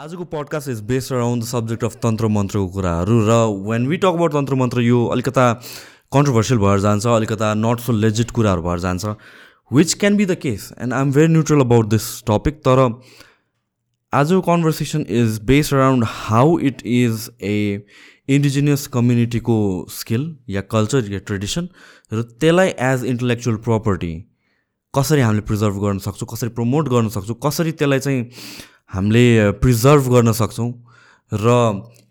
आजको podcast is based around the subject of तन्त्र मन्त्रको कुराहरू र वेन वी टक अबाउट तन्त्र मन्त्र यो अलिकता कन्ट्रोभर्सियल भएर जान्छ अलिकता नट सो लेजिट कुराहरू भएर जान्छ which can be the case and I am very neutral about this topic तर आजको conversation is based around how it is a indigenous कम्युनिटीको skill या कल्चर या ट्रेडिसन र त्यसलाई एज इन्टलेक्चुअल प्रपर्टी कसरी हामीले प्रिजर्भ गर्न सक्छौँ कसरी प्रमोट गर्न सक्छौँ कसरी त्यसलाई चाहिँ हामीले प्रिजर्भ गर्न सक्छौँ र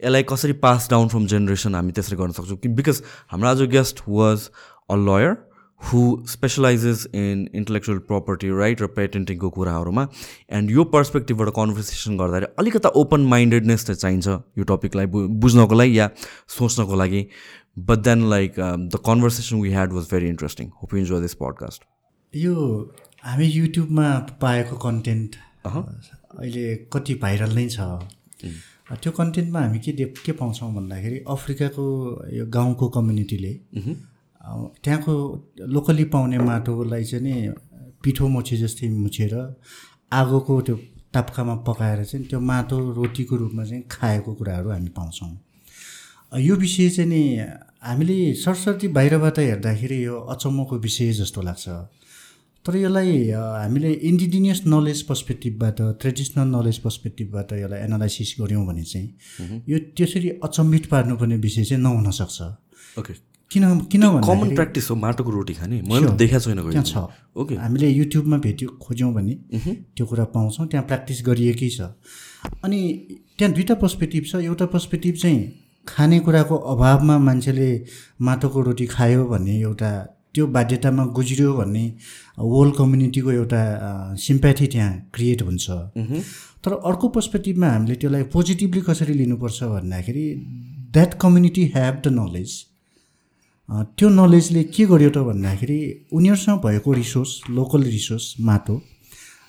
यसलाई कसरी पास डाउन फ्रम जेनेरेसन हामी त्यसरी गर्न सक्छौँ। कि बिकज हाम्रो आज guest was a lawyer who specializes in intellectual property right र पेटेन्टिङको कुराहरूमा। एन्ड यो पर्सपेक्टिभबाट कन्भर्सेसन गर्दाखेरि अलिकता ओपन माइन्डेडनेस चाहिँ चाहिन्छ यो टपिकलाई बुझ्नको लागि या सोच्नको लागि। But then like the conversation we had was very interesting hope enjoy this podcast यो हामी युट्युबमा पाएको कन्टेन्ट अहिले कति भाइरल नै छ। त्यो कन्टेन्टमा हामी के के पाउँछौँ भन्दाखेरि अफ्रिकाको यो गाउँको कम्युनिटीले त्यहाँको लोकली पाउने माटोलाई चाहिँ नि पिठो मोछे जस्तै मुछेर आगोको त्यो टाप्कामा पकाएर चाहिँ त्यो माटो रोटीको रूपमा चाहिँ खाएको कुराहरू हामी पाउँछौँ। यो विषय चाहिँ नि हामीले सरस्वती बाहिरबाट हेर्दाखेरि यो अचम्मको विषय जस्तो लाग्छ। तर यसलाई हामीले इन्डिजिनियस नलेज पर्सपेक्टिभबाट ट्रेडिसनल नलेज पर्सपेक्टिभबाट यसलाई एनालाइसिस गऱ्यौँ भने चाहिँ यो त्यसरी अचम्बित पार्नुपर्ने विषय चाहिँ नहुनसक्छ ओके किन किन कमन प्र्याक्टिस हो माटोको रोटी खाने। मैले देखाएको छैन त्यहाँ छ। ओके हामीले युट्युबमा भेट्यो खोज्यौँ भने त्यो कुरा पाउँछौँ त्यहाँ प्र्याक्टिस गरिएकै छ। अनि त्यहाँ दुईवटा पर्सपेक्टिभ छ। एउटा पर्सपेक्टिभ चाहिँ खानेकुराको अभावमा मान्छेले माटोको रोटी खायो भन्ने एउटा त्यो बाध्यतामा गुज्रियो भन्ने वर्ल्ड कम्युनिटीको एउटा सिम्प्याथी त्यहाँ क्रिएट हुन्छ। तर अर्को पर्सपेक्टिभमा हामीले त्यसलाई पोजिटिभली कसरी लिनुपर्छ भन्दाखेरि that community have the knowledge त्यो नलेजले के गर्यो त भन्दाखेरि उनीहरूसँग भएको रिसोर्स लोकल रिसोर्स माटो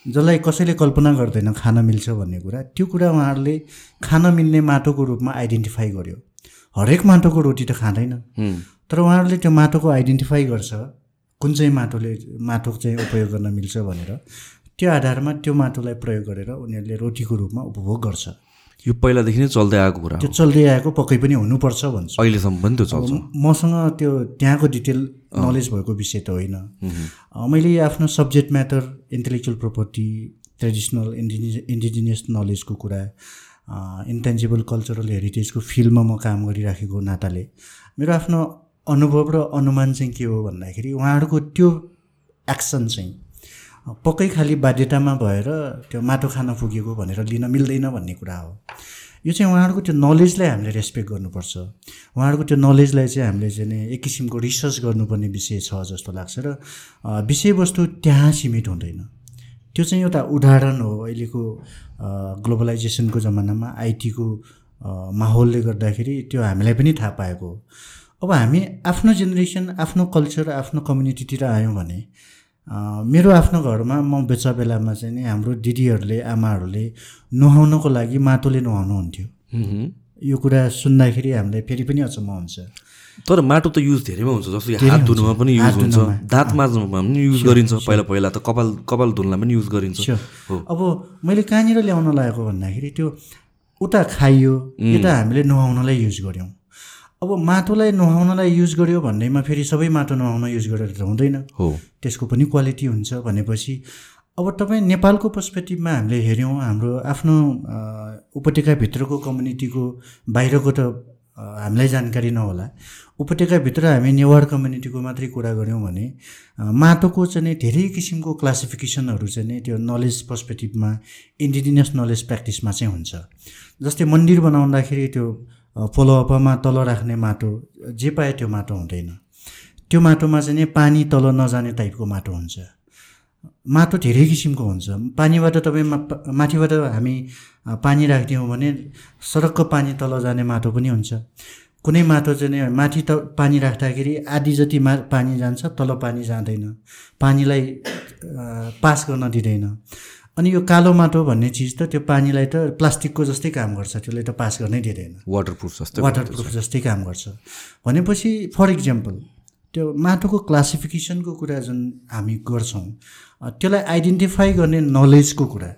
जसलाई कसैले कल्पना गर्दैन खान मिल्छ भन्ने कुरा त्यो कुरा उहाँहरूले खान मिल्ने माटोको रूपमा आइडेन्टिफाई गर्यो। हरेक माटोको रोटी त खाँदैन। तर उहाँहरूले त्यो माटोको आइडेन्टिफाई गर्छ कुन चाहिँ माटोले माटो चाहिँ उपयोग गर्न मिल्छ भनेर। त्यो आधारमा त्यो माटोलाई प्रयोग गरेर उनीहरूले रोटीको रूपमा उपभोग गर्छ। यो पहिलादेखि नै चल्दै आएको कुरा त्यो चल्दै आएको पक्कै पनि हुनुपर्छ भन्छ। अहिलेसम्म पनि त्यो चल्छ। मसँग त्यो त्यहाँको डिटेल नलेज भएको विषय त होइन। मैले आफ्नो subject matter intellectual property traditional इन्डिजि indigenous नलेजको कुरा इन्टेन्जिबल कल्चरल हेरिटेजको फिल्डमा म काम गरिराखेको नाताले मेरो आफ्नो अनुभव र अनुमान चाहिँ के हो भन्दाखेरि उहाँहरूको त्यो एक्सन चाहिँ पक्कै खालि बाध्यतामा भएर त्यो माटो खान पुगेको भनेर लिन मिल्दैन भन्ने कुरा हो। यो चाहिँ उहाँहरूको त्यो नलेजलाई हामीले रेस्पेक्ट गर्नुपर्छ। उहाँहरूको त्यो नलेजलाई चाहिँ हामीले चाहिँ एक किसिमको रिसर्च गर्नुपर्ने विषय छ जस्तो लाग्छ र विषयवस्तु त्यहाँ सीमित हुँदैन। त्यो चाहिँ एउटा उदाहरण हो अहिलेको ग्लोबलाइजेसनको जमानामा आइटीको माहौलले गर्दाखेरि त्यो हामीलाई पनि थाहा पाएको हो। अब हामी आफ्नो जेनेरेसन आफ्नो कल्चर आफ्नो कम्युनिटीतिर आयौँ भने मेरो आफ्नो घरमा म बेचा बेलामा चाहिँ नि हाम्रो दिदीहरूले आमाहरूले नुहाउनको लागि माटोले नुहाउनुहुन्थ्यो। यो कुरा सुन्दाखेरि हामीलाई फेरि पनि अचम्म हुन्छ। तर माटो त युज धेरैमा हुन्छ जस्तो हात धुनुमा पनि युज हुन्छ दाँत माझ्नुमा पनि युज गरिन्छ पहिला पहिला त कपाल कपाल धुनलाई पनि युज गरिन्छ। अब मैले कहाँनिर ल्याउन लागेको भन्दाखेरि त्यो उता खाइयो यता हामीले नुहाउनलाई युज गऱ्यौँ। अब माटोलाई नुहाउनलाई युज गर्यो भन्नेमा फेरि सबै माटो नुहाउन युज गरेर त हुँदैन। हो। त्यसको पनि क्वालिटी हुन्छ भनेपछि अब तपाईँ नेपालको पर्सपेक्टिभमा हामीले हेऱ्यौँ हाम्रो आफ्नो उपत्यकाभित्रको कम्युनिटीको बाहिरको त हामीलाई जानकारी नहोला। उपत्यकाभित्र हामी नेवार कम्युनिटीको मात्रै कुरा गऱ्यौँ भने माटोको चाहिँ धेरै किसिमको क्लासिफिकेसनहरू चाहिँ नि त्यो नलेज पर्सपेक्टिभमा इन्डिजिनियस नलेज प्र्याक्टिसमा चाहिँ हुन्छ। जस्तै मन्दिर बनाउँदाखेरि त्यो फलोअपमा तल राख्ने माटो जे पायो त्यो माटो हुँदैन। त्यो माटोमा चाहिँ नि पानी तल नजाने टाइपको माटो हुन्छ। माटो धेरै किसिमको हुन्छ। पानीबाट तपाईँ माथिबाट हामी पानी राखिदियौँ भने सडकको पानी तल जाने माटो पनि हुन्छ। कुनै माटो चाहिँ माथि त पानी राख्दाखेरि आधी जति मा पानी जान्छ तल पानी जाँदैन। पानीलाई पास गर्न दिँदैन। अनि यो कालो माटो भन्ने चिज त त्यो पानीलाई त प्लास्टिकको जस्तै काम गर्छ त्यसले त पास गर्नै दिँदैन। वाटरप्रुफ जस्तै वाटरप्रुफ जस्तै काम गर्छ। भनेपछि फर इक्जाम्पल त्यो माटोको क्लासिफिकेसनको कुरा जुन हामी गर्छौँ त्यसलाई आइडेन्टिफाई गर्ने नलेजको कुरा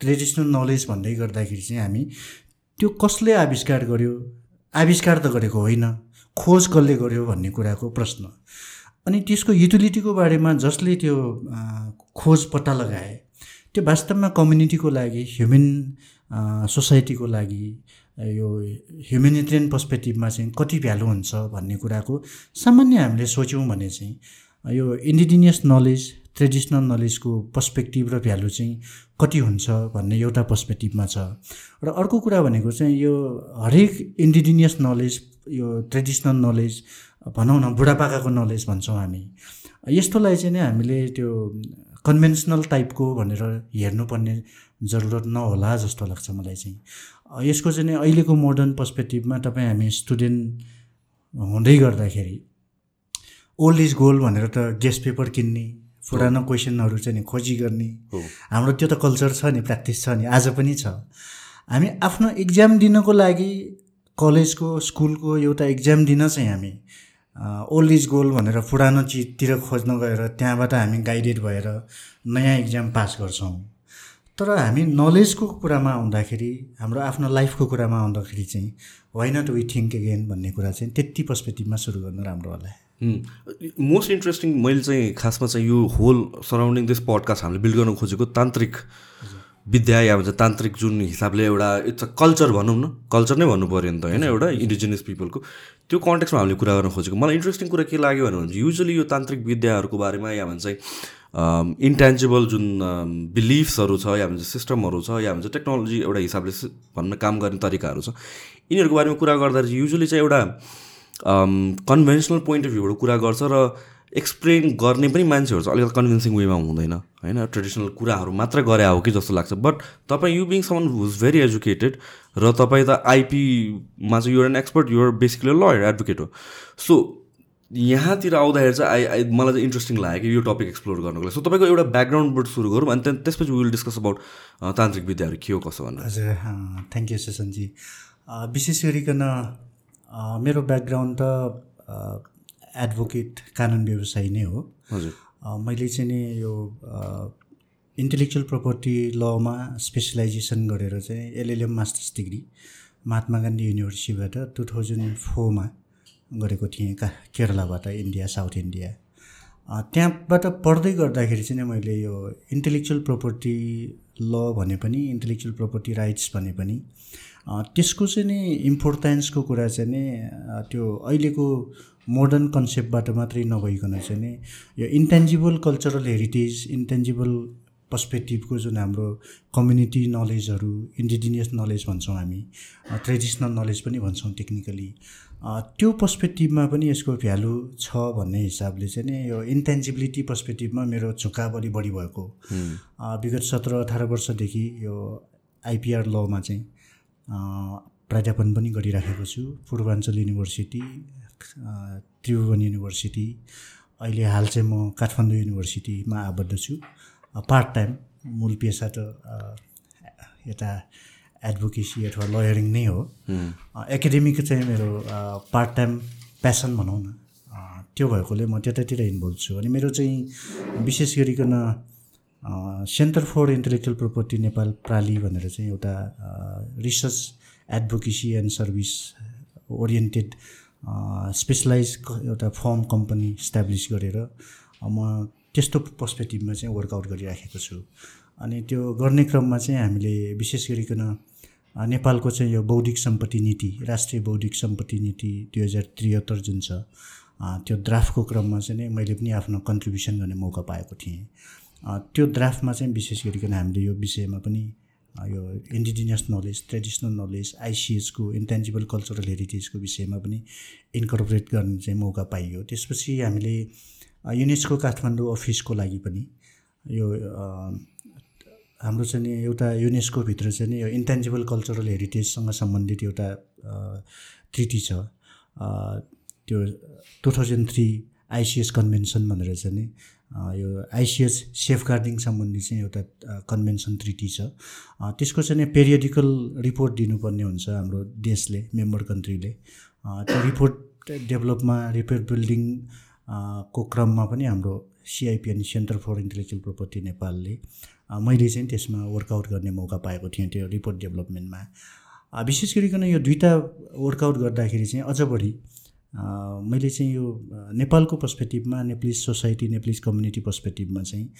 ट्रेडिसनल नलेज भन्दै गर्दाखेरि चाहिँ हामी त्यो कसले आविष्कार गर्यो आविष्कार त गरेको होइन खोज कसले गर्यो भन्ने कुराको प्रश्न। अनि त्यसको युटिलिटीको बारेमा जसले त्यो खोज पत्ता लगाए त्यो वास्तवमा कम्युनिटीको लागि ह्युमन सोसाइटीको लागि यो ह्युमेनिटेरियन पर्सपेक्टिभमा चाहिँ कति भ्यालु हुन्छ भन्ने कुराको सामान्य हामीले सोच्यौँ भने चाहिँ यो इन्डिजिनियस नलेज ट्रेडिसनल नलेजको पर्सपेक्टिभ र भ्यालु चाहिँ कति हुन्छ भन्ने एउटा पर्सपेक्टिभमा छ। र अर्को कुरा भनेको चाहिँ यो हरेक इन्डिजिनियस नलेज यो ट्रेडिसनल नलेज भनौँ न बुढापाकाको नलेज भन्छौँ हामी। यस्तोलाई चाहिँ नै हामीले त्यो कन्भेन्सनल टाइपको भनेर हेर्नुपर्ने जरुरत नहोला जस्तो लाग्छ मलाई चाहिँ। यसको चाहिँ नि अहिलेको मोडर्न पर्सपेक्टिभमा तपाईँ हामी स्टुडेन्ट हुँदै गर्दाखेरि ओल्ड इज गोल्ड भनेर त गेस्ट पेपर किन्ने पुरानो क्वेसनहरू चाहिँ नि खोजी गर्ने हाम्रो त्यो त कल्चर छ नि प्र्याक्टिस छ नि आज पनि छ। हामी आफ्नो इक्जाम दिनको लागि कलेजको स्कुलको एउटा इक्जाम दिन चाहिँ हामी ओल्ड इज गोल्ड भनेर पुरानो चिजतिर खोज्न गएर त्यहाँबाट हामी गाइडेड भएर नयाँ इक्जाम पास गर्छौँ। तर हामी नलेजको कुरामा आउँदाखेरि हाम्रो आफ्नो लाइफको कुरामा आउँदाखेरि चाहिँ why not we think again भन्ने कुरा चाहिँ त्यति पर्सपेक्टिभमा सुरु गर्नु राम्रो होला। मोस्ट इन्ट्रेस्टिङ मैले चाहिँ खासमा चाहिँ यो होल सराउन्डिङ दिस पडकास्ट हामीले बिल्ड गर्न खोजेको तान्त्रिक विद्या या भन्छ तान्त्रिक जुन हिसाबले एउटा इट्स अ कल्चर भनौँ न। कल्चर नै भन्नु पऱ्यो नि त होइन? एउटा इन्डिजिनियस पिपलको त्यो कन्टेक्समा हामीले कुरा गर्न खोजेको। मलाई इन्ट्रेस्टिङ कुरा के लाग्यो भने युजली यो तान्त्रिक विद्याहरूको बारेमा या भन्छ इन्टेन्जिबल जुन बिलिफ्सहरू छ या भन्छ सिस्टमहरू छ या भन्छ टेक्नोलोजी एउटा हिसाबले भन्न काम गर्ने तरिकाहरू छ यिनीहरूको बारेमा कुरा गर्दा चाहिँ युजली चाहिँ एउटा कन्भेन्सनल पोइन्ट अफ भ्यूबाट कुरा गर्छ र एक्सप्लेन गर्ने पनि मान्छेहरू चाहिँ अलिकति कन्भिन्सिङ वेमा हुँदैन होइन? ट्रेडिसनल कुराहरू मात्र गरे हो कि जस्तो लाग्छ। बट तपाईँ you being someone who's very educated र तपाईँ त आइपीमा चाहिँ you're an expert you're basically lawyer advocate हो। सो यहाँतिर आउँदाखेरि चाहिँ आई आई मलाई चाहिँ इन्ट्रेस्टिङ लाग्यो कि यो टपिक एक्सप्लोर गर्नुको लागि। सो तपाईँको एउटा ब्याकग्राउन्डबाट सुरु गरौँ अनि त्यहाँ त्यसपछि विल डिस्कस अबाउट तान्त्रिक विद्याहरू के हो कसो भनेर हजुर थ्याङ्क यू सेसनजी विशेष गरिकन मेरो ब्याकग्राउन्ड त एडभोकेट कानुन व्यवसायी नै हो। हजुर। मैले चाहिँ नि यो इन्टेलेक्चुअल प्रपर्टी लमा स्पेसलाइजेसन गरेर चाहिँ LLM masters degree Mahatma Gandhi युनिभर्सिटीबाट two thousand फोरमा गरेको थिएँ का केरलाबाट इन्डिया साउथ इन्डिया। त्यहाँबाट पढ्दै गर्दाखेरि चाहिँ मैले यो इन्टेलेक्चुअल प्रपर्टी ल भने पनि इन्टेलेक्चुअल प्रपर्टी राइट्स भने पनि त्यसको चाहिँ नि इम्पोर्टेन्सको कुरा चाहिँ नि त्यो अहिलेको मोडर्न कन्सेप्टबाट मात्रै नभइकन चाहिँ नि यो इन्टेन्जिबल कल्चरल हेरिटेज इन्टेन्जिबल पर्सपेक्टिभको जुन हाम्रो कम्युनिटी नलेजहरू इन्डिजिनियस नलेज भन्छौँ हामी ट्रेडिसनल नलेज पनि भन्छौँ टेक्निकली त्यो पर्सपेक्टिभमा पनि यसको भ्यालु छ भन्ने हिसाबले चाहिँ नि यो इन्टेन्जिबिलिटी पर्सपेक्टिभमा मेरो झुकाव अलिक बढी भएको। विगत सत्र अठार वर्षदेखि यो आइपिआर लमा चाहिँ प्राध्यापन पनि गरिराखेको छु। पूर्वाञ्चल युनिभर्सिटी त्रिभुवन युनिभर्सिटी अहिले हाल चाहिँ म काठमाडौँ युनिभर्सिटीमा आबद्ध छु। पार्ट टाइम मूल पेसा त यता एडभोकेसी अथवा लयरिङ नै हो। एकाडेमिक चाहिँ मेरो पार्ट टाइम प्यासन भनौँ न। त्यो भएकोले म त्यतातिर इन्भल्भ छु। अनि मेरो चाहिँ विशेष गरिकन centre for intellectual property Nepal प्राली भनेर चाहिँ एउटा research advocacy and service oriented specialise एउटा फर्म कम्पनी इस्टाब्लिस गरेर म त्यस्तो पर्सपेक्टिभमा चाहिँ वर्कआउट गरिराखेको छु। अनि त्यो गर्ने क्रममा चाहिँ हामीले विशेष गरिकन नेपालको चाहिँ यो बौद्धिक सम्पत्ति नीति राष्ट्रिय बौद्धिक सम्पत्ति नीति दुई हजार त्रिहत्तर जुन छ त्यो ड्राफ्टको क्रममा चाहिँ नै मैले पनि आफ्नो कन्ट्रिब्युसन गर्ने मौका पाएको थिएँ। त्यो ड्राफ्टमा चाहिँ विशेष गरिकन हामीले यो विषयमा पनि यो इन्डिजिनियस नलेज ट्रेडिसनल नलेज आइसिएसको इन्टेन्जिबल कल्चरल हेरिटेजको विषयमा पनि इन्कर्पोरेट गर्ने चाहिँ मौका पाइयो। त्यसपछि हामीले युनेस्को काठमाडौँ अफिसको लागि पनि यो हाम्रो चाहिँ नि एउटा युनेस्कोभित्र चाहिँ नि यो इन्टेन्जिबल कल्चरल हेरिटेजसँग सम्बन्धित एउटा ट्रिटी छ। त्यो two thousand three ICS convention भनेर चाहिँ नि यो आइसिएस सेफ गार्डिङ सम्बन्धी चाहिँ एउटा कन्भेन्सन ट्रिटी छ। त्यसको चाहिँ पेरियोडिकल रिपोर्ट दिनुपर्ने हुन्छ हाम्रो देशले मेम्बर कन्ट्रीले। त्यो रिपोर्ट डेभलपमा रिपोर्ट बिल्डिङ को क्रममा पनि हाम्रो सिआइपी अनि सेन्टर फर इन्टेलेक्चुअल प्रोपर्टी नेपालले मैले चाहिँ त्यसमा वर्कआउट गर्ने मौका पाएको थिएँ त्यो रिपोर्ट डेभलपमेन्टमा। विशेष गरिकन यो दुईवटा वर्कआउट गर्दाखेरि चाहिँ अझ बढी मैले चाहिँ यो नेपालको पर्सपेक्टिभमा नेप्लिस सोसाइटी नेप्लिस कम्युनिटी पर्सपेक्टिभमा चाहिँ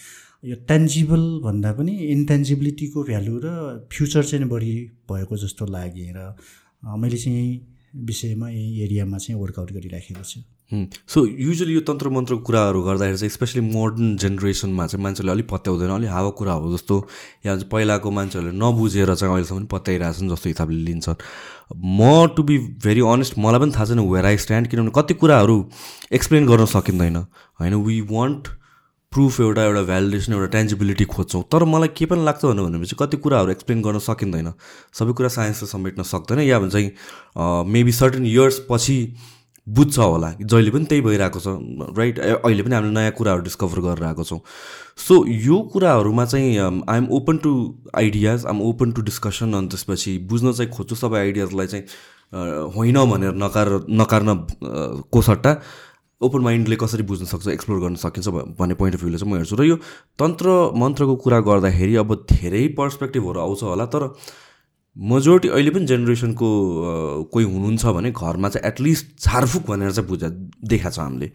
यो टेन्जिबल भन्दा पनि इन्टेन्जिबिलिटीको भ्यालु र फ्युचर चाहिँ बढी भएको जस्तो लागेँ र मैले चाहिँ यही विषयमा यही एरियामा चाहिँ वर्कआउट गरिराखेको छु। सो युजली यो तन्त्र मन्त्रको कुराहरू गर्दाखेरि चाहिँ स्पेसली मोडर्न जेनेरेसनमा चाहिँ मान्छेले अलिक पत्याउँदैन अलिक हावा कुरा हो जस्तो। या पहिलाको मान्छेहरूले नबुझेर चाहिँ अहिलेसम्म पत्याइरहेछन् जस्तो हिसाबले लिन्छन्। म टु बी भेरी अनेस्ट मलाई पनि थाहा छैन वेयर आई स्ट्यान्ड किनभने कति कुराहरू एक्सप्लेन गर्न सकिँदैन। होइन वी वान्ट प्रुफ एउटा एउटा भ्यालिडेसन एउटा टेन्जिबिलिटी खोज्छौँ। तर मलाई के पनि लाग्छ भनेपछि कति कुराहरू एक्सप्लेन गर्न सकिँदैन। सबै कुरा साइन्सले समेट्न सक्दैन। या भने चाहिँ मेबी सर्टेन इयर्स पछि बुझ्छ होला। जहिले पनि त्यही भइरहेको छ राइट अहिले पनि हामीले नयाँ कुराहरू डिस्कभर गरेर आएको छौँ। सो यो कुराहरूमा चाहिँ I'm open to ideas I'm open to discussion अनि त्यसपछि बुझ्न चाहिँ खोज्छु सबै आइडियाजलाई चाहिँ होइन भनेर नकार नकार्न को सट्टा ओपन माइन्डले कसरी बुझ्न सक्छ एक्सप्लोर गर्न सकिन्छ भन्ने पोइन्ट अफ भ्यूले चाहिँ म हेर्छु। र यो तन्त्र मन्त्रको कुरा गर्दाखेरि अब धेरै पर्सपेक्टिभहरू आउँछ होला तर मेजोरिटी अहिले पनि जेनेरेसनको कोही हुनुहुन्छ भने घरमा चाहिँ एटलिस्ट झारफुक भनेर चाहिँ बुझा देखाएको छ हामीले।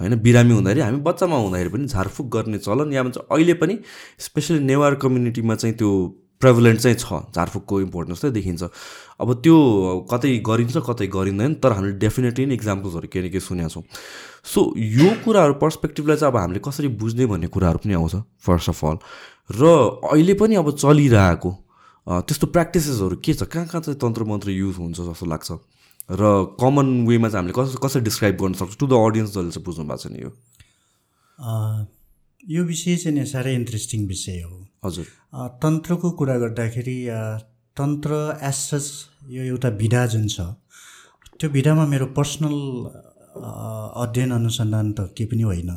होइन बिरामी हुँदाखेरि हामी बच्चामा हुँदाखेरि पनि झारफुक गर्ने चलन या भन्छ अहिले पनि स्पेसली नेवार कम्युनिटीमा चाहिँ त्यो प्रेभलेन्ट चाहिँ छ झारफुकको इम्पोर्टेन्स चाहिँ देखिन्छ। अब त्यो कतै गरिन्छ कतै गरिँदैन तर हामीले डेफिनेटली नै इक्जाम्पल्सहरू के न के सुनेका छौँ। सो यो कुराहरू पर्सपेक्टिभलाई चाहिँ अब हामीले कसरी बुझ्ने भन्ने कुराहरू पनि आउँछ फर्स्ट अफ अल र अहिले पनि अब चलिरहेको त्यस्तो प्र्याक्टिसेसहरू के छ? कहाँ कहाँ चाहिँ तन्त्र मन्त्र युज हुन्छ जस्तो लाग्छ? र कमन वेमा चाहिँ हामीले कसरी कसरी डिस्क्राइब गर्न सक्छौँ? टु द अडियन्स जसले चाहिँ बुझ्नु भएको छ नि यो। यो विषय चाहिँ साह्रै इन्ट्रेस्टिङ विषय हो। हजुर। तन्त्रको कुरा गर्दाखेरि तन्त्र एसस यो एउटा विधा जुन छ त्यो विधामा मेरो पर्सनल अध्ययन अनुसन्धान त केही पनि होइन।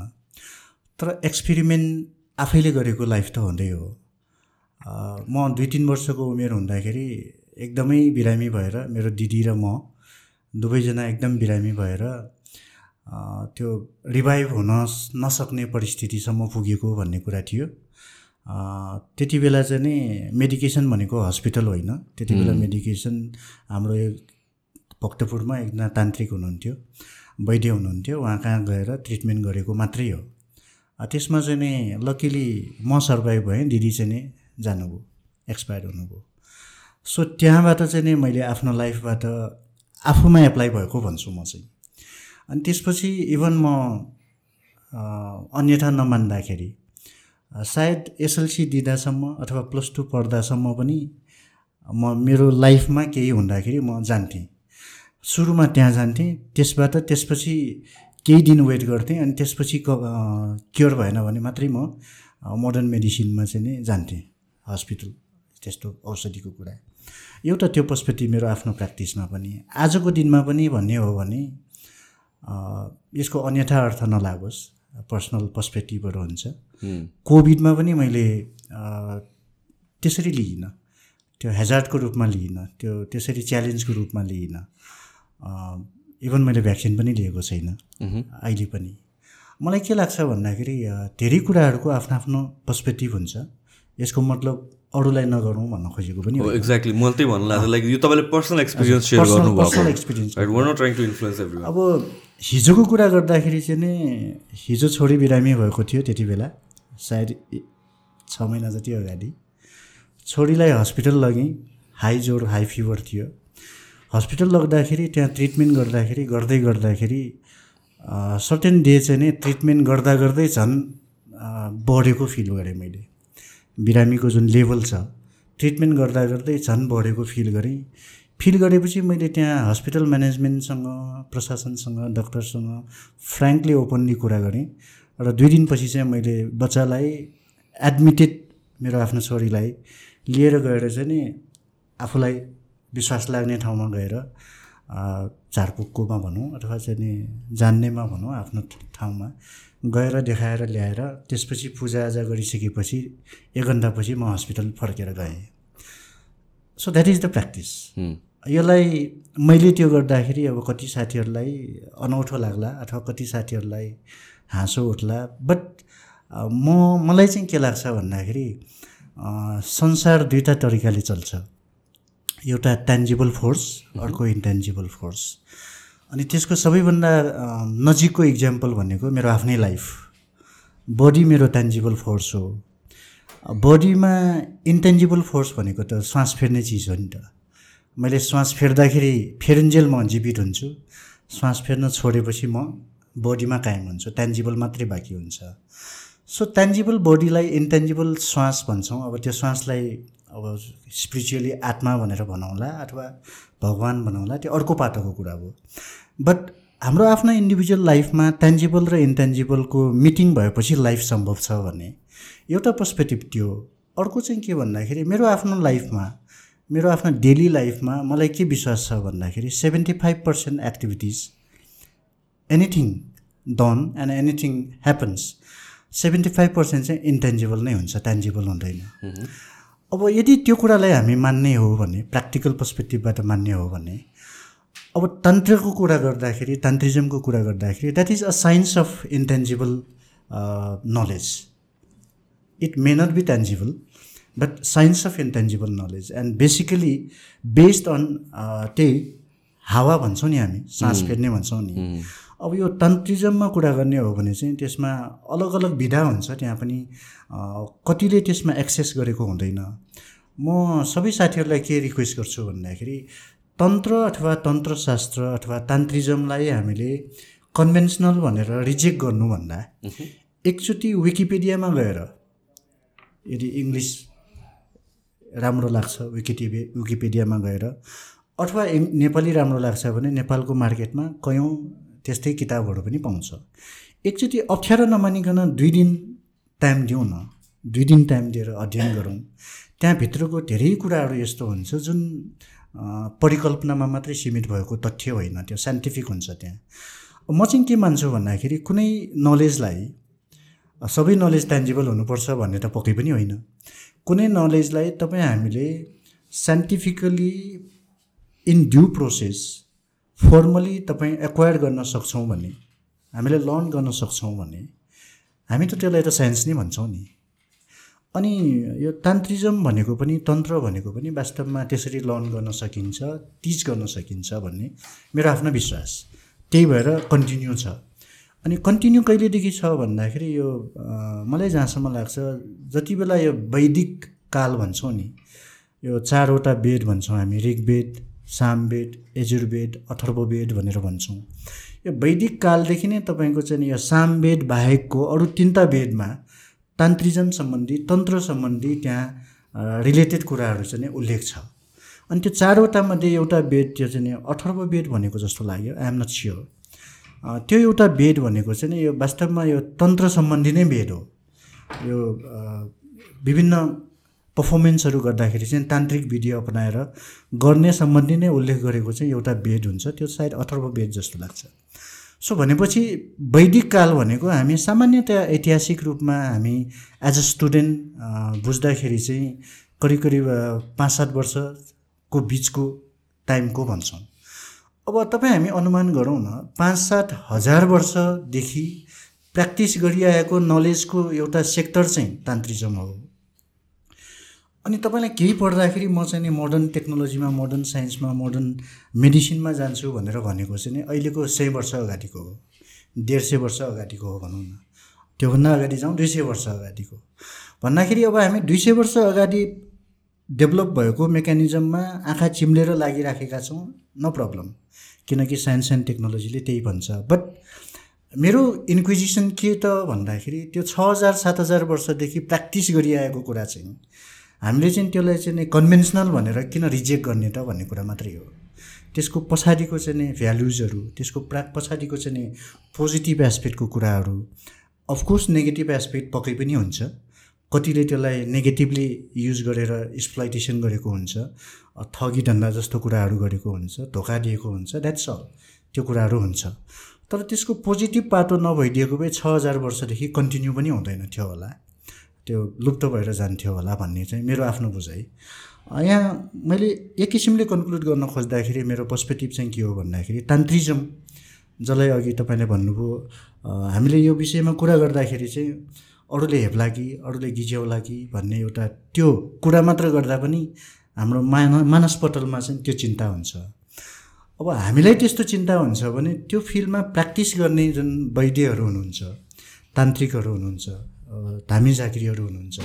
तर एक्सपेरिमेन्ट आफैले गरेको लाइफ त हुँदै हो। म दुई तिन वर्षको उमेर हुँदाखेरि एकदमै बिरामी भएर मेरो दिदी र म दुवैजना एकदम बिरामी भएर त्यो रिभाइभ हुन नसक्ने परिस्थितिसम्म पुगेको भन्ने कुरा थियो। त्यति बेला चाहिँ नि मेडिकेसन भनेको हस्पिटल होइन। त्यति बेला मेडिकेसन हाम्रो भक्तपुरमा एकजना तान्त्रिक हुनुहुन्थ्यो वैद्य हुनुहुन्थ्यो। उहाँ कहाँ गएर ट्रिटमेन्ट गरेको मात्रै हो। त्यसमा चाहिँ नि लकिली म सर्भाइभ भएँ दिदी चाहिँ नि जानुभयो एक्सपायर हुनुभयो। सो त्यहाँबाट चाहिँ नि मैले आफ्नो लाइफबाट आफूमा एप्लाई भएको भन्छु म चाहिँ। अनि त्यसपछि इभन म अन्यथा नमान्दाखेरि सायद एसएलसी दिँदासम्म अथवा प्लस टू पढ्दासम्म पनि म मेरो लाइफमा केही हुँदाखेरि म जान्थेँ। सुरुमा त्यहाँ जान्थेँ त्यसबाट त्यसपछि केही दिन वेट गर्थेँ अनि त्यसपछि क्योर भएन भने मात्रै म मोडर्न मेडिसिनमा चाहिँ नि जान्थेँ। हस्पिटल त्यस्तो औषधिको कुरा। एउटा त्यो पर्सपेक्टिभ मेरो आफ्नो प्र्याक्टिसमा पनि आजको दिनमा पनि भन्ने हो भने यसको अन्यथा अर्थ नलागोस् पर्सनल पर्सपेक्टिभहरू हुन्छ। कोभिडमा पनि मैले त्यसरी लिइनँ त्यो हेजार्डको रूपमा लिइनँ त्यो त्यसरी च्यालेन्जको रूपमा लिइनँ। इभन मैले भ्याक्सिन पनि लिएको छैन। अहिले पनि। मलाई के लाग्छ भन्दाखेरि धेरै कुराहरूको आफ्नो आफ्नो पर्सपेक्टिभ हुन्छ। यसको मतलब अरूलाई नगरौँ भन्न खोजेको पनि हो एक्ज्याक्टली मैले त्यही भन्नु लाग्छ। लाइक यो तपाईँले personal experience share personal experience to influence अब हिजोको कुरा गर्दाखेरि चाहिँ नि हिजो छोडी बिरामी भएको थियो त्यति बेला सायद छ महिना जति अगाडि। छोरीलाई हस्पिटल लगेँ हाई जोर हाई फिभर थियो। हस्पिटल लग्दाखेरि त्यहाँ ट्रिटमेन्ट गर्दाखेरि गर्दै गर्दाखेरि सर्टेन डे चाहिँ नि ट्रिटमेन्ट गर्दा गर्दै झन् बढेको फिल गरेँ मैले। बिरामीको जुन लेभल छ ट्रिटमेन्ट गर्दा गर्दै झन् बढेको फिल गरेँ। फिल गरेपछि मैले त्यहाँ हस्पिटल म्यानेजमेन्टसँग प्रशासनसँग डक्टरसँग फ्रेङ्कली ओपनली कुरा गरेँ र दुई दिनपछि चाहिँ मैले बच्चालाई एडमिटेड मेरो आफ्नो छोरीलाई लिएर गएर चाहिँ नि आफूलाई विश्वास लाग्ने ठाउँमा गएर झारपुककोमा भनौँ अथवा चाहिँ नि जान्नेमा भनौँ आफ्नो ठाउँमा गएर देखाएर ल्याएर त्यसपछि पूजाआजा गरिसकेपछि एक घन्टापछि म हस्पिटल फर्केर गएँ। So that is the practice यसलाई मैले त्यो गर्दाखेरि अब कति साथीहरूलाई अनौठो लाग्ला अथवा कति साथीहरूलाई हाँसो उठ्ला। बट म मलाई चाहिँ के लाग्छ भन्दाखेरि संसार दुईवटा तरिकाले चल्छ। एउटा ट्यान्जिबल फोर्स अर्को इन्टेन्जिबल फोर्स अनि त्यसको सबैभन्दा नजिकको इक्जाम्पल भनेको मेरो आफ्नै लाइफ बडी मेरो ट्यान्जिबल फोर्स हो. बडीमा इन्टेन्जिबल फोर्स भनेको त श्वास फेर्ने चिज हो नि त। मैले श्वास फेर्दाखेरि फेरुन्जेल म जीवित हुन्छु। श्वास फेर्न छोडेपछि म बडीमा कायम हुन्छु। ट्यान्जिबल मात्रै बाँकी हुन्छ। सो ट्यान्जिबल बडीलाई इन्टेन्जिबल श्वास भन्छौँ। अब त्यो श्वासलाई अब स्पिरिचुअली आत्मा भनेर भनौँला अथवा भगवान् भनौँला त्यो अर्को पाटोको कुरा हो। बट हाम्रो आफ्नो इन्डिभिजुअल लाइफमा ट्यान्जिबल र इन्टेन्जिबलको मिटिङ भएपछि लाइफ सम्भव छ भने एउटा पर्सपेक्टिभ त्यो। अर्को चाहिँ के भन्दाखेरि मेरो आफ्नो लाइफमा मेरो आफ्नो डेली लाइफमा मलाई के विश्वास छ भन्दाखेरि seventy five percent activities anything done and anything happens seventy five percent चाहिँ इन्टेन्जिबल नै हुन्छ ट्यान्जिबल हुँदैन। अब यदि त्यो कुरालाई हामी मान्ने हो भने प्र्याक्टिकल पर्सपेक्टिभबाट मान्ने हो भने अब तन्त्रको कुरा गर्दाखेरि तन्त्रिजमको कुरा गर्दाखेरि that is a science of intangible knowledge it may not be tangible but science of intangible knowledge and basically based on त्यही हावा भन्छौँ नि हामी सास फेर्ने भन्छौँ नि। अब यो तन्त्रिजममा कुरा गर्ने हो भने चाहिँ त्यसमा अलग अलग विधा हुन्छ त्यहाँ पनि कतिले त्यसमा एक्सेस गरेको हुँदैन। म सबै साथीहरूलाई के रिक्वेस्ट गर्छु भन्दाखेरि तन्त्र अथवा तन्त्रशास्त्र अथवा तान्त्रिजमलाई हामीले कन्भेन्सनल भनेर रिजेक्ट गर्नुभन्दा एकचोटि विकिपिडियामा गएर यदि इङ्ग्लिस राम्रो लाग्छ विकिटिपे विकिपिडियामा गएर अथवा नेपाली राम्रो लाग्छ भने नेपालको मार्केटमा कयौँ त्यस्तै किताबहरू पनि पाउँछ। एकचोटि अप्ठ्यारो नमानिकन दुई दिन टाइम दिउँ न। दुई दिन टाइम दिएर अध्ययन गरौँ। त्यहाँभित्रको धेरै कुराहरू यस्तो हुन्छ जुन परिकल्पनामा मात्रै सीमित भएको तथ्य होइन। त्यो साइन्टिफिक हुन्छ त्यहाँ। म चाहिँ के मान्छु भन्दाखेरि कुनै नलेजलाई सबै नलेज ट्यान्जिबल हुनुपर्छ भन्ने त पक्कै पनि होइन। कुनै नलेजलाई तपाईँ हामीले scientifically in due process formally तपाईँ एक्वायर गर्न सक्छौँ भने हामीले लर्न गर्न सक्छौँ भने हामी त त्यसलाई त साइन्स नै भन्छौँ नि। अनि यो तान्त्रिजम भनेको पनि तन्त्र भनेको पनि वास्तवमा त्यसरी लर्न गर्न सकिन्छ टिच गर्न सकिन्छ भन्ने मेरो आफ्नो विश्वास। त्यही भएर कन्टिन्यू छ। अनि कन्टिन्यू कहिलेदेखि छ भन्दाखेरि यो मलाई जहाँसम्म लाग्छ जति बेला यो वैदिक काल भन्छौँ नि यो चारवटा वेद भन्छौँ हामी ऋग्वेद सामवेद यजुर्वेद अथर्ववेद भनेर भन्छौँ। यो वैदिक कालदेखि नै तपाईँको चाहिँ यो सामवेद बाहेकको अरू तिनवटा वेदमा तान्त्रिजम सम्बन्धी तन्त्र सम्बन्धी त्यहाँ रिलेटेड कुराहरू चाहिँ उल्लेख छ। अनि त्यो चारवटा मध्ये एउटा वेद त्यो चाहिँ अथर्व वेद भनेको जस्तो लाग्यो आइएम नट स्योर त्यो एउटा वेद भनेको चाहिँ यो वास्तवमा यो तन्त्र सम्बन्धी नै वेद हो। यो विभिन्न पर्फर्मेन्सहरू गर्दाखेरि चाहिँ तान्त्रिक विधि अपनाएर गर्ने सम्बन्धी नै उल्लेख गरेको चाहिँ एउटा वेद हुन्छ। त्यो सायद अथर्व वेद जस्तो लाग्छ। सो भनेपछि वैदिक काल भनेको हामी सामान्यतया ऐतिहासिक रूपमा हामी एज अ स्टुडेन्ट बुझ्दाखेरि चाहिँ करिब करिब पाँच सात वर्षको बिचको टाइमको भन्छौँ। अब तपाईँ हामी अनुमान गरौँ न पाँच सात हजार वर्षदेखि प्र्याक्टिस गरिआएको नलेजको एउटा सेक्टर चाहिँ तान्त्रिजम हो। अनि तपाईँलाई केही पढ्दाखेरि म चाहिँ नि मोडर्न टेक्नोलोजीमा मोडर्न साइन्समा मोडर्न मेडिसिनमा जान्छु भनेर भनेको चाहिँ नि। अहिलेको सय वर्ष अगाडिको हो। डेढ सय वर्ष अगाडिको हो भनौँ न। त्योभन्दा अगाडि जाउँ दुई सय वर्ष अगाडिको। भन्दाखेरि अब हामी दुई सय वर्ष अगाडि डेभलप भएको मेकानिजममा आँखा चिम्लेर लागिराखेका छौँ नो प्रब्लम किनकि साइन्स एन्ड टेक्नोलोजीले त्यही भन्छ। बट मेरो इन्क्विजिसन के त भन्दाखेरि त्यो छ हजार सात हजार वर्षदेखि प्र्याक्टिस गरिआएको कुरा चाहिँ हामीले चाहिँ त्यसलाई चाहिँ कन्भेन्सनल भनेर किन रिजेक्ट गर्ने त भन्ने कुरा मात्रै हो। त्यसको पछाडिको चाहिँ नि भ्यालुजहरू त्यसको प्रा पछाडिको चाहिँ पोजिटिभ एस्पेक्टको कुराहरू अफकोर्स नेगेटिभ एस्पेक्ट पक्कै पनि हुन्छ। कतिले त्यसलाई नेगेटिभली युज गरेर एक्सप्लोइटेसन गरेको हुन्छ ठगी धन्दा जस्तो कुराहरू गरेको हुन्छ धोका दिएको हुन्छ द्याट्स अल त्यो कुराहरू हुन्छ। तर त्यसको पोजिटिभ पाटो नभइदिएको भए छ हजार वर्षदेखि कन्टिन्यू पनि हुँदैन थियो होला। त्यो लुप्त भएर जान्थ्यो होला भन्ने चाहिँ मेरो आफ्नो बुझाइ। यहाँ मैले एक किसिमले कन्क्लुड गर्न खोज्दाखेरि मेरो पर्सपेक्टिभ चाहिँ के हो भन्दाखेरि तान्त्रिजम जसलाई अघि तपाईँले भन्नुभयो हामीले यो विषयमा कुरा गर्दाखेरि चाहिँ अरूले हेप्ला कि अरूले गिज्याउला कि भन्ने एउटा त्यो कुरा मात्र गर्दा पनि हाम्रो मान मानसपटलमा चाहिँ त्यो चिन्ता हुन्छ। अब हामीलाई त्यस्तो चिन्ता हुन्छ भने त्यो फिल्डमा प्र्याक्टिस गर्ने जुन वैद्यहरू हुनुहुन्छ तान्त्रिकहरू हुनुहुन्छ धामी झाँक्रीहरू हुनुहुन्छ।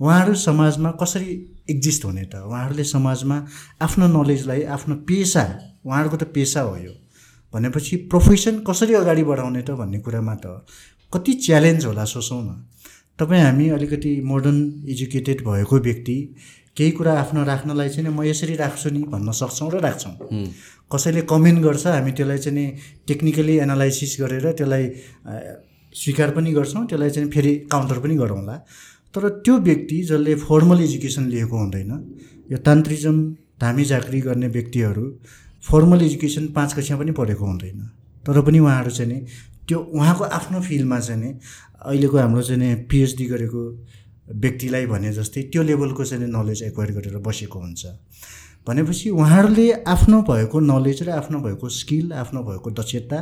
उहाँहरू समाजमा कसरी एक्जिस्ट हुने त? उहाँहरूले समाजमा आफ्नो नलेजलाई आफ्नो पेसा उहाँहरूको त पेसा हो यो। भनेपछि प्रोफेसन कसरी अगाडि बढाउने त भन्ने कुरामा त कति च्यालेन्ज होला सोचौँ न। तपाईँ हामी अलिकति मोडर्न एजुकेटेड भएको व्यक्ति केही कुरा आफ्नो राख्नलाई चाहिँ म यसरी राख्छु नि भन्न सक्छौँ र राख्छौँ। कसैले कमेन्ट गर्छ हामी त्यसलाई चाहिँ टेक्निकली एनालाइसिस गरेर त्यसलाई स्वीकार पनि गर्छौँ त्यसलाई चाहिँ फेरि काउन्टर पनि गरौँला तर त्यो व्यक्ति जसले फर्मल एजुकेसन लिएको हुँदैन यो तान्त्रिजम धामी झाँक्री गर्ने व्यक्तिहरू फर्मल एजुकेसन पाँच कक्षा पनि पढेको हुँदैन। तर पनि उहाँहरू चाहिँ नि त्यो उहाँको आफ्नो फिल्डमा चाहिँ नि अहिलेको हाम्रो चाहिँ पिएचडी गरेको व्यक्तिलाई भने जस्तै त्यो लेभलको चाहिँ नलेज एक्वायर गरेर बसेको हुन्छ। भनेपछि उहाँहरूले आफ्नो भएको नलेज र आफ्नो भएको स्किल आफ्नो भएको दक्षता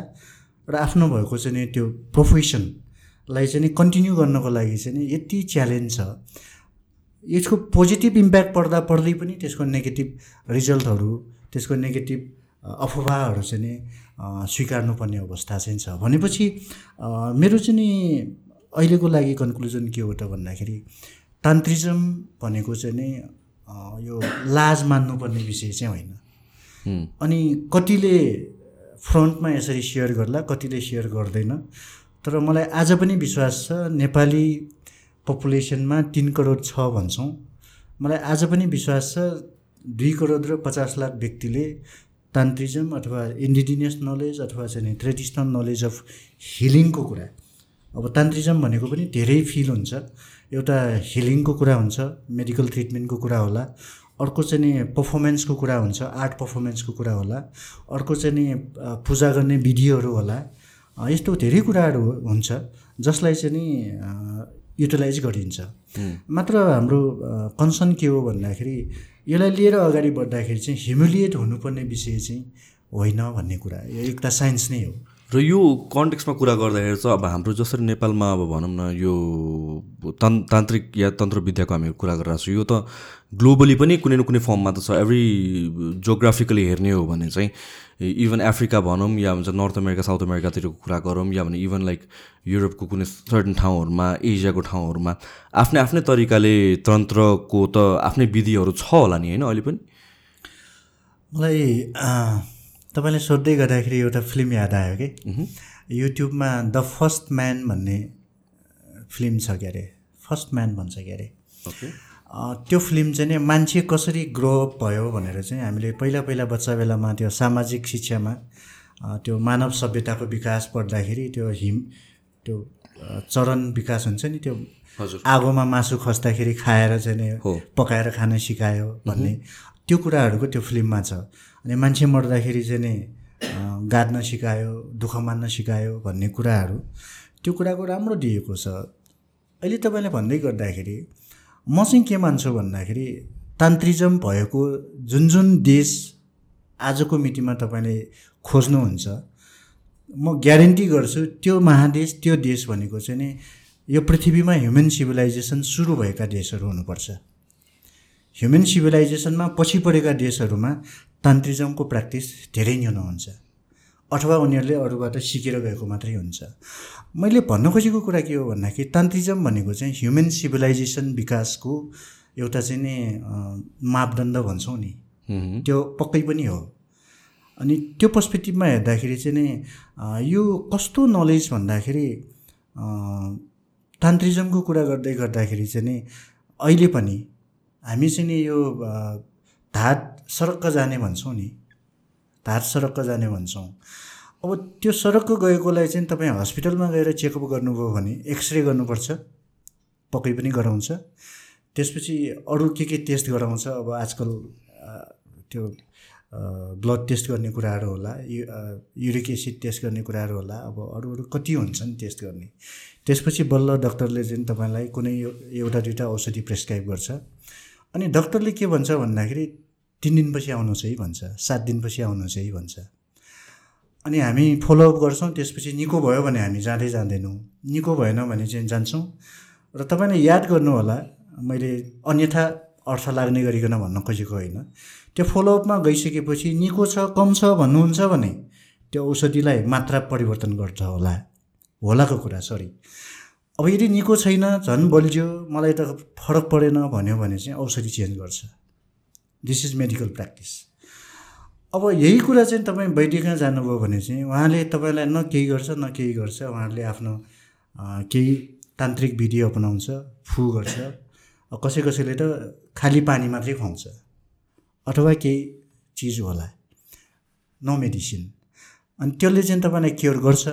र आफ्नो भएको चाहिँ नि त्यो प्रोफेसनलाई चाहिँ नि कन्टिन्यू गर्नको लागि चाहिँ नि यति च्यालेन्ज छ। यसको पोजिटिभ इम्प्याक्ट पर्दा पढ्दै पनि त्यसको नेगेटिभ रिजल्टहरू त्यसको नेगेटिभ अफवाहहरू चाहिँ नि स्वीकार्नुपर्ने अवस्था चाहिँ छ। भनेपछि मेरो चाहिँ नि अहिलेको लागि कन्क्लुजन के हो त भन्दाखेरि तान्त्रिजम भनेको चाहिँ नि यो लाज मान्नुपर्ने विषय चाहिँ होइन। अनि कतिले फ्रन्टमा यसरी सेयर गर्ला कतिले सेयर गर्दैन। तर मलाई आज पनि विश्वास छ नेपाली पपुलेसनमा तिन करोड छ भन्छौँ। मलाई आज पनि विश्वास छ दुई करोड र पचास लाख व्यक्तिले तान्त्रिजम अथवा इन्डिजिनियस नलेज अथवा चाहिँ ट्रेडिसनल नलेज अफ हिलिङको कुरा। अब तान्त्रिजम भनेको पनि धेरै फिल हुन्छ। एउटा हिलिङको कुरा हुन्छ मेडिकल ट्रिटमेन्टको कुरा होला। अर्को चाहिँ नि पर्फर्मेन्सको कुरा हुन्छ आर्ट पर्फर्मेन्सको कुरा होला। अर्को चाहिँ नि पूजा गर्ने विधिहरू होला। यस्तो धेरै कुराहरू हुन्छ जसलाई चाहिँ नि युटिलाइज गरिन्छ। मात्र हाम्रो कन्सर्न के हो भन्दाखेरि यसलाई लिएर अगाडि बढ्दाखेरि चाहिँ ह्युमिलिएट हुनुपर्ने विषय चाहिँ होइन भन्ने कुरा। यो एउटा साइन्स नै हो। र यो कन्टेक्समा कुरा गर्दाखेरि चाहिँ अब हाम्रो जसरी नेपालमा अब भनौँ न यो तान् तान्त्रिक या तन्त्रविद्याको हामी कुरा गरिरहेको छौँ यो त ग्लोबली पनि कुनै न कुनै फर्ममा त छ। एभ्री जोग्राफिकली हेर्ने हो भने चाहिँ इभन अफ्रिका भनौँ या भन्छ नर्थ अमेरिका साउथ अमेरिकातिरको कुरा गरौँ या भने इभन लाइक युरोपको कुनै सर्टन ठाउँहरूमा एसियाको ठाउँहरूमा आफ्नै आफ्नै तरिकाले तन्त्रको त आफ्नै विधिहरू छ होला नि होइन अहिले पनि? मलाई तपाईँले सोध्दै गर्दाखेरि एउटा फिल्म याद आयो कि? युट्युबमा द फर्स्ट म्यान भन्ने फिल्म छ के अरे फर्स्ट म्यान भन्छ के अरे ओके। त्यो फिल्म चाहिँ नि मान्छे कसरी ग्रो अप भयो भनेर चाहिँ हामीले पहिला पहिला बच्चा बेलामा त्यो सामाजिक शिक्षामा त्यो मानव सभ्यताको विकास पढ्दाखेरि त्यो हिम त्यो चरण विकास हुन्छ नि त्यो आगोमा मासु खस्दाखेरि खाएर चाहिँ। पकाएर खान सिकायो भन्ने त्यो कुराहरूको त्यो फिल्ममा छ। अनि मान्छे मर्दाखेरि चाहिँ नि अँ, गाड्न सिकायो दुःख मान्न सिकायो भन्ने कुराहरू त्यो कुराको राम्रो दिएको छ। अहिले तपाईँले भन्दै गर्दाखेरि म चाहिँ के मान्छु भन्दाखेरि तान्त्रिजम भएको जुन जुन देश आजको मितिमा तपाईँले खोज्नुहुन्छ म ग्यारेन्टी गर्छु त्यो महादेश त्यो देश भनेको चाहिँ नि यो पृथ्वीमा ह्युमन सिभिलाइजेसन सुरु भएका देशहरू हुनुपर्छ। ह्युमन सिभिलाइजेसनमा पछि परेका देशहरूमा तान्त्रिजमको प्र्याक्टिस धेरै न्यून हुन्छ अथवा उनीहरूले अरूबाट सिकेर गएको मात्रै हुन्छ। मैले भन्न खोजेको कुरा के हो भन्दाखेरि तान्त्रिजम भनेको चाहिँ ह्युमन सिभिलाइजेसन विकासको एउटा चाहिँ नि मापदण्ड भन्छौँ नि. त्यो पक्कै पनि हो। अनि त्यो पर्सपेक्टिभमा हेर्दाखेरि चाहिँ नि यो कस्तो नलेज भन्दाखेरि तान्त्रिजमको कुरा गर्दै गर्दाखेरि चाहिँ नि अहिले पनि हामी चाहिँ नि यो धात सरक्क जाने भन्छौँ नि। धात सरक्क जाने भन्छौँ। अब त्यो सरक्क गएकोलाई चाहिँ तपाईँ हस्पिटलमा गएर चेकअप गर्नुभयो भने एक्सरे गर्नुपर्छ पक्कै पनि गराउँछ। त्यसपछि अरू के के टेस्ट गराउँछ अब आजकल त्यो ब्लड टेस्ट गर्ने कुराहरू होला युरिक एसिड टेस्ट गर्ने कुराहरू होला अब अरू अरू कति हुन्छन् टेस्ट गर्ने। त्यसपछि बल्ल डक्टरले चाहिँ तपाईँलाई कुनै एउ- एउटा दुइटा औषधि प्रेसक्राइब गर्छ। अनि डक्टरले के भन्छ भन्दाखेरि तिन दिनपछि आउनुहोस् है भन्छ सात दिनपछि आउनुहोस् है भन्छ। अनि हामी फलोअप गर्छौँ त्यसपछि निको भयो भने हामी जाँदै जाँदैनौँ। निको भएन भने चाहिँ जान्छौँ। र तपाईँले याद गर्नु होला मैले अन्यथा अर्थ लाग्ने गरिकन भन्न खोजेको होइन। त्यो फलोअपमा गइसकेपछि निको छ कम छ भन्नुहुन्छ भने त्यो औषधिलाई मात्रा परिवर्तन गर्छ होला। होलाको कुरा सरी अब यदि निको छैन झन् बल्झ्यो मलाई त फरक परेन भन्यो भने चाहिँ औषधि चेन्ज गर्छ। दिस इज मेडिकल प्र्याक्टिस अब यही कुरा चाहिँ तपाईँ वैद्यकहाँ जानुभयो भने चाहिँ उहाँले तपाईँलाई न केही गर्छ न केही गर्छ। उहाँहरूले आफ्नो केही तान्त्रिक विधि अपनाउँछ फु गर्छ। कसै कसैले त खाली पानी मात्रै खुवाउँछ अथवा केही चिज होला। नो मेडिसिन अनि त्यसले चाहिँ तपाईँलाई क्योर गर्छ।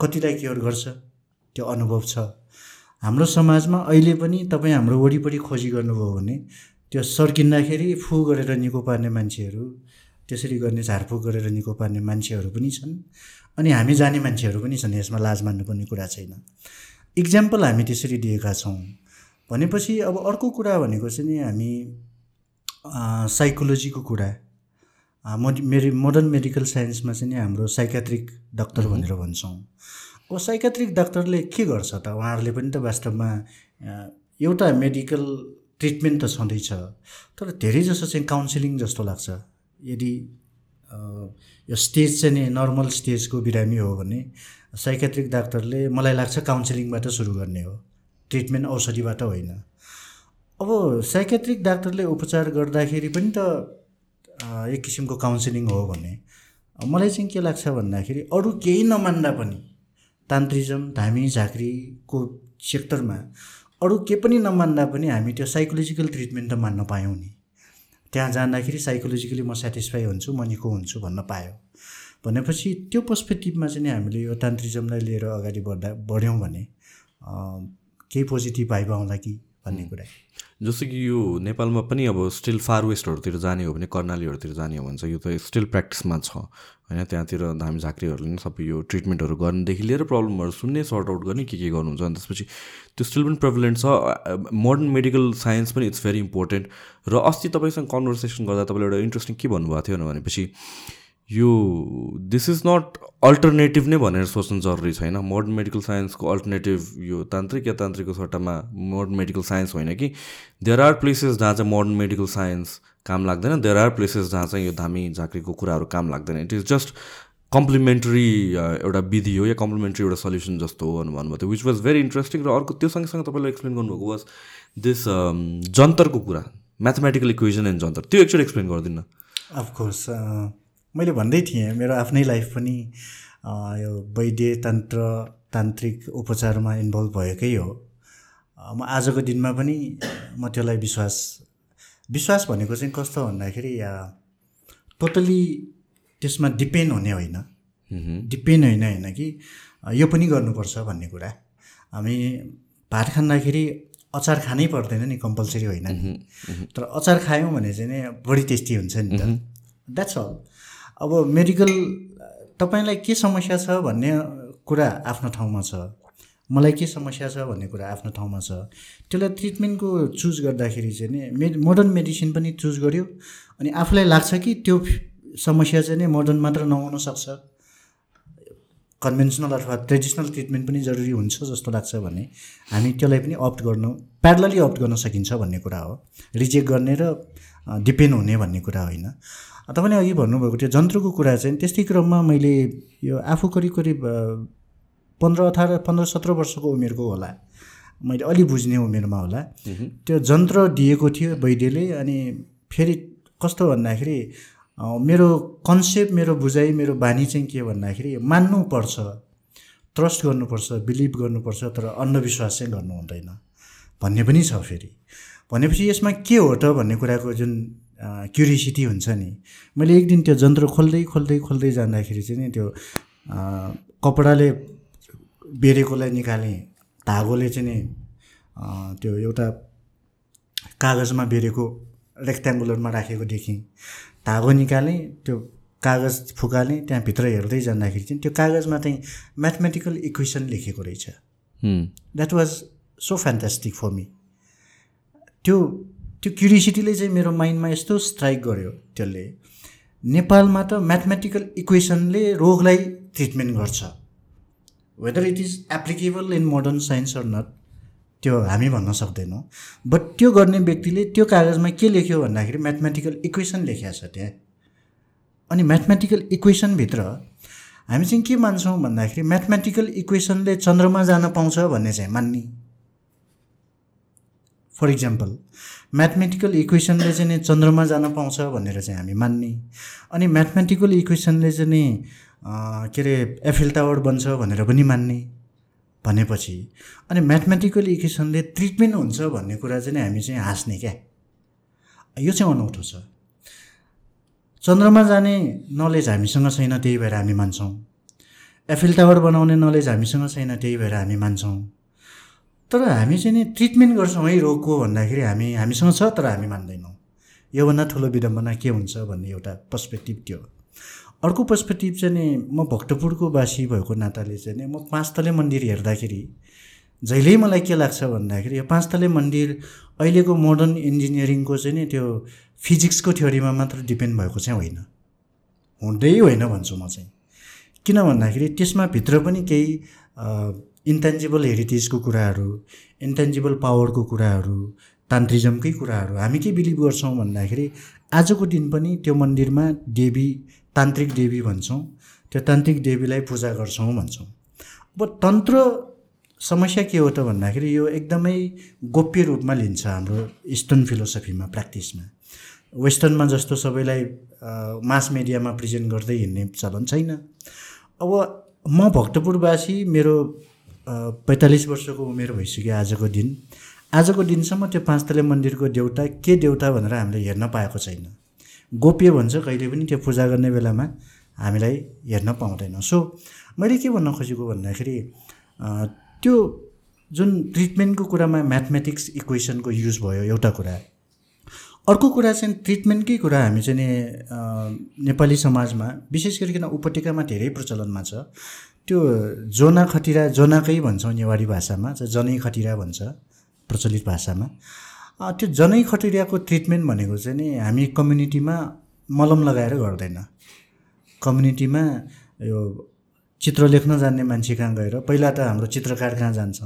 कतिलाई क्योर गर्छ? त्यो अनुभव छ। हाम्रो समाजमा अहिले पनि तपाईँ हाम्रो वरिपरि खोजी गर्नुभयो भने त्यो सर्किँदाखेरि फु गरेर निको पार्ने मान्छेहरू त्यसरी गर्ने झारफुक गरेर निको पार्ने मान्छेहरू पनि छन्। अनि हामी जाने मान्छेहरू पनि छन् यसमा लाज मान्नुपर्ने कुरा छैन। इक्जाम्पल हामी त्यसरी दिएका छौँ। भनेपछि अब अर्को कुरा भनेको चाहिँ नि हामी साइकोलोजीको कुरा। मोड मेरि मोडर्न मेडिकल साइन्समा चाहिँ नि हाम्रो साइकाट्रिक डक्टर भनेर भन्छौँ। अब साइकाट्रिक डाक्टरले के गर्छ त? उहाँहरूले पनि त वास्तवमा एउटा मेडिकल ट्रिटमेन्ट त छँदैछ। तर धेरै जसो चाहिँ काउन्सिलिङ जस्तो लाग्छ। यदि यो स्टेज चाहिँ नि नर्मल स्टेजको बिरामी हो भने साइकेट्रिक डाक्टरले मलाई लाग्छ काउन्सिलिङबाट सुरु गर्ने हो। ट्रिटमेन्ट औषधिबाट होइन। अब साइकेट्रिक डाक्टरले उपचार गर्दाखेरि पनि त एक किसिमको काउन्सिलिङ हो भने मलाई चाहिँ के लाग्छ भन्दाखेरि अरू केही नमान्दा पनि तान्त्रिजम धामी झाँक्रीको सेक्टरमा अरू के पनि नमान्दा पनि हामी त्यो साइकोलोजिकल ट्रिटमेन्ट त मान्न पायौँ नि। त्यहाँ जाँदाखेरि साइकोलोजिकली म सेटिस्फाई हुन्छु म निको हुन्छु भन्न पायो। भनेपछि त्यो पर्सपेक्टिभमा चाहिँ नि हामीले यो तान्त्रिजमलाई लिएर अगाडि बढ्दा बढ्यौँ भने केही पोजिटिभ भाइब आउँला कि भन्ने कुरा। जस्तो कि यो नेपालमा पनि अब स्टिल फार वेस्टहरूतिर जाने हो भने कर्णालीहरूतिर जाने हो भने चाहिँ यो त स्टिल प्र्याक्टिसमा छ। होइन त्यहाँतिर धामी झाँक्रीहरूले पनि सबै यो ट्रिटमेन्टहरू गर्नेदेखि लिएर प्रब्लमहरू सुन्ने सर्ट आउट गर्ने के के गर्नुहुन्छ अनि त्यसपछि त्यो स्टिल पनि प्रिभिलेन्ट छ। मोडर्न मेडिकल साइन्स पनि इट्स भेरी इम्पोर्टेन्ट। र अस्ति तपाईँसँग कन्भर्सेसन गर्दा तपाईँले एउटा इन्ट्रेस्टिङ के भन्नुभएको थियो भनेपछि यो दिस इज नट अल्टरनेटिभ नै भनेर सोच्नु जरुरी छैन। मोडर्न मेडिकल साइन्सको अल्टरनेटिभ यो तान्त्रिक या तान्त्रिकको सट्टामा मोडर्न मेडिकल साइन्स होइन कि? देयर आर प्लेसेस जहाँ चाहिँ मोडर्न मेडिकल साइन्स काम लाग्दैन। देयर आर प्लेसेस जहाँ चाहिँ यो धामी झाँक्रीको कुराहरू काम लाग्दैन। इट इज जस्ट कम्प्लिमेन्ट्री एउटा विधि हो या कम्प्लिमेन्ट्री एउटा सल्युसन जस्तो हो भन्नुभएको थियो विच वाज भेरी इन्ट्रेस्टिङ र अर्को त्यो सँगसँगै तपाईँले एक्सप्लेन गर्नुभएको वाज दिस जन्तरको कुरा म्याथमेटिकल इक्वेसन एन्ड जन्तर। त्यो एक्चुअली एक्सप्लेन गरिदिनु। अफकोर्स मैले भन्दै थिएँ मेरो आफ्नै लाइफ पनि यो वैद्य तन्त्र तान्त्रिक उपचारमा इन्भल्भ भएकै हो। म आजको दिनमा पनि म त्यसलाई विश्वास विश्वास भनेको चाहिँ कस्तो भन्दाखेरि टोटली त्यसमा डिपेन्ड हुने होइन। डिपेन्ड होइन होइन कि? यो पनि गर्नुपर्छ भन्ने कुरा। हामी भात खाँदाखेरि अचार खानै पर्दैन नि कम्पलसरी होइन तर अचार खायौँ भने चाहिँ नि बढी टेस्टी हुन्छ नि त। द्याट्स अल अब मेडिकल तपाईँलाई के समस्या छ भन्ने कुरा आफ्नो ठाउँमा छ? मलाई के समस्या छ भन्ने कुरा आफ्नो ठाउँमा छ? त्यसलाई ट्रिटमेन्टको चुज गर्दाखेरि चाहिँ नि मे मोडर्न मेडिसिन पनि चुज गर्यो। अनि आफूलाई लाग्छ कि त्यो समस्या चाहिँ नि मोडर्न मात्र नहुन सक्छ। कन्भेन्सनल अथवा ट्रेडिसनल ट्रिटमेन्ट पनि जरुरी हुन्छ जस्तो लाग्छ भने हामी त्यसलाई पनि अप्ट गर्नु प्यारलली अप्ट गर्न सकिन्छ भन्ने कुरा हो। रिजेक्ट गर्ने र डिपेन्ड हुने भन्ने कुरा होइन। तपाईँले अघि भन्नुभएको त्यो जन्त्रको कुरा चाहिँ त्यस्तै क्रममा मैले यो आफू करिब करिब पन्ध्र अठार पन्ध्र सत्र वर्षको उमेरको होला। मैले अलि बुझ्ने उमेरमा होला। त्यो जन्त्र दिएको थियो वैद्यले अनि फेरि कस्तो भन्दाखेरि मेरो कन्सेप्ट मेरो बुझाइ मेरो बानी चाहिँ के भन्दाखेरि मान्नुपर्छ ट्रस्ट गर्नुपर्छ बिलिभ गर्नुपर्छ तर अन्धविश्वास चाहिँ गर्नु हुँदैन। भन्ने पनि छ फेरि। भनेपछि यसमा के हो त भन्ने कुराको जुन क्युरियोसिटी हुन्छ नि। मैले एक दिन त्यो जन्त्र खोल्दै खोल्दै खोल्दै जाँदाखेरि चाहिँ नि त्यो कपडाले बेरेकोलाई निकालेँ। धागोले चाहिँ नि त्यो एउटा कागजमा बेरेको रेक्ट्याङ्गुलरमा राखेको देखेँ। धागो निकालेँ त्यो कागज फुकालेँ त्यहाँभित्र हेर्दै जाँदाखेरि चाहिँ त्यो कागजमा चाहिँ म्याथमेटिकल इक्वेसन लेखेको रहेछ। That was so fantastic for me त्यो त्यो क्युरियोसिटीले चाहिँ मेरो माइन्डमा यस्तो स्ट्राइक गर्यो त्यसले। नेपालमा त म्याथमेटिकल इक्वेसनले रोगलाई ट्रिटमेन्ट गर्छ। Whether it is applicable in modern science or not त्यो हामी भन्न सक्दैनौँ। बट त्यो गर्ने व्यक्तिले त्यो कागजमा के लेख्यो भन्दाखेरि म्याथमेटिकल इक्वेसन लेखेको छ त्यहाँ। अनि म्याथमेटिकल इक्वेसनभित्र हामी चाहिँ के मान्छौँ भन्दाखेरि म्याथमेटिकल इक्वेसनले चन्द्रमा जान पाउँछ भन्ने चाहिँ मान्ने। फर इक्जाम्पल म्याथमेटिकल इक्वेसनले चाहिँ चन्द्रमा जान पाउँछ भनेर चाहिँ हामी मान्ने। अनि म्याथमेटिकल इक्वेसनले चाहिँ नि के अरे एफिल टावर बन्छ भनेर पनि मान्ने भनेपछि। अनि म्याथमेटिकल इक्वेसनले ट्रिटमेन्ट हुन्छ भन्ने कुरा चाहिँ हामी चाहिँ हाँस्ने क्या। यो चाहिँ अनौठो छ। चन्द्रमा जाने नलेज हामीसँग छैन त्यही भएर हामी मान्छौँ। एफिल टावर बनाउने नलेज हामीसँग छैन त्यही भएर हामी मान्छौँ। तर हामी चाहिँ नि ट्रिटमेन्ट गर्छौँ है रोगको भन्दाखेरि हामी हामीसँग छ तर हामी मान्दैनौँ। योभन्दा ठुलो विडम्बना के हुन्छ भन्ने एउटा पर्सपेक्टिभ त्यो अर्को पर्सपेक्टिभ चाहिँ नि म भक्तपुरको बासी भएको नाताले चाहिँ नि म पाँच तले मन्दिर हेर्दाखेरि जहिल्यै मलाई के लाग्छ भन्दाखेरि यो पाँच तले मन्दिर अहिलेको मोडर्न इन्जिनियरिङको चाहिँ नि त्यो फिजिक्सको थ्योरीमा मात्र डिपेन्ड भएको चाहिँ होइन। हुँदै होइन भन्छु म चाहिँ। किन भन्दाखेरि त्यसमा भित्र पनि केही इन्टेन्जिबल हेरिटेजको कुराहरू इन्टेन्जिबल पावरको कुराहरू तान्त्रिजमकै कुराहरू हामी के बिलिभ गर्छौँ भन्दाखेरि आजको दिन पनि त्यो मन्दिरमा देवी तान्त्रिक देवी भन्छौँ त्यो तान्त्रिक देवीलाई पूजा गर्छौँ भन्छौँ। अब तन्त्र समस्या के हो त भन्दाखेरि यो एकदमै गोप्य रूपमा लिन्छ हाम्रो इस्टर्न फिलोसफीमा प्र्याक्टिसमा वेस्टर्नमा जस्तो सबैलाई मास मिडियामा प्रेजेन्ट गर्दै हिँड्ने चलन छैन अब म भक्तपुरवासी मेरो पैँतालिस वर्षको उमेर भइसक्यो आजको दिन। आजको दिनसम्म त्यो पाँच तले मन्दिरको देउता के देउता भनेर हामीले हेर्न पाएको छैन। गोप्य भन्छ कहिले पनि त्यो पूजा गर्ने बेलामा हामीलाई हेर्न पाउँदैन। सो मैले के भन्न खोजेको भन्दाखेरि त्यो जुन ट्रिटमेन्टको कुरामा म्याथमेटिक्स इक्वेसनको युज भयो एउटा कुरा। अर्को कुरा चाहिँ ट्रिटमेन्टकै कुरा हामी चाहिँ नेपाली समाजमा विशेष गरिकन उपत्यकामा धेरै प्रचलनमा छ। त्यो जोना खटिरा जोनाकै भन्छौँ नेवारी भाषामा जनै खटिरा भन्छ प्रचलित भाषामा। त्यो जनै खटिराको ट्रिटमेन्ट भनेको चाहिँ नि हामी कम्युनिटीमा मलम लगाएर गर्दैन। कम्युनिटीमा यो चित्र लेख्न जान्ने मान्छे कहाँ गएर पहिला त हाम्रो चित्रकार कहाँ जान्छ?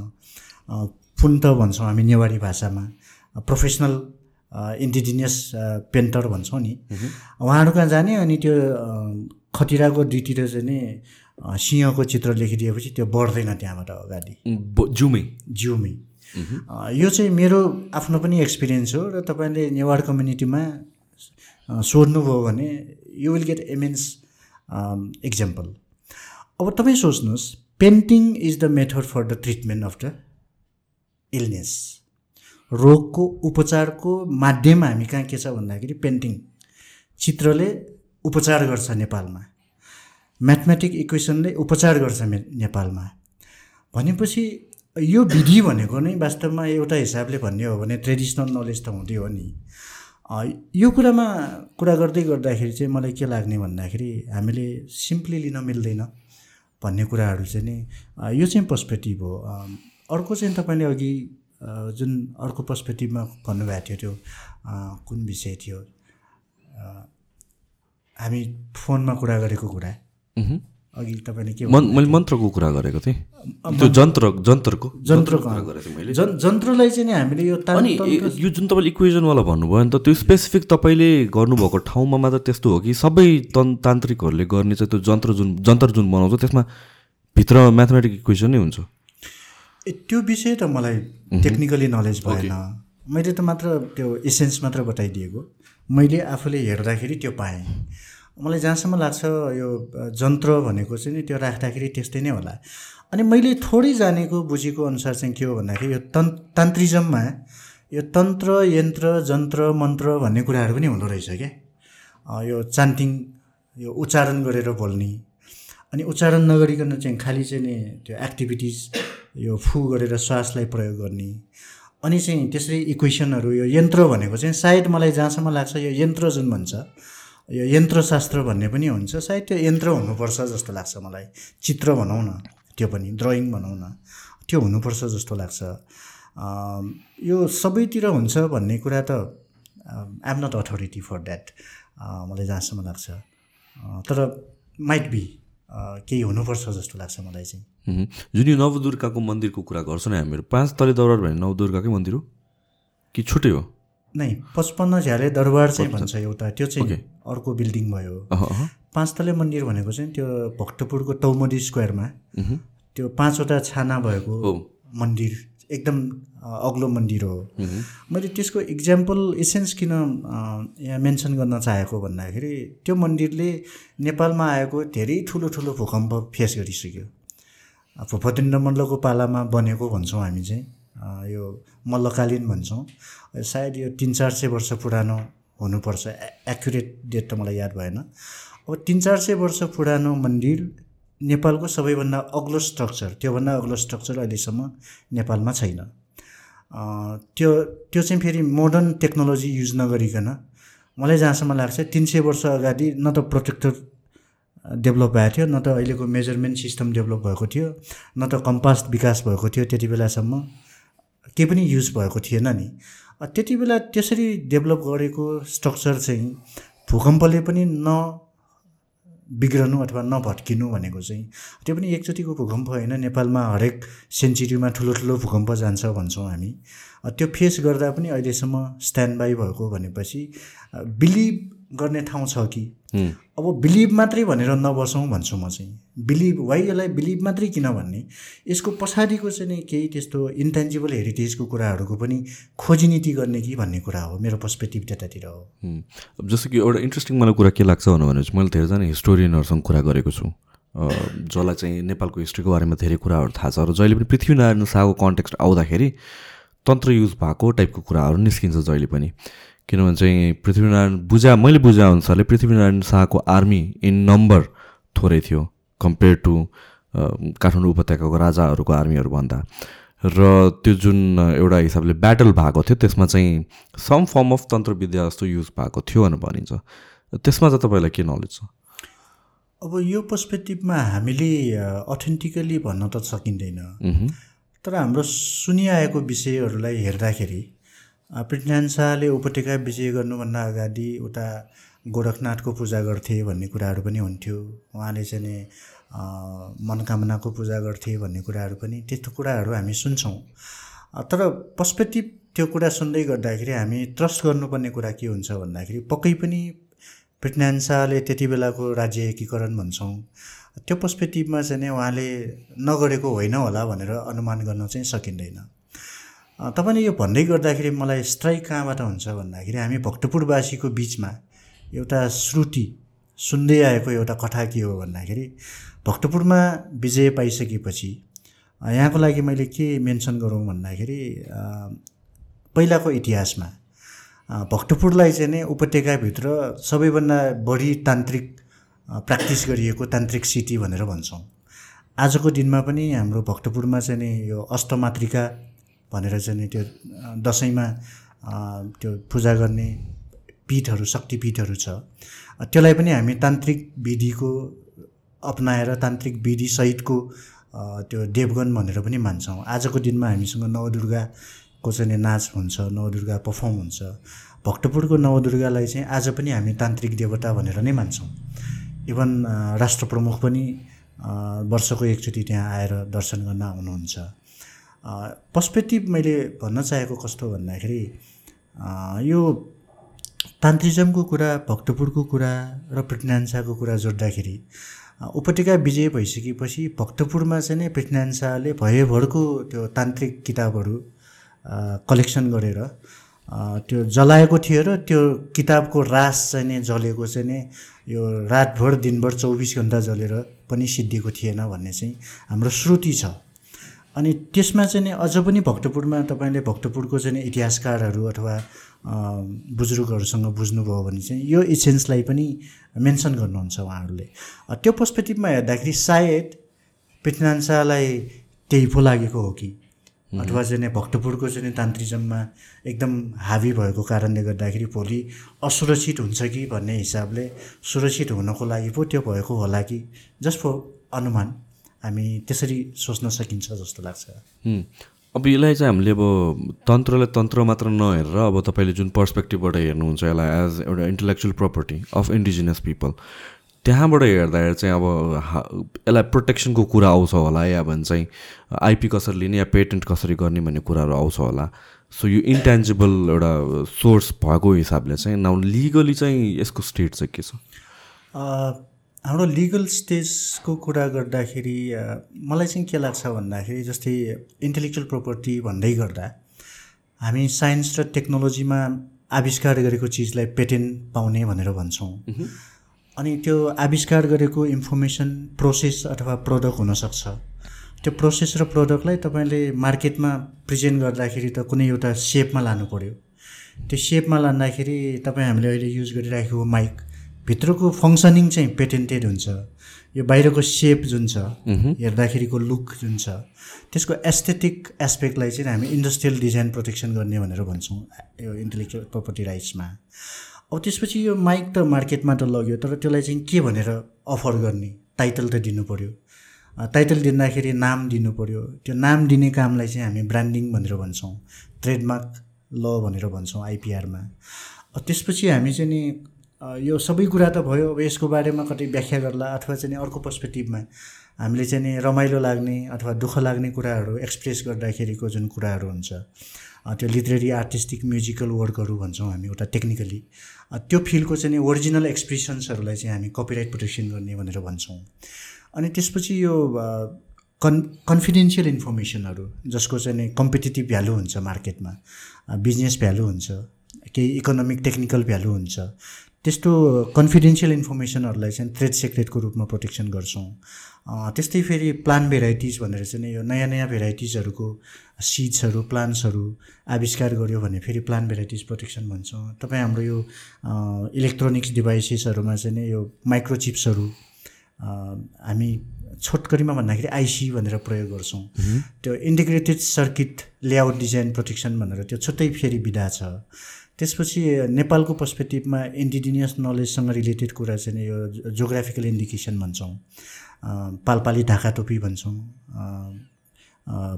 फुन्त भन्छौँ हामी नेवारी भाषामा। प्रोफेसनल इन्डिजिनियस पेन्टर भन्छौँ नि। उहाँहरू कहाँ जाने अनि त्यो खटिराको दुईतिर चाहिँ नि सिंहको चित्र लेखिदिएपछि त्यो बढ्दैन त्यहाँबाट अगाडि। जुमै? जिउमै यो चाहिँ मेरो आफ्नो पनि एक्सपिरियन्स हो र तपाईँले नेवार कम्युनिटीमा सोध्नुभयो भने you will get immense example अब तपाईँ सोच्नुहोस् painting is the method for the treatment of the illness रोगको उपचारको माध्यम हामी कहाँ के छ भन्दाखेरि पेन्टिङ चित्रले उपचार गर्छ नेपालमा। म्याथमेटिक इक्वेसनले उपचार गर्छ नेपालमा। भनेपछि यो विधि भनेको नै वास्तवमा एउटा हिसाबले भन्ने हो भने ट्रेडिसनल नलेज त हुँदै हो नि। यो कुरामा कुरा गर्दै गर्दाखेरि चाहिँ मलाई के लाग्ने भन्दाखेरि हामीले सिम्पली लिन मिल्दैन भन्ने कुराहरू चाहिँ नि यो चाहिँ पर्सपेक्टिभ हो। अर्को चाहिँ तपाईँले अघि जुन अर्को पर्सपेक्टिभमा भन्नुभएको थियो त्यो कुन विषय थियो? हामी फोनमा कुरा गरेको कुरा। अघि तपाईँले के मैले मन्त्रको कुरा गरेको थिएँ। त्यो जन्त्र जन्त्रको जन्त्रको कुरा गरेको थिएँ मैले। जन्त्रलाई चाहिँ नि हामीले यो अनि यो जुन तपाईँले इक्वेजनवाला भन्नुभयो नि त त्यो स्पेसिफिक तपाईँले गर्नुभएको ठाउँमा मात्र त्यस्तो हो कि सबै तन् तान्त्रिकहरूले गर्ने चाहिँ त्यो जन्त्र जुन जन्त्र जुन बनाउँछ त्यसमा भित्र म्याथमेटिक इक्वेसन नै हुन्छ। त्यो विषय त मलाई टेक्निकली नलेज भएन। मैले त मात्र त्यो एसेन्स मात्र बताइदिएको। मैले आफूले हेर्दाखेरि त्यो पाएँ। मलाई जहाँसम्म लाग्छ यो जन्त्र भनेको चाहिँ नि त्यो राख्दाखेरि त्यस्तै नै होला। अनि मैले थोरै जानेको बुझेको अनुसार चाहिँ के हो भन्दाखेरि यो तन् तान्त्रिजममा यो तन्त्र यन्त्र जन्त्र मन्त्र भन्ने कुराहरू पनि हुँदो रहेछ क्या। यो चान्टिङ यो उच्चारण गरेर बोल्ने। अनि उच्चारण नगरिकन चाहिँ खालि चाहिँ नि त्यो एक्टिभिटिज यो फु गरेर श्वासलाई प्रयोग गर्ने। अनि चाहिँ त्यसरी इक्वेसनहरू यो यन्त्र भनेको चाहिँ सायद मलाई जहाँसम्म लाग्छ यो यन्त्र जुन भन्छ यो यन्त्रशास्त्र भन्ने पनि हुन्छ। सायद त्यो यन्त्र हुनुपर्छ जस्तो लाग्छ मलाई। चित्र भनौँ न त्यो पनि ड्रइङ भनौँ न त्यो हुनुपर्छ जस्तो लाग्छ। यो सबैतिर हुन्छ भन्ने कुरा त I'm not authority for that मलाई जहाँसम्म लाग्छ। तर माइट बी केही हुनुपर्छ जस्तो लाग्छ मलाई चाहिँ। जुन यो नवदुर्गाको मन्दिरको कुरा गर्छौँ हामीहरू पाँच तले दरबार भने नवदुर्गाकै मन्दिर हो? कि छुट्टै हो? नै पचपन्न झ्याले दरबार चाहिँ भन्छ एउटा त्यो चाहिँ अर्को बिल्डिङ भयो। पाँच तले मन्दिर भनेको चाहिँ त्यो भक्तपुरको टौमडी स्क्वायरमा। त्यो पाँचवटा छाना भएको मन्दिर एकदम अग्लो मन्दिर हो। मैले त्यसको इक्जाम्पल इसेन्स किन यहाँ मेन्सन गर्न चाहेको भन्दाखेरि त्यो मन्दिरले नेपालमा आएको धेरै ठुलो ठुलो भूकम्प फेस गरिसक्यो। भूपतिन्द्र मल्लको पालामा बनेको भन्छौँ हामी चाहिँ। यो मल्लकालीन भन्छौँ। सायद यो तिन चार सय वर्ष पुरानो हुनुपर्छ। एक्युरेट डेट त मलाई याद भएन। अब तिन चार सय वर्ष पुरानो मन्दिर नेपालको सबैभन्दा अग्लो स्ट्रक्चर त्योभन्दा अग्लो स्ट्रक्चर अहिलेसम्म नेपालमा छैन। त्यो त्यो चाहिँ फेरि मोडर्न टेक्नोलोजी युज नगरिकन मलाई जहाँसम्म लाग्छ तिन सय वर्ष अगाडि न त प्रोटेक्टर डेभलप भएको थियो न त अहिलेको मेजरमेन्ट सिस्टम डेभलप भएको थियो न त कम्पास विकास भएको थियो त्यति बेलासम्म केही पनि युज भएको थिएन नि। त्यति बेला त्यसरी डेभलप गरेको स्ट्रक्चर चाहिँ भूकम्पले पनि न बिग्रनु अथवा नभत्किनु भनेको चाहिँ त्यो पनि एकचोटिको भूकम्प होइन। नेपालमा हरेक सेन्चुरीमा ठुलो ठुलो भूकम्प जान्छ भन्छौँ हामी। त्यो फेस गर्दा पनि अहिलेसम्म स्ट्यान्ड बाई भएको भनेपछि बिलिभ गर्ने ठाउँ छ कि। अब बिलिभ मात्रै भनेर नबसौँ भन्छु म चाहिँ। बिलिभ वाइ यसलाई बिलिभ मात्रै किन भन्ने? यसको पछाडिको चाहिँ नि केही त्यस्तो इन्टेन्जिबल हेरिटेजको कुराहरूको पनि खोजी नीति गर्ने कि भन्ने कुरा हो मेरो पर्सपेक्टिभ त्यतातिर हो। अब जस्तो कि एउटा इन्ट्रेस्टिङ मलाई कुरा के लाग्छ भनेपछि मैले धेरैजना हिस्टोरियनहरूसँग कुरा गरेको छु। जसलाई चाहिँ नेपालको हिस्ट्रीको बारेमा धेरै कुराहरू थाहा छ। र जहिले पनि पृथ्वीनारायण शाहको कन्टेक्स्ट आउँदाखेरि तन्त्र युज भएको टाइपको कुराहरू निस्किन्छ जहिले पनि। किनभने चाहिँ पृथ्वीनारायण बुझा मैले बुझे अनुसारले पृथ्वीनारायण शाहको आर्मी इन नम्बर थोरै थियो कम्पेयर टु काठमाडौँ उपत्यकाको राजाहरूको आर्मीहरूभन्दा। र त्यो जुन एउटा हिसाबले ब्याटल भएको थियो त्यसमा चाहिँ सम फर्म अफ तन्त्र विद्या जस्तो युज भएको थियो भनेर भनिन्छ। त्यसमा चाहिँ तपाईँलाई के नलेज छ? अब यो पर्सपेक्टिभमा हामीले अथेन्टिकली भन्न त सकिँदैन। तर हाम्रो सुनिआएको विषयहरूलाई हेर्दाखेरि पृथ्वीनारायण शाहले उपत्यका विजय गर्नुभन्दा अगाडि उता गोरखनाथको पूजा गर्थे भन्ने कुराहरू पनि हुन्थ्यो। उहाँले चाहिँ मनोकामनाको पूजा गर्थे भन्ने कुराहरू पनि त्यस्तो कुराहरू हामी सुन्छौँ। तर पर्सपेक्टिभ त्यो कुरा सुन्दै गर्दाखेरि हामी ट्रस्ट गर्नुपर्ने कुरा के हुन्छ भन्दाखेरि पक्कै पनि पृथ्वीनारायण शाहले त्यति बेलाको राज्य एकीकरण भन्छौँ। त्यो पर्सपेक्टिभमा चाहिँ उहाँले नगरेको होइन होला भनेर अनुमान गर्न चाहिँ सकिँदैन। तपाईँले यो भन्दै गर्दाखेरि मलाई स्ट्राइक कहाँबाट हुन्छ भन्दाखेरि हामी भक्तपुरवासीको बिचमा एउटा श्रुति सुन्दै आएको एउटा कथा के हो भन्दाखेरि भक्तपुरमा विजय पाइसकेपछि यहाँको लागि मैले के मेन्सन गरौँ भन्दाखेरि पहिलाको इतिहासमा भक्तपुरलाई चाहिँ नै उपत्यकाभित्र सबैभन्दा बढी तान्त्रिक प्र्याक्टिस गरिएको तान्त्रिक सिटी भनेर भन्छौँ। आजको दिनमा पनि हाम्रो भक्तपुरमा चाहिँ नि यो अष्टमातृका भनेर चाहिँ त्यो दसैँमा त्यो पूजा गर्ने पीठहरू शक्तिपीठहरू छ। त्यसलाई पनि हामी तान्त्रिक विधिको अप्नाएर तान्त्रिक विधिसहितको त्यो देवगन भनेर पनि मान्छौँ। आजको दिनमा हामीसँग नवदुर्गाको चाहिँ नाच हुन्छ नवदुर्गा पर्फर्म हुन्छ। भक्तपुरको नवदुर्गालाई चाहिँ आज पनि हामी तान्त्रिक देवता भनेर नै मान्छौँ। इभन राष्ट्र प्रमुख पनि वर्षको एकचोटि त्यहाँ आएर दर्शन गर्न आउनुहुन्छ। पर्सपेक्टिभ मैले भन्न चाहेको कस्तो भन्दाखेरि यो तान्त्रिजमको कुरा भक्तपुरको कुरा र शाहको कुरा जोड्दाखेरि उपत्यका विजय भइसकेपछि भक्तपुरमा चाहिँ नै शाहले भयभरको त्यो तान्त्रिक किताबहरू कलेक्सन गरेर त्यो जलाएको थियो र त्यो किताबको रास चाहिँ नै जलेको चाहिँ नै यो रातभर दिनभर चौबिस घन्टा जलेर पनि सिद्धिएको थिएन भन्ने चाहिँ हाम्रो श्रुति छ। अनि त्यसमा चाहिँ नि अझ पनि भक्तपुरमा तपाईँले भक्तपुरको चाहिँ इतिहासकारहरू अथवा बुजुर्गहरूसँग बुझ्नुभयो भने चाहिँ यो इसेन्सलाई पनि मेन्सन गर्नुहुन्छ उहाँहरूले। त्यो पर्सपेक्टिभमा हेर्दाखेरि सायद पृथ्वीनारायण शाहलाई त्यही पो लागेको हो कि? अथवा चाहिँ भक्तपुरको चाहिँ तान्त्रिजममा एकदम हावी भएको कारणले गर्दाखेरि भोलि असुरक्षित हुन्छ कि भन्ने हिसाबले सुरक्षित हुनको लागि पो त्यो भएको होला कि? जस्ट फर अनुमान। हामी त्यसरी सोच्न सकिन्छ जस्तो लाग्छ। अब यसलाई चाहिँ हामीले अब तन्त्रलाई तन्त्र मात्र नहेरेर अब तपाईँले जुन पर्सपेक्टिभबाट हेर्नुहुन्छ यसलाई एज एउटा intellectual property of indigenous people त्यहाँबाट हेर्दाखेरि चाहिँ अब हा- यसलाई प्रोटेक्सनको कुरा आउँछ होला या भने चाहिँ आइपी कसरी लिने या पेटेन्ट कसरी गर्ने भन्ने कुराहरू आउँछ होला। सो यो इन्टेन्जिबल एउटा सोर्स भएको हिसाबले चाहिँ नाउ लिगली चाहिँ यसको स्टेट चाहिँ के छ? हाम्रो लिगल स्टेजको कुरा गर्दाखेरि मलाई चाहिँ के लाग्छ भन्दाखेरि जस्तै इन्टेलेक्चुअल प्रोपर्टी भन्दै गर्दा हामी साइन्स र टेक्नोलोजीमा आविष्कार गरेको चिजलाई पेटेन्ट पाउने भनेर भन्छौँ। अनि त्यो आविष्कार गरेको इन्फर्मेसन प्रोसेस अथवा प्रडक्ट हुनसक्छ। त्यो प्रोसेस र प्रडक्टलाई तपाईँले मार्केटमा प्रेजेन्ट गर्दाखेरि त कुनै एउटा सेपमा लानु पऱ्यो त्यो सेपमा लाँदाखेरि तपाईँ हामीले अहिले युज गरिराखेको माइक भित्रको फङ्सनिङ चाहिँ पेटेन्टेड हुन्छ। यो बाहिरको सेप जुन छ हेर्दाखेरिको लुक जुन छ त्यसको एस्थेटिक एस्पेक्टलाई चाहिँ हामी इन्डस्ट्रियल डिजाइन प्रोटेक्सन गर्ने भनेर भन्छौँ यो इन्टेलेक्चुअल प्रोपर्टी राइट्समा अब त्यसपछि यो माइक त मार्केटमा त लग्यो तर त्यसलाई चाहिँ के भनेर अफर गर्ने? टाइटल त दिनु पऱ्यो टाइटल दिँदाखेरि नाम दिनु पऱ्यो त्यो नाम दिने कामलाई चाहिँ हामी ब्रान्डिङ भनेर भन्छौँ ट्रेडमार्क ल भनेर भन्छौँ आइपिआरमा त्यसपछि हामी चाहिँ नि यो सबै कुरा त भयो अब यसको बारेमा कतै व्याख्या गर्ला अथवा चाहिँ अर्को पर्सपेक्टिभमा हामीले चाहिँ नि रमाइलो लाग्ने अथवा दुःख लाग्ने कुराहरू एक्सप्रेस गर्दाखेरिको जुन कुराहरू हुन्छ त्यो लिटरेरी आर्टिस्टिक म्युजिकल वर्कहरू भन्छौँ हामी एउटा टेक्निकली त्यो फिल्डको चाहिँ ओरिजिनल एक्सप्रेसन्सहरूलाई चाहिँ हामी कपिराइट प्रोटेक्सन गर्ने भनेर भन्छौँ। अनि त्यसपछि यो कन् कन्फिडेन्सियल इन्फर्मेसनहरू जसको चाहिँ नि कम्पिटेटिभ भ्यालु हुन्छ मार्केटमा बिजनेस भ्यालु हुन्छ केही इकोनोमिक टेक्निकल भ्यालु हुन्छ त्यस्तो कन्फिडेन्सियल इन्फर्मेसनहरूलाई चाहिँ ट्रेड सेक्रेटको रूपमा प्रोटेक्सन गर्छौँ। त्यस्तै फेरि प्लान भेराइटिज भनेर चाहिँ यो नयाँ नयाँ भेराइटिजहरूको सिड्सहरू प्लान्ट्सहरू आविष्कार गर्यो भने फेरि प्लान भेराइटिज प्रोटेक्सन भन्छौँ। तपाईँ हाम्रो यो इलेक्ट्रोनिक्स डिभाइसेसहरूमा चाहिँ नि यो माइक्रोचिप्सहरू हामी छोटकरीमा भन्दाखेरि आइसी भनेर प्रयोग गर्छौँ। त्यो integrated circuit layout design protection भनेर त्यो छुट्टै फेरि विधा छ। त्यसपछि नेपालको पर्सपेक्टिभमा इन्डिजिनियस नलेजसँग रिलेटेड कुरा चाहिँ यो जोग्राफिकल इन्डिकेसन भन्छौँ पालपाली ढाका टोपी भन्छौँ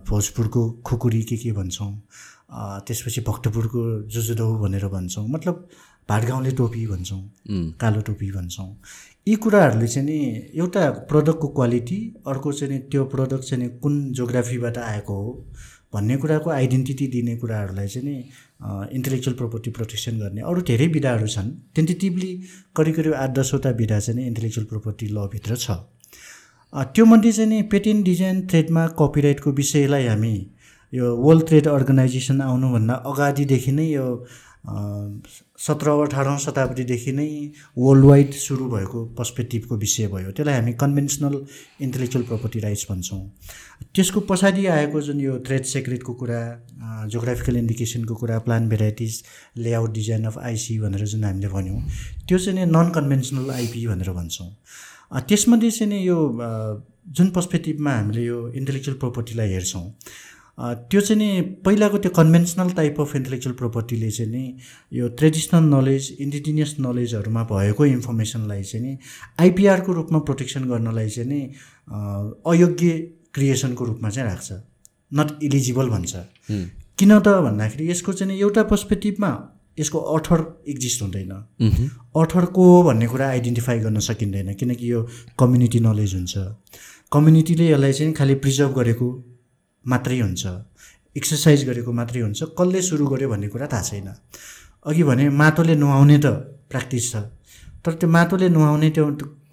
भोजपुरको खुकुरी के के भन्छौँ त्यसपछि भक्तपुरको जुजुदौ भनेर भन्छौँ मतलब भाटगाउँले टोपी भन्छौँ कालो टोपी भन्छौँ। यी कुराहरूले चाहिँ नि एउटा प्रडक्टको क्वालिटी अर्को चाहिँ नि त्यो प्रडक्ट चाहिँ नि कुन जोग्राफीबाट आएको हो भन्ने कुराको आइडेन्टिटी दिने कुराहरूलाई चाहिँ नि इन्टेलेक्चुअल प्रोपर्टी प्रोटेक्सन गर्ने अरू धेरै विधाहरू छन्। टेन्टेटिभली करिब करिब आठ दसवटा विधा चाहिँ इन्टेलेक्चुअल प्रोपर्टी लभित्र छ। त्योमध्ये चाहिँ नि पेटेन्ट डिजाइन ट्रेडमार्क कपिराइटको विषयलाई हामी यो वर्ल्ड ट्रेड अर्गनाइजेसन आउनुभन्दा अगाडिदेखि नै यो सत्रौँ अठारौँ शताब्दीदेखि नै वर्ल्ड वाइड सुरु भएको पर्सपेक्टिभको विषय भयो। त्यसलाई हामी कन्भेन्सनल इन्टेलेक्चुअल प्रोपर्टी राइट्स भन्छौँ। त्यसको पछाडि आएको जुन यो ट्रेड सेक्रेटको कुरा जोग्राफिकल इन्डिकेसनको कुरा plant varieties layout design of IC भनेर जुन हामीले भन्यौँ त्यो चाहिँ नि नन कन्भेन्सनल आइपी भनेर भन्छौँ। त्यसमध्ये चाहिँ नि यो जुन पर्सपेक्टिभमा हामीले यो इन्टेलेक्चुअल प्रोपर्टीलाई हेर्छौँ त्यो चाहिँ नि पहिलाको त्यो कन्भेन्सनल टाइप अफ इन्टेलेक्चुअल प्रोपर्टीले चाहिँ नि यो ट्रेडिसनल नलेज इन्डिजिनियस नलेजहरूमा भएको इन्फर्मेसनलाई चाहिँ नि आइपिआरको रूपमा प्रोटेक्सन गर्नलाई चाहिँ नि अयोग्य क्रिएसनको रूपमा चाहिँ राख्छ। नट इलिजिबल भन्छ। किन त भन्दाखेरि यसको चाहिँ नि एउटा पर्सपेक्टिभमा यसको अथर एक्जिस्ट हुँदैन। अथर को हो भन्ने कुरा आइडेन्टिफाई गर्न सकिँदैन किनकि यो कम्युनिटी नलेज हुन्छ। कम्युनिटीले यसलाई चाहिँ खालि प्रिजर्भ गरेको मात्रै हुन्छ। एक्सर्साइज गरेको मात्रै हुन्छ। कसले सुरु गर्यो भन्ने कुरा थाहा छैन। अघि भने माटोले नुहाउने त प्र्याक्टिस छ। तर त्यो माटोले नुहाउने त्यो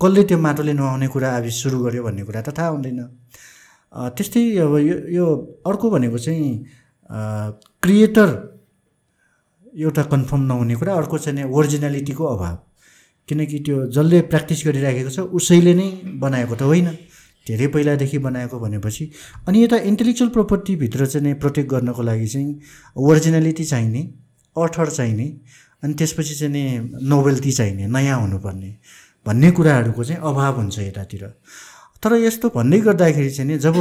कसले त्यो माटोले नुहाउने कुरा अब सुरु गर्यो भन्ने कुरा त थाहा हुँदैन। त्यस्तै अब यो यो अर्को भनेको चाहिँ क्रिएटर एउटा कन्फर्म नहुने कुरा अर्को चाहिँ नि ओरिजिनालिटीको अभाव। किनकि त्यो जसले प्र्याक्टिस गरिराखेको छ उसैले नै बनाएको त होइन। धेरै पहिलादेखि बनाएको भनेपछि अनि यता इन्टेलेक्चुअल प्रोपर्टीभित्र चाहिँ प्रोटेक्ट गर्नको लागि चाहिँ ओरिजिनालिटी चाहिने अथर चाहिने अनि त्यसपछि चाहिँ नि नोभेल्टी चाहिने नयाँ हुनुपर्ने भन्ने कुराहरूको चाहिँ अभाव हुन्छ यतातिर। तर यस्तो भन्दै गर्दाखेरि चाहिँ नि जब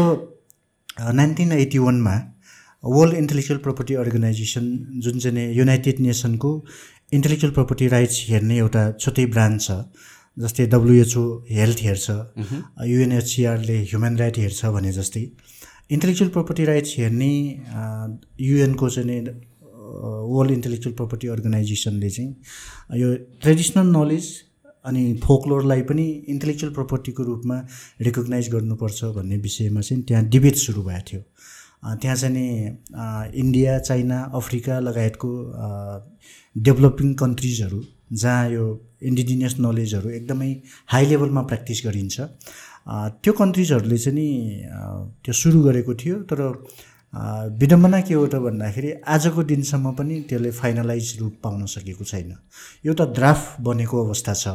नाइन्टिन एट्टी वानमा वर्ल्ड इन्टेलेक्चुअल प्रोपर्टी अर्गनाइजेसन जुन चाहिँ युनाइटेड नेसनको इन्टेलेक्चुअल प्रोपर्टी राइट्स हेर्ने एउटा छुट्टै ब्रान्च छ जस्तै डब्लुएचओ हेल्थ हेर्छ युएनएचसिआरले ह्युमन राइट हेर्छ भने जस्तै इन्टेलेक्चुअल प्रोपर्टी राइट्स हेर्ने युएनको चाहिँ नि वर्ल्ड इन्टेलेक्चुअल प्रोपर्टी अर्गनाइजेसनले चाहिँ यो ट्रेडिसनल नलेज अनि फोकलोरलाई पनि इन्टेलेक्चुअल प्रपर्टीको रूपमा रिकगनाइज गर्नुपर्छ भन्ने विषयमा चाहिँ त्यहाँ डिबेट सुरु भएको थियो। त्यहाँ चाहिँ नि इन्डिया चाइना अफ्रिका लगायतको डेभलपिङ कन्ट्रिजहरू जहाँ यो इन्डिजिनियस नलेजहरू एकदमै हाई लेभलमा प्र्याक्टिस गरिन्छ। त्यो कन्ट्रिजहरूले चाहिँ नि त्यो सुरु गरेको थियो तर विडम्बना के हो त भन्दाखेरि आजको दिनसम्म पनि त्यसले फाइनलाइज रूप पाउन सकेको छैन। एउटा ड्राफ्ट बनेको अवस्था छ।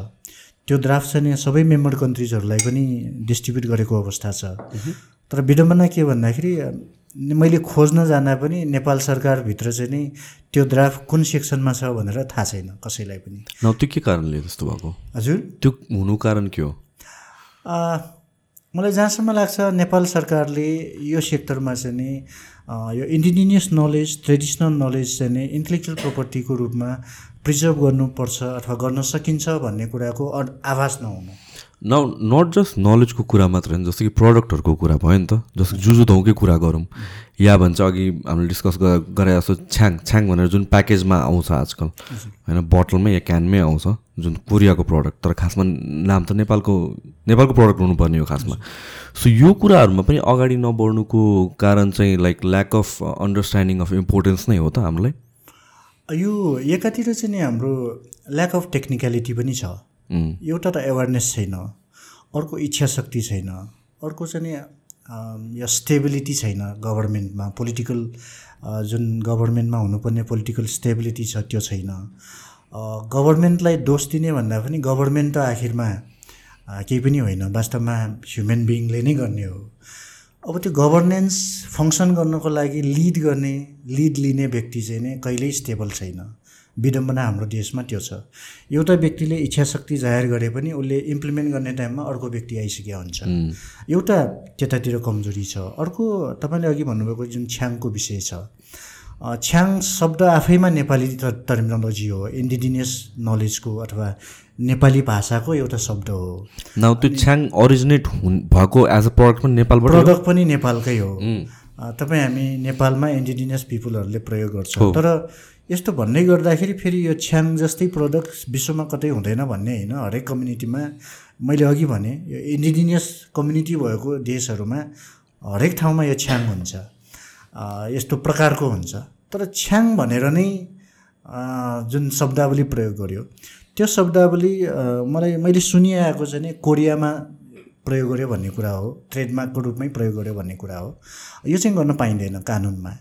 त्यो ड्राफ्ट चाहिँ सबै मेम्बर कन्ट्रिजहरूलाई पनि डिस्ट्रिब्युट गरेको अवस्था छ। तर विडम्बना के भन्दाखेरि मैले खोज्न जाँदा पनि नेपाल सरकारभित्र चाहिँ नि त्यो ड्राफ्ट कुन सेक्सनमा छ भनेर थाहा छैन कसैलाई पनि। न त्यो के कारणले त्यस्तो भएको? हजुर। त्यो हुनु कारण के हो? मलाई जहाँसम्म लाग्छ नेपाल सरकारले यो सेक्टरमा चाहिँ नि यो इन्डिजिनियस नलेज ट्रेडिसनल नलेज चाहिँ नि इन्टेलेक्चुअल प्रोपर्टीको रूपमा प्रिजर्भ गर्नुपर्छ अथवा गर्न सकिन्छ भन्ने कुराको आभास नहुनु। न नट जस्ट नलेजको कुरा मात्र होइन जस्तो कि प्रडक्टहरूको कुरा भयो नि त जस्तो जुजु धौकै कुरा गरौँ। या भन्छ अघि हामीले डिस्कस गरे जस्तो छ्याङ छ्याङ भनेर जुन प्याकेजमा आउँछ आजकल होइन बोटलमै या क्यानमै आउँछ जुन कोरियाको प्रडक्ट तर खासमा नाम त नेपालको नेपालको प्रडक्ट हुनुपर्ने हो खासमा। सो यो कुराहरूमा पनि अगाडि नबढ्नुको कारण चाहिँ like lack of understanding of importance नै हो त हामीलाई? यो एकातिर चाहिँ नि हाम्रो ल्याक अफ टेक्निकलिटी पनि छ। एउटा त एवारनेस छैन अर्को इच्छा शक्ति छैन अर्को चाहिँ नि यो स्टेबिलिटी छैन गभर्मेन्टमा पोलिटिकल जुन गभर्मेन्टमा हुनुपर्ने पोलिटिकल स्टेबिलिटी छ त्यो छैन। गभर्मेन्टलाई दोष दिने भन्दा पनि गभर्मेन्ट त आखिरमा केही पनि होइन वास्तवमा ह्युमन बिइङले नै गर्ने हो। अब त्यो गभर्नेन्स फङ्सन गर्नको लागि लिड गर्ने लिड लिने व्यक्ति चाहिँ नै कहिल्यै स्टेबल छैन। विडम्बना हाम्रो देशमा त्यो छ। एउटा व्यक्तिले इच्छा शक्ति जाहेर गरे पनि उसले इम्प्लिमेन्ट गर्ने टाइममा अर्को व्यक्ति आइसकेका हुन्छ। एउटा त्यतातिर कमजोरी छ। अर्को तपाईँले अघि भन्नुभएको जुन छ्याङको विषय छ। छ्याङ शब्द आफैमा नेपाली टर्मिनोलोजी हो। इन्डिजिनियस नलेजको अथवा नेपाली भाषाको एउटा शब्द हो। न त्यो छ्याङ ओरिजिनेट भएको एज अ प्रडक्ट पनि नेपालबाट प्रडक्ट पनि नेपालकै हो। तपाईँ हामी नेपालमा इन्डिजिनियस पिपुलहरूले प्रयोग गर्छौँ। तर यस्तो भन्दै गर्दाखेरि फेरि यो छ्याङ जस्तै प्रडक्ट विश्वमा कतै हुँदैन भन्ने होइन हरेक कम्युनिटीमा मैले अघि भने यो इन्डिजिनियस कम्युनिटी भएको देशहरूमा हरेक ठाउँमा यो छ्याङ हुन्छ यस्तो प्रकारको हुन्छ। तर छ्याङ भनेर नै जुन शब्दावली प्रयोग गर्यो त्यो शब्दावली मलाई मैले सुनिआएको चाहिँ नि कोरियामा प्रयोग गर्यो भन्ने कुरा हो ट्रेडमार्कको रूपमै प्रयोग गर्यो भन्ने कुरा हो। यो चाहिँ गर्न पाइँदैन कानुनमा।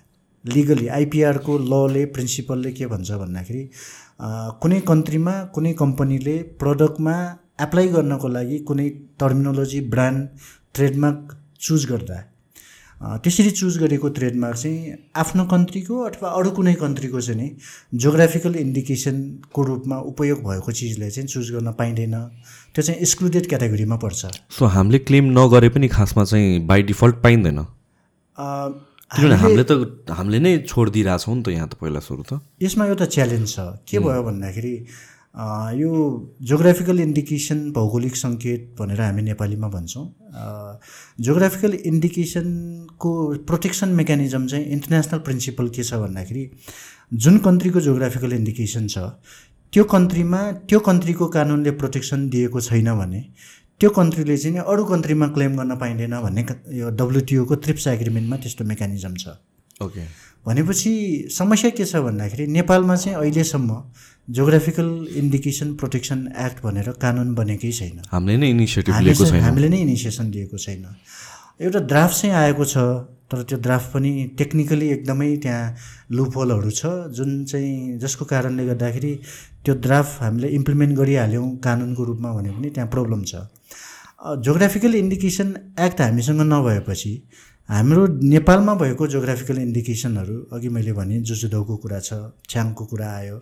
लिगली आइपिआरको लले प्रिन्सिपलले के भन्छ भन्दाखेरि कुनै कन्ट्रीमा कुनै कम्पनीले प्रडक्टमा एप्लाई गर्नको लागि कुनै टर्मिनोलोजी ब्रान्ड ट्रेडमार्क चुज गर्दा त्यसरी चुज गरेको ट्रेडमार्क चाहिँ आफ्नो कन्ट्रीको अथवा अरू कुनै कन्ट्रीको चाहिँ नि जोग्राफिकल इन्डिकेसनको रूपमा उपयोग भएको चिजले चाहिँ चुज गर्न पाइँदैन। त्यो चाहिँ एक्सक्लुडेड क्याटेगोरीमा पर्छ। सो हामीले क्लेम नगरे पनि खासमा चाहिँ बाई डिफल्ट पाइँदैन। किनभने हामीले त हामीले नै छोडिदिइरहेछौँ नि त यहाँ त पहिला सुरु त। यसमा एउटा च्यालेन्ज छ। के भयो भन्दाखेरि यो जोग्राफिकल इन्डिकेसन भौगोलिक सङ्केत भनेर हामी नेपालीमा भन्छौँ। जोग्राफिकल इन्डिकेसनको प्रोटेक्सन मेकानिजम चाहिँ इन्टरनेसनल प्रिन्सिपल के छ भन्दाखेरि जुन कन्ट्रीको जोग्राफिकल इन्डिकेसन छ त्यो कन्ट्रीमा त्यो कन्ट्रीको कानुनले प्रोटेक्सन दिएको छैन भने त्यो कन्ट्रीले चाहिँ अरू कन्ट्रीमा क्लेम गर्न पाइँदैन भन्ने यो डब्लुटिओको ट्रिप्स एग्रिमेन्टमा त्यस्तो मेकानिजम छ। ओके भनेपछि समस्या के छ भन्दाखेरि नेपालमा चाहिँ अहिलेसम्म जोग्राफिकल इन्डिकेसन प्रोटेक्सन एक्ट भनेर कानुन बनेकै छैन। हामीले नै इनिसिएटिभ लिएको छैन। हामीले नै इनिसिएसन लिएको छैन। एउटा ड्राफ्ट चाहिँ आएको छ तर त्यो ड्राफ्ट पनि टेक्निकली एकदमै त्यहाँ लुपहोलहरू छ जुन चाहिँ जसको कारणले गर्दाखेरि त्यो ड्राफ्ट हामीले इम्प्लिमेन्ट गरिहाल्यौँ कानुनको रूपमा भने पनि त्यहाँ प्रब्लम छ। जोग्राफिकल इन्डिकेसन एक्ट हामीसँग नभएपछि हाम्रो नेपालमा भएको जोग्राफिकल इन्डिकेसनहरू अघि मैले भने जुजुदौको कुरा छ छ्याङको कुरा आयो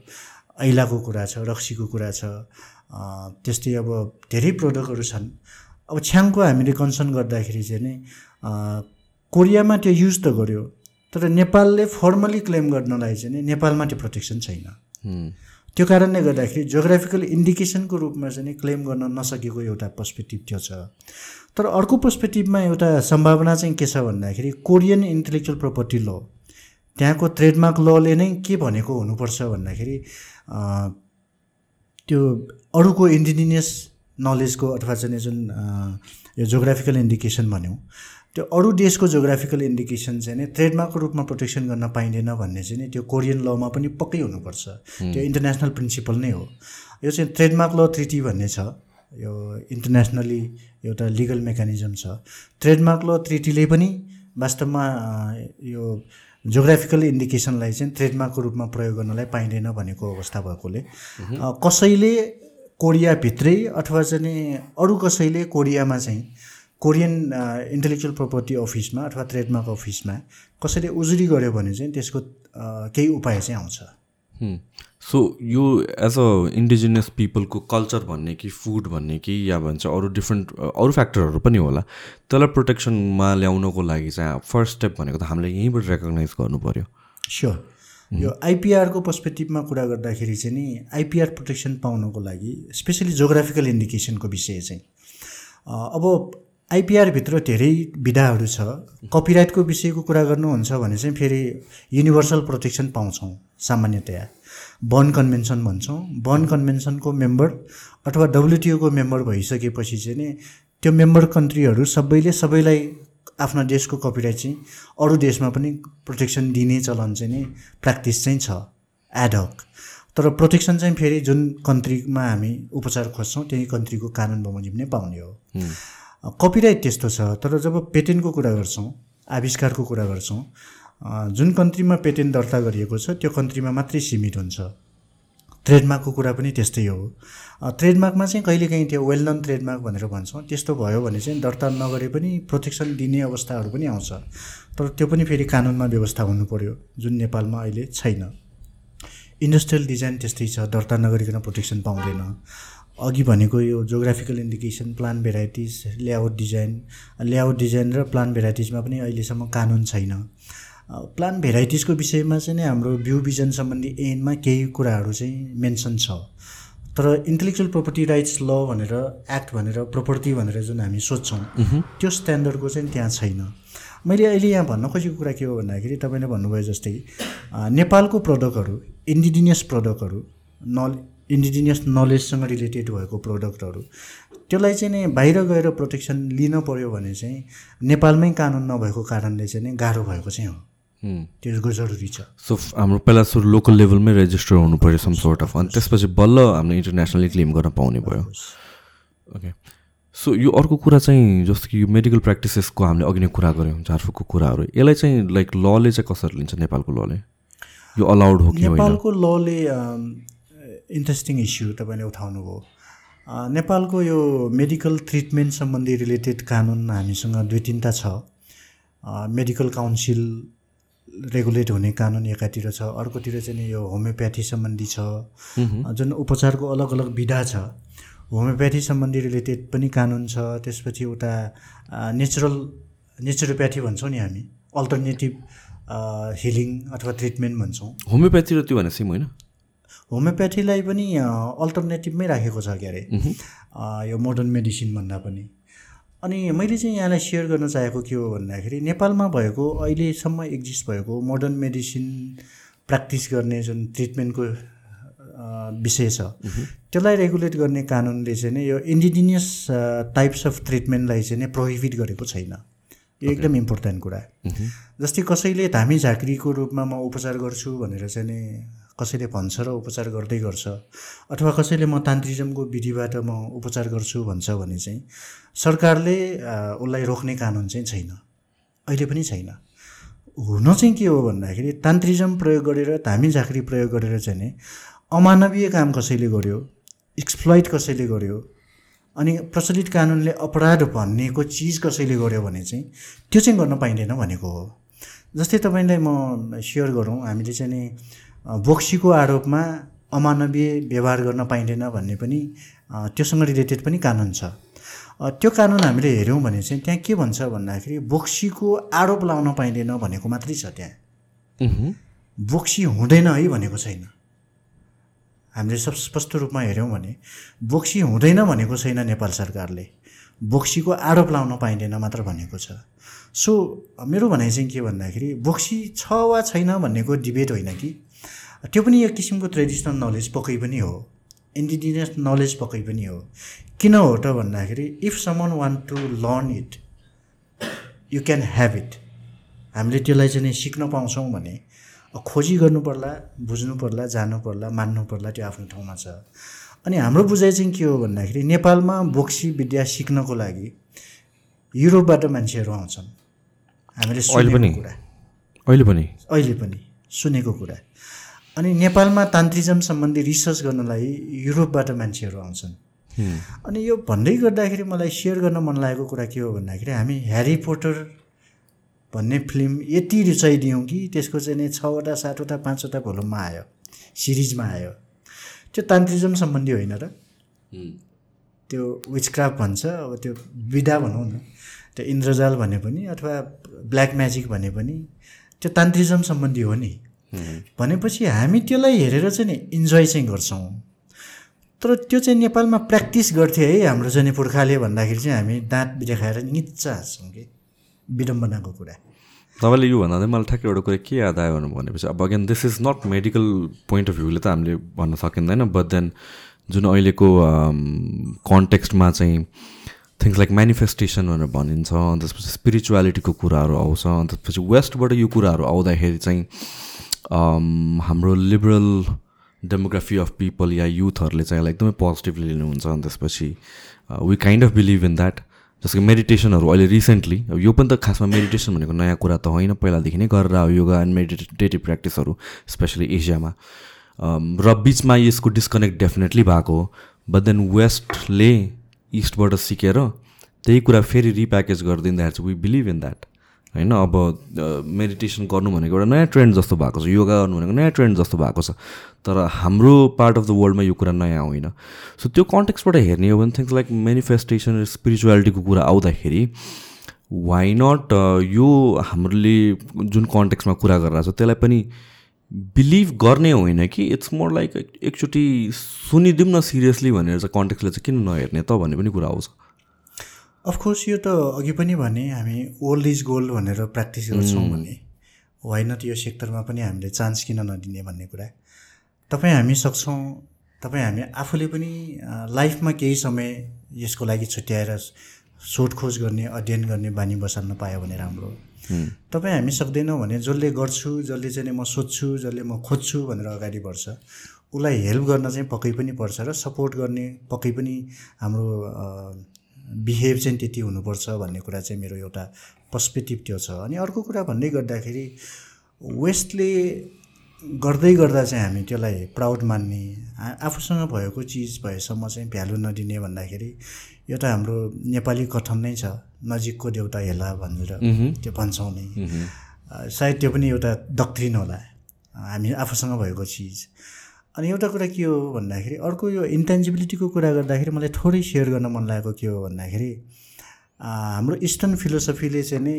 ऐलाको कुरा छ रक्सीको कुरा छ त्यस्तै अब धेरै प्रडक्टहरू छन्। अब छ्याङको हामीले कन्सर्न गर्दाखेरि चाहिँ नै कोरियामा त्यो युज त गर्यो तर नेपालले फर्मली क्लेम गर्नलाई चाहिँ नेपालमा त्यो प्रोटेक्सन छैन। त्यो कारणले गर्दाखेरि जोग्राफिकल इन्डिकेसनको रूपमा चाहिँ क्लेम गर्न नसकेको एउटा पर्सपेक्टिभ त्यो छ। तर अर्को पर्सपेक्टिभमा एउटा सम्भावना चाहिँ के छ भन्दाखेरि कोरियन इन्टेलेक्चुअल प्रोपर्टी ल त्यहाँको ट्रेडमार्क लले नै के भनेको हुनुपर्छ भन्दाखेरि त्यो अरूको इन्डिजिनियस नलेजको अथवा चाहिँ जुन यो जोग्राफिकल इन्डिकेसन भन्यौँ त्यो अरू देशको जोग्राफिकल इन्डिकेसन चाहिँ नि ट्रेडमार्कको रूपमा प्रोटेक्सन गर्न पाइँदैन भन्ने चाहिँ नि त्यो कोरियन लमा पनि पक्कै हुनुपर्छ। त्यो इन्टरनेसनल प्रिन्सिपल नै हो। यो चाहिँ ट्रेडमार्क ल ट्रिटी भन्ने छ। यो इन्टरनेसनली एउटा लिगल मेकानिजम छ। ट्रेडमार्क ल ट्रिटीले पनि वास्तवमा यो जोग्राफिकल इन्डिकेसनलाई चाहिँ ट्रेडमार्कको रूपमा प्रयोग गर्नलाई पाइँदैन भनेको अवस्था भएकोले। कसैले कोरियाभित्रै अथवा चाहिँ अरू कसैले कोरियामा चाहिँ कोरियन इन्टेलेक्चुअल प्रोपर्टी अफिसमा अथवा ट्रेडमार्क अफिसमा कसैले उजुरी गर्यो भने चाहिँ त्यसको केही उपाय चाहिँ आउँछ। सो यो एज अ इन्डिजिनियस पिपलको कल्चर भन्ने कि फुड भन्ने कि या भन्छ अरू डिफ्रेन्ट अरू फ्याक्टरहरू पनि होला त्यसलाई प्रोटेक्सनमा ल्याउनको लागि चाहिँ फर्स्ट स्टेप भनेको त हामीले यहीँबाट रेकगनाइज गर्नु पऱ्यो स्योर यो आइपिआरको पर्सपेक्टिभमा कुरा गर्दाखेरि चाहिँ नि आइपिआर प्रोटेक्सन पाउनको लागि स्पेसली जोग्राफिकल इन्डिकेसनको विषय चाहिँ अब आइपिआरभित्र धेरै विधाहरू छ। कपिराइटको विषयको कुरा गर्नुहुन्छ भने चाहिँ फेरि युनिभर्सल प्रोटेक्सन पाउँछौँ सामान्यतया। बर्न कन्भेन्सन भन्छौँ। बर्न कन्भेन्सनको मेम्बर अथवा डब्लुटिओको मेम्बर भइसकेपछि चाहिँ नि त्यो मेम्बर कन्ट्रीहरू सबैले सबैलाई आफ्ना देशको कपिराइट चाहिँ अरू देशमा पनि प्रोटेक्सन दिने चलन चाहिँ नि प्र्याक्टिस चाहिँ छ एडहक तर प्रोटेक्सन चाहिँ फेरि जुन कन्ट्रीमा हामी उपचार खोज्छौँ त्यही कन्ट्रीको कानुन बमोजिम नै पाउने हो। कपिराइट त्यस्तो छ तर जब पेटेन्टको कुरा गर्छौँ आविष्कारको कुरा गर्छौँ जुन कन्ट्रीमा पेटेन्ट दर्ता गरिएको छ त्यो कन्ट्रीमा मात्रै सीमित हुन्छ। ट्रेडमार्कको कुरा पनि त्यस्तै हो। ट्रेडमार्कमा चाहिँ कहिलेकाहीँ त्यो वेल नन ट्रेडमार्क भनेर भन्छौँ त्यस्तो भयो भने चाहिँ दर्ता नगरे पनि प्रोटेक्सन दिने अवस्थाहरू पनि आउँछ। तर त्यो पनि फेरि कानुनमा व्यवस्था हुनु पऱ्यो जुन नेपालमा अहिले छैन। इन्डस्ट्रियल डिजाइन त्यस्तै छ दर्ता नगरिकन प्रोटेक्सन पाउँदैन। अघि भनेको यो geographical indication plant varieties layout design layout design र प्लान भेराइटिजमा पनि अहिलेसम्म कानुन छैन। प्लान भेराइटिजको विषयमा चाहिँ नै हाम्रो भ्यू भिजन सम्बन्धी एनमा केही कुराहरू चाहिँ मेन्सन छ। तर इन्टेलेक्चुअल प्रोपर्टी राइट्स ल भनेर एक्ट भनेर प्रोपर्टी भनेर जुन हामी सोध्छौँ त्यो स्ट्यान्डर्डको चाहिँ त्यहाँ छैन। मैले अहिले यहाँ भन्न खोजेको कुरा के हो भन्दाखेरि तपाईँले भन्नुभयो जस्तै नेपालको प्रडक्टहरू इन्डिजिनियस प्रडक्टहरू नल इन्डिजिनियस नलेजसँग रिलेटेड भएको प्रडक्टहरू त्यसलाई चाहिँ नि बाहिर गएर प्रोटेक्सन लिन पऱ्यो भने चाहिँ नेपालमै कानुन नभएको कारणले चाहिँ नि गाह्रो भएको चाहिँ हो। त्यसको जरुरी छ। सो हाम्रो पहिला सुरु लोकल लेभलमै रेजिस्टर हुनु पऱ्यो सम सोर्ट अफ अनि त्यसपछि बल्ल हामीले इन्टरनेसनली क्लेम गर्न पाउने भयो। ओके सो यो अर्को कुरा चाहिँ जस्तो कि यो मेडिकल प्र्याक्टिसेसको हामीले अघि नै कुरा गऱ्यौँ झारफुकको कुराहरू। यसलाई चाहिँ लाइक लले चाहिँ कसरी लिन्छ नेपालको लले यो अलाउड हो कि नेपालको लले इन्ट्रेस्टिङ इस्यु तपाईँले उठाउनु भयो। नेपालको यो मेडिकल ट्रिटमेन्ट सम्बन्धी रिलेटेड कानुन हामीसँग दुई तिनवटा छ। मेडिकल काउन्सिल रेगुलेट हुने कानुन एकातिर छ। अर्कोतिर चाहिँ यो होमियोप्याथी सम्बन्धी छ। जुन उपचारको अलग अलग विधा छ। होमियोप्याथी सम्बन्धी रिलेटेड पनि कानुन छ। त्यसपछि उता नेचुरल नेचुरोप्याथी भन्छौँ नि हामी। अल्टरनेटिभ हिलिङ अथवा ट्रिटमेन्ट भन्छौँ। होमियोप्याथी र त्यो भने सेम होइन? होमियोप्याथीलाई पनि अल्टरनेटिभमै राखेको छ के अरे यो मोडर्न मेडिसिन भन्दा पनि। अनि मैले चाहिँ यहाँलाई सेयर गर्न चाहेको के हो भन्दाखेरि नेपालमा भएको अहिलेसम्म एक्जिस्ट भएको मोडर्न मेडिसिन प्र्याक्टिस गर्ने जुन ट्रिटमेन्टको विषय छ त्यसलाई रेगुलेट गर्ने कानुनले चाहिँ नै यो इन्डिजिनियस टाइप्स अफ ट्रिटमेन्टलाई चाहिँ नै प्रोहिबिट गरेको छैन। यो एकदम इम्पोर्टेन्ट कुरा। जस्तै कसैले धामी झाँक्रीको रूपमा म उपचार गर्छु भनेर चाहिँ नि कसैले भन्छ र उपचार गर्दै गर्छ अथवा कसैले म तान्त्रिजमको विधिबाट म उपचार गर्छु भन्छ भने चाहिँ सरकारले उसलाई रोक्ने कानुन चाहिँ छैन। अहिले पनि छैन। हुन चाहिँ के हो भन्दाखेरि तान्त्रिजम प्रयोग गरेर धामी झाँक्री प्रयोग गरेर चाहिँ नि अमानवीय काम कसैले गर्यो एक्सप्लोइट कसैले गर्यो अनि प्रचलित कानुनले अपराध भन्नेको चिज कसैले गर्यो भने चाहिँ त्यो चाहिँ गर्न पाइँदैन भनेको हो। जस्तै तपाईँलाई म सेयर गरौँ हामीले चाहिँ नि बोक्सीको आरोपमा अमानवीय व्यवहार गर्न पाइँदैन भन्ने पनि त्योसँग रिलेटेड पनि कानुन छ। त्यो कानुन हामीले हेऱ्यौँ भने चाहिँ त्यहाँ के भन्छ भन्दाखेरि बोक्सीको आरोप लाउन पाइँदैन भनेको मात्रै छ त्यहाँ। बोक्सी हुँदैन है भनेको छैन। हामीले सब स्पष्ट रूपमा हेऱ्यौँ भने बोक्सी हुँदैन भनेको छैन नेपाल सरकारले। बोक्सीको आरोप लाउन पाइँदैन मात्र भनेको छ। सो मेरो भनाइ चाहिँ के भन्दाखेरि बोक्सी छ वा छैन भन्नेको डिबेट होइन कि? त्यो पनि एक किसिमको ट्रेडिसनल नलेज पक्कै पनि हो। इन्डिजिनियस नलेज पक्कै पनि हो। किन हो त भन्दाखेरि if someone want to learn it you can have it हामीले त्यसलाई चाहिँ सिक्न पाउँछौँ भने खोजी गर्नु पर्ला बुझ्नु पर्ला जानु पर्ला मान्नु पर्ला त्यो आफ्नो ठाउँमा छ। अनि हाम्रो बुझाइ चाहिँ के हो भन्दाखेरि नेपालमा बोक्सी विद्या सिक्नको लागि युरोपबाट मान्छेहरू आउँछन्। हामीले अहिले पनि? अहिले पनि सुनेको कुरा। अनि नेपालमा तान्त्रिजम सम्बन्धी रिसर्च गर्नलाई युरोपबाट मान्छेहरू आउँछन्। अनि यो भन्दै गर्दाखेरि मलाई सेयर गर्न मन लागेको कुरा के हो भन्दाखेरि हामी ह्यारी पोटर भन्ने फिल्म यति रुचाइदियौँ कि त्यसको चाहिँ नि छवटा सातवटा पाँचवटा भोलुममा आयो सिरिजमा आयो। त्यो तान्त्रिजम सम्बन्धी होइन र। त्यो विचक्राफ्ट भन्छ अब त्यो विधा भनौँ न त्यो इन्द्रजाल भने पनि अथवा ब्ल्याक म्याजिक भने पनि त्यो तान्त्रिजम सम्बन्धी हो नि। भनेपछि हामी त्यसलाई हेरेर चाहिँ नि इन्जोय चाहिँ गर्छौँ। तर त्यो चाहिँ नेपालमा प्र्याक्टिस गर्थ्यो है हाम्रो चाहिँ पुर्खाले भन्दाखेरि चाहिँ हामी दाँत देखाएर निच्चा हाँस्छौँ कि। विडम्बनाको कुरा। तपाईँले यो भन्दा मलाई ठ्याक्कै एउटा कुरा के याद आयो भनेपछि अब again this is not medical point of भ्यूले त हामीले भन्न सकिँदैन बट देन जुन अहिलेको कन्टेक्स्टमा चाहिँ थिङ्स लाइक मेनिफेस्टेसन भनेर भनिन्छ त्यसपछि स्पिरिचुअलिटीको कुराहरू आउँछ त्यसपछि वेस्टबाट यो कुराहरू आउँदाखेरि चाहिँ हाम्रो लिबरल डेमोग्राफी अफ पिपल या युथहरूले चाहिँ यसलाई एकदमै पोजिटिभली लिनुहुन्छ अनि त्यसपछि we kind of believe in that जस्तो कि मेडिटेसनहरू अहिले रिसेन्टली अब यो पनि त खासमा मेडिटेसन भनेको नयाँ कुरा त होइन। पहिलादेखि नै गरेर आयो योगा एन्ड मेडिटेटिभ प्र्याक्टिसहरू स्पेसली एसियामा र बिचमा यसको डिस्कनेक्ट डेफिनेटली भएको हो। बट देन वेस्टले इस्टबाट सिकेर त्यही कुरा फेरि रिप्याकेज गरिदिँदाखेरि चाहिँ वी बिलिभ इन द्याट होइन? अब मेडिटेसन गर्नु भनेको एउटा नयाँ ट्रेन्ड जस्तो भएको छ। योगा गर्नु भनेको नयाँ ट्रेन्ड जस्तो भएको छ। तर हाम्रो पार्ट अफ द वर्ल्डमा यो कुरा नयाँ होइन। सो त्यो कन्टेक्सबाट हेर्ने हो भने थिङ्स लाइक मेनिफेस्टेसन र स्पिरिचुअलिटीको कुरा आउँदाखेरि वाइ नट यो हामीले जुन कन्टेक्समा कुरा गरिरहेको छ त्यसलाई पनि बिलिभ गर्ने होइन कि इट्स मोर लाइक एकचोटि सुनिदिउँ न सिरियसली भनेर चाहिँ कन्टेक्सले चाहिँ किन नहेर्ने त भन्ने पनि कुरा आउँछ। अफकोर्स यो त अघि पनि भने हामी ओल्ड इज गोल्ड भनेर प्र्याक्टिस गर्छौँ भने। होइन त यो सेक्टरमा पनि हामीले चान्स किन नदिने भन्ने कुरा। तपाईँ हामी सक्छौँ तपाईँ हामी आफूले पनि लाइफमा केही समय यसको लागि छुट्याएर सोधखोज गर्ने अध्ययन गर्ने बानी बसाल्न पायो भने राम्रो। तपाईँ हामी सक्दैनौँ भने जसले गर्छु जसले चाहिँ म सोध्छु जसले म खोज्छु भनेर अगाडि बढ्छ। उसलाई हेल्प गर्न चाहिँ पक्कै पनि पर्छ र सपोर्ट गर्ने पक्कै पनि हाम्रो बिहेभ चाहिँ त्यति हुनुपर्छ भन्ने कुरा चाहिँ मेरो एउटा पर्सपेक्टिभ त्यो छ। अनि अर्को कुरा भन्दै गर्दाखेरि वेस्टले गर्दै गर्दा चाहिँ हामी त्यसलाई प्राउड मान्ने आफूसँग भएको चिज भएसम्म चाहिँ भ्यालु नदिने भन्दाखेरि एउटा हाम्रो नेपाली कथन नै छ नजिकको देउता हेला भनेर त्यो भन्छौँ नै। सायद त्यो पनि एउटा डक्ट्रिन होला। हामी आफूसँग भएको चिज। अनि एउटा कुरा के हो भन्दाखेरि अर्को यो इन्टेन्जिबिलिटीको कुरा गर्दाखेरि मलाई थोरै सेयर गर्न मन लागेको के हो भन्दाखेरि हाम्रो इस्टर्न फिलोसफीले चाहिँ नै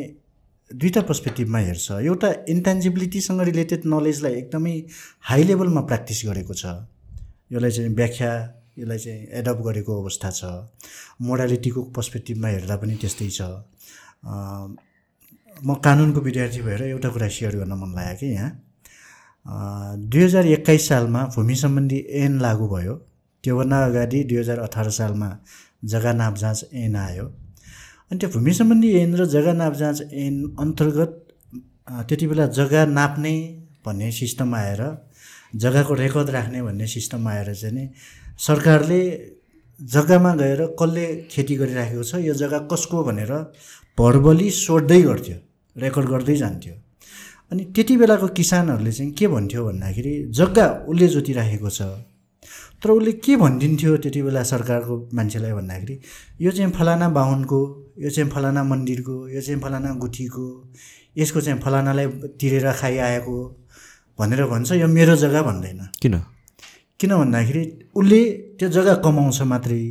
दुईवटा पर्सपेक्टिभमा हेर्छ। एउटा इन्टेन्जिबिलिटीसँग रिलेटेड नलेजलाई एकदमै हाई लेभलमा प्र्याक्टिस गरेको छ। यसलाई चाहिँ व्याख्या यसलाई चाहिँ एडप्ट गरेको अवस्था छ। मोडालिटीको पर्सपेक्टिभमा हेर्दा पनि त्यस्तै छ। म कानुनको विद्यार्थी भएर एउटा कुरा सेयर गर्न मन लाग्यो कि यहाँ। दुई हजार एक्काइस सालमा भूमि सम्बन्धी ऐन लागू भयो। त्योभन्दा अगाडि दुई हजार अठार सालमा जग्गा नाप जाँच ऐन आयो। अनि त्यो भूमि सम्बन्धी ऐन र जग्गा नाप जाँच ऐन अन्तर्गत त्यति बेला जग्गा नाप्ने भन्ने सिस्टम आएर जग्गाको रेकर्ड राख्ने भन्ने सिस्टम आएर चाहिँ नि सरकारले जग्गामा गएर कसले खेती गरिराखेको छ यो जग्गा कसको भनेर भरबली सोध्दै गर्थ्यो रेकर्ड गर्दै जान्थ्यो। अनि त्यति बेलाको किसानहरूले चाहिँ के भन्थ्यो भन्दाखेरि जग्गा उसले जोतिराखेको छ। तर उसले के भनिदिन्थ्यो त्यति बेला सरकारको मान्छेलाई भन्दाखेरि यो चाहिँ फलाना बाहुनको यो चाहिँ फलाना मन्दिरको यो चाहिँ फलाना गुठीको यसको चाहिँ फलानालाई तिरेर खाइआएको भनेर भन्छ यो मेरो जग्गा भन्दैन। किन? किन भन्दाखेरि उसले त्यो जग्गा कमाउँछ मात्रै।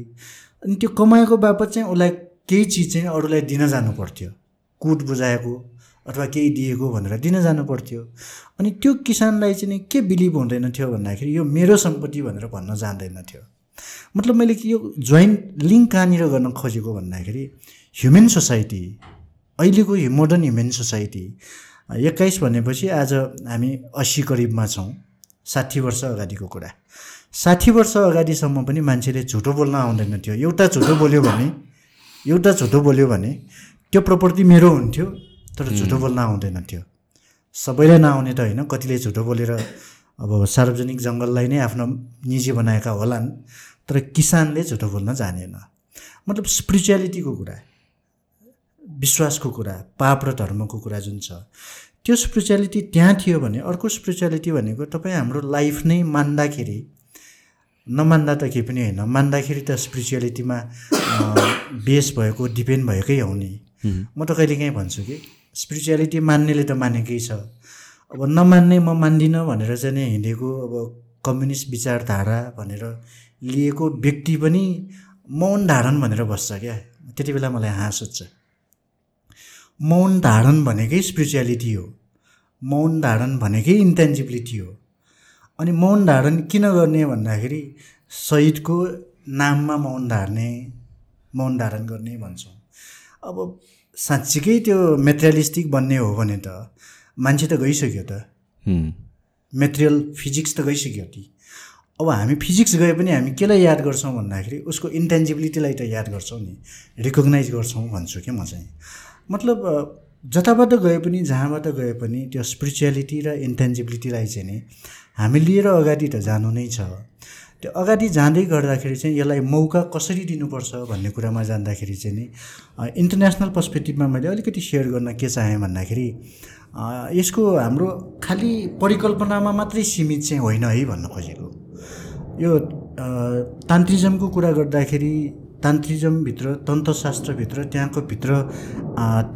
अनि त्यो कमाएको बापत चाहिँ उसलाई केही चिज चाहिँ अरूलाई दिन जानु पर्थ्यो। कुट बुझाएको अथवा केही दिएको भनेर दिन जानु पर्थ्यो। अनि त्यो किसानलाई चाहिँ के बिलिभ हुँदैन थियो भन्दाखेरि यो मेरो सम्पत्ति भनेर भन्न जान्दैन थियो। मतलब मैले यो जोइन्ट लिङ्क कहाँनिर गर्न खोजेको भन्दाखेरि ह्युमन सोसाइटी अहिलेको मोडर्न ह्युमन सोसाइटी एक्काइस भनेपछि आज हामी अस्सी करिबमा छौँ साठी वर्ष अगाडिको कुरा। साठी वर्ष अगाडिसम्म पनि मान्छेले झुटो बोल्न आउँदैन थियो। एउटा झुटो बोल्यो भने एउटा झुटो बोल्यो भने त्यो प्रपर्टी मेरो हुन्थ्यो। तर झुटो बोल्न आउँदैन थियो सबैलाई नआउने त होइन कतिले झुटो बोलेर अब सार्वजनिक जङ्गललाई नै आफ्नो निजी बनाएका होलान् तर किसानले झुटो बोल्न जानेन। मतलब स्पिरिचुअलिटीको कुरा विश्वासको कुरा पाप र धर्मको कुरा जुन छ त्यो स्पिरिचुअलिटी त्यहाँ थियो भने अर्को स्पिरिचुअलिटी भनेको तपाईँ हाम्रो लाइफ नै मान्दाखेरि नमान्दा त केही पनि होइन मान्दाखेरि त स्पिरिचुअलिटीमा बेस भएको डिपेन्ड भएकै हो नि। म त कहिलेकाहीँ भन्छु कि स्पिरिचुअलिटी मान्नेले त मानेकै छ। अब नमान्ने म मान्दिनँ भनेर चाहिँ नि हिँडेको अब कम्युनिस्ट विचारधारा भनेर लिएको व्यक्ति पनि मौन धारण भनेर बस्छ क्या। त्यति बेला मलाई हाँस उठ्छ। मौन धारण भनेकै स्पिरिचुअलिटी हो। मौन धारण भनेकै इन्टेन्जिबिलिटी हो। अनि मौन धारण किन गर्ने भन्दाखेरि शहीदको नाममा मौन धार्ने मौन धारण गर्ने भन्छौँ। अब साँच्चीकै त्यो मेटेरियलिस्टिक बन्ने हो भने त मान्छे त गइसक्यो त। मेटेरियल फिजिक्स त गइसक्यो ती। अब हामी फिजिक्स गए पनि हामी केलाई याद गर्छौँ भन्दाखेरि उसको इन्टेन्जिबिलिटीलाई त याद गर्छौँ नि। रिकगनाइज गर्छौँ भन्छु क्या म चाहिँ। मतलब जताबाट गए पनि जहाँबाट गए पनि त्यो स्पिरिचुअलिटी र इन्टेन्जिबिलिटीलाई चाहिँ नि हामी लिएर अगाडि त जानु नै छ। त्यो अगाडि जाँदै गर्दाखेरि चाहिँ यसलाई मौका कसरी दिनुपर्छ भन्ने कुरामा जाँदाखेरि चाहिँ नि इन्टरनेसनल पर्सपेक्टिभमा मैले अलिकति सेयर गर्न के चाहेँ भन्दाखेरि यसको हाम्रो खालि परिकल्पनामा मात्रै सीमित चाहिँ होइन है भन्न खोजेको। यो तान्त्रिजमको कुरा गर्दाखेरि तान्त्रिजमभित्र तन्त्रशास्त्रभित्र त्यहाँको भित्र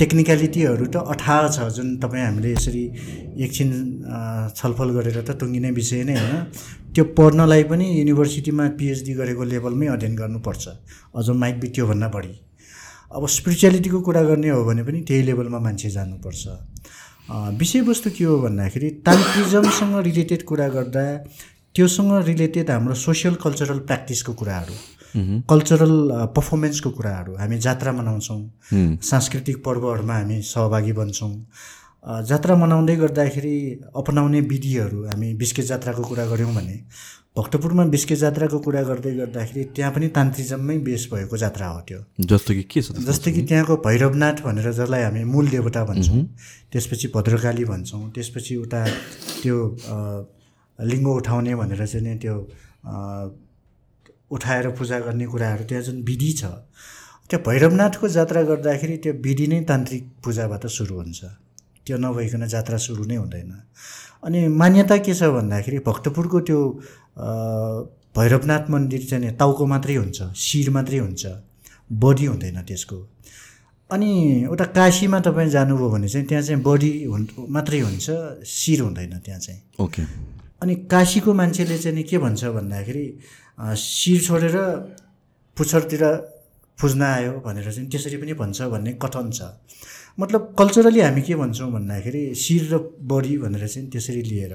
टेक्निकलिटीहरू त अथाह छ जुन तपाईँ हामीले यसरी एकछिन छलफल गरेर त टुङ्गिने विषय नै होइन। त्यो पढ्नलाई पनि युनिभर्सिटीमा पिएचडी गरेको लेभलमै अध्ययन गर्नुपर्छ। अझ माइक बी त्योभन्दा बढी। अब स्पिरिचुअलिटीको कुरा गर्ने हो भने पनि त्यही लेभलमा मान्छे जानुपर्छ। विषयवस्तु के हो भन्दाखेरि तान्त्रिजमसँग रिलेटेड कुरा गर्दा त्योसँग रिलेटेड हाम्रो सोसियल कल्चरल प्र्याक्टिसको कुराहरू। कल्चरल पर्फर्मेन्सको कुराहरू हामी जात्रा मनाउँछौँ। सांस्कृतिक पर्वहरूमा हामी सहभागी बन्छौँ। जात्रा मनाउँदै गर्दाखेरि अपनाउने विधिहरू हामी बिस्के जात्राको कुरा गऱ्यौँ भने भक्तपुरमा बिस्के जात्राको कुरा गर्दै गर्दाखेरि त्यहाँ पनि तान्त्रिजममै बेस भएको जात्रा हो त्यो। जस्तो कि के छ जस्तै कि त्यहाँको भैरवनाथ भनेर जसलाई हामी मूल देवता भन्छौँ त्यसपछि भद्रकाली भन्छौँ त्यसपछि उता त्यो लिङ्गो उठाउने भनेर चाहिँ त्यो उठाएर पूजा गर्ने कुराहरू त्यहाँ जुन विधि छ त्यो भैरवनाथको जात्रा गर्दाखेरि त्यो विधि नै तान्त्रिक पूजाबाट सुरु हुन्छ। त्यो नभइकन जात्रा सुरु नै हुँदैन। अनि मान्यता के छ भन्दाखेरि भक्तपुरको त्यो भैरवनाथ मन्दिर चाहिँ नि टाउको मात्रै हुन्छ शिर मात्रै हुन्छ बडी हुँदैन त्यसको। अनि उता काशीमा तपाईँ जानुभयो भने चाहिँ त्यहाँ चाहिँ बडी हुन् मात्रै हुन्छ शिर हुँदैन त्यहाँ चाहिँ। ओके। अनि काशीको मान्छेले चाहिँ नि के भन्छ भन्दाखेरि शिर छोडेर पुच्छरतिर पुज्न आयो भनेर चाहिँ त्यसरी पनि भन्छ भन्ने कथन छ। मतलब कल्चरली हामी के भन्छौँ भन्दाखेरि शिर र बडी भनेर चाहिँ त्यसरी लिएर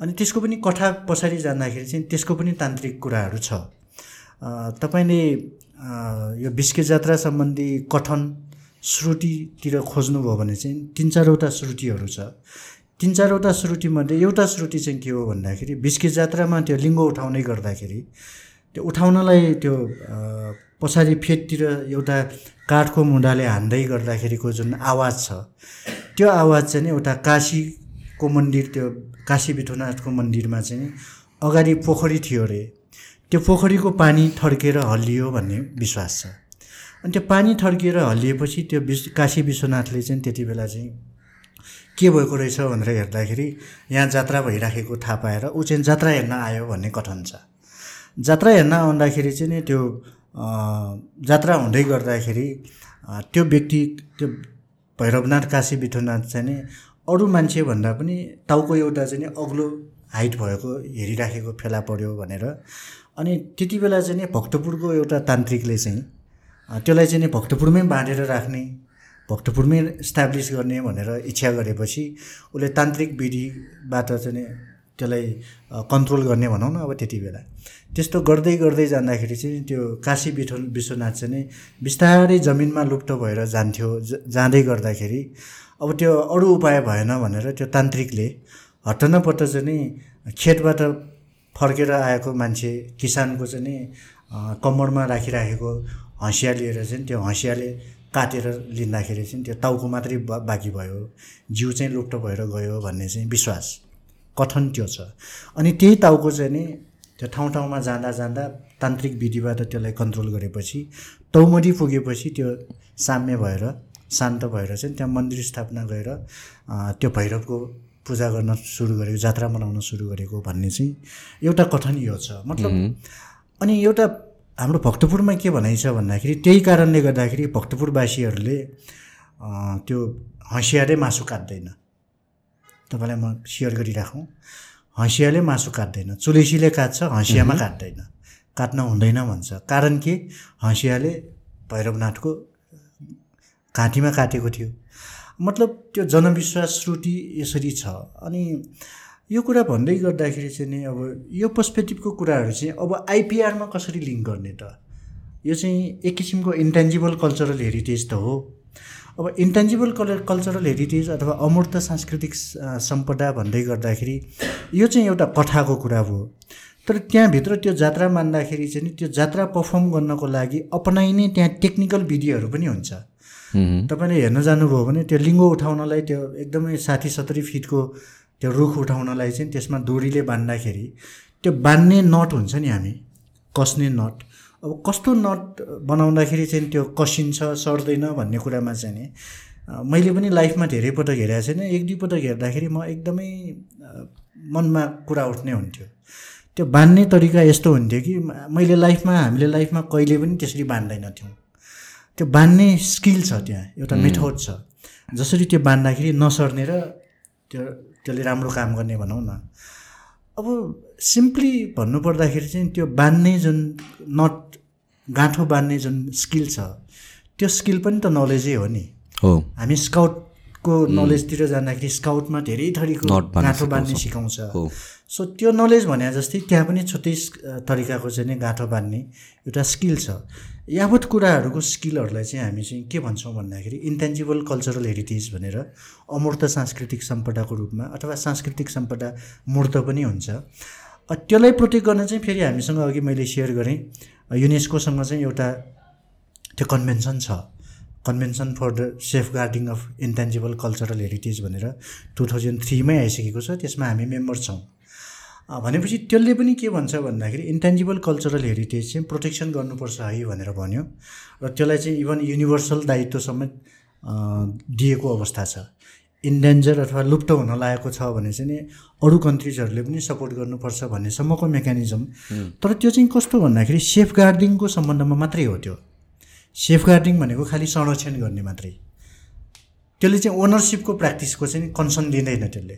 अनि त्यसको पनि कथा पछाडि जाँदाखेरि चाहिँ त्यसको पनि तान्त्रिक कुराहरू छ। तपाईँले यो बिस्के जात्रा सम्बन्धी कथन श्रुतितिर खोज्नुभयो भने चाहिँ तिन चारवटा श्रुतिहरू छ। तिन चारवटा श्रुतिमध्ये एउटा श्रुति चाहिँ के हो भन्दाखेरि बिस्के जात्रामा त्यो लिङ्गो उठाउँदै गर्दाखेरि त्यो उठाउनलाई त्यो पछाडि फेदतिर एउटा काठको मुढाले हान्दै गर्दाखेरिको जुन आवाज छ त्यो आवाज चाहिँ एउटा काशीको मन्दिर त्यो काशी विश्वनाथको मन्दिरमा चाहिँ अगाडि पोखरी थियो अरे त्यो पोखरीको पानी थर्केर हल्लियो भन्ने विश्वास छ। अनि त्यो पानी थर्किएर हल्लिएपछि त्यो विश्व काशी विश्वनाथले चाहिँ त्यति बेला चाहिँ के भएको रहेछ भनेर हेर्दाखेरि यहाँ जात्रा भइराखेको थाहा पाएर ऊ चाहिँ जात्रा हेर्न आयो भन्ने कथन छ। जात्रा हेर्न आउँदाखेरि चाहिँ नि त्यो जात्रा हुँदै गर्दाखेरि त्यो व्यक्ति त्यो भैरवनाथ काशी विश्वनाथ चाहिँ नि अरू मान्छेभन्दा पनि टाउको एउटा चाहिँ नि अग्लो हाइट भएको हेरिराखेको फेला पऱ्यो भनेर अनि त्यति बेला चाहिँ नि भक्तपुरको एउटा तान्त्रिकले चाहिँ त्यसलाई चाहिँ नि भक्तपुरमै बाँधेर राख्ने भक्तपुरमै इस्टाब्लिस गर्ने भनेर इच्छा गरेपछि उसले तान्त्रिक विधिबाट चाहिँ त्यसलाई कन्ट्रोल गर्ने भनौँ न अब त्यति बेला। त्यस्तो गर्दै गर्दै जाँदाखेरि चाहिँ त्यो काशी विठो विश्वनाथ चाहिँ नि बिस्तारै जमिनमा लुप्त भएर जान्थ्यो जाँदै गर्दाखेरि अब त्यो अरू उपाय भएन भनेर त्यो तान्त्रिकले हट्टनपट्ट चाहिँ नि खेतबाट फर्केर आएको मान्छे किसानको चाहिँ नि कम्मरमा राखिराखेको हँसिया लिएर चाहिँ त्यो हँसियाले काटेर लिँदाखेरि चाहिँ त्यो टाउको मात्रै बाँकी भयो। जिउ चाहिँ लुप्त भएर गयो भन्ने चाहिँ विश्वास। कथन त्यो छ? अनि त्यही टाउको चाहिँ नि त्यो ठाउँ ठाउँमा जाँदा जाँदा तान्त्रिक विधिबाट त्यसलाई कन्ट्रोल गरेपछि तौमरी पुगेपछि त्यो साम्य भएर शान्त भएर चाहिँ त्यहाँ मन्दिर स्थापना गरेर त्यो भैरवको पूजा गर्न सुरु गरेको जात्रा मनाउन सुरु गरेको भन्ने चाहिँ एउटा कथन यो छ। मतलब अनि एउटा हाम्रो भक्तपुरमा के भनाइ छ भन्दाखेरि त्यही कारणले गर्दाखेरि भक्तपुरवासीहरूले त्यो हँसियाले मासु काट्दैन। तपाईँलाई म सेयर गरिराखौँ। हँसियाले मासु काट्दैन। चुलेसीले काट्छ हँसियामा काट्दैन। काट्न हुँदैन भन्छ। कारण के? हँसियाले भैरवनाथको घाँटीमा काटेको थियो। मतलब त्यो जनविश्वास श्रुति यसरी छ। अनि यो कुरा भन्दै गर्दाखेरि चाहिँ नि अब यो पर्सपेक्टिभको कुराहरू चाहिँ अब आइपिआरमा कसरी लिङ्क गर्ने त? यो चाहिँ एक किसिमको इन्टेन्जिबल कल्चरल हेरिटेज त हो। अब इन्टेन्जिबल कलर कल्चरल हेरिटेज अथवा अमूर्त सांस्कृतिक सम्पदा भन्दै गर्दाखेरि यो चाहिँ एउटा कथाको कुरा हो। तर त्यहाँभित्र त्यो जात्रा मान्दाखेरि चाहिँ नि त्यो जात्रा पर्फर्म गर्नको लागि अपनाइने त्यहाँ टेक्निकल विधिहरू पनि हुन्छ। तपाईँले हेर्न जानुभयो भने त्यो लिङ्गो उठाउनलाई त्यो एकदमै साठी सत्तरी फिटको त्यो रुख उठाउनलाई चाहिँ त्यसमा डोरीले बान्दाखेरि त्यो बान्ने नट हुन्छ नि हामी कस्ने नट। अब कस्तो नट बनाउँदाखेरि चाहिँ त्यो कसिन्छ सर्दैन भन्ने कुरामा चाहिँ नि मैले पनि लाइफमा धेरै पटक हेरेको छैन। एक दुई पटक हेर्दाखेरि म एकदमै मनमा कुरा उठ्ने हुन्थ्यो। त्यो बान्ने तरिका यस्तो हुन्थ्यो कि मैले लाइफमा हामीले लाइफमा कहिले पनि त्यसरी बान्दैनथ्यौँ। त्यो बान्ने स्किल छ त्यहाँ एउटा मेथड छ। जसरी त्यो बान्दाखेरि नसर्ने र त्यो त्यसले राम्रो काम गर्ने भनौँ न। अब सिम्पली भन्नुपर्दाखेरि चाहिँ त्यो बान्ने जुन नट गाँठो बान्ने जुन स्किल छ त्यो स्किल पनि त नलेजै हो नि। हो। हामी स्काउटको नलेजतिर जाँदाखेरि स्काउटमा धेरै थरीको गाँठो बान्ने सिकाउँछ। हो। सो त्यो नलेज भने जस्तै त्यहाँ पनि छुट्टै तरिकाको चाहिँ नि गाँठो बान्ने एउटा स्किल छ। यावत कुराहरूको स्किलहरूलाई चाहिँ हामी चाहिँ के भन्छौँ भन्दाखेरि इन्टेन्जिबल कल्चरल हेरिटेज भनेर अमूर्त सांस्कृतिक सम्पदाको रूपमा अथवा सांस्कृतिक सम्पदा मूर्त पनि हुन्छ। त्यसलाई प्रोटेक्ट गर्न चाहिँ फेरि हामीसँग अघि मैले सेयर गरेँ। युनेस्कोसँग चाहिँ एउटा त्यो कन्भेन्सन छ। Convention for the safeguarding of intangible cultural heritage भनेर टु थाउजन्ड थ्रीमै आइसकेको छ। त्यसमा हामी मेम्बर छौँ। भनेपछि त्यसले पनि के भन्छ भन्दाखेरि इन्टेन्जिबल कल्चरल हेरिटेज चाहिँ प्रोटेक्सन गर्नुपर्छ है भनेर भन्यो। र त्यसलाई चाहिँ इभन युनिभर्सल दायित्व समेत दिएको अवस्था छ। इन्डेन्जर अथवा लुप्त हुन लागेको छ भने चाहिँ नि अरू कन्ट्रिजहरूले पनि सपोर्ट गर्नुपर्छ भन्नेसम्मको मेकानिजम तर त्यो चाहिँ कस्तो भन्दाखेरि सेफ गार्डिङको सम्बन्धमा मात्रै हो त्यो। सेफ गार्डिङ भनेको खालि संरक्षण गर्ने मात्रै। त्यसले चाहिँ ओनरसिपको प्र्याक्टिसको चाहिँ कन्सर्न लिँदैन त्यसले।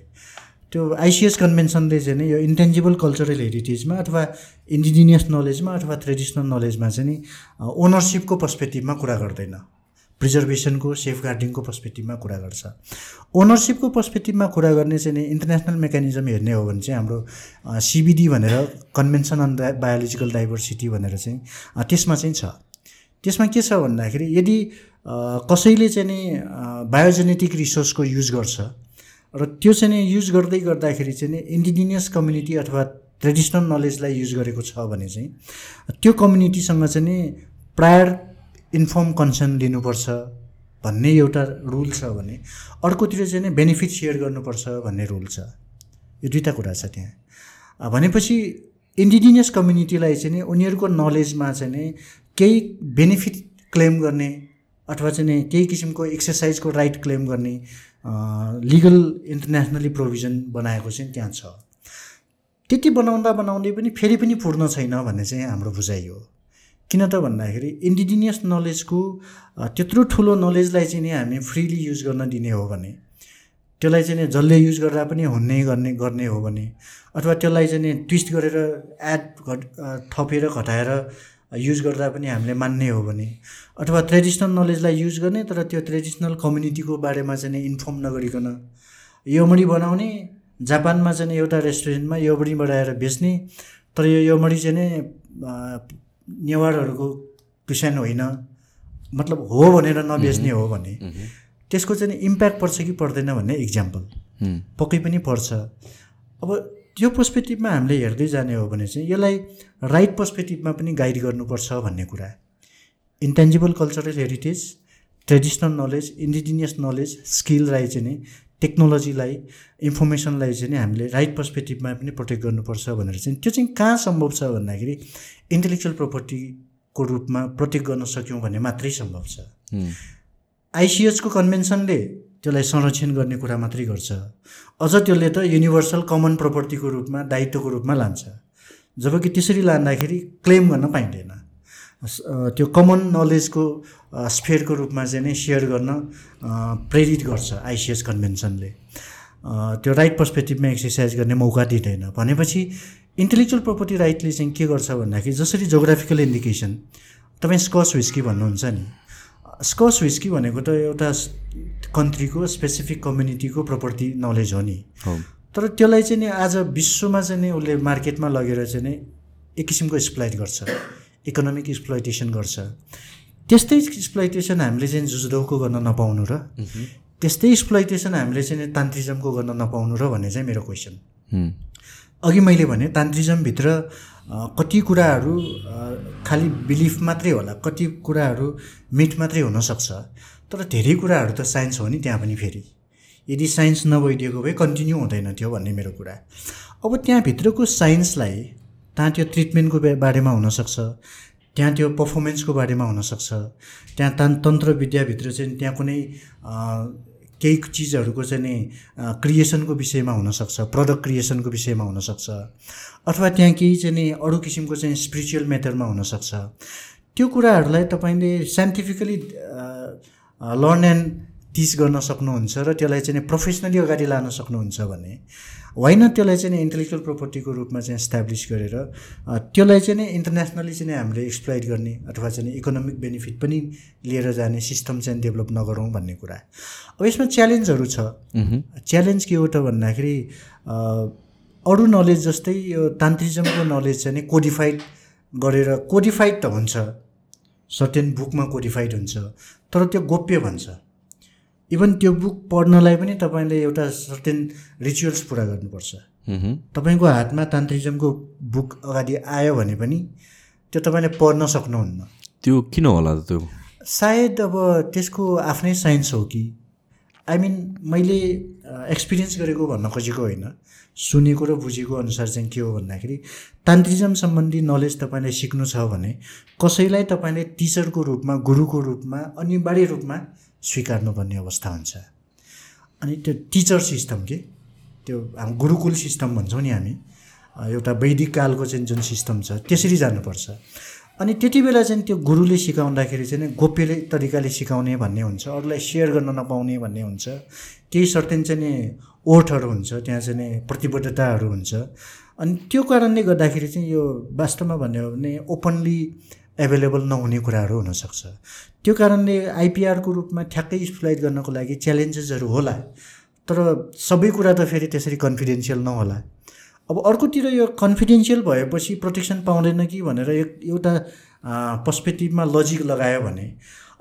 त्यो आइसिएस कन्भेन्सनले चाहिँ नि यो इन्टेन्जिबल कल्चरल हेरिटेजमा अथवा इन्डिजिनियस नलेजमा अथवा ट्रेडिसनल नलेजमा चाहिँ नि ओनरसिपको पर्सपेक्टिभमा कुरा गर्दैन। प्रिजर्भेसनको सेफ गार्डिङको पर्सपेक्टिभमा कुरा गर्छ। ओनरसिपको पर्सपेक्टिभमा कुरा गर्ने चाहिँ नि इन्टरनेसनल मेकानिजम हेर्ने हो भने चाहिँ हाम्रो सिबिडी भनेर कन्भेन्सन अन बायोलोजिकल डाइभर्सिटी भनेर चाहिँ त्यसमा चाहिँ छ। त्यसमा के छ भन्दाखेरि यदि कसैले चाहिँ नि बायोजेनेटिक रिसोर्सको युज गर्छ र त्यो चाहिँ युज गर्दै गर्दाखेरि चाहिँ नि इन्डिजिनियस कम्युनिटी अथवा ट्रेडिसनल नलेजलाई युज गरेको छ भने चाहिँ त्यो कम्युनिटीसँग चाहिँ नि प्रायर इन्फर्म कन्सर्न लिनुपर्छ भन्ने एउटा रुल छ भने अर्कोतिर चाहिँ नि बेनिफिट सेयर गर्नुपर्छ भन्ने रुल छ। यो दुईवटा कुरा छ त्यहाँ। भनेपछि इन्डिजिनियस कम्युनिटीलाई चाहिँ नि उनीहरूको नलेजमा चाहिँ नि केही बेनिफिट क्लेम गर्ने अथवा चाहिँ नि केही किसिमको एक्सर्साइजको राइट क्लेम गर्ने लिगल इन्टरनेसनली प्रोभिजन बनाएको चाहिँ त्यहाँ छ। त्यति बनाउँदा बनाउँदै पनि फेरि पनि पूर्ण छैन भन्ने चाहिँ हाम्रो बुझाइ हो। किन त भन्दाखेरि इन्डिजिनियस नलेजको त्यत्रो ठुलो नलेजलाई चाहिँ नि हामी फ्रिली युज गर्न दिने हो भने त्यसलाई चाहिँ जसले युज गर्दा पनि हुने गर्ने गर्ने हो भने अथवा त्यसलाई चाहिँ ट्विस्ट गरेर एड घट थपेर घटाएर युज गर्दा पनि हामीले मान्ने हो भने। अथवा ट्रेडिसनल नलेजलाई युज गर्ने तर त्यो ट्रेडिसनल कम्युनिटीको बारेमा चाहिँ इन्फर्म नगरिकन। योमडी बनाउने जापानमा चाहिँ एउटा रेस्टुरेन्टमा योमडी बनाएर बेच्ने तर यो योमडी चाहिँ नेवारहरूको टुसान होइन। मतलब हो भनेर नबेच्ने हो भने। त्यसको चाहिँ इम्प्याक्ट पर्छ कि पर्दैन भन्ने इक्जाम्पल पक्कै पनि पर्छ। अब त्यो पर्सपेक्टिभमा हामीले हेर्दै जाने हो भने चाहिँ यसलाई राइट पर्सपेक्टिभमा पनि गाइड गर्नुपर्छ भन्ने कुरा। Intangible cultural heritage traditional knowledge indigenous knowledge स्किललाई चाहिँ नि टेक्नोलोजीलाई इन्फर्मेसनलाई चाहिँ नि हामीले राइट पर्सपेक्टिभमा पनि प्रोटेक्ट गर्नुपर्छ भनेर चाहिँ। त्यो चाहिँ कहाँ सम्भव छ भन्दाखेरि इन्टेलेक्चुअल प्रोपर्टीको रूपमा प्रोटेक्ट गर्न सक्यौँ भने मात्रै सम्भव छ। आइसिएचको कन्भेन्सनले त्यसलाई संरक्षण गर्ने कुरा मात्रै गर्छ। अझ त्यसले त युनिभर्सल कमन प्रपर्टीको रूपमा दायित्वको रूपमा लान्छ। जबकि त्यसरी लाँदाखेरि क्लेम गर्न पाइँदैन। त्यो कमन नलेजको स्फेयरको रूपमा चाहिँ नै सेयर गर्न प्रेरित गर्छ आइसिएस कन्भेन्सनले त्यो राइट पर्सपेक्टिभमा एक्सर्साइज गर्ने मौका दिँदैन। भनेपछि इन्टेलेक्चुअल प्रोपर्टी राइटले चाहिँ के गर्छ भन्दाखेरि जसरी जोग्राफिकल इन्डिकेसन तपाईँ स्कस विस्की भन्नुहुन्छ नि। स्कस विस्की भनेको त एउटा कन्ट्रीको स्पेसिफिक कम्युनिटीको प्रपर्टी नलेज हो नि। तर त्यसलाई चाहिँ नि आज विश्वमा चाहिँ नि उसले मार्केटमा लगेर चाहिँ नि एक किसिमको एक्सप्लोइट गर्छ। इकोनोमिक एक्सप्लोइटेसन गर्छ। त्यस्तै एक्सप्लोइटेसन हामीले चाहिँ जुजुदौको गर्न नपाउनु र त्यस्तै एक्सप्लोइटेसन हामीले चाहिँ तान्त्रिजमको गर्न नपाउनु र भन्ने चाहिँ मेरो क्वेसन अघि मैले भने तान्त्रिजमभित्र कति कुराहरू खालि बिलिफ मात्रै होला कति कुराहरू मिट मात्रै हुनसक्छ। तर धेरै कुराहरू त साइन्स हो नि त्यहाँ पनि फेरि। यदि साइन्स नभइदिएको भए कन्टिन्यू हुँदैन थियो भन्ने मेरो कुरा। अब त्यहाँभित्रको साइन्सलाई त्यहाँ त्यो ट्रिटमेन्टको बारेमा हुनसक्छ? त्यहाँ त्यो पर्फर्मेन्सको बारेमा हुनसक्छ? त्यहाँ तान् तन्त्र विद्याभित्र चाहिँ त्यहाँ कुनै केही चिजहरूको चाहिँ नि क्रिएसनको विषयमा हुनसक्छ प्रडक्ट क्रिएसनको विषयमा हुनसक्छ? अथवा त्यहाँ केही चाहिँ नि अरू किसिमको चाहिँ स्पिरिचुअल मेथडमा हुनसक्छ? त्यो कुराहरूलाई तपाईँले साइन्टिफिकली लर्न एन्ड टिच गर्न सक्नुहुन्छ र त्यसलाई चाहिँ प्रोफेसनली अगाडि लान सक्नुहुन्छ भने होइन त्यसलाई चाहिँ इन्टेलेक्चुअल प्रोपर्टीको रूपमा चाहिँ इस्टाब्लिस गरेर त्यसलाई चाहिँ इन्टरनेसनली चाहिँ हामीले एक्सप्लोइट गर्ने अथवा चाहिँ इकोनोमिक बेनिफिट पनि लिएर जाने सिस्टम चाहिँ डेभलप नगरौँ भन्ने कुरा। अब यसमा च्यालेन्जहरू छ। च्यालेन्ज के हो त भन्दाखेरि अरू नलेज जस्तै यो तान्त्रिजमको नलेज चाहिँ कोडिफाइड गरेर कोडिफाइड त हुन्छ। सर्टेन बुकमा कोडिफाइड हुन्छ। तर त्यो गोप्य भन्छ। इभन त्यो बुक पढ्नलाई पनि तपाईँले एउटा सर्टेन रिचुअल्स पुरा गर्नुपर्छ। तपाईँको हातमा तान्त्रिजमको बुक अगाडि आयो भने पनि त्यो तपाईँले पढ्न सक्नुहुन्न। त्यो किन होला त्यो? सायद अब त्यसको आफ्नै साइन्स हो कि। आई मिन मैले एक्सपिरियन्स गरेको भन्न खोजेको होइन। सुनेको र बुझेको अनुसार चाहिँ के हो भन्दाखेरि तान्त्रिजम सम्बन्धी नलेज तपाईँले सिक्नु छ भने कसैलाई तपाईँले टिचरको रूपमा गुरुको रूपमा अनिवार्य रूपमा स्वीकार्नुपर्ने अवस्था हुन्छ। अनि त्यो टिचर सिस्टम के? त्यो गुरुकुल सिस्टम भन्छौँ नि हामी। एउटा वैदिक कालको चाहिँ जुन सिस्टम छ त्यसरी जानुपर्छ। अनि त्यति बेला चाहिँ त्यो गुरुले सिकाउँदाखेरि चाहिँ गोप्य तरिकाले सिकाउने भन्ने हुन्छ अरूलाई सेयर गर्न नपाउने भन्ने हुन्छ। केही सर्टेन चाहिँ नि ओठहरू हुन्छ त्यहाँ चाहिँ प्रतिबद्धताहरू हुन्छ। अनि त्यो कारणले गर्दाखेरि चाहिँ यो वास्तवमा भन्यो भने ओपनली एभाइलेबल नहुने कुराहरू हुनसक्छ। त्यो कारणले आइपिआरको रूपमा ठ्याक्कै फ्लाइट गर्नको लागि च्यालेन्जेसहरू होला तर सबै कुरा त फेरि त्यसरी कन्फिडेन्सियल नहोला। अब अर्कोतिर यो कन्फिडेन्सियल भएपछि प्रोटेक्सन पाउँदैन कि भनेर एक एउटा पर्सपेक्टिभमा लजिक लगायो भने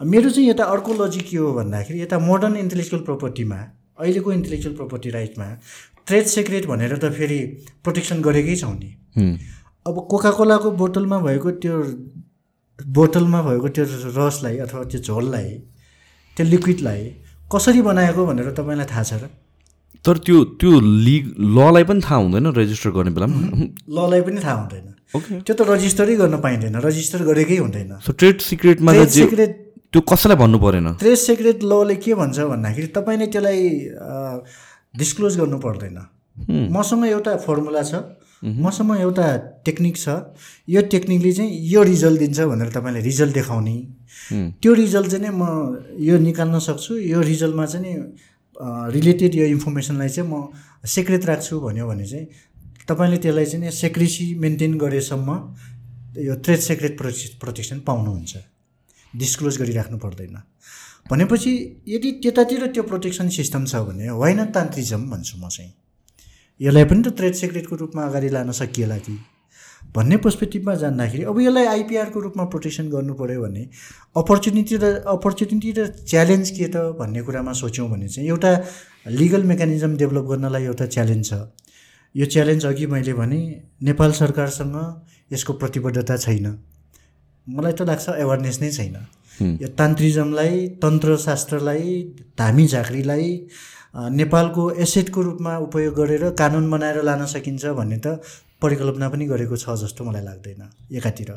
मेरो चाहिँ यता अर्को लजिक के हो भन्दाखेरि यता मोडर्न इन्टेलेक्चुअल प्रोपर्टीमा अहिलेको इन्टेलेक्चुअल प्रोपर्टी राइटमा ट्रेड सिक्रेट भनेर त फेरि प्रोटेक्सन गरेकै छौँ नि। अब कोकाकोलाको बोतलमा भएको त्यो बोतलमा भएको त्यो रसलाई अथवा त्यो झोललाई त्यो लिक्विडलाई कसरी बनाएको भनेर तपाईँलाई थाहा छ र? तर त्यो त्यो लिग ललाई पनि थाहा हुँदैन रेजिस्टर गर्ने बेलामा? ललाई पनि थाहा हुँदैन। त्यो त रजिस्टरै गर्न पाइँदैन रजिस्टर गरेकै हुँदैन। सो ट्रेड सिक्रेटमा ट्रेड सिक्रेट त्यो कसैलाई भन्नु परेन? ट्रेड सिक्रेट लले के भन्छ भन्दाखेरि तपाईँले त्यसलाई डिस्क्लोज गर्नु पर्दैन। मसँग एउटा फर्मुला छ मसँग एउटा टेक्निक छ। यो टेक्निकले चाहिँ यो रिजल्ट दिन्छ भनेर तपाईँले रिजल्ट देखाउने। त्यो रिजल्ट चाहिँ नै म यो निकाल्न सक्छु। यो रिजल्टमा चाहिँ नि रिलेटेड यो इन्फर्मेसनलाई चाहिँ म सेक्रेट राख्छु भन्यो भने चाहिँ तपाईँले त्यसलाई चाहिँ सेक्रेसी मेन्टेन गरेसम्म यो ट्रेड सेक्रेट प्रोटेक्सन पाउनुहुन्छ। डिस्क्लोज गरिराख्नु पर्दैन। भनेपछि यदि त्यतातिर त्यो प्रोटेक्सन सिस्टम छ भने होइन तान्त्रिजम भन्छु म चाहिँ। यसलाई पनि त ट्रेड सेक्रेटको रूपमा अगाडि लान सकिएला कि? भन्ने पर्सपेक्टिभमा जान्दाखेरि अब यसलाई आइपिआरको रूपमा प्रोटेक्सन गर्नु पऱ्यो भने अपर्च्युनिटी र अपर्च्युनिटी र च्यालेन्ज के त भन्ने कुरामा सोच्यौँ भने चाहिँ एउटा लिगल मेकानिजम डेभलप गर्नलाई एउटा च्यालेन्ज छ। यो च्यालेन्ज अघि मैले भने नेपाल सरकारसँग यसको प्रतिबद्धता छैन। मलाई त लाग्छ एवारनेस नै छैन। यो तान्त्रिजमलाई तन्त्रशास्त्रलाई धामी झाँक्रीलाई नेपालको एसेटको रूपमा उपयोग गरेर कानुन बनाएर लान सकिन्छ भन्ने त परिकल्पना पनि गरेको छ जस्तो मलाई लाग्दैन एकातिर।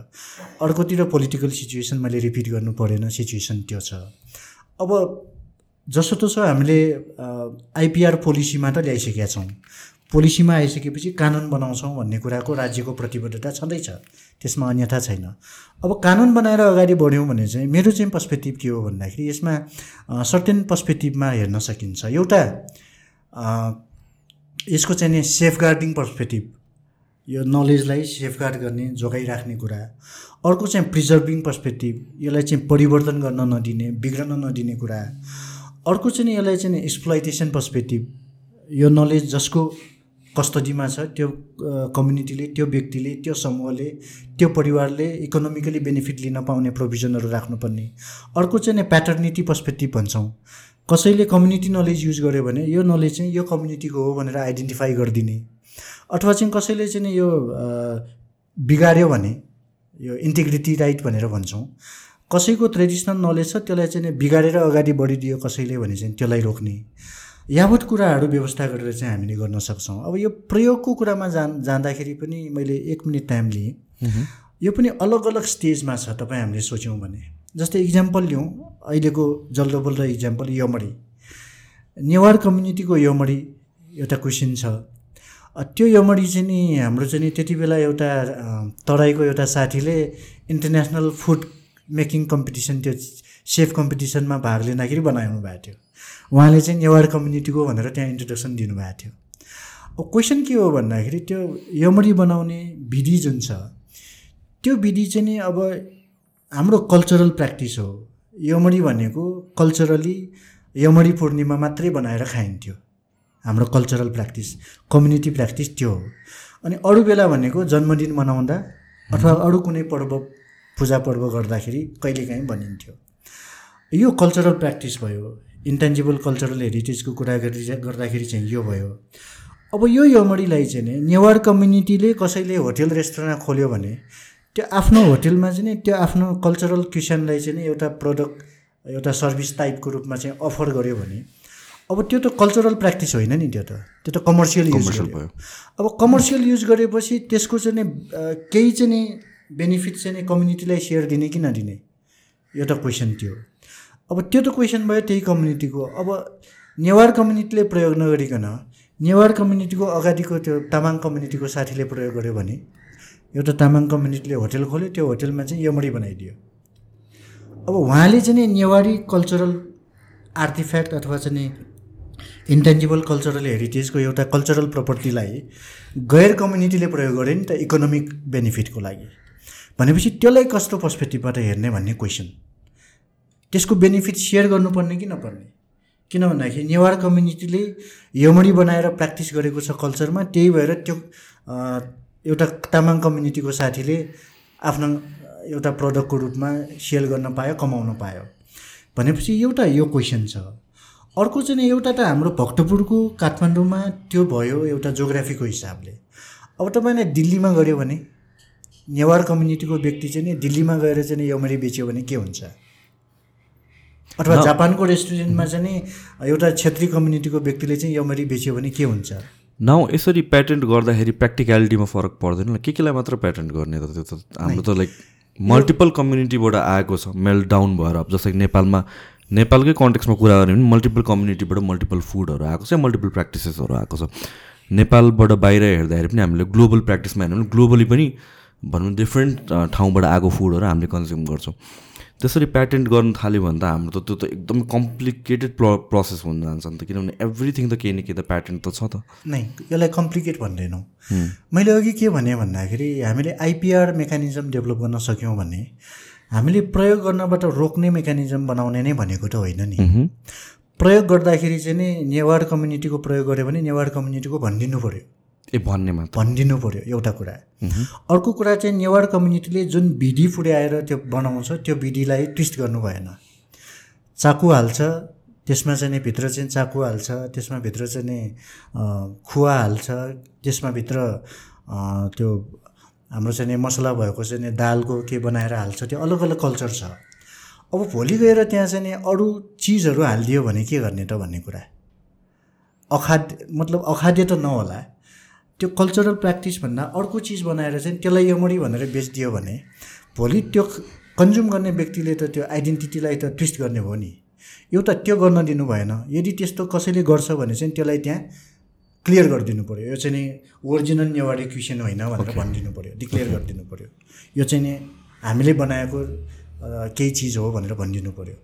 अर्कोतिर पोलिटिकल सिचुएसन मैले रिपिट गर्नु परेन सिचुएसन त्यो छ। अब जसो छ हामीले आइपिआर पोलिसीमा त ल्याइसकेका छौँ। पोलिसीमा आइसकेपछि कानुन बनाउँछौँ भन्ने कुराको राज्यको प्रतिबद्धता छँदैछ त्यसमा अन्यथा छैन। अब कानुन बनाएर अगाडि बढ्यौँ भने चाहिँ मेरो चाहिँ पर्सपेक्टिभ के हो भन्दाखेरि यसमा सर्टेन पर्सपेक्टिभमा हेर्न सकिन्छ। एउटा यसको चाहिँ नि सेफगार्डिङ पर्सपेक्टिभ यो नलेजलाई सेफगार्ड गर्ने जोगाइराख्ने कुरा। अर्को चाहिँ प्रिजर्भिङ पर्सपेक्टिभ यसलाई चाहिँ परिवर्तन गर्न नदिने बिग्रन नदिने कुरा। अर्को चाहिँ यसलाई चाहिँ एक्सप्लोइटेसन पर्सपेक्टिभ यो नलेज जसको कस्टडीमा छ त्यो कम्युनिटीले त्यो व्यक्तिले त्यो समूहले त्यो परिवारले इकोनोमिकली बेनिफिट लिन पाउने प्रोभिजनहरू राख्नुपर्ने। अर्को चाहिँ प्याटर्निटी पर्सपेक्टिभ भन्छौँ। कसैले कम्युनिटी नलेज युज गर्यो भने यो नलेज चाहिँ यो कम्युनिटीको हो भनेर आइडेन्टिफाई गरिदिने। अथवा चाहिँ कसैले चाहिँ यो बिगाऱ्यो भने यो इन्टिग्रिटी राइट भनेर भन्छौँ कसैको ट्रेडिसनल नलेज छ त्यसलाई चाहिँ बिगारेर अगाडि बढिदियो कसैले भने चाहिँ त्यसलाई रोक्ने यावत कुराहरू व्यवस्था गरेर चाहिँ हामीले गर्न सक्छौँ। अब यो प्रयोगको कुरामा जान जाँदाखेरि पनि मैले एक मिनट टाइम लिएँ। यो पनि अलग अलग स्टेजमा छ तपाईँ हामीले सोच्यौँ भने। जस्तै इक्जाम्पल लिउँ अहिलेको जल्दो बल्दो इक्जाम्पल यमरी नेवार कम्युनिटीको यमरी एउटा क्वेसन छ। त्यो यमडी चाहिँ नि हाम्रो चाहिँ नि त्यति बेला एउटा तराईको एउटा साथीले इन्टरनेसनल फुड मेकिङ कम्पिटिसन त्यो सेफ कम्पिटिसनमा भाग लिँदाखेरि बनाउनु भएको थियो। उहाँले चाहिँ नेवार कम्युनिटीको भनेर त्यहाँ इन्ट्रोडक्सन दिनुभएको थियो। अब क्वेसन के हो भन्दाखेरि त्यो यमडी बनाउने विधि जुन छ त्यो विधि चाहिँ नि अब हाम्रो कल्चरल प्र्याक्टिस हो। यमडी भनेको कल्चरली यमडी पूर्णिमा मात्रै बनाएर खाइन्थ्यो। हाम्रो कल्चरल प्र्याक्टिस कम्युनिटी प्र्याक्टिस त्यो हो। अनि अरू बेला भनेको जन्मदिन मनाउँदा अथवा अरू कुनै पर्व पूजा पर्व गर्दाखेरि कहिलेकाहीँ भनिन्थ्यो। यो कल्चरल प्र्याक्टिस भयो इन्टेन्जिबल कल्चरल हेरिटेजको कुरा गरी गर्दाखेरि चाहिँ यो भयो। अब यो यमडीलाई चाहिँ नि नेवार कम्युनिटीले कसैले होटेल रेस्टुरेन्ट खोल्यो भने त्यो आफ्नो होटेलमा चाहिँ नि त्यो आफ्नो कल्चरल क्रिस्चियनलाई चाहिँ नि एउटा प्रडक्ट एउटा सर्भिस टाइपको रूपमा चाहिँ अफर गर्यो भने अब त्यो त कल्चरल प्र्याक्टिस होइन नि त्यो त। त्यो त कमर्सियल युज भयो। अब कमर्सियल युज गरेपछि त्यसको चाहिँ नि केही चाहिँ नि बेनिफिट चाहिँ नि कम्युनिटीलाई सेयर दिने कि नदिने? एउटा क्वेसन थियो। अब त्यो त क्वेसन भयो त्यही कम्युनिटीको अब नेवार कम्युनिटीले प्रयोग नगरिकन नेवार कम्युनिटीको अगाडिको त्यो तामाङ कम्युनिटीको साथीले प्रयोग गर्यो भने एउटा तामाङ कम्युनिटीले होटेल खोल्यो त्यो होटेलमा चाहिँ यमडी बनाइदियो। अब उहाँले चाहिँ नि नेवारी कल्चरल आर्टिफ्याक्ट अथवा चाहिँ इन्टेन्जिबल कल्चरल हेरिटेजको एउटा कल्चरल प्रपर्टीलाई गैर कम्युनिटीले प्रयोग गरे नि त इकोनोमिक बेनिफिटको लागि। भनेपछि त्यसलाई कस्तो पर्सपेक्टिभबाट हेर्ने भन्ने क्वेसन त्यसको बेनिफिट सेयर गर्नुपर्ने कि नपर्ने? किन भन्दाखेरि नेवार कम्युनिटीले यमणी बनाएर प्र्याक्टिस गरेको छ कल्चरमा त्यही भएर त्यो एउटा तामाङ कम्युनिटीको साथीले आफ्नो एउटा प्रडक्टको रूपमा सेल गर्न पायो कमाउन पायो। भनेपछि एउटा यो क्वेसन छ। अर्को चाहिँ एउटा त हाम्रो भक्तपुरको काठमाडौँमा त्यो भयो एउटा जोग्राफीको हिसाबले। अब तपाईँलाई दिल्लीमा गऱ्यो भने नेवार कम्युनिटीको व्यक्ति चाहिँ नि दिल्लीमा गएर चाहिँ यमरी बेच्यो भने के हुन्छ? अथवा जापानको रेस्टुरेन्टमा चाहिँ नि एउटा क्षेत्रीय कम्युनिटीको व्यक्तिले चाहिँ यमरी बेच्यो भने के हुन्छ? नाउ यसरी प्याटेन्ट गर्दाखेरि प्र्याक्टिकलिटीमा फरक पर्दैन के केलाई मात्र प्याटेन्ट गर्ने त? त्यो त हाम्रो त लाइक मल्टिपल कम्युनिटीबाट आएको छ। मेल्ट डाउन भएर अब जस्तै नेपालमा नेपालकै कन्टेक्समा कुरा गऱ्यो भने मल्टिपल कम्युनिटीबाट मल्टिपल फुडहरू आएको छ मल्टिपल प्र्याक्टिसेसहरू आएको छ। नेपालबाट बाहिर हेर्दाखेरि पनि हामीले ग्लोबल प्र्याक्टिसमा हेर्नु भने ग्लोबली पनि भनौँ डिफ्रेन्ट ठाउँबाट आएको फुडहरू हामीले कन्ज्युम गर्छौँ। त्यसरी प्याटेन्ट गर्न थाल्यो भने त हाम्रो त त्यो त एकदम कम्प्लिकेटेड प्र प्रोसेस हुन जान्छ नि त किनभने एभ्रिथिङ त केही न केही त प्याटेन्ट त छ त। नै यसलाई कम्प्लिकेट भन्दैनौँ। मैले अघि के भने भन्दाखेरि हामीले आइपिआर मेकानिजम डेभलप गर्न सक्यौँ भने हामीले प्रयोग गर्नबाट रोक्ने मेकानिजम बनाउने नै भनेको त होइन नि। प्रयोग गर्दाखेरि चाहिँ नि नेवार कम्युनिटीको प्रयोग गऱ्यो भने नेवार कम्युनिटीको भनिदिनु पऱ्यो ए भन्ने भनिदिनु पऱ्यो एउटा कुरा। अर्को कुरा चाहिँ नेवार कम्युनिटीले जुन विधि पुर्याएर त्यो बनाउँछ त्यो विधिलाई ट्विस्ट गर्नु भएन। चाकु हाल्छ त्यसमा चाहिँ नि भित्र चाहिँ चाकु हाल्छ त्यसमा भित्र चाहिँ नि खुवा हाल्छ त्यसमा भित्र त्यो हाम्रो चाहिँ मसला भएको चाहिँ नि दालको के बनाएर हाल्छ त्यो अलग अलग कल्चर छ। अब भोलि गएर त्यहाँ चाहिँ नि अरू चिजहरू हालिदियो भने के गर्ने त भन्ने कुरा। अखाद्य मतलब अखाद्य त नहोला। त्यो कल्चरल प्र्याक्टिसभन्दा अर्को चिज बनाएर चाहिँ त्यसलाई यमरी भनेर बेचिदियो भने भोलि त्यो कन्ज्युम गर्ने व्यक्तिले त त्यो आइडेन्टिटीलाई त ट्विस्ट गर्ने हो नि। एउटा त्यो गर्न दिनु भएन। यदि त्यस्तो कसैले गर्छ भने चाहिँ त्यसलाई त्यहाँ क्लियर गरिदिनु पऱ्यो यो चाहिँ नि ओरिजिनल नेवारी क्रिस्चियन होइन भनेर भनिदिनु पऱ्यो डिक्लेयर गरिदिनु पऱ्यो यो चाहिँ नि हामीले बनाएको केही चिज हो भनेर भनिदिनु पऱ्यो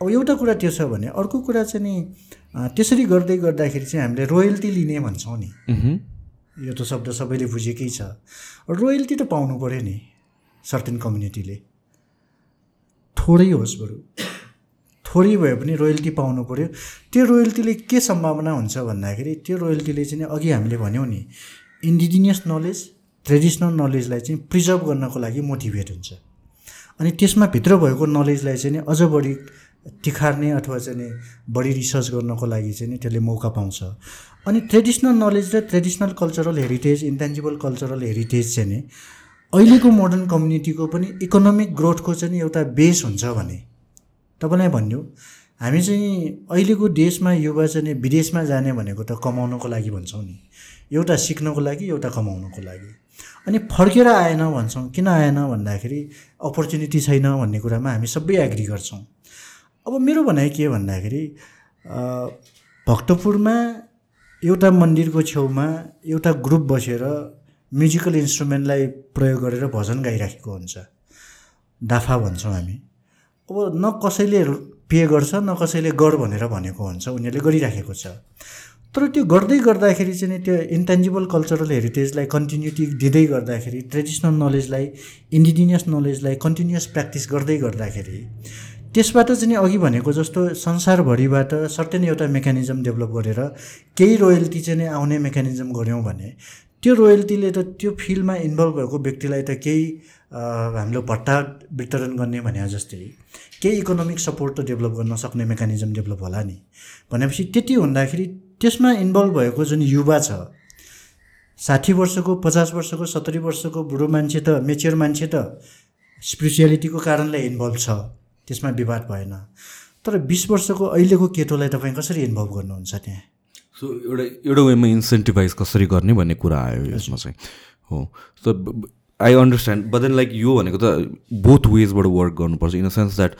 अब एउटा कुरा त्यो छ भने अर्को कुरा चाहिँ नि त्यसरी गर्दै गर्दाखेरि चाहिँ हामीले रोयल्टी लिने भन्छौँ नि। यो त शब्द सबैले बुझेकै छ। रोयल्टी त पाउनु पऱ्यो नि सर्टेन कम्युनिटीले थोरै होस् बरु। थोरै भए पनि रोयल्टी पाउनु पऱ्यो त्यो रोयल्टीले के सम्भावना हुन्छ भन्दाखेरि त्यो रोयल्टीले चाहिँ अघि हामीले भन्यौँ नि इन्डिजिनियस नलेज ट्रेडिसनल नलेजलाई चाहिँ प्रिजर्भ गर्नको लागि मोटिभेट हुन्छ। अनि त्यसमा भित्र भएको नलेजलाई चाहिँ अझ बढी तिखार्ने अथवा चाहिँ बढी रिसर्च गर्नको लागि चाहिँ त्यसले मौका पाउँछ। अनि ट्रेडिसनल नलेज र traditional cultural heritage intangible cultural heritage चाहिँ नि अहिलेको मोडर्न कम्युनिटीको पनि इकोनोमिक ग्रोथको चाहिँ एउटा बेस हुन्छ भने तपाईँलाई भन्यो हामी चाहिँ अहिलेको देशमा युवा चाहिँ विदेशमा जाने भनेको त कमाउनको लागि भन्छौँ नि। एउटा सिक्नको लागि एउटा कमाउनको लागि। अनि फर्केर आएन भन्छौँ। किन आएन भन्दाखेरि अपर्च्युनिटी छैन भन्ने कुरामा हामी सबै एग्री गर्छौँ। अब मेरो भनाइ के भन्दाखेरि भक्तपुरमा एउटा मन्दिरको छेउमा एउटा ग्रुप बसेर म्युजिकल इन्स्ट्रुमेन्टलाई प्रयोग गरेर भजन गाइराखेको हुन्छ। दाफा भन्छौँ हामी। अब न कसैले पे गर्छ न कसैले गर भनेर भनेको हुन्छ उनीहरूले गरिराखेको छ। तर त्यो गर्दै गर्दाखेरि चाहिँ त्यो इन्टेन्जिबल कल्चरल हेरिटेजलाई कन्टिन्युटी दिँदै गर्दाखेरि ट्रेडिसनल नलेजलाई इन्डिजिनियस नलेजलाई कन्टिन्युस प्र्याक्टिस गर्दै गर्दाखेरि त्यसबाट चाहिँ अघि भनेको जस्तो संसारभरिबाट सर्टेन एउटा मेकानिजम डेभलप गरेर केही रोयल्टी चाहिँ आउने मेकानिजम गऱ्यौँ भने त्यो रोयल्टीले त त्यो फिल्डमा इन्भल्भ भएको व्यक्तिलाई त केही हामीले भट्टा वितरण गर्ने भने जस्तै केही इकोनोमिक सपोर्ट त डेभलप गर्न सक्ने मेकानिजम डेभलप होला नि। भनेपछि त्यति हुँदाखेरि त्यसमा इन्भल्भ भएको जुन युवा छ साठी वर्षको पचास वर्षको सत्तरी वर्षको बुढो मान्छे त मेच्योर मान्छे त स्पिरिचुअलिटीको कारणले इन्भल्भ छ त्यसमा विवाद भएन। तर बिस वर्षको अहिलेको केटोलाई तपाईँ कसरी इन्भल्भ गर्नुहुन्छ त्यहाँ? सो एउटा एउटा वेमा इन्सेन्टिभाइज कसरी गर्ने भन्ने कुरा आयो यसमा चाहिँ हो। So I understand but then like यो भनेको त बोथ वेजबाट वर्क गर्नुपर्छ इन द सेन्स द्याट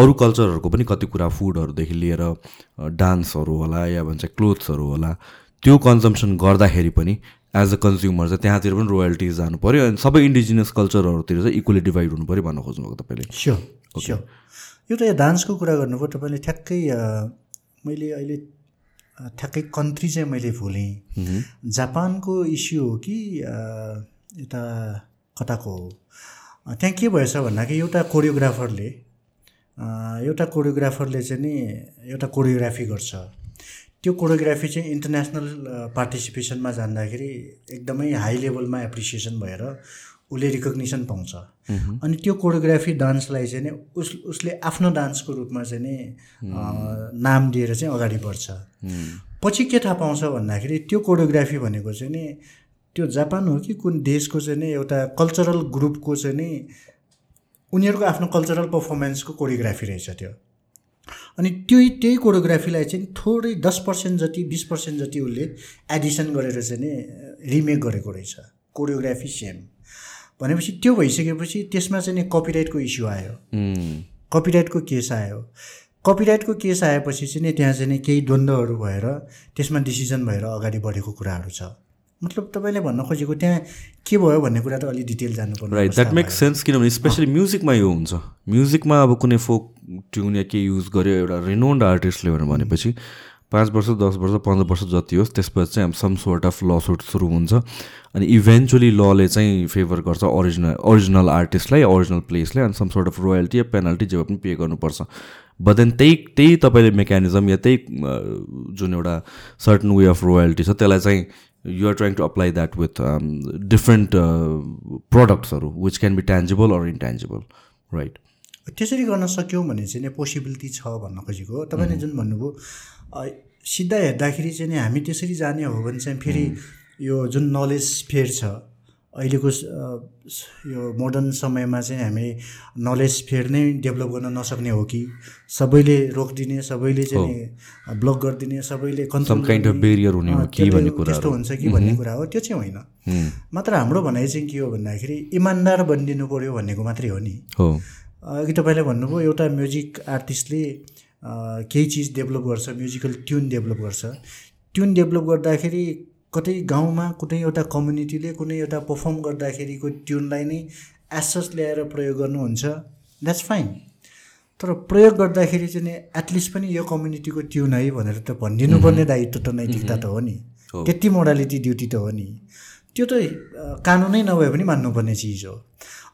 अरू कल्चरहरूको पनि कति कुरा फुडहरूदेखि लिएर डान्सहरू होला या भन्छ क्लोथ्सहरू होला त्यो कन्जम्सन गर्दाखेरि पनि एज अ कन्ज्युमर चाहिँ त्यहाँतिर पनि रोयल्टिज जानु पऱ्यो अनि सबै इन्डिजिनियस कल्चरहरूतिर चाहिँ इक्वली डिभाइड हुनु पऱ्यो भन्न खोज्नुभएको तपाईँले। स्योर स्योर एउटा डान्सको कुरा गर्नुभयो तपाईँले ठ्याक्कै मैले अहिले ठ्याक्कै कन्ट्री चाहिँ मैले भुलेँ। जापानको इस्यु हो कि यता कताको हो। त्यहाँ के भएछ भन्दाखेरि एउटा कोरियोग्राफरले एउटा कोरियोग्राफरले चाहिँ नि एउटा कोरियोग्राफी गर्छ। त्यो कोरियोग्राफी चाहिँ इन्टरनेसनल पार्टिसिपेसनमा जाँदाखेरि एकदमै हाई लेभलमा एप्रिसिएसन भएर उसले रिकग्निसन पाउँछ। अनि त्यो कोरियोग्राफी डान्सलाई चाहिँ नि उस उसले आफ्नो डान्सको रूपमा चाहिँ नि नाम दिएर चाहिँ अगाडि बढ्छ। पछि के थाहा पाउँछ भन्दाखेरि त्यो कोरियोग्राफी भनेको चाहिँ नि त्यो जापान हो कि कुन देशको चाहिँ नि एउटा कल्चरल ग्रुपको चाहिँ नि उनीहरूको आफ्नो कल्चरल पर्फर्मेन्सको कोरियोग्राफी रहेछ त्यो। अनि त्यो त्यही कोरियोग्राफीलाई चाहिँ थोरै दस पर्सेन्ट जति बिस पर्सेन्ट जति उसले एडिसन गरेर चाहिँ नि रिमेक गरेको रहेछ। कोरियोग्राफी सेम भनेपछि त्यो भइसकेपछि त्यसमा चाहिँ नि कपिराइटको इस्यु आयो। कपिराइटको केस आयो। कपिराइटको केस आएपछि चाहिँ नि त्यहाँ चाहिँ नि केही द्वन्द्वहरू भएर त्यसमा डिसिजन भएर अगाडि बढेको कुराहरू छ। मतलब तपाईँले भन्न खोजेको त्यहाँ के भयो भन्ने कुरा त अलिक डिटेल जानुपर्ने राइट द्याट मेक्स सेन्स किनभने स्पेसली म्युजिकमा यो हुन्छ। म्युजिकमा अब कुनै फोक ट्युन या के युज गर्यो एउटा रिनोन्ड आर्टिस्टले भनेर भनेपछि पाँच वर्ष दस वर्ष पन्ध्र वर्ष जति होस् त्यसपछि चाहिँ some sort of lawsuit सुरु हुन्छ। अनि इभेन्चुली लले चाहिँ फेभर गर्छ ओरिजिनल ओरिजिनल आर्टिस्टलाई ओरिजिनल प्लेसलाई अनि सम सोर्ट अफ रोयल्टी या पेनल्टी जे पनि पे गर्नुपर्छ। बट देन त्यही त्यही तपाईँले मेकानिजम या त्यही जुन एउटा सर्टन वे अफ रोयल्टी छ त्यसलाई चाहिँ you are trying to apply that with different प्रडक्ट्सहरू which can be tangible or intangible right त्यसरी गर्न सक्यौँ भने चाहिँ नि पोसिबिलिटी छ भन्न खोजेको तपाईँले जुन भन्नुभयो सिधा हेर्दाखेरि चाहिँ नि हामी त्यसरी जाने हो भने चाहिँ फेरि यो जुन नलेज फेयर छ अहिलेको यो मोडर्न समयमा चाहिँ हामी नलेज फेयर नै डेभलप गर्न नसक्ने हो कि? सबैले रोकिदिने सबैले चाहिँ नि ब्लक गरिदिने सबैले काइन्ड अफ बेरियर हुने हो कि भन्ने कुरा त्यस्तो हुन्छ कि भन्ने कुरा हो त्यो चाहिँ होइन। मात्र हाम्रो भनाइ चाहिँ के हो भन्दाखेरि इमान्दार बनिदिनु पऱ्यो भन्नेको मात्रै हो नि। हो। अघि तपाईँले भन्नुभयो एउटा म्युजिक आर्टिस्टले केही चिज डेभलप गर्छ म्युजिकल ट्युन डेभलप गर्छ। ट्युन डेभलप गर्दाखेरि कतै गाउँमा कुनै एउटा कम्युनिटीले कुनै एउटा पर्फर्म गर्दाखेरिको ट्युनलाई नै एसस ल्याएर प्रयोग गर्नुहुन्छ। द्याट्स फाइन तर प्रयोग गर्दाखेरि चाहिँ नि एटलिस्ट पनि यो कम्युनिटीको ट्युन है भनेर त भनिदिनु पर्ने दायित्व त नैतिकता त हो नि। त्यति मोडालिटी ड्युटी त हो नि। त्यो त कानुनै नभए पनि मान्नुपर्ने चिज हो।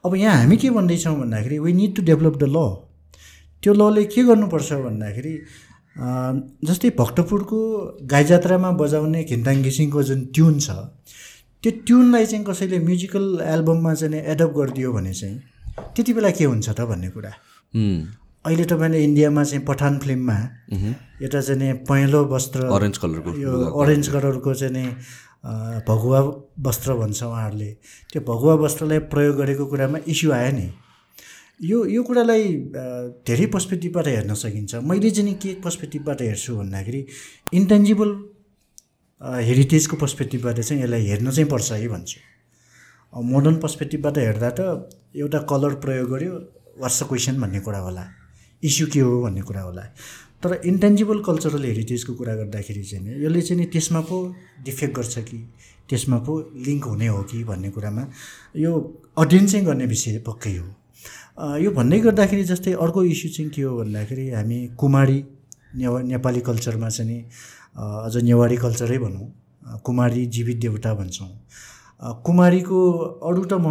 अब यहाँ हामी के भन्दैछौँ भन्दाखेरि we need to develop the law त्यो लले के गर्नुपर्छ भन्दाखेरि जस्तै भक्तपुरको गाई जात्रामा बजाउने घिन्ताङ घिसिङको जुन ट्युन छ त्यो ट्युनलाई चाहिँ कसैले म्युजिकल एल्बममा चाहिँ एडप्ट गरिदियो भने चाहिँ त्यति बेला के हुन्छ त भन्ने कुरा? अहिले तपाईँले इन्डियामा चाहिँ पठान फिल्ममा एउटा चाहिँ पहेँलो वस्त्र अरेन्ज कलरको यो अरेन्ज कलरको चाहिँ भगुवा वस्त्र भन्छ उहाँहरूले। त्यो भगुवा वस्त्रलाई प्रयोग गरेको कुरामा इस्यु आयो नि। यो यो कुरालाई धेरै पर्सपेक्टिभबाट हेर्न सकिन्छ। मैले चाहिँ के पर्सपेक्टिभबाट हेर्छु भन्दाखेरि इन्टेन्जिबल हेरिटेजको पर्सपेक्टिभबाट चाहिँ यसलाई हेर्न चाहिँ पर्छ है भन्छु। मोडर्न पर्सपेक्टिभबाट हेर्दा त एउटा कलर प्रयोग गर्यो वाट्स क्वेसन भन्ने कुरा होला इस्यु के हो भन्ने कुरा होला। तर इन्टेन्जिबल कल्चरल हेरिटेजको कुरा गर्दाखेरि चाहिँ नि यसले चाहिँ नि त्यसमा पो डिफेक्ट गर्छ कि त्यसमा पो लिङ्क हुने हो कि भन्ने कुरामा यो अध्ययन चाहिँ गर्ने विषय पक्कै हो। यो भन्दै गर्दाखेरि जस्तै अर्को इस्यु चाहिँ के हो भन्दाखेरि हामी कुमारी नेपाली कल्चरमा चाहिँ अझ नेवारी कल्चरै भनौँ। कुमारी जीवित देवता भन्छौँ। कुमारीको अरू त म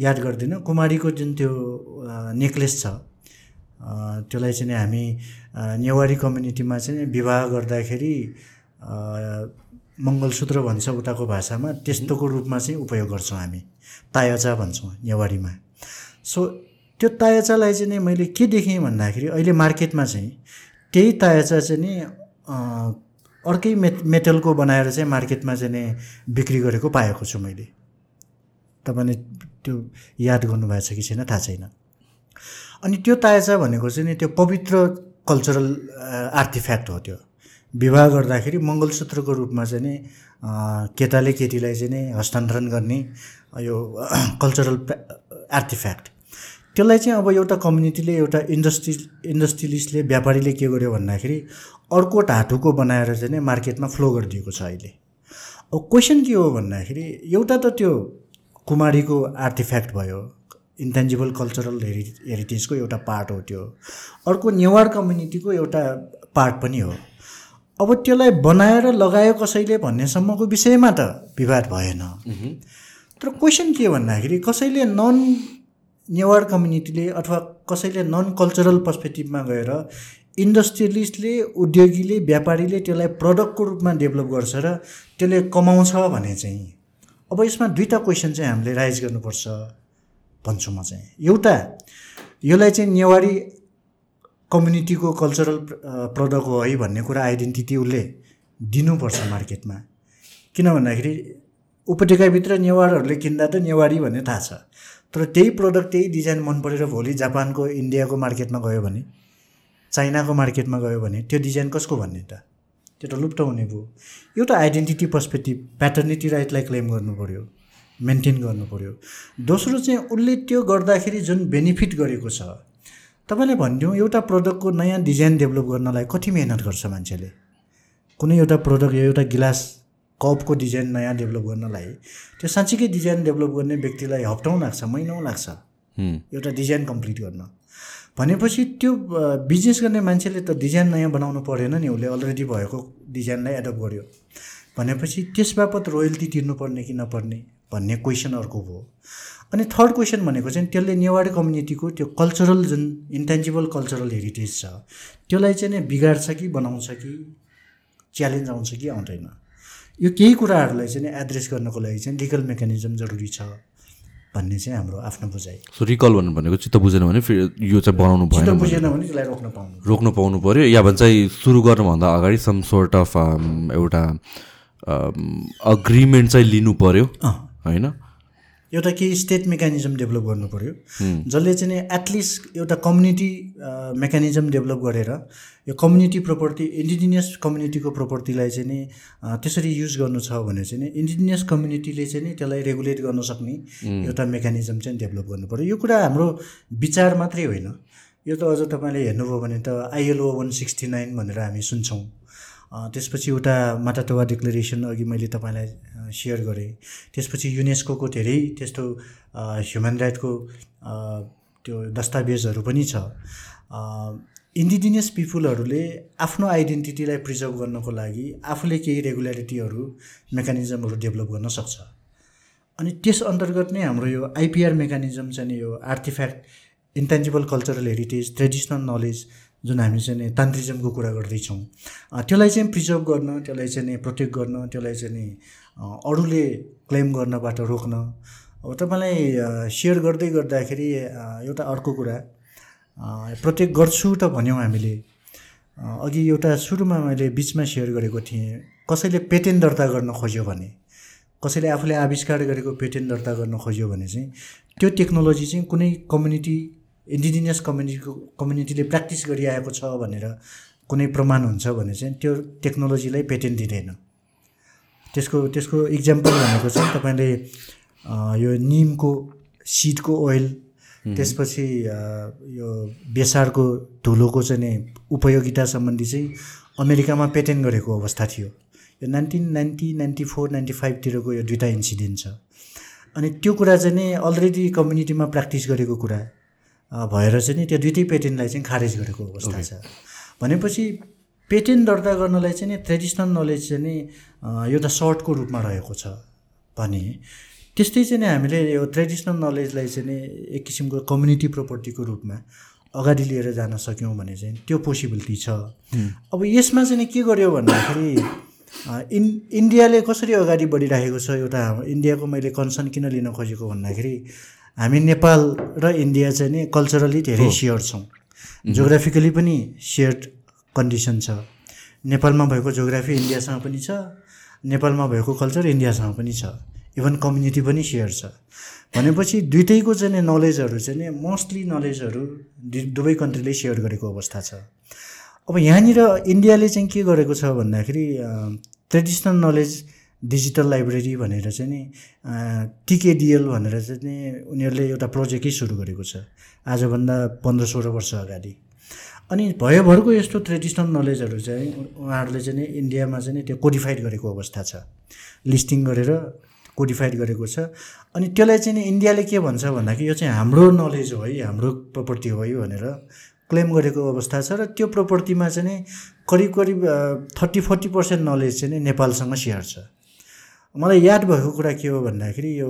याद गर्दिनँ। कुमारीको जुन त्यो नेक्लेस छ त्यसलाई चाहिँ हामी नेवारी कम्युनिटीमा चाहिँ विवाह गर्दाखेरि मङ्गलसूत्र भन्छ उताको भाषामा त्यस्तोको रूपमा चाहिँ उपयोग गर्छौँ हामी। तायाचा भन्छौँ नेवारीमा। सो त्यो तायाचालाई चाहिँ नि मैले के देखेँ भन्दाखेरि अहिले मार्केटमा चाहिँ त्यही तायाचा चाहिँ नि अर्कै मेट मेटलको बनाएर चाहिँ मार्केटमा चाहिँ नि बिक्री गरेको पाएको छु मैले। तपाईँले त्यो याद गर्नुभएको छ कि छैन? थाहा छैन। अनि त्यो तायाचा भनेको चाहिँ नि त्यो पवित्र कल्चरल आर्टिफ्याक्ट हो त्यो। विवाह गर्दाखेरि मङ्गलसूत्रको रूपमा चाहिँ नि केटाले केटीलाई चाहिँ नि हस्तान्तरण गर्ने यो कल्चरल आर्टिफ्याक्ट। त्यसलाई चाहिँ अब एउटा कम्युनिटीले एउटा इन्डस्ट्री इन्डस्ट्रियलिस्टले व्यापारीले के गर्यो भन्दाखेरि अर्को धातुको बनाएर चाहिँ नि मार्केटमा फ्लो गरिदिएको छ अहिले। अब क्वेसन के हो भन्दाखेरि एउटा त त्यो कुमारीको आर्टिफ्याक्ट भयो इन्टेन्जिबल कल्चरल हेरि हेरिटेजको एउटा पार्ट हो त्यो। अर्को नेवार कम्युनिटीको एउटा पार्ट पनि हो। अब त्यसलाई बनाएर लगायो कसैले भन्नेसम्मको विषयमा त विवाद भएन। तर क्वेसन के भन्दाखेरि कसैले नन नेवार कम्युनिटीले अथवा कसैले नन कल्चरल पर्सपेक्टिभमा गएर इन्डस्ट्रियलिस्टले उद्योगीले व्यापारीले त्यसलाई प्रडक्टको रूपमा डेभलप गर्छ र त्यसले कमाउँछ भने चाहिँ अब यसमा दुईवटा क्वेसन चाहिँ हामीले राइज गर्नुपर्छ भन्छु म चाहिँ। एउटा यसलाई चाहिँ नेवारी कम्युनिटीको कल्चरल प्रडक्ट हो है भन्ने कुरा आइडेन्टिटी उसले दिनुपर्छ मार्केटमा किन भन्दाखेरि उपत्यकाभित्र नेवारहरूले किन्दा त नेवारी भन्ने थाहा छ। तर त्यही प्रडक्ट त्यही डिजाइन मन परेर भोलि जापानको इन्डियाको मार्केटमा गयो भने चाइनाको मार्केटमा गयो भने त्यो डिजाइन कसको भन्ने त? त्यो त लुप्त हुने भयो। एउटा आइडेन्टिटी पर्सपेक्टिभ प्याटर्निटी राइटलाई क्लेम गर्नु पऱ्यो मेन्टेन गर्नु पऱ्यो दोस्रो चाहिँ उसले त्यो गर्दाखेरि जुन बेनिफिट गरेको छ तपाईँले भनिदिउँ एउटा प्रडक्टको नयाँ डिजाइन डेभलप गर्नलाई कति मिहिनेत गर्छ मान्छेले? कुनै एउटा प्रडक्ट एउटा गिलास कपको डिजाइन नयाँ डेभलप गर्नलाई त्यो साँच्चीकै डिजाइन डेभलप गर्ने व्यक्तिलाई हप्ताउँ लाग्छ महिनौँ लाग्छ। एउटा डिजाइन कम्प्लिट गर्न। भनेपछि त्यो बिजनेस गर्ने मान्छेले त डिजाइन नयाँ बनाउनु परेन नि उसले अलरेडी भएको डिजाइनलाई एडप्ट गर्यो। भनेपछि त्यस बापत रोयल्टी तिर्नुपर्ने कि नपर्ने भन्ने क्वेसन अर्को भयो। अनि थर्ड क्वेसन भनेको चाहिँ त्यसले नेवारी कम्युनिटीको त्यो कल्चरल जुन इन्टेन्जिबल कल्चरल हेरिटेज छ त्यसलाई चाहिँ नि बिगार्छ कि बनाउँछ कि च्यालेन्ज आउँछ कि आउँदैन। यो केही कुराहरूलाई चाहिँ एड्रेस गर्नको लागि चाहिँ लिगल मेकानिजम जरुरी छ भन्ने चाहिँ हाम्रो आफ्नो बुझाइ। सो रिकल भन्नु भनेको चित्त बुझेन भने फेरि यो चाहिँ बनाउनु भएन बुझेन भने त्यसलाई रोक्न पाउनु। रोक्नु पाउनु पऱ्यो या भन्छ सुरु गर्नुभन्दा अगाडि सम सोर्ट अफ एउटा अग्रिमेन्ट चाहिँ लिनु पऱ्यो होइन? एउटा केही स्टेट मेकानिजम डेभलप गर्नु पऱ्यो जसले चाहिँ नि एटलिस्ट एउटा कम्युनिटी मेकानिजम डेभलप गरेर यो कम्युनिटी प्रोपर्टी इन्डिजिनियस कम्युनिटीको प्रोपर्टीलाई चाहिँ नि त्यसरी युज गर्नु छ भने चाहिँ नि इन्डिजिनियस कम्युनिटीले चाहिँ नि त्यसलाई रेगुलेट गर्न सक्ने एउटा मेकानिजम चाहिँ डेभलप गर्नु पऱ्यो यो कुरा हाम्रो विचार मात्रै होइन। यो त अझ तपाईँले हेर्नुभयो भने त आइएलओ वान सिक्सटी नाइन भनेर हामी सुन्छौँ। त्यसपछि एउटा माटाटोवा डिक्लेरेसन अघि मैले तपाईँलाई सेयर गरेँ। त्यसपछि युनेस्कोको धेरै त्यस्तो ह्युमन राइटको त्यो दस्तावेजहरू पनि छ। इन्डिजिनियस पिपुलहरूले आफ्नो आइडेन्टिटीलाई प्रिजर्भ गर्नको लागि आफूले केही रेगुल्यारिटीहरू मेकानिजमहरू डेभलप गर्न सक्छ। अनि त्यस अन्तर्गत नै हाम्रो यो आइपिआर मेकानिजम चाहिँ यो artifact intangible cultural heritage traditional knowledge जुन हामी चाहिँ तान्त्रिजमको कुरा गर्दैछौँ। त्यसलाई चाहिँ प्रिजर्भ गर्न त्यसलाई चाहिँ प्रोटेक्ट गर्न त्यसलाई चाहिँ नि अरूले क्लेम गर्नबाट रोक्न। अब तपाईँलाई सेयर गर्दै गर्दाखेरि एउटा अर्को कुरा प्रोटेक्ट गर्छु त भन्यौँ हामीले। अघि एउटा सुरुमा मैले बिचमा सेयर गरेको थिएँ कसैले पेटेन्ट दर्ता गर्न खोज्यो भने कसैले आफूले आविष्कार गरेको पेटेन्ट दर्ता गर्न खोज्यो भने चाहिँ त्यो टेक्नोलोजी चाहिँ कुनै कम्युनिटी इन्डिजिनियस कम्युनिटीको कम्युनिटीले प्र्याक्टिस गरिआएको छ भनेर कुनै प्रमाण हुन्छ भने चाहिँ त्यो टेक्नोलोजीलाई पेटेन्ट दिँदैन। त्यसको त्यसको इक्जाम्पल भनेको चाहिँ तपाईँले यो निमको सिडको ओइल त्यसपछि यो बेसारको धुलोको चाहिँ उपयोगिता सम्बन्धी चाहिँ अमेरिकामा पेटेन्ट गरेको अवस्था थियो। यो nineteen ninety ninety four ninety फाइभतिरको यो दुइटा इन्सिडेन्ट छ। अनि त्यो कुरा चाहिँ नि अलरेडी कम्युनिटीमा प्र्याक्टिस गरेको कुरा। भएर चाहिँ नि त्यो दुइटै पेटेन्टलाई चाहिँ खारेज गरेको अवस्था छ। भनेपछि पेटेन्ट दर्ता गर्नलाई चाहिँ नि ट्रेडिसनल नलेज चाहिँ नि एउटा सर्टको रूपमा रहेको छ भने त्यस्तै चाहिँ नि हामीले यो ट्रेडिसनल नलेजलाई चाहिँ नि एक किसिमको कम्युनिटी प्रोपर्टीको रूपमा अगाडि लिएर जान सक्यौँ भने चाहिँ त्यो पोसिबिलिटी छ। अब यसमा चाहिँ नि के गर्यो भन्दाखेरि इन इन्डियाले कसरी अगाडि बढिरहेको छ एउटा इन्डियाको मैले कन्सर्न किन लिन खोजेको भन्दाखेरि हामी नेपाल र इन्डिया चाहिँ नि कल्चरली धेरै सेयर छौँ। जोग्राफिकली पनि सेयर्ड कन्डिसन छ। नेपालमा भएको जोग्राफी इन्डियासँग पनि छ नेपालमा भएको कल्चर इन्डियासँग पनि छ। इभन कम्युनिटी पनि सेयर छ। भनेपछि दुइटैको चाहिँ नलेजहरू चाहिँ नि मोस्टली नलेजहरू दुवै कन्ट्रीले सेयर गरेको अवस्था छ। अब यहाँनिर इन्डियाले चाहिँ के गरेको छ भन्दाखेरि ट्रेडिसनल नलेज डिजिटल लाइब्रेरी भनेर चाहिँ नि टिकेडिएल भनेर चाहिँ नि उनीहरूले एउटा प्रोजेक्टै सुरु गरेको छ। आजभन्दा पन्ध्र सोह्र वर्ष अगाडि। अनि भयोभरको यस्तो ट्रेडिसनल नलेजहरू चाहिँ उहाँहरूले चाहिँ नि इन्डियामा चाहिँ नि त्यो कोडिफाइड गरेको अवस्था छ। लिस्टिङ गरेर कोडिफाइड गरेको छ। अनि त्यसलाई चाहिँ नि इन्डियाले के भन्छ भन्दाखेरि यो चाहिँ हाम्रो नलेज हो है हाम्रो प्रपर्टी हो है भनेर क्लेम गरेको अवस्था छ र त्यो प्रपर्टीमा चाहिँ नि करिब करिब थर्टी फोर्टी पर्सेन्ट नलेज चाहिँ नेपालसँग सेयर छ। मलाई याद भएको कुरा के हो भन्दाखेरि यो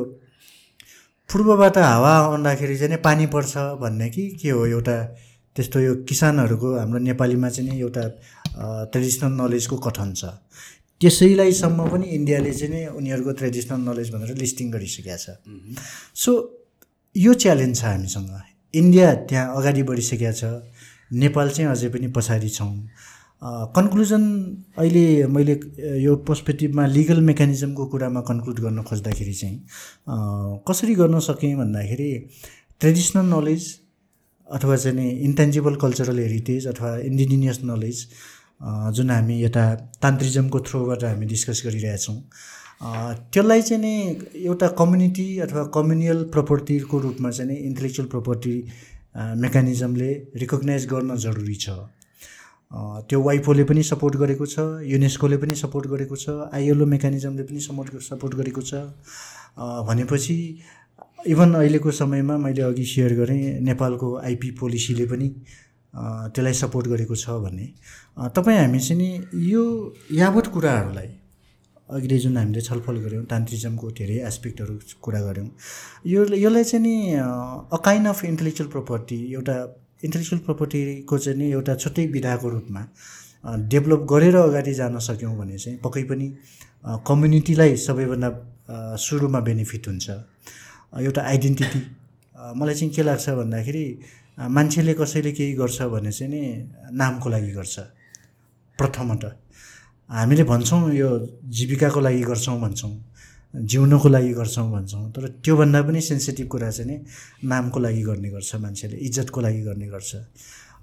पूर्वबाट हावा आउँदाखेरि चाहिँ नि पानी पर्छ भन्ने कि के हो एउटा त्यस्तो यो किसानहरूको हाम्रो नेपालीमा चाहिँ नि एउटा ट्रेडिसनल नलेजको कथन छ। त्यसैलाई सम्म पनि इन्डियाले चाहिँ नि उनीहरूको ट्रेडिसनल नलेज भनेर लिस्टिङ गरिसकेका छ। सो यो च्यालेन्ज छ हामीसँग। इन्डिया त्यहाँ अगाडि बढिसकेका छ। नेपाल चाहिँ अझै पनि पछाडि छौँ। कन्क्लुजन अहिले मैले यो पर्सपेक्टिभमा लिगल मेकानिजमको कुरामा कन्क्लुड गर्न खोज्दाखेरि चाहिँ कसरी गर्न सकेँ भन्दाखेरि ट्रेडिसनल नलेज अथवा चाहिँ नि इन्टेन्जिबल कल्चरल हेरिटेज अथवा इन्डिजिनियस नलेज जुन हामी यता तान्त्रिजमको थ्रोबाट हामी डिस्कस गरिरहेछौँ त्यसलाई चाहिँ नि एउटा कम्युनिटी अथवा कम्युनियल प्रपर्टीको रूपमा चाहिँ नि इन्टेलेक्चुअल प्रपर्टी मेकानिजमले रिकगनाइज गर्न जरुरी छ। त्यो वाइफोले पनि सपोर्ट गरेको छ युनेस्कोले पनि सपोर्ट गरेको छ आइएलओ मेकानिजमले पनि सपोर्ट सपोर्ट गरेको छ। भनेपछि इभन अहिलेको समयमा मैले अघि सेयर गरेँ नेपालको आइपी पोलिसीले पनि त्यसलाई सपोर्ट गरेको छ भने। तपाईँ हामी चाहिँ नि यो यावत कुराहरूलाई अहिले जुन हामीले छलफल गऱ्यौँ तान्त्रिजमको धेरै एस्पेक्टहरू कुरा गऱ्यौँ यो यसलाई चाहिँ नि a kind of intellectual property एउटा इन्टेलेक्चुअल प्रपर्टीको चाहिँ नि एउटा छुट्टै विधाको रूपमा डेभलप गरेर अगाडि जान सक्यौँ भने चाहिँ पक्कै पनि कम्युनिटीलाई सबैभन्दा सुरुमा बेनिफिट हुन्छ। एउटा आइडेन्टिटी मलाई चाहिँ के लाग्छ भन्दाखेरि मान्छेले कसैले केही गर्छ भने चाहिँ नि नामको लागि गर्छ। प्रथमत। हामीले भन्छौँ यो जीविकाको लागि गर्छौँ भन्छौँ। जिउनको लागि गर्छौँ भन्छौँ। तर त्योभन्दा पनि सेन्सिटिभ कुरा चाहिँ नि नामको लागि गर्ने गर्छ मान्छेले इज्जतको लागि गर्ने गर्छ।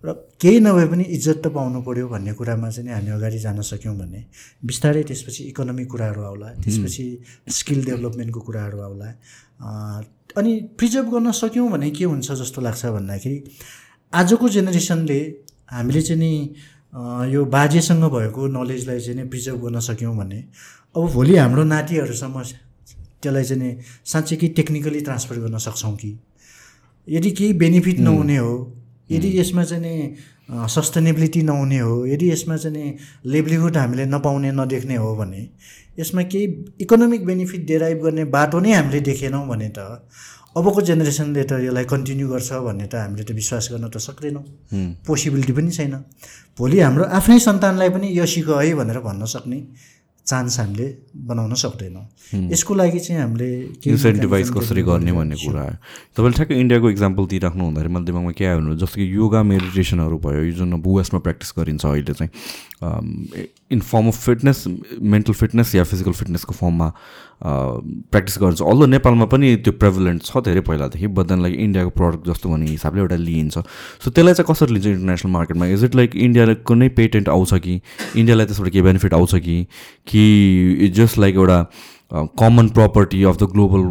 र केही नभए पनि इज्जत त पाउनु पऱ्यो भन्ने कुरामा चाहिँ हामी अगाडि जान सक्यौँ भने बिस्तारै त्यसपछि इकोनोमिक कुराहरू आउला त्यसपछि स्किल डेभलपमेन्टको कुराहरू आउला। अनि प्रिजर्भ गर्न सक्यौँ भने के हुन्छ जस्तो लाग्छ भन्दाखेरि आजको जेनेरेसनले हामीले चाहिँ नि यो बाजेसँग भएको नलेजलाई चाहिँ नि प्रिजर्भ गर्न सक्यौँ भने अब भोलि हाम्रो नातिहरूसम्म त्यसलाई चाहिँ साँच्चै कि टेक्निकली ट्रान्सफर गर्न सक्छौँ कि? यदि केही बेनिफिट नहुने हो यदि यसमा चाहिँ नि सस्टेनेबिलिटी नहुने हो यदि यसमा चाहिँ नि लेभलीहुड हामीले नपाउने नदेख्ने हो भने यसमा केही इकोनोमिक बेनिफिट डेराइभ गर्ने बाटो नै हामीले देखेनौँ भने त अबको जेनेरेसनले त यसलाई कन्टिन्यू गर्छ भन्ने त हामीले त विश्वास गर्न त सक्दैनौँ। पोसिबिलिटी पनि छैन। भोलि हाम्रो आफ्नै सन्तानलाई पनि यो सिक है भनेर भन्न सक्ने। चान्स हामीले बनाउन सक्दैनौँ। यसको लागि चाहिँ हामीले इन्सेन्टिभाइज कसरी गर्ने भन्ने कुरा। हो तपाईँले ठ्याक्कै इन्डियाको इक्जाम्पल दिइराख्नु हुँदाखेरि मैले दिमागमा के आयो भने जस्तो कि योगा मेडिटेसनहरू भयो यो जुन वेस्टमा प्र्याक्टिस गरिन्छ अहिले चाहिँ in form of fitness mental fitness yeah physical फिटनेसको फर्ममा प्र्याक्टिस गर्छ। अल्दो नेपालमा पनि त्यो प्रेभलेन्ट छ धेरै पहिलादेखि बट देन लाइक इन्डियाको प्रडक्ट जस्तो भन्ने हिसाबले एउटा लिइन्छ। सो त्यसलाई चाहिँ कसरी लिन्छ इन्टरनेसनल मार्केटमा इज इट लाइक इन्डियाको नै पेटेन्ट आउँछ कि? इन्डियालाई त्यसबाट केही बेनिफिट आउँछ कि? कि जस्ट लाइक एउटा common property of the global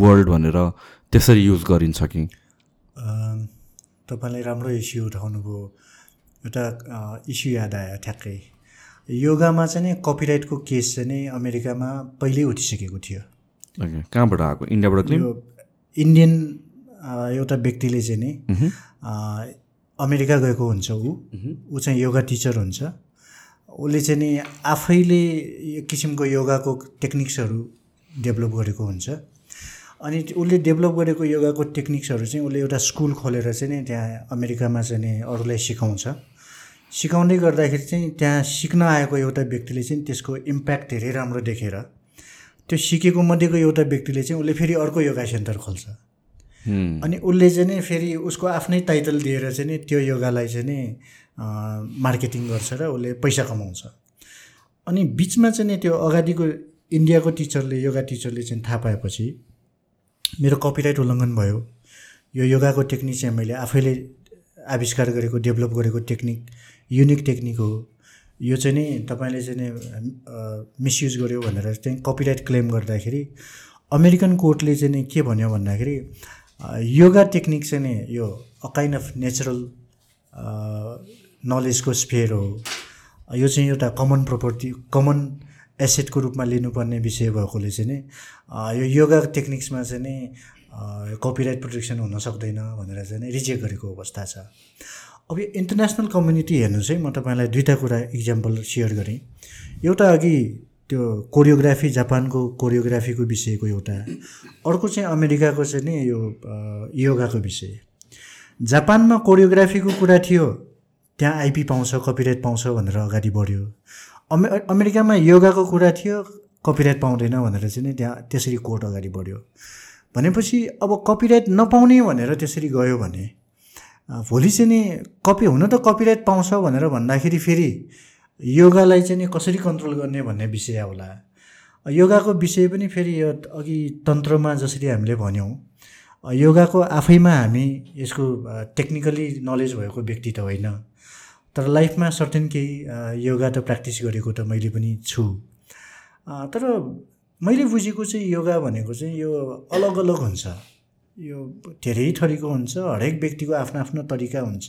world भनेर त्यसरी युज गरिन्छ कि? तपाईँलाई राम्रो इस्यु उठाउनुभयो। एउटा इस्यु याद आयो ठ्याक्कै। योगामा चाहिँ नि कपिराइटको केस चाहिँ नि अमेरिकामा पहिल्यै उठिसकेको थियो। कहाँबाट आएको? इन्डियाबाट इन्डियन एउटा व्यक्तिले चाहिँ नि अमेरिका गएको हुन्छ ऊ। ऊ चाहिँ योगा टिचर हुन्छ। उसले चाहिँ नि आफैले एक किसिमको योगाको टेक्निक्सहरू डेभलप गरेको हुन्छ। अनि उसले डेभलप गरेको योगाको टेक्निक्सहरू चाहिँ उसले एउटा स्कुल खोलेर चाहिँ नि त्यहाँ अमेरिकामा चाहिँ नि अरूलाई सिकाउँछ। सिकाउँदै गर्दाखेरि चाहिँ त्यहाँ सिक्न आएको एउटा व्यक्तिले चाहिँ त्यसको इम्प्याक्ट धेरै राम्रो देखेर त्यो सिकेको मध्येको एउटा व्यक्तिले चाहिँ उसले फेरि अर्को योगा सेन्टर खोल्छ। अनि उसले चाहिँ नि फेरि उसको आफ्नै टाइटल दिएर चाहिँ नि त्यो योगालाई चाहिँ नि मार्केटिङ गर्छ र उसले पैसा कमाउँछ। अनि बिचमा चाहिँ नि त्यो अगाडिको इन्डियाको टिचरले योगा टिचरले चाहिँ थाहा पाएपछि मेरो कपिराइट उल्लङ्घन भयो। यो योगाको टेक्निक चाहिँ मैले आफैले आविष्कार गरेको डेभलप गरेको टेक्निक युनिक टेक्निक हो। यो चाहिँ नि तपाईँले चाहिँ नि मिसयुज गर्यो भनेर चाहिँ कपिराइट क्लेम गर्दाखेरि अमेरिकन कोर्टले चाहिँ नि के भन्यो भन्दाखेरि योगा टेक्निक चाहिँ नि यो अ काइन्ड अफ नेचुरल नलेजको स्पेयर हो। यो चाहिँ एउटा कमन प्रोपर्टी कमन एसेटको रूपमा लिनुपर्ने विषय भएकोले चाहिँ नि यो योगा टेक्निक्समा चाहिँ नि कपिराइट प्रोटेक्सन हुन सक्दैन भनेर चाहिँ नि रिजेक्ट गरेको अवस्था छ। अब यो इन्टरनेसनल कम्युनिटी हेर्नुहोस् है म तपाईँलाई दुईवटा कुरा इक्जाम्पल सेयर गरेँ। एउटा अघि त्यो कोरियोग्राफी जापानको कोरियोग्राफीको विषयको एउटा अर्को चाहिँ अमेरिकाको चाहिँ नि यो योगाको विषय। जापानमा कोरियोग्राफीको कुरा थियो त्यहाँ आइपी पाउँछ कपिराइट पाउँछ भनेर अगाडि बढ्यो। अमे अमेरिकामा योगाको कुरा थियो कपिराइट पाउँदैन भनेर चाहिँ नि त्यहाँ त्यसरी कोर्ट अगाडि बढ्यो। भनेपछि अब कपिराइट नपाउने भनेर त्यसरी गयो भने भोलि चाहिँ नि कपी हुन त कपिराइट पाउँछ भनेर भन्दाखेरि फेरि योगालाई चाहिँ नि कसरी कन्ट्रोल गर्ने भन्ने विषय आउला योगाको विषय पनि फेरि यो अघि तन्त्रमा जसरी हामीले भन्यौँ योगाको आफैमा हामी यसको टेक्निकली नलेज भएको व्यक्ति त होइन। तर लाइफमा सर्टेन केही योगा त प्र्याक्टिस गरेको त मैले पनि छु। तर मैले बुझेको चाहिँ योगा भनेको चाहिँ यो अलग अलग हुन्छ। यो धेरै थरीको हुन्छ हरेक व्यक्तिको आफ्नो आफ्नो तरिका हुन्छ।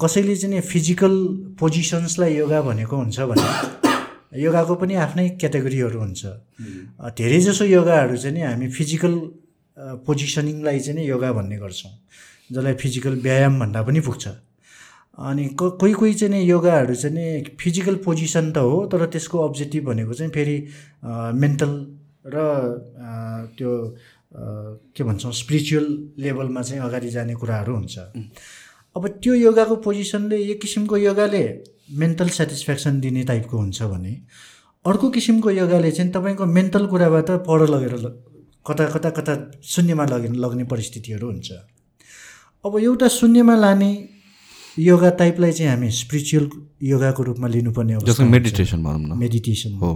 कसैले चाहिँ फिजिकल पोजिसन्सलाई योगा भनेको हुन्छ भने योगाको पनि आफ्नै क्याटेगोरीहरू हुन्छ। धेरैजसो योगाहरू चाहिँ नि हामी फिजिकल पोजिसनिङलाई चाहिँ नि योगा भन्ने गर्छौँ जसलाई फिजिकल व्यायाम भन्दा पनि पुग्छ। अनि क कोही कोही चाहिँ नि योगाहरू चाहिँ नि फिजिकल पोजिसन त हो तर त्यसको अब्जेक्टिभ भनेको चाहिँ फेरि मेन्टल र त्यो के भन्छौँ स्पिरिचुअल लेभलमा चाहिँ अगाडि जाने कुराहरू हुन्छ। अब त्यो योगाको पोजिसनले एक किसिमको योगाले मेन्टल सेटिस्फ्याक्सन दिने टाइपको हुन्छ भने अर्को किसिमको योगाले चाहिँ तपाईँको मेन्टल कुराबाट पर लगेर कता कता कता शून्यमा लग्ने लग्ने परिस्थितिहरू हुन्छ। अब एउटा शून्यमा लाने योगा टाइपलाई चाहिँ हामी स्पिरिचुअल योगाको रूपमा लिनुपर्ने। मेडिटेसन भनौँ न। मेडिटेसन हो।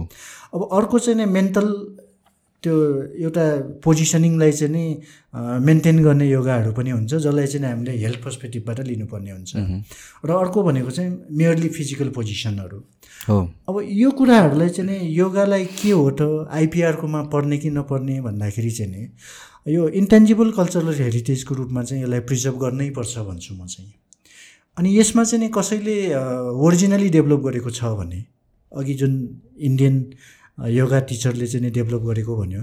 अब अर्को चाहिँ नि मेन्टल त्यो एउटा पोजिसनिङलाई चाहिँ नि मेन्टेन गर्ने योगाहरू पनि हुन्छ जसलाई चाहिँ हामीले हेल्थ पर्सपेक्टिभबाट लिनुपर्ने हुन्छ। र अर्को भनेको चाहिँ मेयरली फिजिकल पोजिसनहरू हो। अब यो कुराहरूलाई चाहिँ नि योगालाई के हो त आइपिआरकोमा पर्ने कि नपर्ने भन्दाखेरि चाहिँ नि यो इन्टेन्जिबल कल्चरल हेरिटेजको रूपमा चाहिँ यसलाई प्रिजर्भ गर्नै पर्छ भन्छु म चाहिँ। अनि यसमा चाहिँ नि कसैले ओरिजिनली डेभलप गरेको छ भने अघि जुन इन्डियन योगा टिचरले चाहिँ नि डेभलप गरेको भन्यो।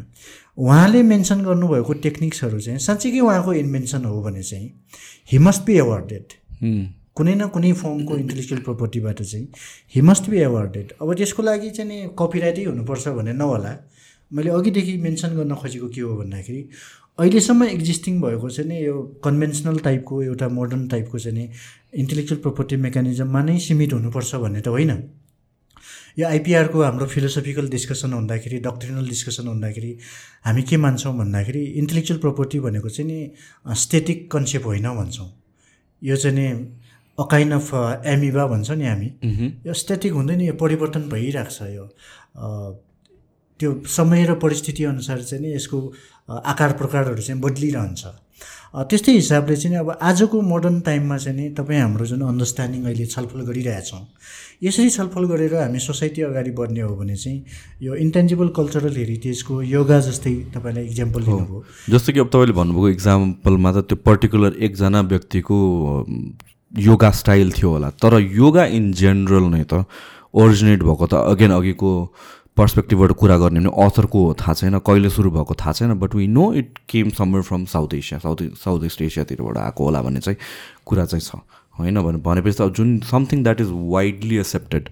उहाँले मेन्सन गर्नुभएको टेक्निक्सहरू चाहिँ साँच्चीकै उहाँको इन्भेन्सन हो भने चाहिँ हि मस्ट बी एवार्डेड कुनै न कुनै फर्मको इन्टेलेक्चुअल प्रोपर्टीबाट चाहिँ हि मस्ट बी एवार्डेड अब त्यसको लागि चाहिँ नि कपिराइटै हुनुपर्छ भने नहोला। मैले अघिदेखि मेन्सन गर्न खोजेको के हो भन्दाखेरि अहिलेसम्म एक्जिस्टिङ भएको चाहिँ नि यो कन्भेन्सनल टाइपको एउटा मोडर्न टाइपको चाहिँ नि इन्टेलेक्चुअल प्रोपर्टी मेकानिजममा नै सीमित हुनुपर्छ भन्ने त होइन। यो आइपिआरको हाम्रो फिलोसफिकल डिस्कसन हुँदाखेरि डक्ट्रिनल डिस्कसन हुँदाखेरि हामी के मान्छौँ भन्दाखेरि इन्टेलेक्चुअल प्रोपर्टी भनेको चाहिँ नि स्टेटिक कन्सेप्ट होइन भन्छौँ। यो चाहिँ नि अकाइन अफ एमिबा भन्छ नि हामी। यो स्ट्याटिक हुँदैन यो परिवर्तन भइरहेको छ यो। त्यो समय र परिस्थिति अनुसार चाहिँ नि यसको आकार प्रकारहरू चाहिँ बदलिरहन्छ। त्यस्तै हिसाबले चाहिँ अब आजको मोडर्न टाइममा चाहिँ नि तपाईँ हाम्रो जुन अन्डरस्ट्यान्डिङ अहिले छलफल गरिरहेछौँ यसरी छलफल गरेर हामी सोसाइटी अगाडि बढ्ने हो भने चाहिँ यो इन्टेन्जिबल कल्चरल हेरिटेजको योगा जस्तै तपाईँलाई इक्जाम्पल लिनुभयो जस्तो कि अब तपाईँले भन्नुभएको इक्जाम्पलमा त त्यो पर्टिकुलर एकजना व्यक्तिको योगा स्टाइल थियो होला। तर योगा इन जेनरल नै त ओरिजिनेट भएको त अगेन अघिको पर्सपेक्टिभबाट कुरा गर्ने भने अथरको थाहा छैन कहिले सुरु भएको थाहा छैन but we know it came somewhere from South Asia South South East एसियातिरबाट आएको होला भन्ने चाहिँ कुरा चाहिँ छ। होइन भने भनेपछि त जुन something that is widely accepted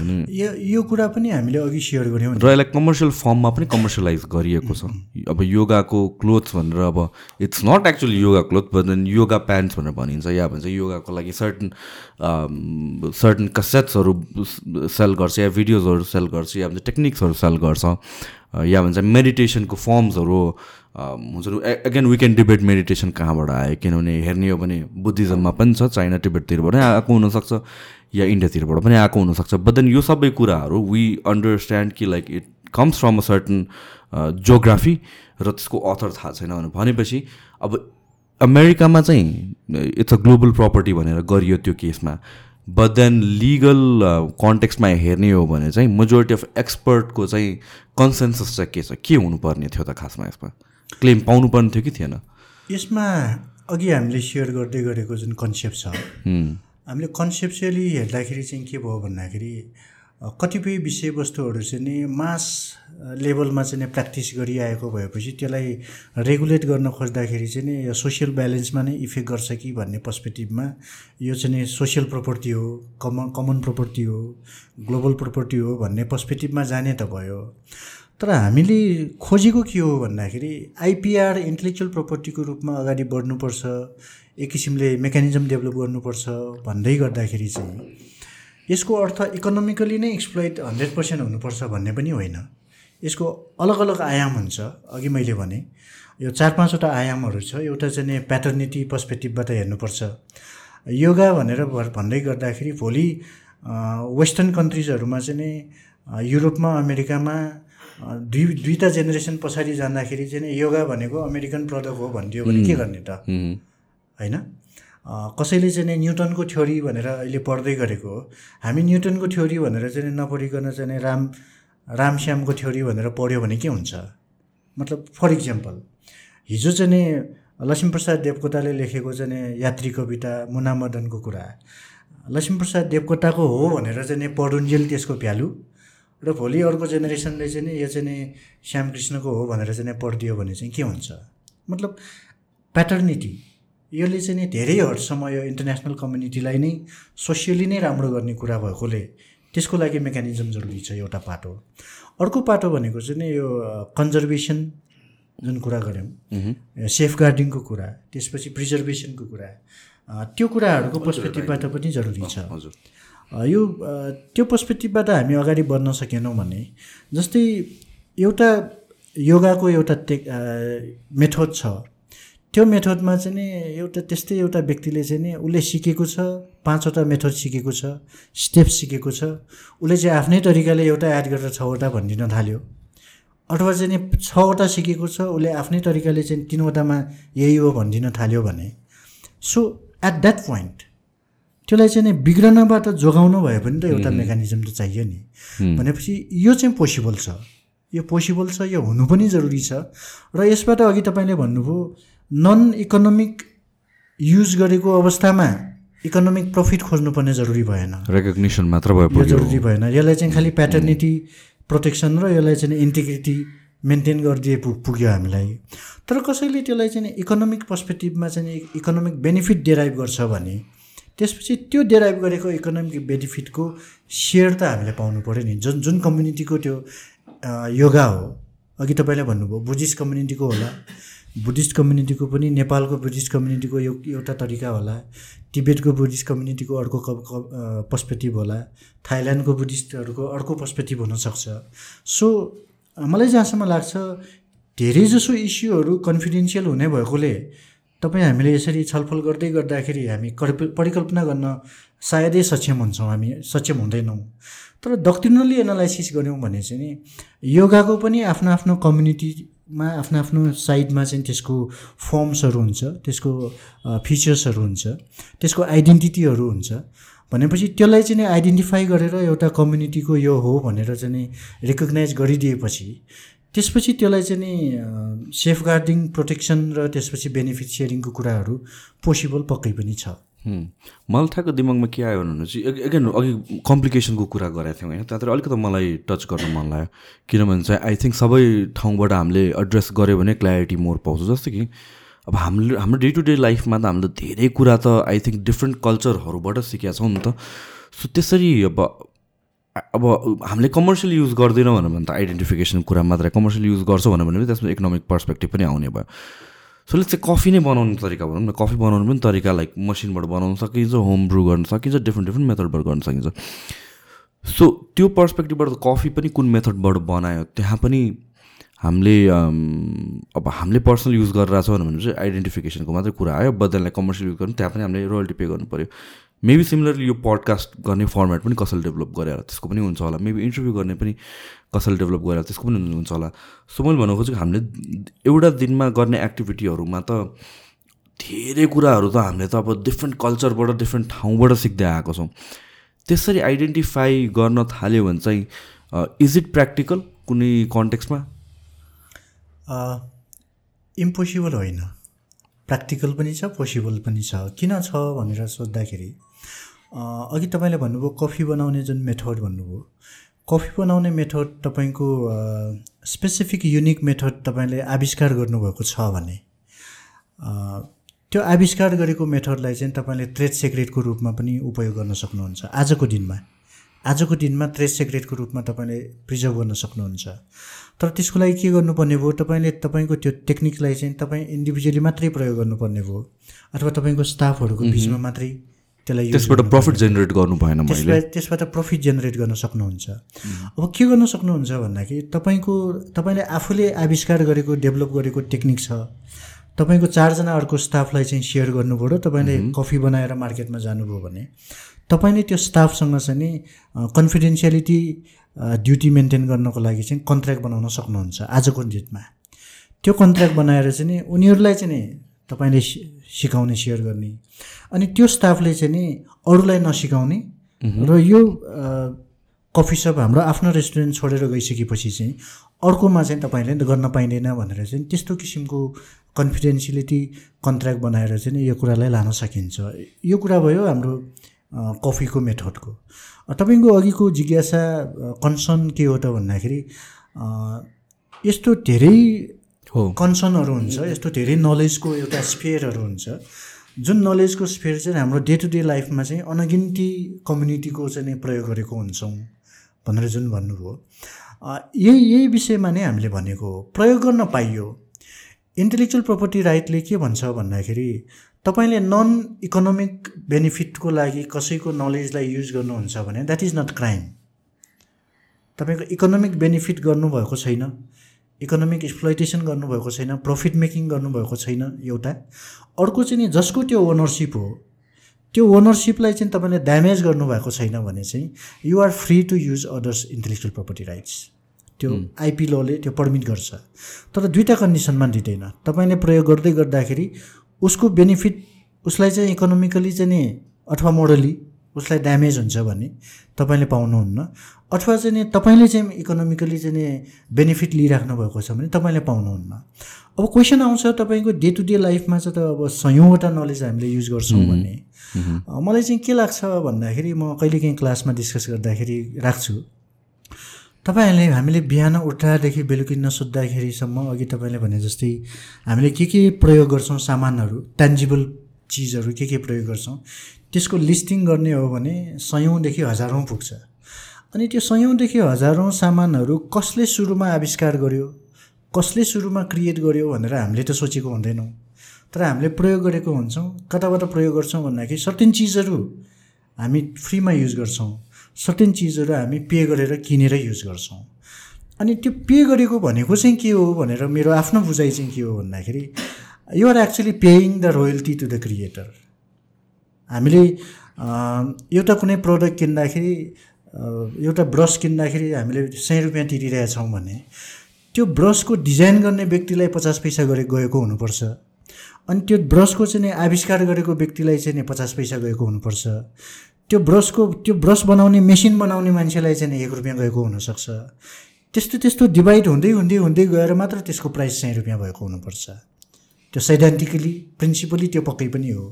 यो यो कुरा पनि हामीले अघि सेयर गऱ्यौँ। र यसलाई कमर्सियल फर्ममा पनि कमर्सियलाइज गरिएको छ। अब योगाको क्लोथ्स भनेर अब it's not actually yoga cloth but then yoga pants भनेर भनिन्छ। या भन्छ योगाको लागि सर्टन सर्टन कसेट्सहरू सेल गर्छ या भिडियोजहरू सेल गर्छ या भन्छ टेक्निक्सहरू सेल गर्छ। या भन्छ मेडिटेसनको फर्म्सहरू हुन्छ again we can debate meditation कहाँबाट आयो? किनभने हेर्ने हो भने बुद्धिज्ममा पनि छ चाइना टिबेटतिरबाट आएको हुनसक्छ। या इन्डियातिरबाट पनि आएको हुनसक्छ। बट देन यो सबै कुराहरू वी अन्डरस्ट्यान्ड कि like it comes from a certain geography र त्यसको अथर थाहा छैन भने। भनेपछि अब अमेरिकामा चाहिँ इट्स अ ग्लोबल प्रपर्टी भनेर गरियो त्यो केसमा। बट देन लिगल कन्टेक्स्टमा हेर्ने हो भने चाहिँ मेजोरिटी अफ एक्सपर्टको चाहिँ कन्सेन्सस चाहिँ के छ? के हुनुपर्ने थियो त खासमा यसमा? क्लेम पाउनुपर्ने थियो कि थिएन? यसमा अघि हामीले सेयर गर्दै गरेको जुन कन्सेप्ट छ हामीले कन्सेप्चुअली हेर्दाखेरि चाहिँ के भयो भन्दाखेरि कतिपय विषयवस्तुहरू चाहिँ नि मास लेभलमा चाहिँ प्र्याक्टिस गरिआएको भएपछि त्यसलाई रेगुलेट गर्न खोज्दाखेरि चाहिँ नि यो सोसियल ब्यालेन्समा नै इफेक्ट गर्छ कि भन्ने पर्सपेक्टिभमा यो चाहिँ सोसियल प्रोपर्टी हो कमन कमन प्रोपर्टी हो ग्लोबल प्रोपर्टी हो भन्ने पर्सपेक्टिभमा जाने त भयो। तर हामीले खोजेको के हो भन्दाखेरि आइपिआर इन्टेलेक्चुअल प्रोपर्टीको रूपमा अगाडि बढ्नुपर्छ एक किसिमले मेकानिजम डेभलप गर्नुपर्छ भन्दै गर्दाखेरि चाहिँ यसको अर्थ इकोनोमिकली नै एक्सप्लोइट हन्ड्रेड पर्सेन्ट हुनुपर्छ भन्ने पनि होइन। यसको अलग अलग आयाम हुन्छ अघि मैले भने। यो चार पाँचवटा आयामहरू छ एउटा चाहिँ प्याटर्निटी पर्सपेक्टिभबाट हेर्नुपर्छ। योगा भनेर भन्दै गर्दाखेरि भोलि वेस्टर्न कन्ट्रिजहरूमा चाहिँ नि युरोपमा अमेरिकामा दुई दुईवटा जेनेरेसन पछाडि जाँदाखेरि चाहिँ योगा भनेको अमेरिकन प्रडक्ट हो भनिदियो भने के गर्ने त? होइन? कसैले चाहिँ न्युटनको थ्योरी भनेर अहिले पढ्दै गरेको हो। हामी न्युटनको थ्योरी भनेर चाहिँ नपढिकन चाहिँ राम रामश्यामको थ्योरी भनेर पढ्यो भने के हुन्छ? मतलब फर इक्जाम्पल हिजो चाहिँ लक्ष्मीप्रसाद देवकोटाले लेखेको चाहिँ यात्री कविता मुना मदनको कुरा। लक्ष्मीप्रसाद देवकोटाको हो भनेर चाहिँ पढुन्जेल त्यसको भ्यालु र भोलि अर्को जेनेरेसनले चाहिँ यो चाहिँ नि श्यामकृष्णको हो भनेर चाहिँ पढिदियो भने चाहिँ के हुन्छ? मतलब प्याटर्निटी। यसले चाहिँ नि धेरै हदसम्म यो इन्टरनेसनल कम्युनिटीलाई नै सोसियली नै राम्रो गर्ने कुरा भएकोले त्यसको लागि मेकानिजम जरुरी छ एउटा पाटो। अर्को पाटो भनेको चाहिँ नि यो कन्जर्भेसन जुन कुरा गऱ्यौँ सेफ गार्डिङको कुरा त्यसपछि प्रिजर्भेसनको कुरा त्यो कुराहरूको पर्सपेक्टिभबाट पनि जरुरी छ। हजुर। यो त्यो पर्सपेक्टिभबाट हामी अगाडि बढ्न सकेनौँ भने जस्तै एउटा योगाको एउटा टेक मेथड छ त्यो मेथडमा चाहिँ नि एउटा त्यस्तै एउटा व्यक्तिले चाहिँ नि उसले सिकेको छ पाँचवटा मेथड सिकेको छ स्टेप सिकेको छ उसले चाहिँ आफ्नै तरिकाले एउटा एड गरेर छवटा भनिदिन थाल्यो। अथवा चाहिँ नि छवटा सिकेको छ उसले आफ्नै तरिकाले चाहिँ तिनवटामा यही हो भनिदिन थाल्यो भने। सो एट द्याट पोइन्ट त्यसलाई चाहिँ नि बिग्रनबाट जोगाउनु भए पनि त एउटा मेकानिजम त चाहियो नि। भनेपछि यो चाहिँ पोसिबल छ। यो पोसिबल छ यो हुनु पनि जरुरी छ। र यसबाट अघि तपाईँले भन्नुभयो नन इकोनोमिक युज गरेको अवस्थामा इकोनोमिक प्रफिट खोज्नुपर्ने जरुरी भएन। रेकग्नेसन मात्र भए यो जरुरी भएन। यसलाई चाहिँ खालि प्याटर्निटी प्रोटेक्सन र यसलाई चाहिँ इन्टिग्रिटी मेन्टेन गरिदिए पुग्यो हामीलाई। तर कसैले त्यसलाई चाहिँ इकोनोमिक पर्सपेक्टिभमा चाहिँ इकोनोमिक बेनिफिट डेराइभ गर्छ भने त्यसपछि त्यो डेराइभ गरेको इकोनोमिक बेनिफिटको सेयर त हामीले पाउनु पऱ्यो नि। जुन जुन कम्युनिटीको त्यो योगा हो अघि तपाईँले भन्नुभयो बुद्धिस्ट कम्युनिटीको होला। बुद्धिस्ट कम्युनिटीको पनि नेपालको बुद्धिस्ट कम्युनिटीको यो एउटा तरिका होला। तिब्बतको बुद्धिस्ट कम्युनिटीको अर्को पर्सपेक्टिभ होला। थाइल्यान्डको बुद्धिस्टहरूको अर्को पर्सपेक्टिभ हुनसक्छ सो मलाई जहाँसम्म लाग्छ धेरै जसो इस्युहरू कन्फिडेन्सियल हुने भएकोले तपाईँ हामीले यसरी छलफल गर्दै गर्दाखेरि हामी परिकल्पना गर्न सायदै सक्षम हुन्छौँ हामी सक्षम हुँदैनौँ। तर डक्ट्रिनली एनालाइसिस गऱ्यौँ भने चाहिँ नि योगाको पनि आफ्नो आफ्नो कम्युनिटीमा आफ्नो आफ्नो साइडमा चाहिँ त्यसको फर्म्सहरू हुन्छ त्यसको फिचर्सहरू हुन्छ त्यसको आइडेन्टिटीहरू हुन्छ। भनेपछि त्यसलाई चाहिँ आइडेन्टिफाई गरेर एउटा कम्युनिटीको यो हो भनेर चाहिँ रिकगनाइज गरिदिएपछि त्यसपछि त्यसलाई चाहिँ नि सेफ गार्डिङ प्रोटेक्सन र त्यसपछि बेनिफिट सेयरिङको कुराहरू पोसिबल पक्कै पनि छ। मलाई दिमागमा के आयो भने चाहिँ एगेन अघि कम्प्लिकेसनको कुरा गरेको थियौँ होइन त्यहाँतिर अलिकति मलाई टच गर्न मन लाग्यो। किनभने चाहिँ आई थिङ्क सबै ठाउँबाट हामीले एड्रेस गऱ्यो भने क्ल्यारिटी मोर पाउँछ। जस्तो कि अब हामीले हाम्रो डे टु डे लाइफमा त हामीले धेरै कुरा त आई थिङ्क डिफ्रेन्ट कल्चरहरूबाट सिकेका छौँ नि त। सो त्यसरी अब अब हामीले कमर्सियल युज गर्दैनौँ भने त आइडेन्टिफिकेसन कुरा मात्रै कमर्सियल युज गर्छौँ भने पनि त्यसमा इकोनोमिक पर्सपेक्टिभ पनि आउने भयो। सो चाहिँ कफी नै बनाउने तरिका भनौँ न। कफी बनाउनु पनि तरिका लाइक मसिनबाट बनाउन सकिन्छ होम ब्रु गर्न सकिन्छ डिफ्रेन्ट डिफ्रेन्ट मेथडबाट गर्न सकिन्छ। सो त्यो पर्सपेक्टिभबाट कफी पनि कुन मेथडबाट बनायो? त्यहाँ पनि हामीले अब हामीले पर्सनल युज गरिरहेको छौँ भने चाहिँ आइडेन्टिफिकेसनको मात्रै कुरा आयो बदललाई कमर्सियल युज गर्नु त्यहाँ पनि हामीले रोयल्टी पे गर्नु पऱ्यो मेबी सिमिलरली यो पडकास्ट गर्ने फर्मेट पनि कसैले डेभलप गरेर त्यसको पनि हुन्छ होला। मेबी इन्टरभ्यू गर्ने पनि कसैले डेभलप गरेर त्यसको पनि हुन्छ होला। सो मैले भन्नु खोजेको हामीले एउटा दिनमा गर्ने एक्टिभिटीहरूमा त धेरै कुराहरू त हामीले त अब डिफ्रेन्ट कल्चरबाट डिफ्रेन्ट ठाउँबाट सिक्दै आएको छौँ। त्यसरी आइडेन्टिफाई गर्न थाल्यो भने चाहिँ इज इट प्र्याक्टिकल कुनै कन्टेक्समा इम्पोसिबल होइन। प्र्याक्टिकल पनि छ पोसिबल पनि छ। किन छ भनेर सोद्धाखेरि अघि तपाईँले भन्नुभयो कफी बनाउने जुन मेथड भन्नुभयो। कफी बनाउने मेथड तपाईँको स्पेसिफिक युनिक मेथड तपाईँले आविष्कार गर्नुभएको छ भने त्यो आविष्कार गरेको मेथडलाई चाहिँ तपाईँले ट्रेड सेक्रेटको रूपमा पनि उपयोग गर्न सक्नुहुन्छ। आजको दिनमा आजको दिनमा ट्रेड सेक्रेटको रूपमा तपाईँले प्रिजर्भ गर्न सक्नुहुन्छ। तर त्यसको लागि के गर्नुपर्ने भयो तपाईँले तपाईँको त्यो टेक्निकलाई चाहिँ तपाईँ इन्डिभिजुअली मात्रै प्रयोग गर्नुपर्ने भयो अथवा तपाईँको स्टाफहरूको बिचमा मात्रै त्यसलाई त्यसबाट प्रफिट जेनेरेट गर्नु भएन मैले। त्यसबाट प्रफिट जेनेरेट गर्न सक्नुहुन्छ। अब के गर्न सक्नुहुन्छ भन्दाखेरि तपाईँको तपाईँले आफूले आविष्कार गरेको डेभलप गरेको टेक्निक छ। तपाईँको चारजना अर्को स्टाफलाई चाहिँ सेयर गर्नु पऱ्यो तपाईँले कफी बनाएर मार्केटमा जानुभयो भने। तपाईँले त्यो स्टाफसँग चाहिँ नि कन्फिडेन्सियलिटी ड्युटी मेन्टेन गर्नको लागि चाहिँ कन्ट्र्याक्ट बनाउन सक्नुहुन्छ आजको डेटमा। त्यो कन्ट्र्याक्ट बनाएर चाहिँ नि उनीहरूलाई चाहिँ नि तपाईँले सिकाउने सेयर गर्ने। अनि त्यो स्टाफले चाहिँ नि अरूलाई नसिकाउने र यो कफी सप हाम्रो आफ्नो रेस्टुरेन्ट छोडेर गइसकेपछि चाहिँ अर्कोमा चाहिँ तपाईँले गर्न पाइँदैन भनेर चाहिँ त्यस्तो किसिमको कन्फिडेन्सियलिटी कन्ट्र्याक्ट बनाएर चाहिँ यो कुरालाई लान सकिन्छ। यो कुरा भयो हाम्रो कफीको मेथडको। तपाईँको अघिको जिज्ञासा कन्सर्न के हो त भन्दाखेरि यस्तो धेरै कन्सर्नहरू हुन्छ यस्तो धेरै नलेजको एउटा स्पेयरहरू हुन्छ। जुन नलेजको स्पेयर चाहिँ हाम्रो डे टु डे लाइफमा चाहिँ अनगिन्ती कम्युनिटीको चाहिँ प्रयोग गरेको हुन्छौँ भनेर जुन भन्नुभयो। यही यही विषयमा नै हामीले भनेको हो। प्रयोग गर्न पाइयो। इन्टेलेक्चुअल प्रपर्टी राइटले के भन्छ भन्दाखेरि तपाईँले नन इकोनोमिक बेनिफिटको लागि कसैको नलेजलाई युज गर्नुहुन्छ भने द्याट इज नट क्राइम। तपाईँको इकोनोमिक बेनिफिट गर्नुभएको छैन। इकोनोमिक एक्सप्लोइटेसन गर्नुभएको छैन प्रफिट मेकिङ गर्नुभएको छैन एउटा। अर्को चाहिँ नि जसको त्यो ओनरसिप हो त्यो ओनरसिपलाई चाहिँ तपाईँले ड्यामेज गर्नुभएको छैन भने चाहिँ you're free to use others intellectual property rights त्यो आइपी लले त्यो पर्मिट गर्छ। तर दुईवटा कन्डिसनमा दिँदैन। तपाईँले प्रयोग गर्दै गर्दाखेरि उसको बेनिफिट उसलाई चाहिँ इकोनोमिकली चाहिँ नि अथवा मोडली उसलाई ड्यामेज हुन्छ भने तपाईँले पाउनुहुन्न। अथवा चाहिँ नि तपाईँले चाहिँ इकोनोमिकली चाहिँ नि बेनिफिट लिइराख्नु भएको छ भने तपाईँले पाउनुहुन्न। अब क्वेसन आउँछ तपाईँको डे टु डे लाइफमा चाहिँ त अब सयौँवटा नलेज हामीले युज गर्छौँ भने। मलाई चाहिँ के लाग्छ भन्दाखेरि म कहिलेकाहीँ क्लासमा डिस्कस गर्दाखेरि राख्छु। तपाईँहरूले हामीले बिहान उठ्दादेखि बेलुकी नसुत्दाखेरिसम्म अघि तपाईँले भने जस्तै हामीले के के प्रयोग गर्छौँ सामानहरू ट्यान्जिबल चिजहरू के के प्रयोग गर्छौँ त्यसको लिस्टिङ गर्ने हो भने सयौँदेखि हजारौँ पुग्छ। अनि त्यो सयौँदेखि हजारौँ सामानहरू कसले सुरुमा आविष्कार गर्यो कसले सुरुमा क्रिएट गर्यो भनेर हामीले त सोचेको हुँदैनौँ। तर हामीले प्रयोग गरेको हुन्छौँ कताबाट प्रयोग गर्छौँ भन्दाखेरि सर्टेन चिजहरू हामी फ्रीमा युज गर्छौँ सर्टेन चिजहरू हामी पे गरेर किनेर युज गर्छौँ। अनि त्यो पे गरेको भनेको चाहिँ के हो भनेर मेरो आफ्नो बुझाइ चाहिँ के हो भन्दाखेरि you're actually paying the royalty to the creator हामीले एउटा कुनै प्रडक्ट किन्दाखेरि एउटा ब्रस किन्दाखेरि हामीले सय रुपियाँ तिरिरहेछौँ भने त्यो ब्रसको डिजाइन गर्ने व्यक्तिलाई पचास पैसा गरे गएको हुनुपर्छ। अनि त्यो ब्रसको चाहिँ नि आविष्कार गरेको व्यक्तिलाई चाहिँ नि पचास पैसा गएको हुनुपर्छ। त्यो ब्रसको त्यो ब्रस बनाउने मेसिन बनाउने मान्छेलाई चाहिँ नि एक रुपियाँ गएको हुनसक्छ। त्यस्तो त्यस्तो डिभाइड हुँदै हुँदै हुँदै गएर मात्र त्यसको प्राइस सय रुपियाँ भएको हुनुपर्छ। त्यो सैद्धान्तिकली प्रिन्सिपली त्यो पक्कै पनि हो।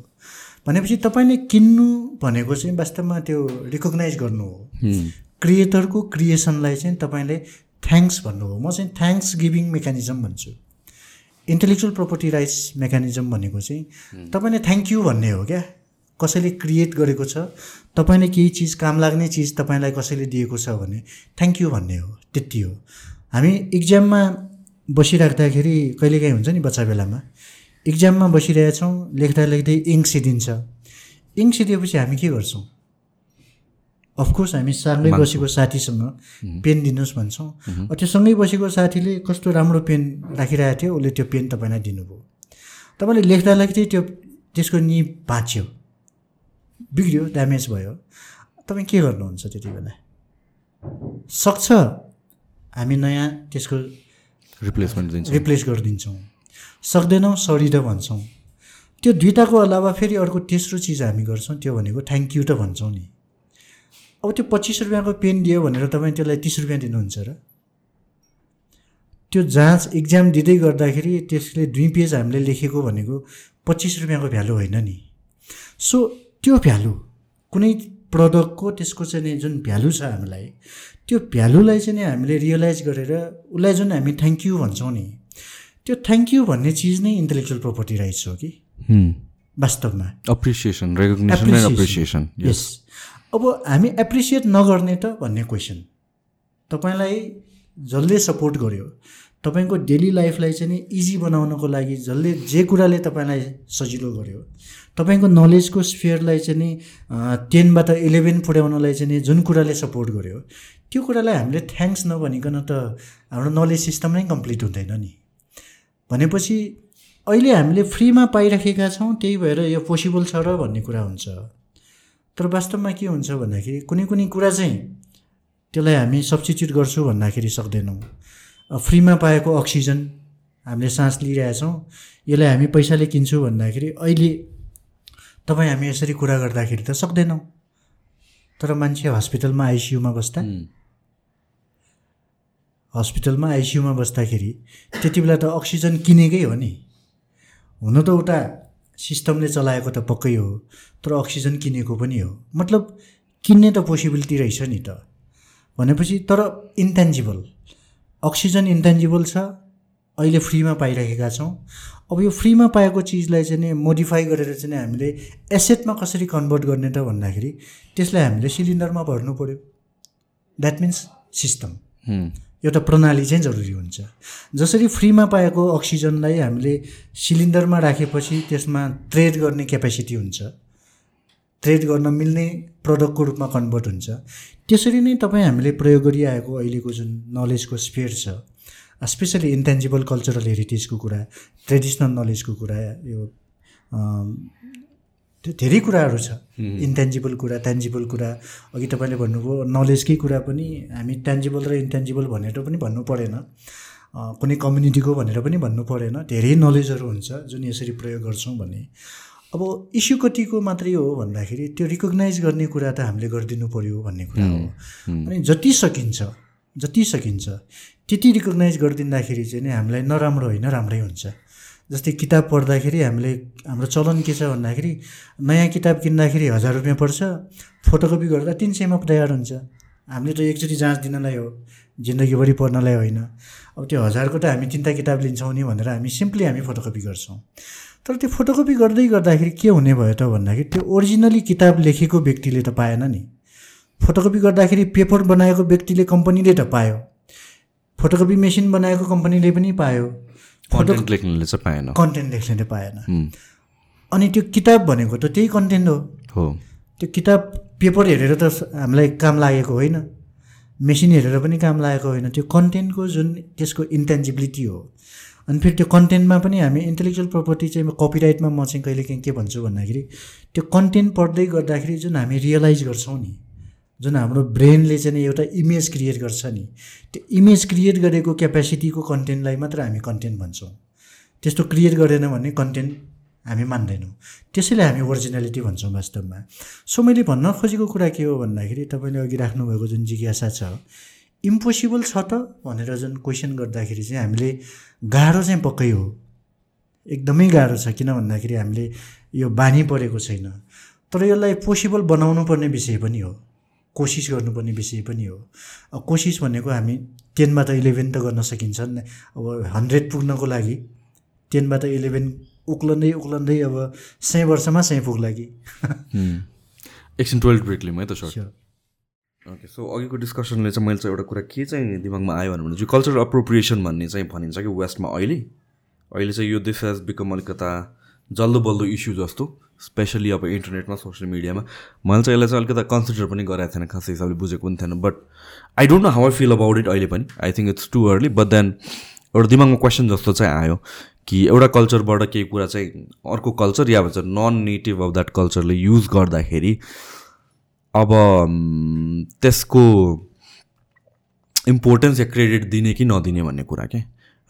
भनेपछि तपाईँले किन्नु भनेको चाहिँ वास्तवमा त्यो रिकगनाइज गर्नु हो। क्रिएटरको क्रिएसनलाई चाहिँ तपाईँले थ्याङ्क्स भन्नु हो। म चाहिँ थ्याङ्क्स गिभिङ मेकानिजम भन्छु। इन्टेलेक्चुअल प्रपर्टी राइट्स मेकानिजम भनेको चाहिँ तपाईँले थ्याङ्क यू भन्ने हो क्या? कसैले क्रिएट गरेको छ? तपाईँले केही चिज काम लाग्ने चिज तपाईँलाई कसैले दिएको छ भने थ्याङ्क यू भन्ने हो। त्यति हो। हामी इक्जाममा बसिराख्दाखेरि कहिलेकाहीँ हुन्छ नि बच्चा बेलामा? इक्जाममा बसिरहेछौँ लेख्दा लेख्दै इङ्क सिदिन्छ इङ्क सिदिएपछि हामी के गर्छौँ? अफकोर्स हामी सँगै बसेको साथीसँग पेन दिनुहोस् भन्छौँ। त्यो सँगै बसेको साथीले कस्तो राम्रो पेन राखिरहेको थियो उसले त्यो पेन तपाईँलाई दिनुभयो। तपाईँले लेख्दा लेख्दै त्यो त्यसको नि भाँच्यो बिग्रियो ड्यामेज भयो। तपाईँ के गर्नुहुन्छ त्यति बेला? सक्छ हामी नयाँ त्यसको रिप्लेसमेन्ट दिन्छ। रिप्लेस गरिदिन्छौँ। सक्दैनौँ सडिद भन्छौँ। त्यो दुइटाको अलावा फेरि अर्को तेस्रो चिज हामी गर्छौँ त्यो भनेको थ्याङ्क यू त भन्छौँ नि। अब त्यो पच्चिस रुपियाँको पेन दियो भनेर तपाईँ त्यसलाई तिस रुपियाँ दिनुहुन्छ र? त्यो जाँच इक्जाम दिँदै गर्दाखेरि त्यसले दुई पेज हामीले लेखेको भनेको पच्चिस रुपियाँको भ्यालु होइन नि। सो त्यो भ्यालु कुनै प्रडक्टको त्यसको चाहिँ नि जुन भ्यालु छ हामीलाई त्यो भ्यालुलाई चाहिँ हामीले रियलाइज गरेर उसलाई जुन हामी थ्याङ्क यू भन्छौँ नि त्यो थ्याङ्क यू भन्ने चिज नै इन्टेलेक्चुअल प्रोपर्टी राइट्स हो कि? वास्तवमा। अप्रिसिएसन रेकग्नेसन एन्ड अप्रिसिएसन यस अब हामी एप्रिसिएट नगर्ने त भन्ने क्वेसन तपाईँलाई जसले सपोर्ट गर्यो तपाईँको डेली लाइफलाई चाहिँ नि इजी बनाउनको लागि जसले जे कुराले तपाईँलाई सजिलो गर्यो तपाईँको नलेजको स्फियरलाई चाहिँ नि टेनबाट इलेभेन पुर्याउनलाई चाहिँ नि जुन कुराले सपोर्ट गर्यो त्यो कुरालाई हामीले थ्याङ्क्स नभनिकन त हाम्रो नलेज सिस्टम नै कम्प्लिट हुँदैन नि। भनेपछि अहिले हामीले फ्रीमा पाइराखेका छौँ त्यही भएर यो पोसिबल छ र भन्ने कुरा हुन्छ। तर वास्तवमा के हुन्छ भन्दाखेरि कुनै कुनै कुरा चाहिँ त्यसलाई हामी सब्सिट्युट गर्छु भन्दाखेरि सक्दैनौँ। फ्रीमा पाएको अक्सिजन हामीले सास लिइरहेछौँ यसलाई हामी पैसाले किन्छौँ भन्दाखेरि अहिले तपाईँ हामी यसरी कुरा गर्दाखेरि त सक्दैनौँ। तर मान्छे हस्पिटलमा आइसियुमा बस्दा हस्पिटलमा आइसियुमा बस्दाखेरि त्यति बेला त अक्सिजन किनेकै हो नि। हुन त उता सिस्टमले चलाएको त पक्कै हो तर अक्सिजन किनेको पनि हो। मतलब किन्ने त पोसिबिलिटी रहेछ नि त। भनेपछि तर इन्टेन्जिबल अक्सिजन इन्टेन्जिबल छ अहिले फ्रीमा पाइरहेका छौँ। अब यो फ्रीमा पाएको चिजलाई चाहिँ नि मोडिफाई गरेर चाहिँ हामीले एसेटमा कसरी कन्भर्ट गर्ने त भन्दाखेरि त्यसलाई हामीले सिलिन्डरमा भर्नु पऱ्यो द्याट मिन्स सिस्टम। एउटा प्रणाली चाहिँ जरुरी हुन्छ। जसरी फ्रीमा पाएको अक्सिजनलाई हामीले सिलिन्डरमा राखेपछि त्यसमा ट्रेड गर्ने क्यापेसिटी हुन्छ। ट्रेड गर्न मिल्ने प्रडक्टको रूपमा कन्भर्ट हुन्छ। त्यसरी नै तपाईँ हामीले प्रयोग गरिआएको अहिलेको जुन नलेजको स्पेयर छ स्पेसली इन्टेन्जिबल कल्चरल हेरिटेजको कुरा ट्रेडिसनल नलेजको कुरा यो त्यो धेरै कुराहरू छ। इन्टेन्जिबल कुरा ट्यान्जिबल कुरा। अघि तपाईँले भन्नुभयो नलेजकै कुरा पनि हामी ट्यान्जिबल र इन्टेन्जिबल भनेर पनि भन्नु परेन। कुनै कम्युनिटीको भनेर पनि भन्नु परेन। धेरै नलेजहरू हुन्छ जुन यसरी प्रयोग गर्छौँ भने। अब इस्यु कतिको मात्रै हो भन्दाखेरि त्यो रिकगनाइज गर्ने कुरा त हामीले गरिदिनु पऱ्यो भन्ने कुरा हो। अनि जति सकिन्छ जति सकिन्छ त्यति रिकगनाइज गरिदिँदाखेरि चाहिँ नि हामीलाई नराम्रो होइन राम्रै हुन्छ। जस्तै किताब पढ्दाखेरि हामीले हाम्रो चलन के छ भन्दाखेरि नयाँ किताब किन्दाखेरि हजार रुपियाँ पर्छ फोटोकपी गर्दा तिन सयमा तयार हुन्छ। हामीले त एकचोटि जाँच दिनलाई हो जिन्दगीभरि पढ्नलाई होइन। अब त्यो हजारको त हामी तिनवटा किताब लिन्छौँ नि भनेर हामी सिम्पली हामी फोटोकपी गर्छौँ। तर त्यो फोटोकपी गर्दै गर्दाखेरि के हुने भयो त भन्दाखेरि त्यो ओरिजिनली किताब लेखेको व्यक्तिले त पाएन नि। फोटोकपी गर्दाखेरि पेपर बनाएको व्यक्तिले कम्पनीले त पायो। फोटोकपी मेसिन बनाएको कम्पनीले पनि पायो। कन्टेन्ट लेख्नेले चाहिँ पाएन। कन्टेन्ट लेख्नेले पाएन। अनि त्यो किताब भनेको त त्यही कन्टेन्ट हो। हो। त्यो किताब पेपर हेरेर त हामीलाई काम लागेको होइन। मेसिन हेरेर पनि काम लागेको होइन। त्यो कन्टेन्टको जुन त्यसको इन्टेन्जिबिलिटी हो। अनि फेरि त्यो कन्टेन्टमा पनि हामी इन्टेलेक्चुअल प्रपर्टी चाहिँ कपिराइटमा म चाहिँ कहिले काहीँ के भन्छु भन्दाखेरि त्यो कन्टेन्ट पढ्दै गर्दाखेरि जुन हामी रियलाइज गर्छौँ नि जुन हाम्रो ब्रेनले चाहिँ एउटा इमेज क्रिएट गर्छ नि त्यो इमेज क्रिएट गरेको क्यापेसिटीको कन्टेन्टलाई मात्र हामी कन्टेन्ट भन्छौँ। त्यस्तो क्रिएट गरेन भने कन्टेन्ट हामी मान्दैनौँ। त्यसैले हामी ओरिजिनालिटी भन्छौँ वास्तवमा। सो मैले भन्न खोजेको कुरा के हो भन्दाखेरि तपाईँले अघि राख्नुभएको जुन जिज्ञासा छ इम्पोसिबल छ त? भनेर जुन क्वेसन गर्दाखेरि चाहिँ हामीले गाह्रो चाहिँ पक्कै हो। एकदमै गाह्रो छ किन भन्दाखेरि हामीले यो बानी परेको छैन। तर यसलाई पोसिबल बनाउनु पर्ने विषय पनि हो। कोसिस गर्नुपर्ने विषय पनि हो। कोसिस भनेको हामी टेनबाट इलेभेन त गर्न सकिन्छ अब हन्ड्रेड पुग्नको लागि टेनबाट इलेभेन उक्लँदै उक्लँदै अब सय वर्षमा सय पुग्ला कि एकछिन टुवेल्भ ब्रेक लिउँ है त सर। ओके सो अघिको डिस्कसनले चाहिँ मैले चाहिँ एउटा कुरा के चाहिँ दिमागमा आयो भने चाहिँ कल्चरल अप्रोप्रिएसन भन्ने चाहिँ भनिन्छ कि वेस्टमा अहिले। अहिले चाहिँ यो दिस हेज बिकम अलिकता जल्दो बल्दो इस्यु जस्तो। स्पेसली अब इन्टरनेटमा सोसियल मिडियामा मैले चाहिँ यसलाई चाहिँ अलिकति कन्सिडर पनि गरेको थिएन खास हिसाबले बुझेको पनि थिएन but I don't know how I feel about it अहिले पनि. I think it's too early but then एउटा दिमागमा क्वेसन जस्तो चाहिँ आयो कि एउटा कल्चरबाट केही कुरा चाहिँ अर्को कल्चर या भन्छ नन नेटिभ अफ द्याट कल्चरले युज गर्दाखेरि अब त्यसको इम्पोर्टेन्स या क्रेडिट दिने कि नदिने भन्ने कुरा के?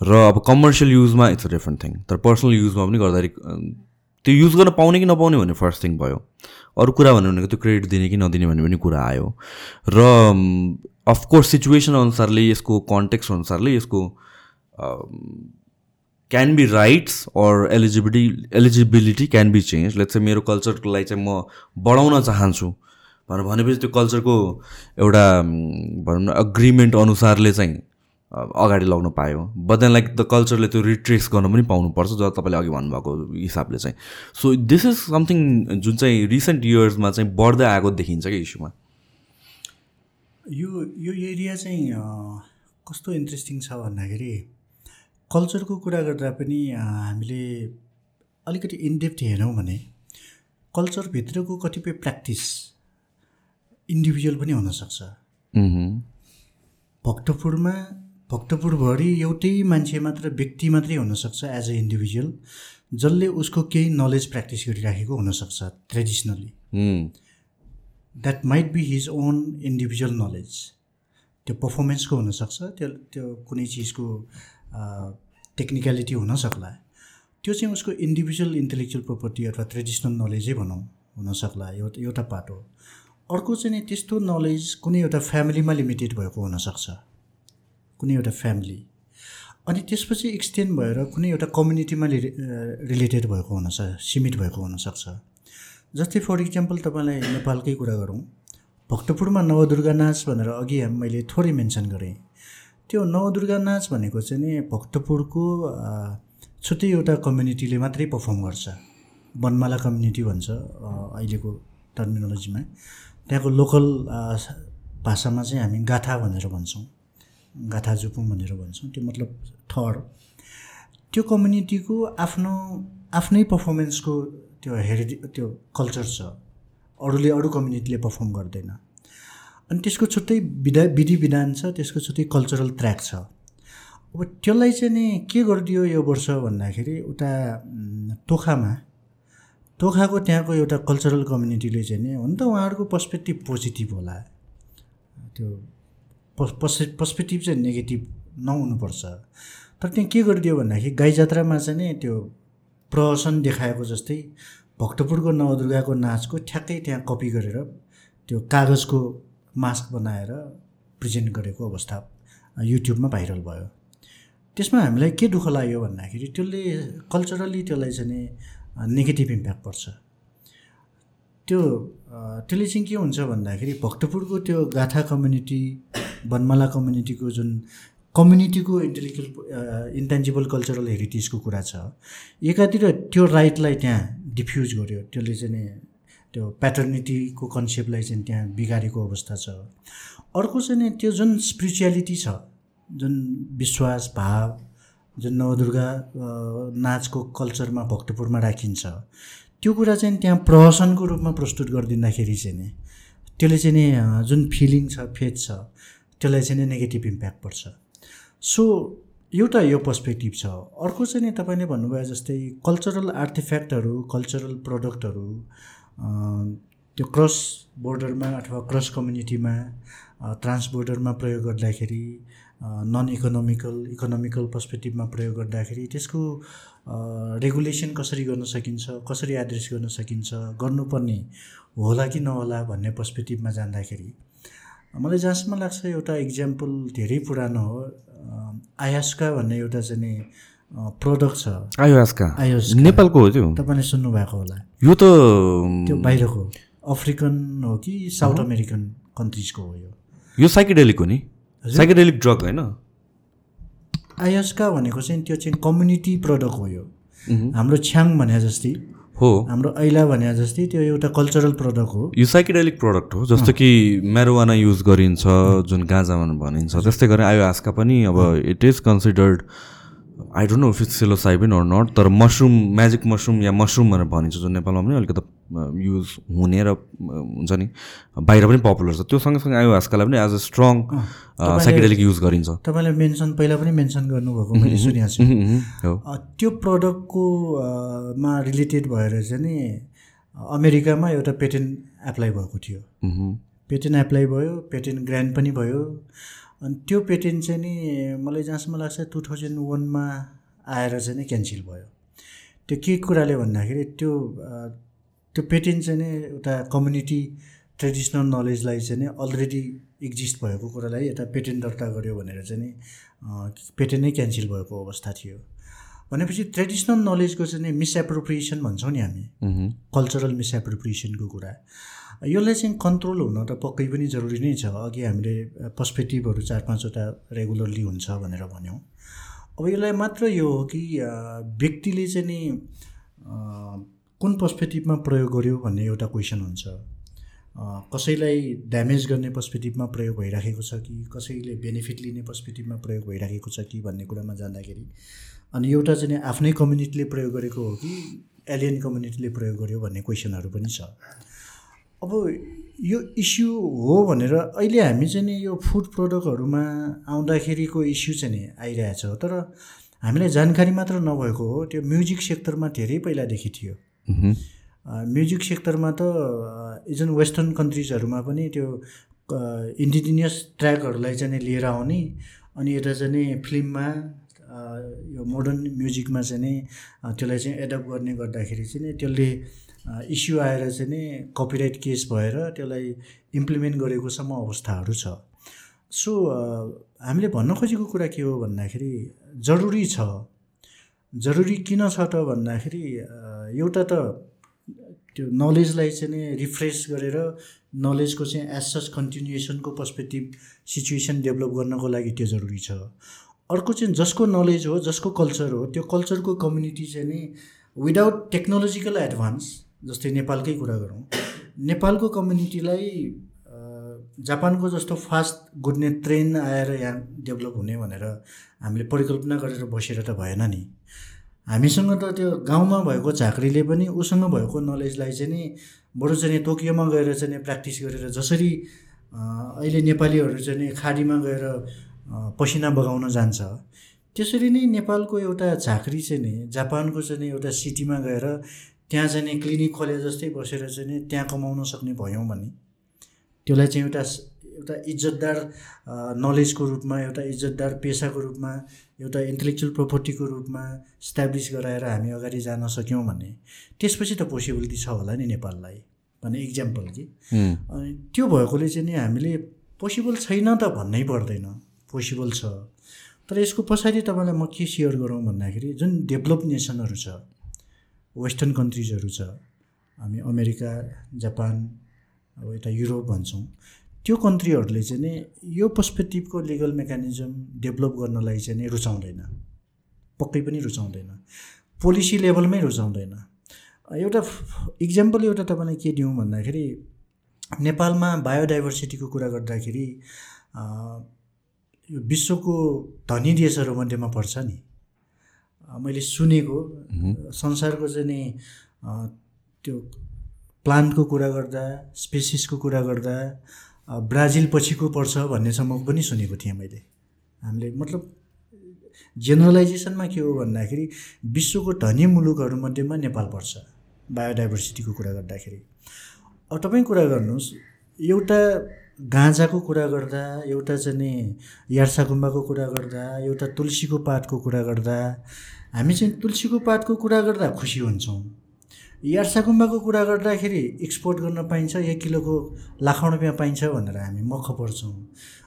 र अब कमर्सियल युजमा इट्स अ डिफ्रेन्ट थिङ तर पर्सनल युजमा पनि गर्दाखेरि त्यो युज गर्न पाउने कि नपाउने भन्ने फर्स्ट थिङ भयो। अरू कुरा भन्यो भनेको त्यो क्रेडिट दिने कि नदिने भन्ने पनि कुरा आयो। र अफकोर्स सिचुएसन अनुसारले यसको कन्टेक्स्ट अनुसारले यसको can be rights or eligibility eligibility can be change let's चाहिँ मेरो कल्चरलाई चाहिँ म बढाउन चाहन्छु। भनेर भनेपछि त्यो कल्चरको एउटा भनौँ न अग्रिमेन्ट अनुसारले चाहिँ अगाडि लग्न पायो। बट देन लाइक द कल्चरले त्यो रिट्रेस गर्न पनि पाउनुपर्छ जब तपाईँले अघि भन्नुभएको हिसाबले चाहिँ। सो दिस इज समथिङ जुन चाहिँ रिसेन्ट इयर्समा चाहिँ बढ्दै आएको देखिन्छ कि इस्युमा यो यो एरिया चाहिँ कस्तो इन्ट्रेस्टिङ छ भन्दाखेरि कल्चरको कुरा गर्दा पनि हामीले अलिकति इनडेप्थ हेरौँ भने कल्चरभित्रको कतिपय प्र्याक्टिस इन्डिभिजुअल पनि हुनसक्छ। भक्तपुरमा भक्तपुरभरि एउटै मान्छे मात्र व्यक्ति मात्रै हुनसक्छ एज अ इन्डिभिजुअल जसले उसको केही नलेज प्र्याक्टिस गरिराखेको हुनसक्छ traditionally that might be his own individual knowledge त्यो पर्फर्मेन्सको हुनसक्छ त्यो त्यो कुनै चिजको टेक्निकलिटी हुनसक्ला। त्यो चाहिँ उसको इन्डिभिजुअल इन्टेलेक्चुअल प्रोपर्टी अथवा ट्रेडिसनल नलेजै भनौँ हुनसक्ला एउटा एउटा पार्ट हो अर्को चाहिँ नि त्यस्तो नलेज कुनै एउटा फ्यामिलीमा लिमिटेड भएको हुनसक्छ। कुनै एउटा फ्यामिली अनि त्यसपछि एक्सटेन्ड भएर कुनै एउटा कम्युनिटीमा रिलेटेड भएको हुनसक्छ सीमित भएको हुनसक्छ जस्तै फर इक्जाम्पल तपाईँलाई नेपालकै कुरा गरौँ। भक्तपुरमा नवदुर्गा नाच भनेर अघि मैले थोरै मेन्सन गरेँ। त्यो नवदुर्गा नाच भनेको चाहिँ नि भक्तपुरको छुट्टै एउटा कम्युनिटीले मात्रै पर्फर्म गर्छ। वनमाला कम्युनिटी भन्छ अहिलेको टर्मिनोलोजीमा त्यहाँको लोकल भाषामा चाहिँ हामी गाथा भनेर भन्छौँ। गाथा जुपुङ भनेर भन्छौँ त्यो मतलब थर त्यो कम्युनिटीको आफ्नो आफ्नै पर्फर्मेन्सको त्यो हेरिडे त्यो कल्चर छ। अरूले अरू कम्युनिटीले पर्फर्म गर्दैन। अनि त्यसको छुट्टै विधा विधि विधान छ त्यसको छुट्टै कल्चरल ट्र्याक छ। अब त्यसलाई चाहिँ नि के गरिदियो यो वर्ष भन्दाखेरि उता तोखामा तोखाको त्यहाँको एउटा कल्चरल कम्युनिटीले चाहिँ नि हुन त उहाँहरूको पर्सपेक्टिभ पोजिटिभ होला। त्यो पर्सपेक्टिभ चाहिँ नेगेटिभ नहुनुपर्छ। तर त्यहाँ के गरिदियो भन्दाखेरि गाई जात्रामा चाहिँ नि त्यो प्रहसन देखाएको जस्तै भक्तपुरको नवदुर्गाको नाचको ठ्याक्कै त्यहाँ कपी गरेर त्यो कागजको मास्क बनाएर प्रेजेन्ट गरेको अवस्था युट्युबमा भाइरल भयो। त्यसमा हामीलाई के दुःख लाग्यो भन्दाखेरि त्यसले कल्चरली त्यसलाई चाहिँ नेगेटिभ इम्प्याक्ट पर्छ। त्यो त्यसले चाहिँ के हुन्छ भन्दाखेरि भक्तपुरको त्यो गाथा कम्युनिटी बनमाला कम्युनिटीको जुन कम्युनिटीको इन्टेलेक्चुअल इन्टेन्जिबल कल्चरल हेरिटेजको कुरा छ एकातिर त्यो राइटलाई त्यहाँ डिफ्युज गर्यो। त्यसले चाहिँ त्यो प्याटर्निटीको कन्सेप्टलाई चाहिँ त्यहाँ बिगारेको अवस्था छ। अर्को चाहिँ त्यो जुन स्पिरिचुअलिटी छ जुन विश्वास भाव जुन नवदुर्गा नाचको कल्चरमा भक्तपुरमा राखिन्छ त्यो कुरा चाहिँ त्यहाँ प्रहसनको रूपमा प्रस्तुत गरिदिँदाखेरि चाहिँ नि त्यसले चाहिँ नि जुन फिलिङ छ फेथ छ त्यसलाई चाहिँ नि नेगेटिभ इम्प्याक्ट पर्छ। सो एउटा यो पर्सपेक्टिभ छ। अर्को चाहिँ नि तपाईँले भन्नुभयो जस्तै कल्चरल आर्टिफ्याक्टहरू कल्चरल प्रडक्टहरू त्यो क्रस बोर्डरमा अथवा क्रस कम्युनिटीमा ट्रान्स बोर्डरमा प्रयोग गर्दाखेरि नन इकोनोमिकल इकोनोमिकल पर्सपेक्टिभमा प्रयोग गर्दाखेरि त्यसको रेगुलेसन कसरी गर्न सकिन्छ कसरी एड्रेस गर्न सकिन्छ गर्नुपर्ने होला कि नहोला भन्ने पर्सपेक्टिभमा जाँदाखेरि मलाई जहाँसम्म लाग्छ एउटा इक्जाम्पल धेरै पुरानो हो। आयास्का भन्ने एउटा चाहिँ नि प्रडक्ट छ। आयोस्का? आयोस नेपालको हो त्यो? तपाईँले सुन्नुभएको होला। यो त त्यो बाहिरको अफ्रिकन हो कि साउथ अमेरिकन कन्ट्रिजको हो यो। यो साइकेडेलिक हो नि? साइकेडेलिक ड्रग होइन? आयस्का भनेको चाहिँ त्यो चाहिँ कम्युनिटी प्रडक्ट हो यो। हाम्रो छ्याङ भने जस्तै हो। हाम्रो ऐला भने जस्तै त्यो एउटा कल्चरल प्रडक्ट हो। यो साइकेडेलिक प्रडक्ट हो जस्तो कि मेरोवाना युज गरिन्छ जुन गाँजामा भनिन्छ त्यस्तै गरी आयो आस्का पनि अब it is considered I don't know if it's psilocybin or not तर मसरुम म्याजिक मसरुम या मसरुम भनेर भनिन्छ जुन नेपालमा पनि अलिकति युज हुने र हुन्छ नि। बाहिर पनि पपुलर छ। त्यो सँगसँगै आयो आजकल पनि as a strong psychedelic use गरिन्छ। तपाईँले मेन्सन पहिला पनि मेन्सन गर्नुभएको मैले सुनेको छु। त्यो प्रडक्टको मा रिलेटेड भएर चाहिँ नि अमेरिकामा एउटा पेटेन्ट एप्लाई भएको थियो. पेटेन्ट एप्लाई भयो पेटेन्ट ग्रान्ड पनि भयो। अनि त्यो पेटेन्ट चाहिँ नि मलाई जहाँसम्म लाग्छ टु थाउजन्ड वानमा आएर चाहिँ नि क्यान्सल भयो। त्यो के कुराले भन्दाखेरि त्यो त्यो पेटेन्ट चाहिँ नि एउटा कम्युनिटी ट्रेडिसनल नलेजलाई चाहिँ नि अलरेडी एक्जिस्ट भएको कुरालाई यता पेटेन्ट दर्ता गर्यो भनेर चाहिँ नि पेटेन्ट नै क्यान्सल भएको अवस्था थियो। भनेपछि ट्रेडिसनल नलेजको चाहिँ नि मिसएप्रोप्रिएसन भन्छौँ नि हामी. कल्चरल मिसएप्रोप्रिएसनको कुरा। यसलाई चाहिँ कन्ट्रोल हुन त पक्कै पनि जरुरी नै छ। अघि हामीले पर्सपेक्टिभहरू चार पाँचवटा रेगुलरली हुन्छ भनेर भन्यौँ। अब यसलाई मात्र यो हो कि व्यक्तिले चाहिँ नि कुन पर्सपेक्टिभमा प्रयोग गर्यो भन्ने एउटा क्वेसन हुन्छ। कसैलाई ड्यामेज गर्ने पर्सपेक्टिभमा प्रयोग भइराखेको छ कि कसैले बेनिफिट लिने पर्सपेक्टिभमा प्रयोग भइराखेको छ कि भन्ने कुरामा जाँदाखेरि अनि एउटा चाहिँ आफ्नै कम्युनिटीले प्रयोग गरेको हो कि एलियन कम्युनिटीले प्रयोग गर्यो भन्ने क्वेसनहरू पनि छ। अब यो इस्यु हो भनेर अहिले हामी चाहिँ नि यो फुड प्रडक्टहरूमा आउँदाखेरिको इस्यु चाहिँ नि आइरहेछ तर हामीलाई जानकारी मात्र नभएको हो त्यो म्युजिक सेक्टरमा धेरै पहिलादेखि थियो। म्युजिक सेक्टरमा त इजन वेस्टर्न कन्ट्रिजहरूमा पनि त्यो इन्डिजिनियस ट्र्याकहरूलाई चाहिँ लिएर आउने अनि यता चाहिँ नि फिल्ममा यो मोडर्न म्युजिकमा चाहिँ नि त्यसलाई चाहिँ एडप्ट गर्ने गर्दाखेरि चाहिँ नि त्यसले इस्यु आएर चाहिँ नि कपिराइट केस भएर त्यसलाई इम्प्लिमेन्ट गरेकोसम्म अवस्थाहरू छ। सो हामीले भन्न खोजेको कुरा के हो भन्दाखेरि जरुरी छ। जरुरी किन छ त भन्दाखेरि एउटा त त्यो नलेजलाई चाहिँ नि रिफ्रेस गरेर नलेजको चाहिँ एज सच कन्टिन्युएसनको पर्सपेक्टिभ सिचुएसन डेभलप गर्नको लागि त्यो जरुरी छ। अर्को चाहिँ जसको नलेज हो जसको कल्चर हो त्यो कल्चरको कम्युनिटी चाहिँ नि विदाउट टेक्नोलोजिकल एडभान्स जस्तै नेपालकै कुरा गरौँ। नेपालको कम्युनिटीलाई जापानको जस्तो फास्ट गुड्ने ट्रेन आएर यहाँ डेभलप हुने भनेर हामीले परिकल्पना गरेर बसेर त भएन नि। हामीसँग त त्यो गाउँमा भएको झाँक्रीले पनि उसँग भएको नलेजलाई चाहिँ नि बरु चाहिँ टोकियोमा गएर चाहिँ प्र्याक्टिस गरेर जसरी अहिले नेपालीहरू चाहिँ खाडीमा गएर पसिना बगाउन जान्छ त्यसरी नै नेपालको एउटा झाँक्री चाहिँ नि जापानको चाहिँ नि एउटा सिटीमा गएर त्यहाँ चाहिँ नि क्लिनिक खोले जस्तै बसेर चाहिँ नि त्यहाँ कमाउन सक्ने भयौँ भने त्यसलाई चाहिँ एउटा एउटा इज्जतदार नलेजको रूपमा एउटा इज्जतदार पेसाको रूपमा एउटा इन्टेलेक्चुअल प्रोपर्टीको रूपमा इस्टाब्लिस गराएर हामी अगाडि जान सक्यौँ भने त्यसपछि त पोसिबिलिटी छ होला नि नेपाललाई भन्ने इक्जाम्पल कि अनि त्यो भएकोले चाहिँ नि हामीले पोसिबल छैन त भन्नै पर्दैन पोसिबल छ। तर यसको पछाडि तपाईँलाई म के सेयर गरौँ भन्दाखेरि जुन डेभलप नेसनहरू छ वेस्टर्न कन्ट्रिजहरू छ। हामी अमेरिका जापान अब यता युरोप भन्छौँ। त्यो कन्ट्रीहरूले चाहिँ नि यो पर्सपेक्टिभको लिगल मेकानिजम डेभलप गर्नलाई चाहिँ नि रुचाउँदैन। पक्कै पनि रुचाउँदैन। पोलिसी लेभलमै रुचाउँदैन। एउटा इक्जाम्पल एउटा तपाईँलाई के दिउँ भन्दाखेरि नेपालमा बायोडाइभर्सिटीको कुरा गर्दाखेरि यो विश्वको धनी देशहरूमध्येमा पर्छ नि। मैले सुनेको संसारको चाहिँ नि त्यो प्लान्टको कुरा गर्दा स्पेसिसको कुरा गर्दा ब्राजिल पछिको पर्छ भन्नेसम्म पनि सुनेको थिएँ मैले। हामीले मतलब जेनरलाइजेसनमा के हो भन्दाखेरि विश्वको धनी मुलुकहरूमध्येमा नेपाल पर्छ बायोडाइभर्सिटीको कुरा गर्दाखेरि। अब तपाईँ कुरा गर्नुहोस् एउटा गाँजाको कुरा गर्दा एउटा चाहिँ नि यार्साकुम्बाको कुरा गर्दा एउटा तुलसीको पातको कुरा गर्दा हामी चाहिँ तुलसीको पातको कुरा गर्दा खुसी हुन्छौँ। यार्साकुम्बाको कुरा गर्दाखेरि एक्सपोर्ट गर्न पाइन्छ एक किलोको लाखौँ रुपियाँ पाइन्छ भनेर हामी मख पर्छौँ।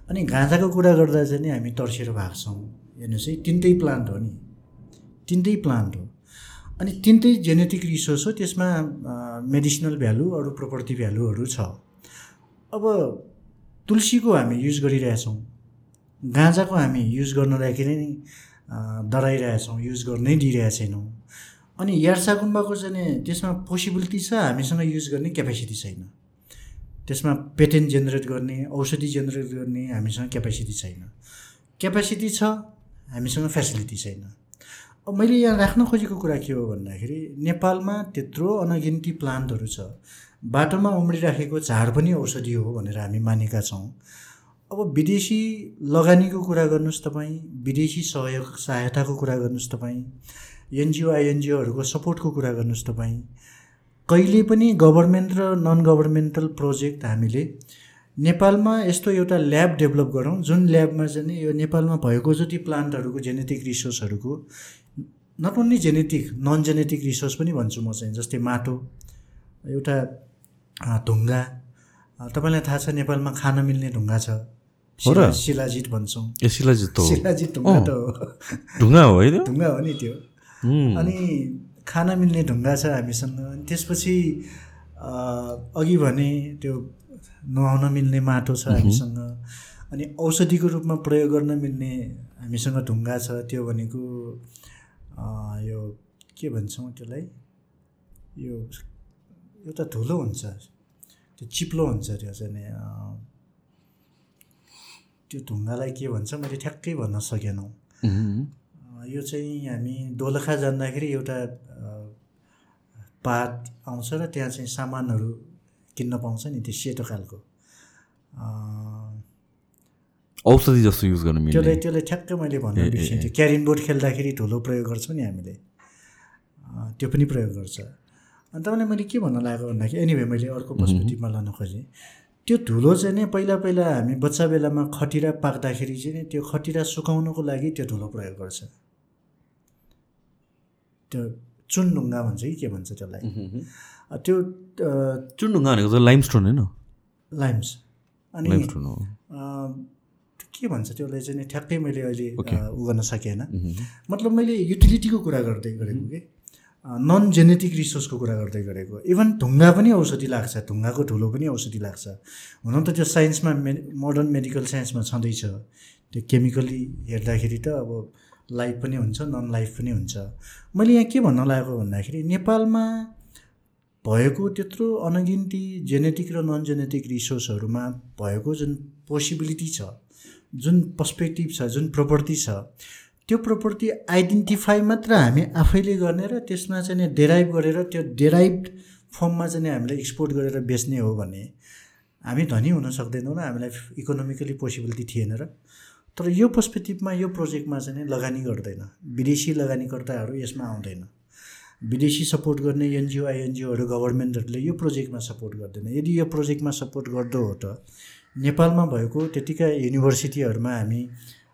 अनि गाँजाको कुरा गर्दा चाहिँ हामी तर्सेर भाग्छौँ। हेर्नुहोस् है तिनटै प्लान्ट हो नि। तिनटै प्लान्ट हो। अनि तिनटै जेनेटिक रिसोर्स हो त्यसमा मेडिसिनल भ्यालु अरू प्रोपर्टी भ्यालुहरू छ। अब तुलसीको हामी युज गरिरहेछौँ। गाँजाको हामी युज गर्न लागि नै डराइरहेछौँ युज गर्नै दिइरहेको छैनौँ अनि यार्सा गुम्बाको चाहिँ त्यसमा पोसिबिलिटी छ हामीसँग युज गर्ने क्यापेसिटी छैन। त्यसमा पेटेन्ट जेनेरेट गर्ने औषधि जेनेरेट गर्ने हामीसँग क्यापेसिटी छैन। क्यापेसिटी छ हामीसँग फेसिलिटी छैन। अब मैले यहाँ राख्न खोजेको कुरा के हो भन्दाखेरि नेपालमा त्यत्रो अनगिन्ती प्लान्टहरू छ। बाटोमा उम्रिराखेको झाड पनि औषधि हो भनेर हामी मानेका छौँ। अब विदेशी लगानीको कुरा गर्नुहोस् तपाईँ विदेशी सहयोग सहायताको कुरा गर्नुहोस् तपाईँ एनजिओ आइएनजिओहरूको सपोर्टको कुरा गर्नुहोस् तपाईँ। कहिले पनि गभर्मेन्ट र नन गभर्मेन्टल प्रोजेक्ट हामीले नेपालमा यस्तो एउटा ल्याब डेभलप गरौँ जुन ल्याबमा चाहिँ यो नेपालमा भएको जति प्लान्टहरूको genetic रिसोर्सहरूको not only genetic non genetic resource पनि भन्छु म चाहिँ जस्तै माटो एउटा ढुङ्गा तपाईँलाई थाहा छ नेपालमा खान मिल्ने ढुङ्गा छ? शिलाजित भन्छौँ। शिलाजित शिलाजित ढुङ्गा त हो। ढुङ्गा हो है ढुङ्गा हो नि त्यो। अनि खान मिल्ने ढुङ्गा छ हामीसँग। अनि त्यसपछि अघि भने त्यो नुहाउन मिल्ने माटो छ हामीसँग। अनि औषधिको रूपमा प्रयोग गर्न मिल्ने हामीसँग ढुङ्गा छ। त्यो भनेको यो के भन्छौँ त्यसलाई? यो एउटा धुलो हुन्छ। त्यो चिप्लो हुन्छ त्यो चाहिँ त्यो ढुङ्गालाई के भन्छ मैले ठ्याक्कै भन्न सकेनौँ। यो चाहिँ हामी दोलखा जाँदाखेरि एउटा पात आउँछ र त्यहाँ चाहिँ सामानहरू किन्न पाउँछ नि त्यो सेतो खालको। औषधि जस्तो युज गर्नु त्यसलाई त्यसलाई ठ्याक्कै मैले भन्नु बिर्सेँ। त्यो क्यारिन बोर्ड खेल्दाखेरि धुलो प्रयोग गर्छौँ नि हामीले। त्यो पनि प्रयोग गर्छ। अनि तपाईँलाई मैले के भन्न लागेको भन्दाखेरि एनिवे मैले अर्को पर्सपेक्टिभमा लान खोजेँ। त्यो धुलो चाहिँ नै पहिला पहिला हामी बच्चा बेलामा खटिरा पाक्दाखेरि चाहिँ नि त्यो खटिरा सुकाउनको लागि त्यो धुलो प्रयोग गर्छ। त्यो चुनढुङ्गा भन्छ कि के भन्छ त्यसलाई? त्यो चुनढुङ्गा भनेको त लाइमस्टोन होइन? लाइम्स अनि के भन्छ त्यसलाई चाहिँ ठ्याक्कै मैले अहिले उ गर्न सकेन। मतलब मैले युटिलिटीको कुरा गर्दै गरेको कि? नन जेनेटिक रिसोर्सको कुरा गर्दै गरेको. इभन ढुङ्गा पनि औषधि लाग्छ ढुङ्गाको ठुलो पनि औषधि लाग्छ. हुन त त्यो साइन्समा मे मोडर्न मेडिकल साइन्समा छँदैछ. त्यो केमिकली हेर्दाखेरि त अब लाइफ पनि हुन्छ नन लाइफ पनि हुन्छ. मैले यहाँ के भन्न लागेको भन्दाखेरि नेपालमा भएको त्यत्रो अनगिन्ती जेनेटिक र नन जेनेटिक रिसोर्सहरूमा भएको जुन पोसिबिलिटी छ जुन पर्सपेक्टिभ छ जुन प्रपर्टी छ त्यो प्रपर्टी आइडेन्टिफाई मात्र हामी आफैले गर्ने र त्यसमा चाहिँ डेराइभ गरेर त्यो डेराइभ फर्ममा चाहिँ हामीले एक्सपोर्ट गरेर बेच्ने हो भने हामी धनी हुन सक्दैनौँ र हामीलाई इकोनोमिकली पोसिबिलिटी थिएन र। तर यो पर्सपेक्टिभमा यो प्रोजेक्टमा चाहिँ लगानी गर्दैन। विदेशी लगानीकर्ताहरू यसमा आउँदैन। विदेशी सपोर्ट गर्ने एनजिओ आइएनजिओहरू गभर्मेन्टहरूले यो प्रोजेक्टमा सपोर्ट गर्दैन। यदि यो प्रोजेक्टमा सपोर्ट गर्दो हो त नेपालमा भएको त्यतिका युनिभर्सिटीहरूमा हामी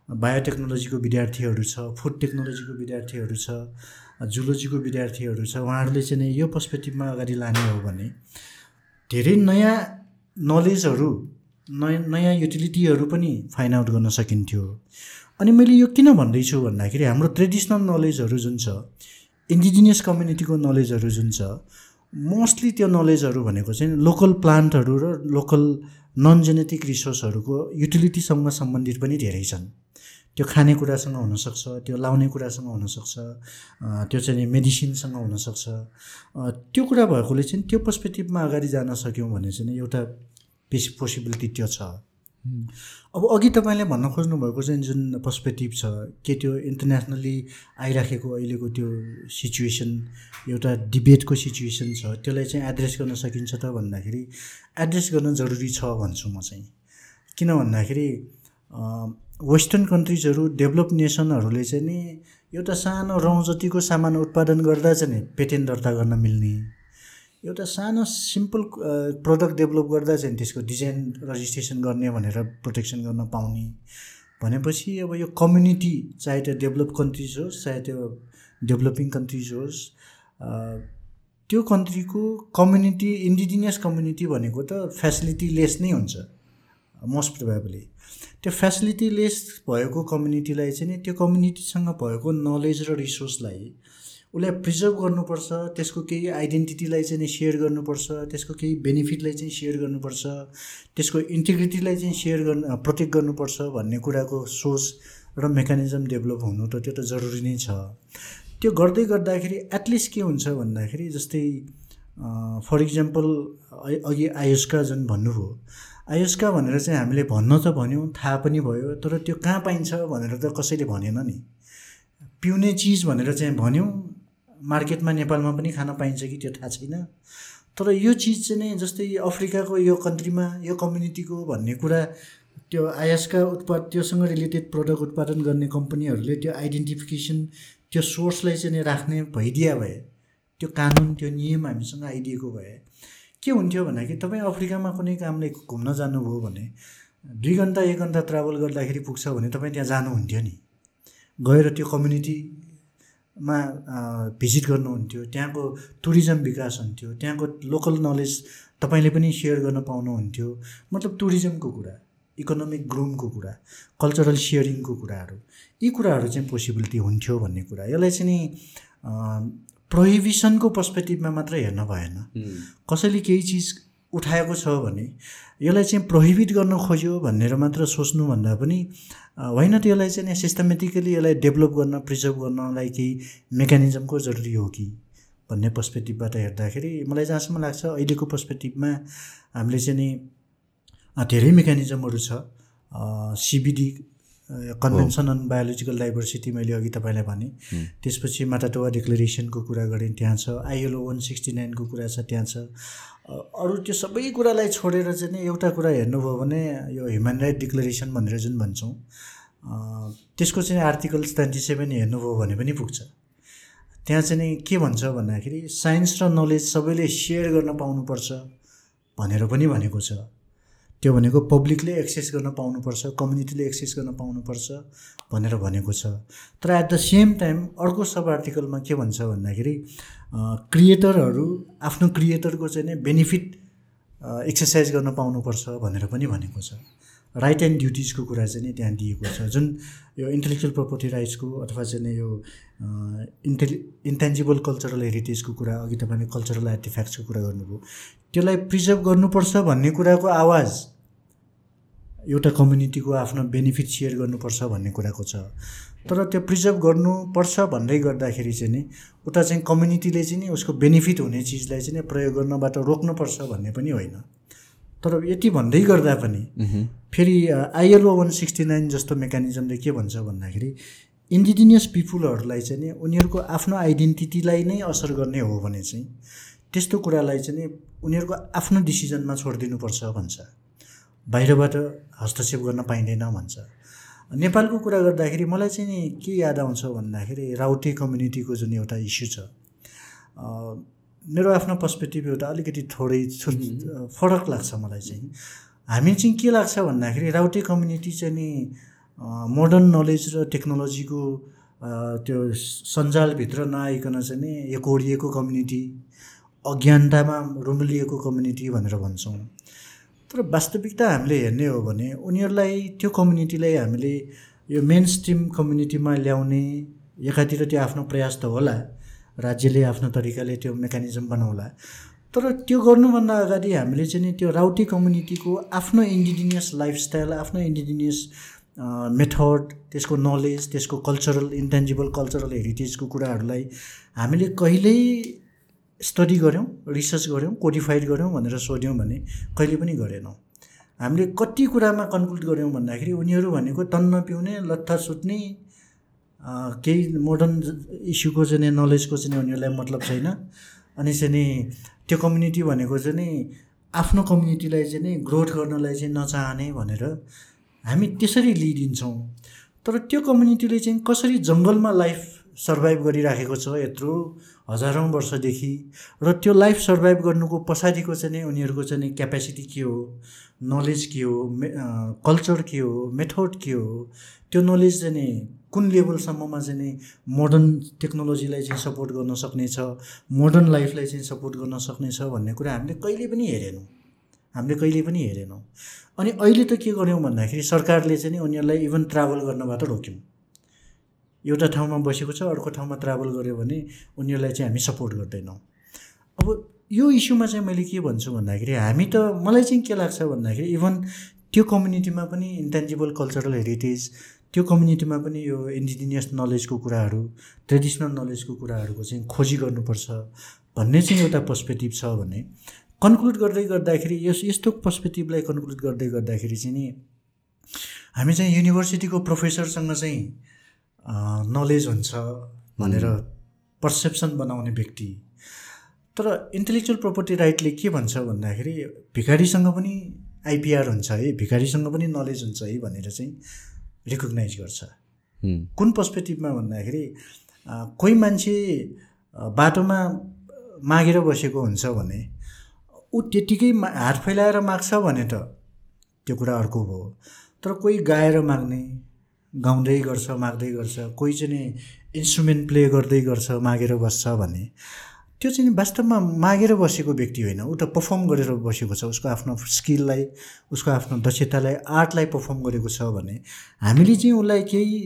बायोटेक्नोलोजीको विद्यार्थीहरू छ फुड टेक्नोलोजीको विद्यार्थीहरू छ जुलोजीको विद्यार्थीहरू छ उहाँहरूले चाहिँ यो पर्सपेक्टिभमा अगाडि लाने हो भने धेरै नयाँ नलेजहरू नयाँ नयाँ युटिलिटीहरू पनि फाइन्ड आउट गर्न सकिन्थ्यो। अनि मैले यो किन भन्दैछु भन्दाखेरि हाम्रो ट्रेडिसनल नलेजहरू जुन छ इन्डिजिनियस कम्युनिटीको नलेजहरू जुन छ मोस्टली त्यो नलेजहरू भनेको चाहिँ लोकल प्लान्टहरू र लोकल नन जेनेटिक रिसोर्सहरूको युटिलिटीसँग सम्बन्धित पनि धेरै छन्। त्यो खानेकुरासँग हुनसक्छ त्यो लाउने कुरासँग हुनसक्छ त्यो चाहिँ मेडिसिनसँग हुनसक्छ। त्यो कुरा भएकोले चाहिँ त्यो पर्सपेक्टिभमा अगाडि जान सक्यौँ भने चाहिँ एउटा बेसी पोसिबिलिटी त्यो छ। अब अघि तपाईँले भन्न खोज्नुभएको चाहिँ जुन पर्सपेक्टिभ छ के त्यो इन्टरनेसनल्ली आइराखेको अहिलेको त्यो सिचुएसन एउटा डिबेटको सिचुएसन छ त्यसलाई चाहिँ एड्रेस गर्न सकिन्छ त भन्दाखेरि एड्रेस गर्न जरुरी छ भन्छु म चाहिँ। किन भन्दाखेरि वेस्टर्न कन्ट्रिजहरू डेभलप नेसनहरूले चाहिँ नि एउटा सानो रौँ जतिको सामान उत्पादन गर्दा चाहिँ नि पेटेन्ट दर्ता गर्न मिल्ने। एउटा सानो सिम्पल प्रडक्ट डेभलप गर्दा चाहिँ त्यसको डिजाइन रजिस्ट्रेसन गर्ने भनेर प्रोटेक्सन गर्न पाउने। भनेपछि अब यो कम्युनिटी चाहे त्यो डेभलप कन्ट्रिज होस् चाहे त्यो डेभलपिङ कन्ट्रिज होस् त्यो कन्ट्रीको कम्युनिटी इन्डिजिनियस कम्युनिटी भनेको त फेसिलिटी लेस नै हुन्छ मोस्ट प्रोभाबली त्यो फेसिलिटी लेस भएको कम्युनिटीलाई चाहिँ नि त्यो कम्युनिटीसँग भएको नलेज र रिसोर्सलाई उसलाई प्रिजर्भ गर्नुपर्छ त्यसको केही आइडेन्टिटीलाई चाहिँ सेयर गर्नुपर्छ त्यसको केही बेनिफिटलाई चाहिँ सेयर गर्नुपर्छ त्यसको इन्टिग्रिटीलाई चाहिँ सेयर गर्नु प्रोटेक्ट गर्नुपर्छ भन्ने कुराको सोच र मेकानिजम डेभलप हुनु त त्यो त जरुरी नै छ। त्यो गर्दै गर्दाखेरि एटलिस्ट के हुन्छ भन्दाखेरि जस्तै फर इक्जाम्पल अघि आयुषका जुन भन्नुभयो आयुषका भनेर चाहिँ हामीले भन्न त भन्यौँ थाहा पनि भयो तर त्यो कहाँ पाइन्छ भनेर त कसैले भनेन नि। पिउने चिज भनेर चाहिँ भन्यौँ मार्केटमा नेपालमा पनि खान पाइन्छ कि त्यो थाहा छैन। तर यो चिज चाहिँ नै जस्तै अफ्रिकाको यो कन्ट्रीमा यो कम्युनिटीको भन्ने कुरा त्यो आयासका उत्पाद त्योसँग रिलेटेड प्रडक्ट उत्पादन गर्ने कम्पनीहरूले त्यो आइडेन्टिफिकेसन त्यो सोर्सलाई चाहिँ राख्ने भइदिया भए त्यो कानुन त्यो नियम हामीसँग आइदिएको भए के हुन्थ्यो भन्दाखेरि तपाईँ अफ्रिकामा कुनै कामले घुम्न जानुभयो भने दुई घन्टा एक घन्टा ट्राभल गर्दाखेरि पुग्छ भने तपाईँ त्यहाँ जानुहुन्थ्यो नि। गएर त्यो कम्युनिटी मा भिजिट गर्नुहुन्थ्यो त्यहाँको टुरिज्म विकास हुन्थ्यो त्यहाँको लोकल नलेज तपाईँले पनि सेयर गर्न पाउनुहुन्थ्यो। मतलब टुरिज्मको कुरा इकोनोमिक ग्रुमको कुरा कल्चरल सेयरिङको कुराहरू यी कुराहरू चाहिँ पोसिबिलिटी हुन्थ्यो भन्ने कुरा। यसलाई चाहिँ नि प्रोहिबिसनको पर्सपेक्टिभमा मात्र हेर्न भएन। कसैले केही चिज उठाएको छ भने यसलाई चाहिँ प्रोहिबिट गर्न खोज्यो भनेर मात्र सोच्नुभन्दा पनि होइन त्यसलाई चाहिँ सिस्टमेटिकली यसलाई डेभलप गर्न प्रिजर्भ गर्नलाई केही मेकानिजमको जरुरी हो कि? भन्ने पर्सपेक्टिभबाट हेर्दाखेरि मलाई जहाँसम्म लाग्छ अहिलेको पर्सपेक्टिभमा हामीले चाहिँ नि धेरै मेकानिजमहरू छ। CBD convention on biological diversity मैले अघि तपाईँलाई भने। त्यसपछि माटाटोवा डिक्लेरेसनको कुरा गरेँ त्यहाँ छ। आइएलओ वान सिक्सटी नाइनको कुरा छ त्यहाँ छ। अरू त्यो सबै कुरालाई छोडेर चाहिँ नि एउटा कुरा हेर्नुभयो भने यो ह्युमन राइट डिक्लेरेसन भनेर जुन भन्छौँ त्यसको चाहिँ आर्टिकल्स ट्वेन्टी सेभेन हेर्नुभयो भने पनि पुग्छ। त्यहाँ चाहिँ नि के भन्छ भन्दाखेरि साइन्स र नलेज सबैले सेयर गर्न पाउनुपर्छ भनेर पनि भनेको छ। त्यो भनेको पब्लिकले एक्सेस गर्न पाउनुपर्छ कम्युनिटीले एक्सेस गर्न पाउनुपर्छ भनेर भनेको छ। तर एट द सेम टाइम अर्को सब आर्टिकलमा के भन्छ भन्दाखेरि क्रिएटरहरू आफ्नो क्रिएटरको चाहिँ नै बेनिफिट एक्सर्साइज गर्न पाउनुपर्छ भनेर पनि भनेको छ। राइट एन्ड ड्युटिजको कुरा चाहिँ नि त्यहाँ दिएको छ। जुन यो इन्टेलेक्चुअल प्रपर्टी राइट्सको अथवा चाहिँ यो इन्टेलि इन्टेन्जिबल कल्चरल हेरिटेजको कुरा अघि तपाईँले कल्चरल आर्टिफ्याक्ट्सको कुरा गर्नुभयो। त्यसलाई प्रिजर्भ गर्नुपर्छ भन्ने कुराको आवाज एउटा कम्युनिटीको आफ्नो बेनिफिट सेयर गर्नुपर्छ भन्ने कुराको छ। तर त्यो प्रिजर्भ गर्नुपर्छ भन्दै गर्दाखेरि चाहिँ नि उता चाहिँ कम्युनिटीले चाहिँ नि उसको बेनिफिट हुने चिजलाई चाहिँ नि प्रयोग गर्नबाट रोक्नुपर्छ भन्ने पनि होइन। तर यति भन्दै गर्दा पनि फेरि आइएलओ वान सिक्सटी नाइन जस्तो मेकानिजमले के भन्छ भन्दाखेरि इन्डिजिनियस पिपुलहरूलाई चाहिँ नि उनीहरूको आफ्नो आइडेन्टिटीलाई नै असर गर्ने हो भने चाहिँ त्यस्तो कुरालाई चाहिँ नि उनीहरूको आफ्नो डिसिजनमा छोडिदिनुपर्छ भन्छ। बाहिरबाट हस्तक्षेप गर्न पाइँदैन भन्छ। नेपालको कुरा गर्दाखेरि मलाई चाहिँ नि के याद आउँछ भन्दाखेरि राउटे कम्युनिटीको जुन एउटा इस्यु छ मेरो आफ्नो पर्सपेक्टिभ एउटा अलिकति थोरै फरक लाग्छ मलाई चाहिँ। हामी चाहिँ के लाग्छ भन्दाखेरि राउटे कम्युनिटी चाहिँ नि मोडर्न नलेज र टेक्नोलोजीको त्यो सञ्जालभित्र नआइकन चाहिँ नि एकोडिएको कम्युनिटी अज्ञानतामा रुम्लिएको कम्युनिटी भनेर भन्छौँ। तर वास्तविकता हामीले हेर्ने हो भने उनीहरूलाई त्यो कम्युनिटीलाई हामीले यो मेन स्ट्रिम कम्युनिटीमा ल्याउने एकातिर त्यो आफ्नो प्रयास त होला राज्यले आफ्नो तरिकाले त्यो मेकानिजम बनाउला। तर त्यो गर्नुभन्दा अगाडि हामीले चाहिँ नि त्यो राउटी कम्युनिटीको आफ्नो इन्डिजिनियस लाइफस्टाइल आफ्नो इन्डिजिनियस मेथड त्यसको नलेज त्यसको कल्चरल इन्टेन्जिबल कल्चरल हेरिटेजको कुराहरूलाई हामीले कहिल्यै स्टडी गऱ्यौँ रिसर्च गऱ्यौँ कोडिफाइड गऱ्यौँ भनेर सोध्यौँ भने कहिले पनि गरेनौँ। हामीले कति कुरामा कन्क्लुड गऱ्यौँ भन्दाखेरि उनीहरू भनेको तन्न पिउने लत्था सुत्ने केही मोडर्न इस्युको चाहिँ नलेजको चाहिँ उनीहरूलाई मतलब छैन। अनि चाहिँ नि त्यो कम्युनिटी भनेको चाहिँ नि आफ्नो कम्युनिटीलाई चाहिँ नि ग्रोथ गर्नलाई चाहिँ नचाहने भनेर हामी त्यसरी लिइदिन्छौँ तर त्यो कम्युनिटीले चाहिँ कसरी जङ्गलमा लाइफ सर्भाइभ गरिराखेको छ यत्रो हजारौँ वर्षदेखि र त्यो लाइफ सर्भाइभ गर्नुको पछाडिको चाहिँ उनीहरूको चाहिँ क्यापेसिटी के हो? नलेज के हो? कल्चर के हो? मेथड के हो? त्यो नलेज चाहिँ कुन लेभलसम्ममा चाहिँ नि मोडर्न टेक्नोलोजीलाई चाहिँ सपोर्ट गर्न सक्नेछ? मोडर्न लाइफलाई चाहिँ सपोर्ट गर्न सक्नेछ भन्ने कुरा हामीले कहिले पनि हेरेनौँ। हामीले कहिले पनि हेरेनौँ। अनि अहिले त के गऱ्यौँ भन्दाखेरि सरकारले चाहिँ नि उनीहरूलाई इभन ट्राभल गर्नबाट रोक्यौँ। एउटा ठाउँमा बसेको छ अर्को ठाउँमा ट्राभल गऱ्यो भने उनीहरूलाई चाहिँ हामी सपोर्ट गर्दैनौँ। अब यो इस्युमा चाहिँ मैले के भन्छु भन्दाखेरि हामी त मलाई चाहिँ के लाग्छ भन्दाखेरि इभन त्यो कम्युनिटीमा पनि इन्टेन्जिबल कल्चरल हेरिटेज त्यो कम्युनिटीमा पनि यो इन्डिजिनियस नलेजको कुराहरू ट्रेडिसनल नलेजको कुराहरूको चाहिँ खोजी गर्नुपर्छ भन्ने चाहिँ एउटा पर्सपेक्टिभ छ भने कन्क्लुड गर्दै गर्दाखेरि यस यस्तो पर्सपेक्टिभलाई कन्क्लुड गर्दै गर्दाखेरि चाहिँ नि हामी चाहिँ युनिभर्सिटीको प्रोफेसरसँग चाहिँ नलेज हुन्छ भनेर पर्सेप्सन बनाउने व्यक्ति। तर इन्टेलेक्चुअल प्रपर्टी राइटले के भन्छ भन्दाखेरि भिखारीसँग पनि आइपिआर हुन्छ है भिखारीसँग पनि नलेज हुन्छ है भनेर चाहिँ रिकगनाइज गर्छ। कुन पर्सपेक्टिभमा भन्दाखेरि कोही मान्छे बाटोमा मागेर बसेको हुन्छ भने ऊ त्यत्तिकै हात फैलाएर माग्छ भने त त्यो कुरा अर्को हो तर कोही गाएर माग्ने गाउँदै गर्छ माग्दै गर्छ कोही चाहिँ इन्स्ट्रुमेन्ट प्ले गर्दै गर्छ मागेर बस्छ भने त्यो चाहिँ वास्तवमा मागेर बसेको व्यक्ति होइन। ऊ त पर्फर्म गरेर बसेको छ उसको आफ्नो स्किललाई उसको आफ्नो दक्षतालाई आर्टलाई पर्फर्म गरेको छ भने हामीले चाहिँ उसलाई केही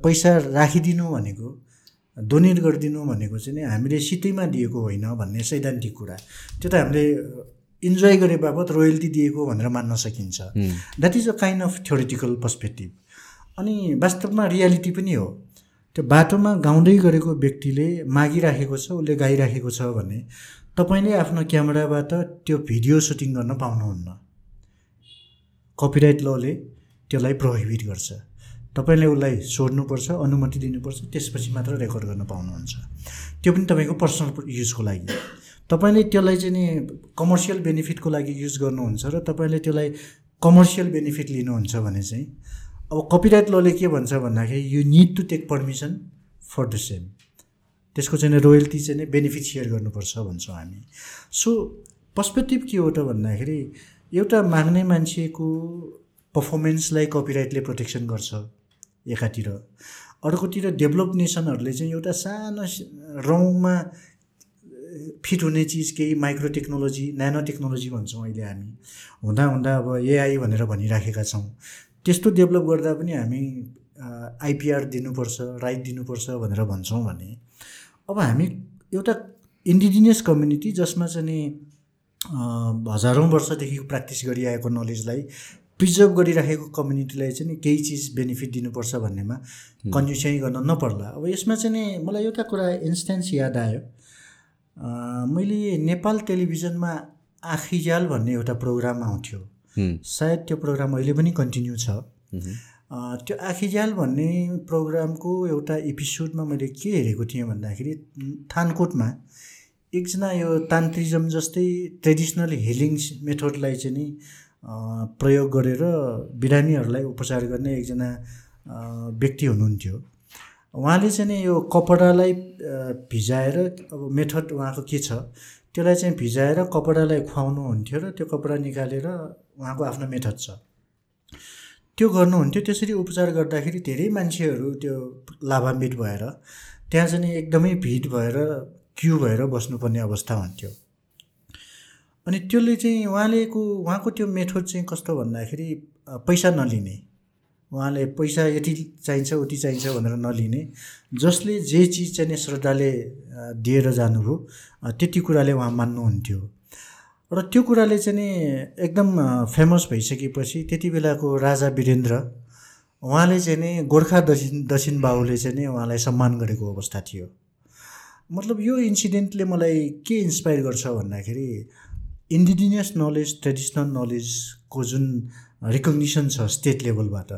पैसा राखिदिनु भनेको डोनेट गरिदिनु भनेको चाहिँ नि हामीले सितैमा दिएको होइन भन्ने सैद्धान्तिक कुरा। त्यो त हामीले इन्जोय गरे बापत रोयल्टी दिएको भनेर मान्न सकिन्छ। That is a kind of theoretical perspective अनि वास्तवमा रियालिटी पनि हो। त्यो बाटोमा गाउँदै गरेको व्यक्तिले मागिराखेको छ उसले गाइराखेको छ भने तपाईँले आफ्नो क्यामेराबाट त्यो भिडियो सुटिङ गर्न पाउनुहुन्न। कपिराइट लले त्यसलाई प्रोहिबिट गर्छ। तपाईँले उसलाई सोध्नुपर्छ अनुमति दिनुपर्छ त्यसपछि मात्र रेकर्ड गर्न पाउनुहुन्छ। त्यो पनि तपाईँको पर्सनल युजको लागि। तपाईँले त्यसलाई चाहिँ नि कमर्सियल बेनिफिटको लागि युज गर्नुहुन्छ र तपाईँले त्यसलाई कमर्सियल बेनिफिट लिनुहुन्छ भने चाहिँ अब कपिराइट लले के भन्छ भन्दाखेरि you need to take permission for the same त्यसको चाहिँ रोयल्टी चाहिँ बेनिफिट सेयर गर्नुपर्छ भन्छौँ हामी. सो पर्सपेक्टिभ के हो त भन्दाखेरि एउटा माग्ने मान्छेको पर्फर्मेन्सलाई कपिराइटले प्रोटेक्सन गर्छ एकातिर. अर्कोतिर डेभलप नेसनहरूले चाहिँ एउटा सानो रौँमा फिट हुने चिज केही माइक्रो टेक्नोलोजी न्यानो टेक्नोलोजी भन्छौँ अहिले हामी. हुँदा हुँदा अब एआई भनेर भनिराखेका छौँ. त्यस्तो डेभलप गर्दा पनि हामी आइपिआर दिनुपर्छ राइट दिनुपर्छ भनेर भन्छौँ भने अब हामी एउटा इन्डिजिनियस कम्युनिटी जसमा चाहिँ नि हजारौँ वर्षदेखि प्र्याक्टिस गरिआएको नलेजलाई प्रिजर्भ गरिराखेको कम्युनिटीलाई चाहिँ नि केही चिज बेनिफिट दिनुपर्छ भन्नेमा कन्जुस्याइ गर्न नपर्ला। अब यसमा चाहिँ नि मलाई एउटा कुरा इन्स्टेन्स याद आयो। मैले नेपाल टेलिभिजनमा आखिजाल भन्ने एउटा प्रोग्राम आउँथ्यो। सायद त्यो प्रोग्राम अहिले पनि कन्टिन्यू छ। त्यो आखिजाल भन्ने प्रोग्रामको एउटा एपिसोडमा मैले के हेरेको थिएँ भन्दाखेरि थानकोटमा एकजना यो तान्त्रिजम जस्तै ट्रेडिसनल हिलिङ मेथडलाई चाहिँ नि प्रयोग गरेर बिरामीहरूलाई उपचार गर्ने एकजना व्यक्ति हुनुहुन्थ्यो। उहाँले चाहिँ नि यो कपडालाई भिजाएर अब मेथड उहाँको के छ त्यसलाई चाहिँ भिजाएर कपडालाई खुवाउनुहुन्थ्यो र त्यो कपडा निकालेर उहाँको आफ्नो मेथड छ। त्यो गर्नुहुन्थ्यो त्यसरी उपचार गर्दाखेरि धेरै मान्छेहरू त्यो लाभान्वित भएर त्यहाँ चाहिँ एकदमै भिड भएर क्यु भएर बस्नुपर्ने अवस्था हुन्थ्यो। अनि त्यसले चाहिँ उहाँलेको उहाँको त्यो मेथड चाहिँ कस्तो भन्दाखेरि पैसा नलिने। उहाँले पैसा यति चाहिन्छ उति चाहिन्छ भनेर नलिने। जसले जे चिज चाहिँ श्रद्धाले दिएर जानुभयो त्यति कुराले उहाँ मान्नुहुन्थ्यो। र त्यो कुराले चाहिँ नि एकदम फेमस भइसकेपछि त्यति बेलाको राजा वीरेन्द्र उहाँले चाहिँ नि गोर्खा दक्षिण दक्षिण बाहुले चाहिँ नि उहाँलाई सम्मान गरेको अवस्था थियो। मतलब यो इन्सिडेन्टले मलाई के इन्सपायर गर्छ भन्दाखेरि इन्डिजिनियस नलेज ट्रेडिसनल नलेजको जुन रिकग्निसन छ स्टेट लेभलबाट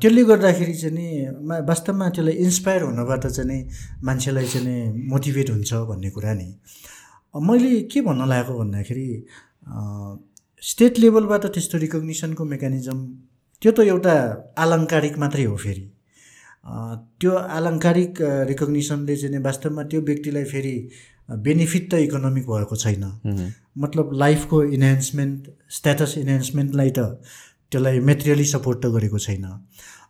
त्यसले गर्दाखेरि चाहिँ नि वास्तवमा त्यसलाई इन्सपायर हुनबाट चाहिँ नि मान्छेलाई चाहिँ नि मोटिभेट हुन्छ भन्ने कुरा नि। मैले के भन्न लागेको भन्दाखेरि स्टेट लेभलबाट त्यस्तो रिकग्निसनको मेकानिजम त्यो त एउटा आलङ्कारिक मात्रै हो फेरि। त्यो आलङ्कारिक रिकग्निसनले चाहिँ नि वास्तवमा त्यो व्यक्तिलाई फेरि बेनिफिट त इकोनोमिक भएको छैन। मतलब लाइफको इन्हान्समेन्ट स्ट्याटस इन्हान्समेन्टलाई त त्यसलाई मेटेरियली सपोर्ट त गरेको छैन।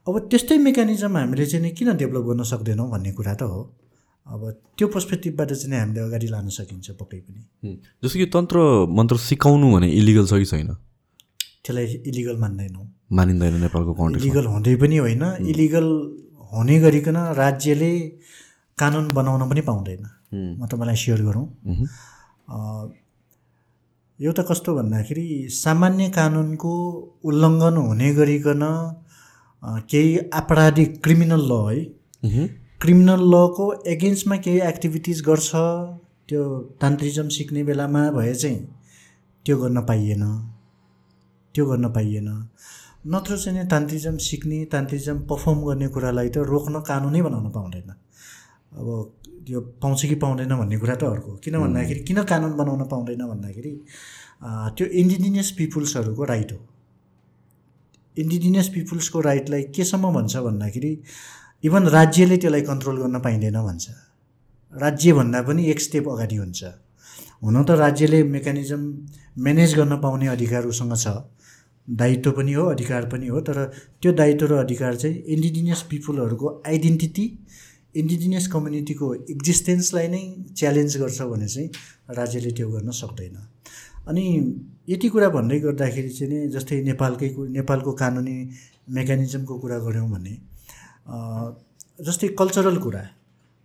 अब त्यस्तै मेकानिजम हामीले चाहिँ नि किन डेभलप गर्न सक्दैनौँ भन्ने कुरा त हो। अब त्यो पर्सपेक्टिभबाट चाहिँ हामीले अगाडि लान सकिन्छ पक्कै पनि। जस्तो कि तन्त्र मन्त्र सिकाउनु भने इलिगल छ कि छैन? त्यसलाई इलिगल मान्दैनौँ। मानिँदैन नेपालको इलिगल हुँदै पनि होइन इलिगल हुने गरिकन राज्यले कानुन बनाउन पनि पाउँदैन। म तपाईँलाई सेयर गरौँ। अ, एउटा कस्तो भन्दाखेरि सामान्य कानुनको उल्लङ्घन हुने गरिकन केही आपराधिक क्रिमिनल ल है। क्रिमिनल लको एगेन्स्टमा केही एक्टिभिटिज गर्छ त्यो तान्त्रिजम सिक्ने बेलामा भए चाहिँ त्यो गर्न पाइएन। त्यो गर्न पाइएन। नत्र चाहिँ नि तान्त्रिजम सिक्ने तान्त्रिजम पर्फर्म गर्ने कुरालाई त रोक्न कानुनै बनाउन पाउँदैन। अब त्यो पाउँछ कि पाउँदैन भन्ने कुरा त अर्को किन भन्दाखेरि किन कानुन बनाउन पाउँदैन भन्दाखेरि त्यो इन्डिजिनियस पिपुल्सहरूको राइट हो। इन्डिजिनियस पिपुल्सको राइटलाई केसम्म भन्छ भन्दाखेरि इभन राज्यले त्यसलाई कन्ट्रोल गर्न पाइँदैन भन्छ। राज्यभन्दा पनि एक स्टेप अगाडि हुन्छ। हुन त राज्यले मेकानिजम म्यानेज गर्न पाउने अधिकार उसँग छ। दायित्व पनि हो अधिकार पनि हो तर त्यो दायित्व र अधिकार चाहिँ इन्डिजिनियस पिपुलहरूको आइडेन्टिटी इन्डिजिनियस कम्युनिटीको एक्जिस्टेन्सलाई नै च्यालेन्ज गर्छ भने चाहिँ राज्यले त्यो गर्न सक्दैन। अनि यति कुरा भन्दै गर्दाखेरि चाहिँ नि जस्तै नेपालकै नेपालको कानुनी मेकानिजमको कुरा गऱ्यौँ भने जस्तै कल्चरल कुरा।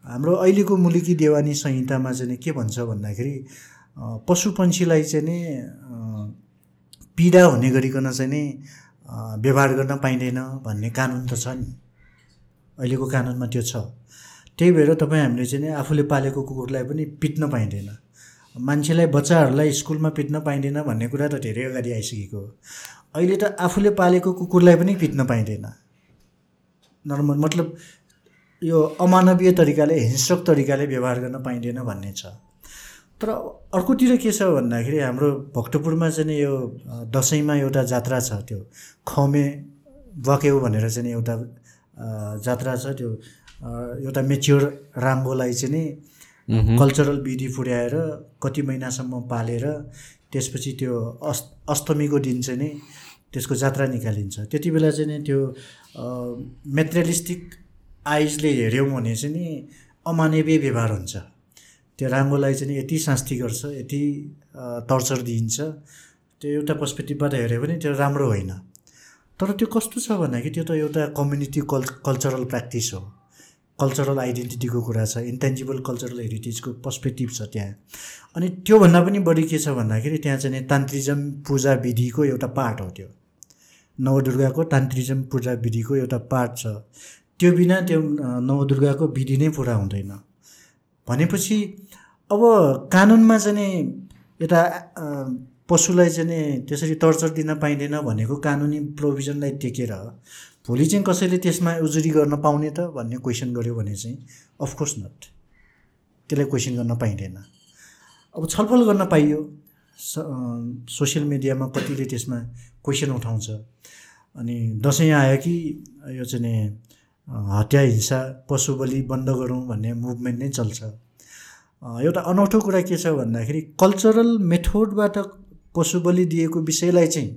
हाम्रो अहिलेको मुलुकी देवानी संहितामा चाहिँ के भन्छ भन्दाखेरि पशु पन्छीलाई चाहिँ नि पीडा हुने गरिकन चाहिँ नि व्यवहार गर्न पाइँदैन भन्ने कानुन त छ नि अहिलेको कानुनमा त्यो छ। त्यही भएर तपाईँ हामीले चाहिँ आफूले पालेको कुकुरलाई पनि पिट्न पाइँदैन। मान्छेलाई बच्चाहरूलाई स्कुलमा पिट्न पाइँदैन भन्ने कुरा त धेरै अगाडि आइसकेको हो। अहिले त आफूले पालेको कुकुरलाई पनि पिट्न पाइँदैन। नर्मल मतलब यो अमानवीय तरिकाले हिंस्रक तरिकाले व्यवहार गर्न पाइँदैन भन्ने छ। तर अर्कोतिर के छ भन्दाखेरि हाम्रो भक्तपुरमा चाहिँ नि यो दसैँमा एउटा जात्रा छ त्यो। खमे बक्यौ भनेर चाहिँ एउटा जात्रा छ त्यो। एउटा मेच्योर राङ्गोलाई चाहिँ नि कल्चरल विधि पुर्याएर कति महिनासम्म पालेर त्यसपछि त्यो अस् अष्टमीको दिन चाहिँ नि त्यसको जात्रा निकालिन्छ। त्यति बेला चाहिँ नि त्यो मेटेरियलिस्टिक आइजले हेऱ्यौँ भने चाहिँ नि अमानवीय व्यवहार हुन्छ। त्यो राङ्गोलाई चाहिँ यति शास्ति गर्छ यति टर्चर दिइन्छ। त्यो एउटा पर्सपेक्टिभबाट हेऱ्यो भने त्यो राम्रो होइन। तर त्यो कस्तो छ भन्दाखेरि त्यो त एउटा कम्युनिटी कल् कल्चरल प्र्याक्टिस हो। कल्चरल आइडेन्टिटीको कुरा छ इन्टेन्जिबल कल्चरल हेरिटेजको पर्सपेक्टिभ छ त्यहाँ। अनि त्योभन्दा पनि बढी के छ भन्दाखेरि त्यहाँ चाहिँ तान्त्रिजम पूजा विधिको एउटा पार्ट हो त्यो। नवदुर्गाको तान्त्रिजम पूजा विधिको एउटा पार्ट छ। त्यो बिना त्यो नवदुर्गाको विधि नै पुरा हुँदैन। भनेपछि अब कानुनमा चाहिँ नि यता पशुलाई चाहिँ त्यसरी टर्चर दिन पाइँदैन भनेको कानुनी प्रोभिजनलाई टेकेर भोलि चाहिँ कसैले त्यसमा उजुरी गर्न पाउने त भन्ने क्वेसन गर्यो भने चाहिँ अफकोर्स नट त्यसलाई क्वेसन गर्न पाइँदैन। अब छलफल गर्न पाइयो। सोसियल मिडियामा कतिले त्यसमा क्वेसन उठाउँछ। अनि दसैँ आयो कि यो चाहिँ हत्या हिंसा पशु बलि बन्द गरौँ भन्ने मुभमेन्ट नै चल्छ। एउटा अनौठो कुरा के छ भन्दाखेरि कल्चरल मेथोडबाट पशु बलि दिएको विषयलाई चाहिँ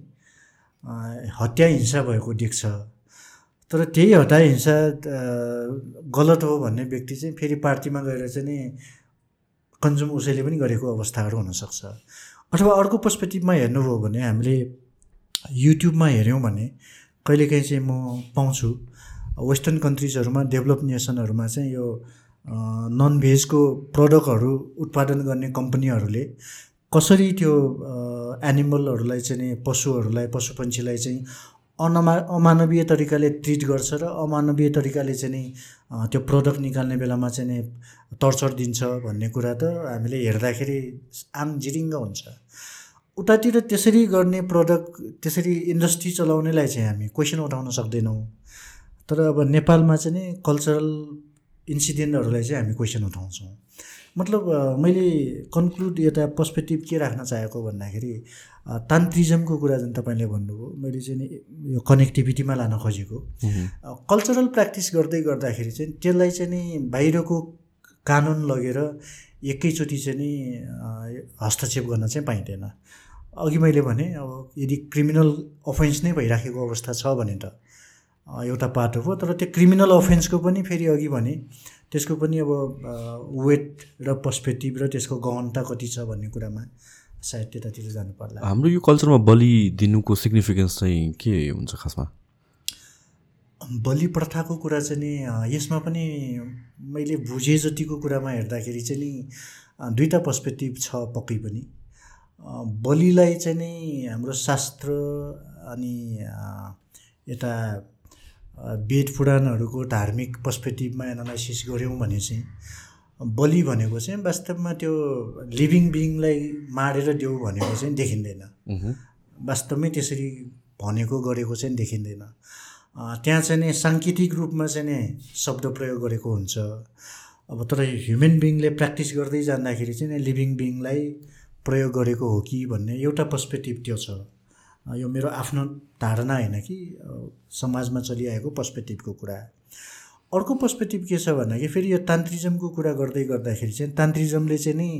हत्या हिंसा भएको देख्छ। तर त्यही हत्या हिंसा गलत हो भन्ने व्यक्ति चाहिँ फेरि पार्टीमा गएर चाहिँ नि कन्ज्युम उसैले पनि गरेको अवस्थाहरू हुनसक्छ। अथवा अर्को पर्सपेक्टिभमा हेर्नुभयो भने हामीले युट्युबमा हेऱ्यौँ भने कहिलेकाहीँ चाहिँ म पाउँछु। वेस्टर्न कन्ट्रिजहरूमा डेभलप नेसनहरूमा चाहिँ यो नन भेजको प्रडक्टहरू उत्पादन गर्ने कम्पनीहरूले कसरी त्यो एनिमलहरूलाई चाहिँ पशुहरूलाई पशु पन्छीलाई चाहिँ अनमा अमानवीय तरिकाले ट्रिट गर्छ र अमानवीय तरिकाले चाहिँ नि त्यो प्रडक्ट निकाल्ने बेलामा चाहिँ नि टर्चर दिन्छ भन्ने कुरा त हामीले हेर्दाखेरि आम जिरिङ्ग हुन्छ। उतातिर त्यसरी गर्ने प्रडक्ट त्यसरी इन्डस्ट्री चलाउनेलाई चाहिँ हामी क्वेसन उठाउन सक्दैनौँ। तर अब नेपालमा चाहिँ नि कल्चरल इन्सिडेन्टहरूलाई चाहिँ हामी क्वेसन उठाउँछौँ। मतलब मैले कन्क्लुड यता पर्सपेक्टिभ के राख्न चाहेको भन्दाखेरि तान्त्रिजमको कुरा जुन तपाईँले भन्नुभयो मैले चाहिँ नि यो कनेक्टिभिटीमा लान खोजेको। कल्चरल प्र्याक्टिस गर्दै गर्दाखेरि चाहिँ त्यसलाई चाहिँ नि बाहिरको कानुन लगेर एकैचोटि चाहिँ नि हस्तक्षेप गर्न चाहिँ पाइँदैन। अघि मैले भने अब यदि क्रिमिनल अफेन्स नै भइराखेको अवस्था छ भने त एउटा पाटो हो तर त्यो क्रिमिनल अफेन्सको पनि फेरि अघि भने त्यसको पनि अब वेट र पर्सपेक्टिभ र त्यसको गहनता कति छ भन्ने कुरामा सायद त्यतातिर जानु पर्ला। हाम्रो यो कल्चरमा बलि दिनुको सिग्निफिकेन्स चाहिँ के हुन्छ खासमा? बलि प्रथाको कुरा चाहिँ नि यसमा पनि मैले बुझे जतिको कुरामा हेर्दाखेरि चाहिँ नि दुईवटा पर्सपेक्टिभ छ पक्कै पनि। बलिलाई चाहिँ नि हाम्रो शास्त्र अनि यता वेद पुराणहरूको धार्मिक पर्सपेक्टिभमा एनालाइसिस गऱ्यौँ भने चाहिँ बलि भनेको चाहिँ वास्तवमा त्यो लिभिङ बिइङलाई मारेर देऊ भनेको चाहिँ देखिँदैन। वास्तवमै त्यसरी भनेको गरेको चाहिँ देखिँदैन। त्यहाँ चाहिँ नि साङ्केतिक रूपमा चाहिँ नि शब्द प्रयोग गरेको हुन्छ। अब तर ह्युमन बिइङले प्र्याक्टिस गर्दै जाँदाखेरि चाहिँ लिभिङ बिइङलाई प्रयोग गरेको हो कि भन्ने एउटा पर्सपेक्टिभ त्यो छ। यो मेरो आफ्नो धारणा होइन कि समाजमा चलिआएको पर्सपेक्टिभको कुरा। अर्को पर्सपेक्टिभ के छ भन्दाखेरि फेरि यो तान्त्रिजमको कुरा गर्दै गर्दाखेरि चाहिँ तान्त्रिजमले चाहिँ नि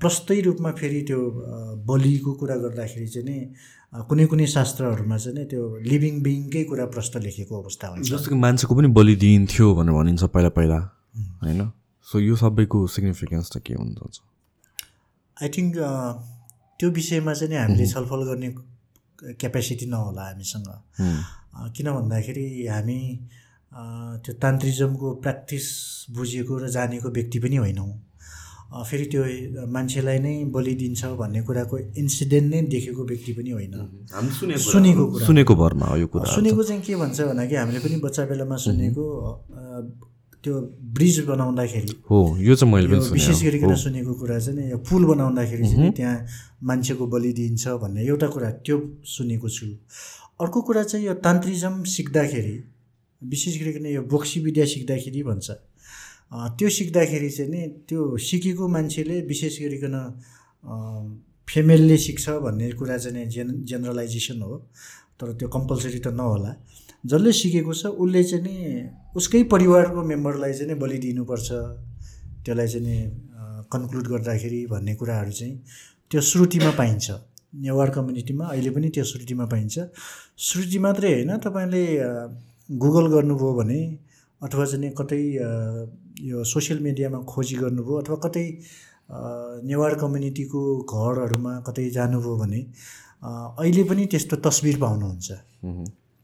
प्रस्तै रूपमा फेरि त्यो बलिको कुरा गर्दाखेरि चाहिँ नि कुनै कुनै शास्त्रहरूमा चाहिँ नि त्यो लिभिङ बिइङकै कुरा प्रस्त लेखेको अवस्था हुन्छ। जस्तो कि मान्छेको पनि बलि दिइन्थ्यो भनेर भनिन्छ पहिला पहिला होइन? सो यो सबैको सिग्निफिकेन्स त के हुन्छ आई थिङ्क त्यो विषयमा चाहिँ नि हामीले छलफल गर्ने क्यापेसिटी नहोला हामीसँग। किन भन्दाखेरि हामी त्यो तान्त्रिजमको प्र्याक्टिस बुझेको र जानेको व्यक्ति पनि होइनौँ। फेरि त्यो मान्छेलाई नै बलि दिन्छ भन्ने कुराको इन्सिडेन्ट नै देखेको व्यक्ति पनि होइन। सुनेको सुनेको भरमा यो कुरा सुनेको चाहिँ के भन्छ भन्दाखेरि हामीले पनि बच्चा बेलामा सुनेको त्यो ब्रिज बनाउँदाखेरि हो यो चाहिँ मैले पनि विशेष गरिकन सुनेको कुरा चाहिँ यो पुल बनाउँदाखेरि चाहिँ त्यहाँ मान्छेको बलि दिइन्छ भन्ने एउटा कुरा त्यो सुनेको छु। अर्को कुरा चाहिँ यो तान्त्रिजम सिक्दाखेरि विशेष गरिकन यो बोक्सी विद्या सिक्दाखेरि भन्छ। त्यो सिक्दाखेरि चाहिँ नि त्यो सिकेको मान्छेले विशेष गरिकन फिमेलले सिक्छ भन्ने कुरा चाहिँ जेन जेनरलाइजेसन हो। तर त्यो कम्पलसरी त नहोला। जसले सिकेको छ उसले चाहिँ नि उसकै परिवारको मेम्बरलाई चाहिँ नि बलि दिनुपर्छ। त्यसलाई चाहिँ नि कन्क्लुड गर्दाखेरि भन्ने कुराहरू चाहिँ त्यो श्रुतिमा पाइन्छ। नेवार कम्युनिटीमा अहिले पनि त्यो श्रुतिमा पाइन्छ। श्रुति मात्रै होइन तपाईँले गुगल गर्नुभयो भने अथवा चाहिँ कतै यो सोसियल मिडियामा खोजी गर्नुभयो अथवा कतै नेवार कम्युनिटीको घरहरूमा कतै जानुभयो भने अहिले पनि त्यस्तो तस्बिर पाउनुहुन्छ।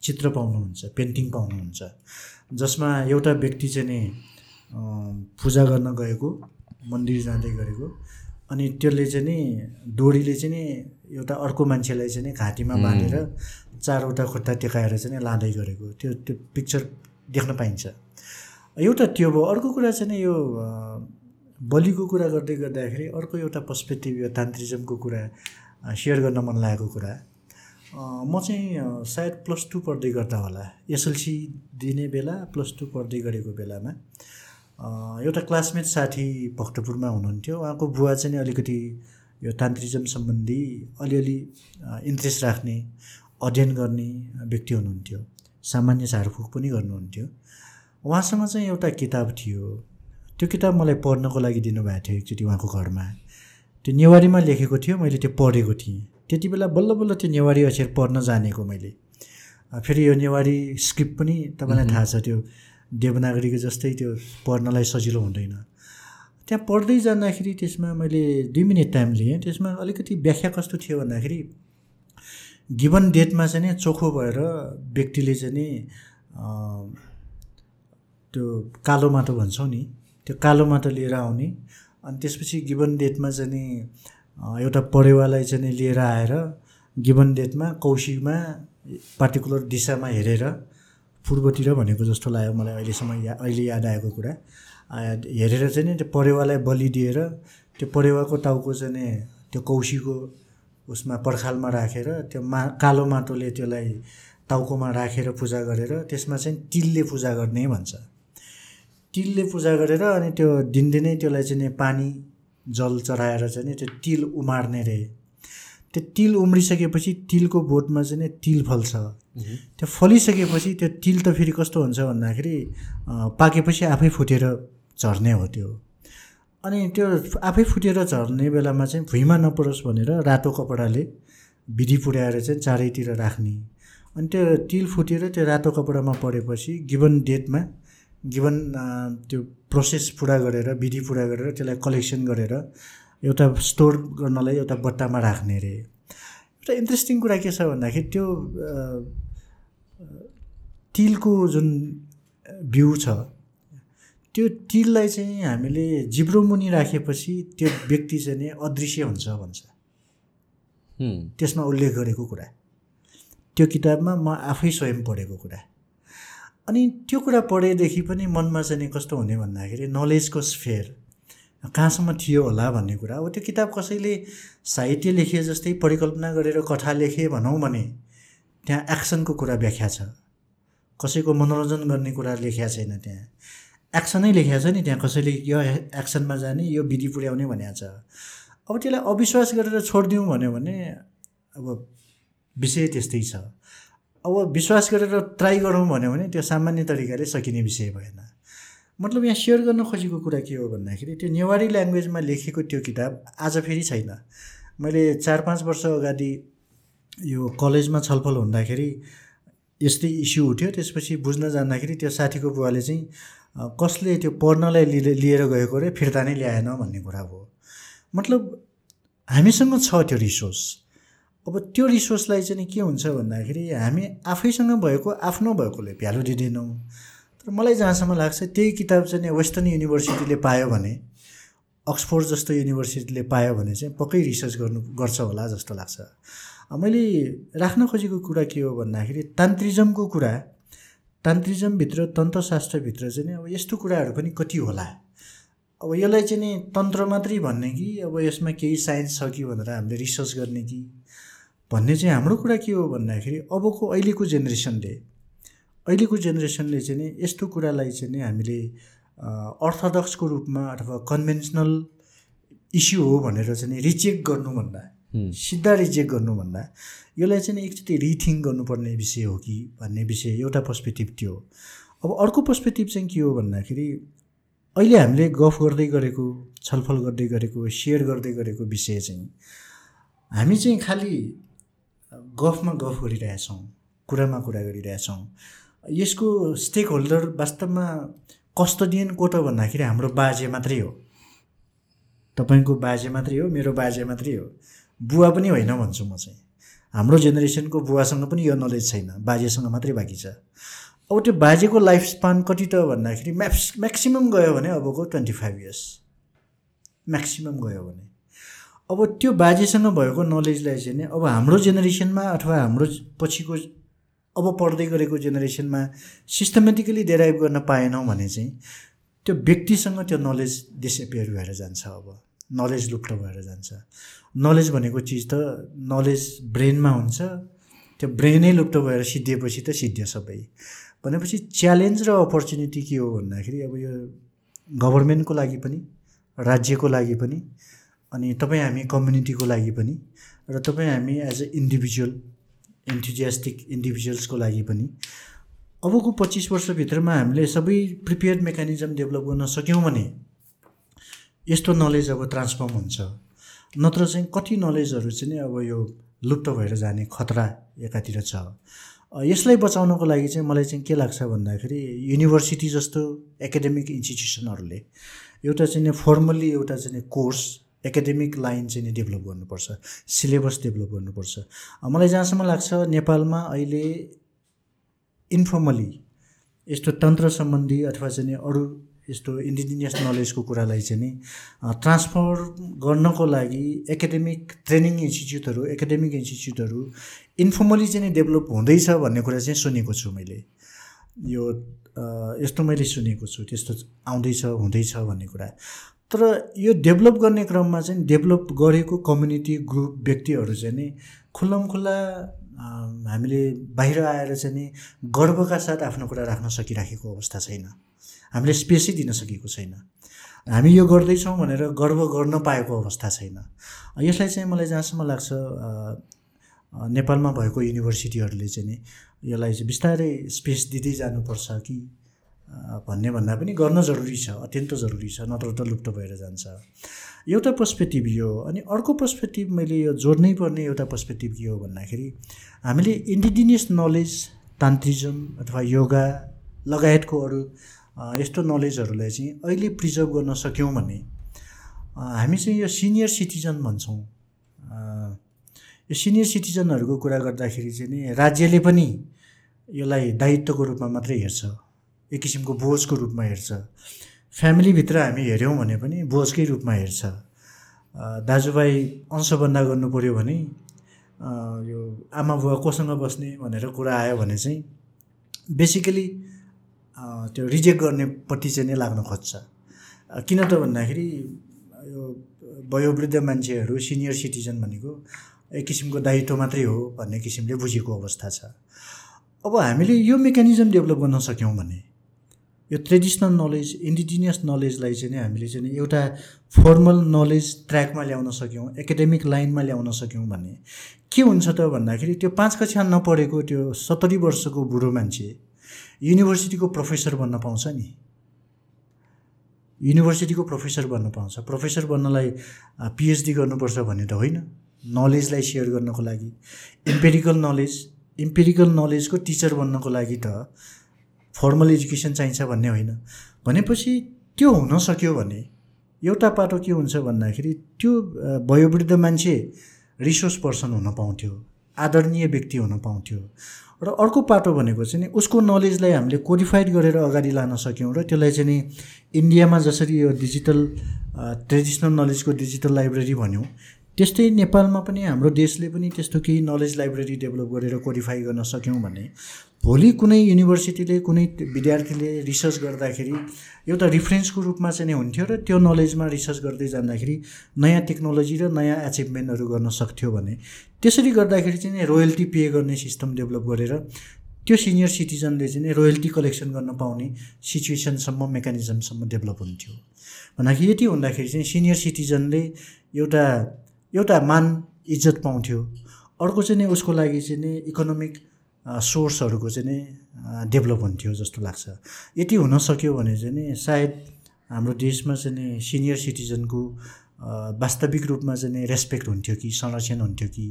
चित्र पाउनुहुन्छ पेन्टिङ पाउनुहुन्छ। जसमा एउटा व्यक्ति चाहिँ नि पूजा गर्न गएको मन्दिर जाँदै गरेको अनि त्यसले चाहिँ नि डोरीले चाहिँ नि एउटा अर्को मान्छेलाई चाहिँ नि घाँटीमा बाँधेर चारवटा खुट्टा टेकाएर चाहिँ नि लाँदै गरेको। त्यो त्यो पिक्चर देख्न पाइन्छ। एउटा त्यो भयो अर्को कुरा चाहिँ नि यो बलिको कुरा गर्दै गर्दाखेरि अर्को एउटा पर्सपेक्टिभ यो तान्त्रिजमको कुरा सेयर गर्न मन लागेको कुरा। म चाहिँ सायद प्लस टू पढ्दै गर्दा होला। एसएलसी दिने बेला प्लस टू पढ्दै गरेको बेलामा। एउटा क्लासमेट साथी भक्तपुरमा हुनुहुन्थ्यो। उहाँको बुवा चाहिँ अलिकति यो तान्त्रिजम सम्बन्धी अलिअलि इन्ट्रेस्ट राख्ने अध्ययन गर्ने व्यक्ति हुनुहुन्थ्यो। सामान्य झारफुक पनि गर्नुहुन्थ्यो। उहाँसँग चाहिँ एउटा किताब थियो। त्यो किताब मलाई पढ्नको लागि दिनुभएको थियो एकचोटि उहाँको घरमा। त्यो नेवारीमा लेखेको थियो मैले त्यो पढेको थिएँ। त्यति बेला बल्ल बल्ल त्यो नेवारी अक्षर पढ्न जानेको मैले। फेरि यो नेवारी स्क्रिप्ट पनि तपाईँलाई थाहा छ त्यो देवनागरीको जस्तै त्यो पढ्नलाई सजिलो हुँदैन। त्यहाँ पढ्दै जाँदाखेरि त्यसमा मैले दुई मिनट टाइम लिएँ। त्यसमा अलिकति व्याख्या कस्तो थियो भन्दाखेरि गिभन डेटमा चाहिँ नि चोखो भएर व्यक्तिले चाहिँ नि त्यो कालो माटो भन्छौँ नि त्यो कालो माटो लिएर आउने। अनि त्यसपछि गिभन डेटमा चाहिँ नि एउटा परेवालाई चाहिँ लिएर आएर गिभन डेटमा कौशिकमा पार्टिकुलर दिशामा हेरेर पूर्वतिर भनेको जस्तो लाग्यो मलाई अहिलेसम्म या अहिले याद आएको कुरा। हेरेर चाहिँ नि त्यो परेवालाई बलि दिएर त्यो परेवाको टाउको चाहिँ त्यो कौशीको उसमा पर्खालमा राखेर त्यो मा कालो माटोले त्यसलाई टाउकोमा राखेर पूजा गरेर त्यसमा चाहिँ तिलले पूजा गर्ने भन्छ। तिलले पूजा गरेर अनि त्यो दिनदिनै त्यसलाई चाहिँ पानी जल चढाएर चाहिँ त्यो तिल उमार्ने रे। त्यो तिल उम्रिसकेपछि तिलको बोटमा चाहिँ तिल फल्छ। त्यो फलिसकेपछि त्यो तिल त फेरि कस्तो हुन्छ भन्दाखेरि पाकेपछि आफै फुटेर झर्ने हो त्यो। अनि त्यो आफै फुटेर झर्ने बेलामा चाहिँ भुइँमा नपरोस् भनेर रातो कपडाले विधि पुर्याएर चाहिँ चारैतिर राख्ने। अनि त्यो तिल फुटेर त्यो रातो कपडामा परेपछि गिभन डेटमा गिभन त्यो प्रोसेस पुरा गरेर विधि पुरा गरेर त्यसलाई कलेक्सन गरेर एउटा स्टोर गर्नलाई एउटा बट्टामा राख्ने अरे। एउटा इन्ट्रेस्टिङ कुरा के छ भन्दाखेरि त्यो तिलको जुन बिउ छ त्यो तिललाई चाहिँ हामीले जिब्रो मुनि राखेपछि त्यो व्यक्ति चाहिँ नि अदृश्य हुन्छ भन्छ। त्यसमा उल्लेख गरेको कुरा। त्यो किताबमा म आफै स्वयं पढेको कुरा। अनि त्यो कुरा पढेदेखि पनि मनमा चाहिँ कस्तो हुने भन्दाखेरि नलेजको स्फेयर। कहाँसम्म थियो होला भन्ने कुरा। अब त्यो किताब कसैले साहित्य लेखे जस्तै परिकल्पना गरेर कथा लेखे भनौँ भने त्यहाँ एक्सनको कुरा व्याख्या छ। कसैको मनोरञ्जन गर्ने कुरा लेखिया छैन त्यहाँ। एक्सनै लेखेको छ नि त्यहाँ। कसैले यो एक्सनमा जाने यो विधि पुर्याउने भनेको छ। अब त्यसलाई अविश्वास गरेर छोडिदिउँ भन्यो भने अब विषय त्यस्तै छ। अब विश्वास गरेर ट्राई गरौँ भन्यो भने त्यो सामान्य तरिकाले सकिने विषय भएन। मतलब यहाँ सेयर गर्न खोजेको कुरा के हो भन्दाखेरि त्यो नेवारी ल्याङ्ग्वेजमा लेखेको त्यो किताब आज फेरि छैन। मैले चार पाँच वर्ष अगाडि यो कलेजमा छलफल हुँदाखेरि यस्तै इस्यु उठ्यो। त्यसपछि बुझ्न जाँदाखेरि त्यो साथीको बुवाले चाहिँ कसले त्यो पढ्नलाई लिएर गएको रे फिर्ता नै ल्याएन भन्ने कुरा हो। मतलब हामीसँग छ त्यो रिसोर्स अब त्यो रिसोर्सलाई चाहिँ के हुन्छ भन्दाखेरि हामी आफैसँग भएको आफ्नो भएकोले भ्यालु दिँदैनौँ। तर मलाई जहाँसम्म लाग्छ त्यही किताब चाहिँ वेस्टर्न युनिभर्सिटीले पायो भने अक्सफोर्ड जस्तो युनिभर्सिटीले पायो भने चाहिँ पक्कै रिसर्च गर्नु गर्छ होला जस्तो लाग्छ। मैले राख्न खोजेको कुरा के हो भन्दाखेरि तान्त्रिजमको कुरा तान्त्रिजमभित्र तन्त्रशास्त्रभित्र चाहिँ अब यस्तो कुराहरू पनि कति होला। अब यसलाई चाहिँ नि तन्त्र मात्रै भन्ने कि अब यसमा केही साइन्स छ कि भनेर हामीले रिसर्च गर्ने कि? भन्ने चाहिँ हाम्रो कुरा के हो भन्दाखेरि अबको अहिलेको जेनेरेसनले अहिलेको जेनेरेसनले चाहिँ नि यस्तो कुरालाई चाहिँ नि हामीले अर्थोडक्सको रूपमा अथवा कन्भेन्सनल इस्यु हो भनेर चाहिँ रिचेक गर्नुभन्दा सिधा रिजेक्ट गर्नुभन्दा यसलाई चाहिँ एकचोटि रिथिङ्क गर्नुपर्ने विषय हो कि भन्ने विषय एउटा पर्सपेक्टिभ थियो अब अर्को पर्सपेक्टिभ चाहिँ के हो भन्दाखेरि अहिले हामीले गफ गर्दै गरेको छलफल गर्दै गरेको सेयर गर्दै गरेको विषय चाहिँ हामी चाहिँ खालि गफमा गफ गरिरहेछौँ कुरामा कुरा गरिरहेछौँ। यसको स्टेक होल्डर वास्तवमा कस्टोडियन को त भन्दाखेरि हाम्रो बाजे मात्रै हो। तपाईँको बाजे मात्रै हो मेरो बाजे मात्रै हो। बुवा पनि होइन भन्छु म चाहिँ। हाम्रो जेनेरेसनको बुवासँग पनि यो नलेज छैन बाजेसँग मात्रै बाँकी छ। अब त्यो बाजेको लाइफ स्पान कति त भन्दाखेरि म्याक्स म्याक्सिमम् गयो भने अबको ट्वेन्टी फाइभ इयर्स म्याक्सिमम् गयो भने। अब त्यो बाजेसँग भएको नलेजलाई चाहिँ नि अब हाम्रो जेनेरेसनमा अथवा हाम्रो पछिको अब पढ्दै गरेको जेनेरेसनमा सिस्टमेटिकली डेराइभ गर्न पाएनौँ भने चाहिँ त्यो व्यक्तिसँग त्यो नलेज डिसएपियर भएर जान्छ अब। नलेज लुप्त भएर जान्छ। नलेज भनेको चिज त नलेज ब्रेनमा हुन्छ। त्यो ब्रेनै लुप्त भएर सिद्धिएपछि त सिद्धियो सबै। भनेपछि च्यालेन्ज र अपर्च्युनिटी के हो भन्दाखेरि अब यो गभर्मेन्टको लागि पनि राज्यको लागि पनि अनि तपाईँ हामी कम्युनिटीको लागि पनि र तपाईँ हामी एज अ इन्डिभिजुअल इन्थुजियास्टिक इन्डिभिजुअल्सको लागि पनि अबको पच्चिस वर्षभित्रमा हामीले सबै प्रिपेयर मेकानिजम डेभलप गर्न सक्यौँ भने यस्तो नलेज अब ट्रान्सफर्म हुन्छ। नत्र चाहिँ कति नलेजहरू चाहिँ अब यो लुप्त भएर जाने खतरा एकातिर छ। यसलाई बचाउनको लागि चाहिँ मलाई चाहिँ के लाग्छ भन्दाखेरि युनिभर्सिटी जस्तो एकाडेमिक इन्स्टिट्युसनहरूले एउटा चाहिँ फर्मल्ली एउटा चाहिँ कोर्स एकाडेमिक लाइन चाहिँ डेभलप गर्नुपर्छ सिलेबस डेभलप गर्नुपर्छ. मलाई जहाँसम्म लाग्छ नेपालमा अहिले इन्फर्मली यस्तो तन्त्र सम्बन्धी अथवा चाहिँ अरू यस्तो इन्डिजिनियस नलेजको कुरालाई चाहिँ नि ट्रान्सफर गर्नको लागि एकाडेमिक ट्रेनिङ इन्स्टिच्युटहरू एकाडेमिक इन्स्टिच्युटहरू इन्फर्मली चाहिँ डेभलप हुँदैछ भन्ने कुरा चाहिँ सुनेको छु मैले। यो यस्तो मैले सुनेको छु त्यस्तो आउँदैछ हुँदैछ भन्ने कुरा। तर यो डेभलप गर्ने क्रममा चाहिँ डेभलप गरेको कम्युनिटी ग्रुप व्यक्तिहरू चाहिँ नि खुल्लम खुल्ला हामीले बाहिर आएर चाहिँ नि गर्वका साथ आफ्नो कुरा राख्न सकिराखेको अवस्था छैन। हामीले स्पेसै दिन सकेको छैन। हामी यो गर्दैछौँ भनेर गर्व गर्न पाएको अवस्था छैन। यसलाई चाहिँ मलाई जहाँसम्म लाग्छ नेपालमा भएको युनिभर्सिटीहरूले चाहिँ नि यसलाई चाहिँ बिस्तारै स्पेस दिँदै जानुपर्छ कि भन्ने भन्दा पनि गर्न जरुरी छ अत्यन्त जरुरी छ नत्र त लुप्त भएर जान्छ। एउटा पर्सपेक्टिभ यो अनि अर्को पर्सपेक्टिभ मैले यो जोड्नै पर्ने एउटा पर्सपेक्टिभ के हो भन्दाखेरि हामीले इन्डिजिनियस नलेज तान्त्रिजम अथवा योगा लगायतको अरू यस्तो नलेजहरूलाई चाहिँ अहिले प्रिजर्भ गर्न सक्यौँ भने हामी चाहिँ यो सिनियर सिटिजन भन्छौँ। यो सिनियर सिटिजनहरूको कुरा गर्दाखेरि चाहिँ नि राज्यले पनि यसलाई दायित्वको रूपमा मात्रै हेर्छ। एक किसिमको बोझको रूपमा हेर्छ। फ्यामिलीभित्र हामी हेऱ्यौँ भने पनि बोझकै रूपमा हेर्छ। दाजुभाइ अंशबन्दा गर्नु पऱ्यो भने यो आमा बुवा कोसँग बस्ने भनेर कुरा आयो भने चाहिँ बेसिकली त्यो रिजेक्ट गर्नेपट्टि चाहिँ नै लाग्न खोज्छ। किन त भन्दाखेरि यो वयोवृद्ध मान्छेहरू सिनियर सिटिजन भनेको एक किसिमको दायित्व मात्रै हो भन्ने किसिमले बुझेको अवस्था छ। अब हामीले यो मेकानिजम डेभलप गर्न सक्यौँ भने यो ट्रेडिसनल नलेज इन्डिजिनियस नलेजलाई चाहिँ हामीले चाहिँ एउटा फर्मल नलेज ट्र्याकमा ल्याउन सक्यौँ एकाडेमिक लाइनमा ल्याउन सक्यौँ भने के हुन्छ त भन्दाखेरि त्यो पाँच कक्षा नपढेको त्यो सत्तरी वर्षको बुढो मान्छे युनिभर्सिटीको प्रोफेसर बन्न पाउँछ नि। युनिभर्सिटीको प्रोफेसर बन्न पाउँछ। प्रोफेसर बन्नलाई पिएचडी गर्नुपर्छ भन्ने त होइन। नलेजलाई सेयर गर्नको लागि। इम्पेरिकल नलेज इम्पेरिकल नलेजको टिचर बन्नको लागि त फर्मल एजुकेसन चाहिन्छ भन्ने होइन। भनेपछि त्यो हुन सक्यो भने एउटा पाटो के हुन्छ भन्दाखेरि त्यो वयोवृद्ध मान्छे रिसोर्स पर्सन हुन पाउँथ्यो आदरणीय व्यक्ति हुन पाउँथ्यो। र अर्को पाटो भनेको चाहिँ नि उसको नलेजलाई हामीले कोडिफाइड गरेर अगाडि लान सक्यौँ र त्यसलाई चाहिँ नि इन्डियामा जसरी यो डिजिटल ट्रेडिसनल नलेजको डिजिटल लाइब्रेरी भन्यौँ त्यस्तै नेपालमा पनि हाम्रो देशले पनि त्यस्तो केही नलेज लाइब्रेरी डेभलप गरेर कोडिफाई गर्न सक्यौँ भने भोलि कुनै युनिभर्सिटीले कुनै विद्यार्थीले रिसर्च गर्दाखेरि एउटा रिफरेन्सको रूपमा चाहिँ नै हुन्थ्यो र त्यो नलेजमा रिसर्च गर्दै जाँदाखेरि नयाँ टेक्नोलोजी र नयाँ एचिभमेन्टहरू गर्न सक्थ्यो भने त्यसरी गर्दाखेरि चाहिँ रोयल्टी पे गर्ने सिस्टम डेभलप गरेर त्यो सिनियर सिटिजनले चाहिँ रोयल्टी कलेक्सन गर्न पाउने सिचुएसनसम्म मेकानिजमसम्म डेभलप हुन्थ्यो। भन्दाखेरि यति हुँदाखेरि चाहिँ सिनियर सिटिजनले एउटा एउटा मान इज्जत पाउँथ्यो। अर्को चाहिँ नि उसको लागि चाहिँ नि इकोनोमिक सोर्सहरूको चाहिँ नि डेभलप हुन्थ्यो जस्तो लाग्छ। यति हुन सक्यो भने चाहिँ नि सायद हाम्रो देशमा चाहिँ नि सिनियर सिटिजनको वास्तविक रूपमा चाहिँ नि रेस्पेक्ट हुन्थ्यो कि संरक्षण हुन्थ्यो कि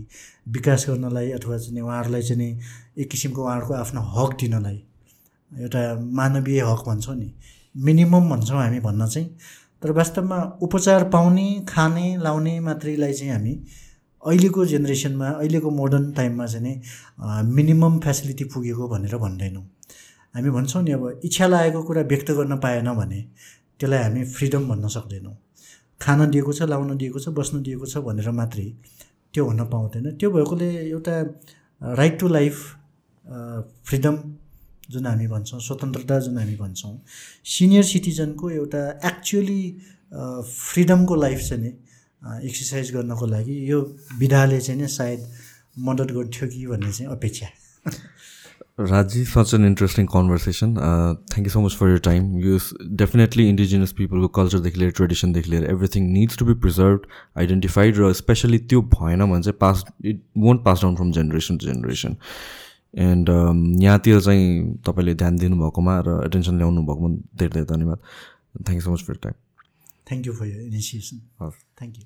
विकास गर्नलाई अथवा चाहिँ उहाँहरूलाई चाहिँ नि एक किसिमको उहाँहरूको आफ्नो हक दिनलाई एउटा मानवीय हक भन्छौँ नि मिनिमम भन्छौँ हामी भन्न चाहिँ। तर वास्तवमा उपचार पाउने खाने लाउने मात्रैलाई चाहिँ हामी अहिलेको जेनेरेसनमा अहिलेको मोडर्न टाइममा चाहिँ नि मिनिमम फेसिलिटी पुगेको भनेर भन्दैनौँ। हामी भन्छौँ नि अब इच्छा लागेको कुरा व्यक्त गर्न पाएन भने त्यसलाई हामी फ्रिडम भन्न सक्दैनौँ। खान दिएको छ लाउन दिएको छ बस्न दिएको छ भनेर मात्रै त्यो हुन पाउँदैन। त्यो भएकोले एउटा राइट टु लाइफ फ्रिडम जुन हामी भन्छौँ स्वतन्त्रता जुन हामी भन्छौँ सिनियर सिटिजनको एउटा एक्चुअली फ्रिडमको लाइफ चाहिँ नि एक्सर्साइज गर्नको लागि यो विधाले चाहिँ नै सायद मद्दत गर्थ्यो कि भन्ने चाहिँ अपेक्षा। Raji, such an interesting conversation. Uh, thank you so much for your time. You definitely indigenous people को कल्चरदेखि लिएर ट्रेडिसनदेखि लिएर everything needs to be preserve identified र स्पेसली त्यो भएन भने चाहिँ pass it won't pass down from generation to generation and यहाँतिर चाहिँ तपाईँले ध्यान दिनुभएकोमा र एटेन्सन ल्याउनु भएकोमा धेरै धेरै धन्यवाद। Thank you so much for time thank you for your initiation हस् थ्याङ्क यू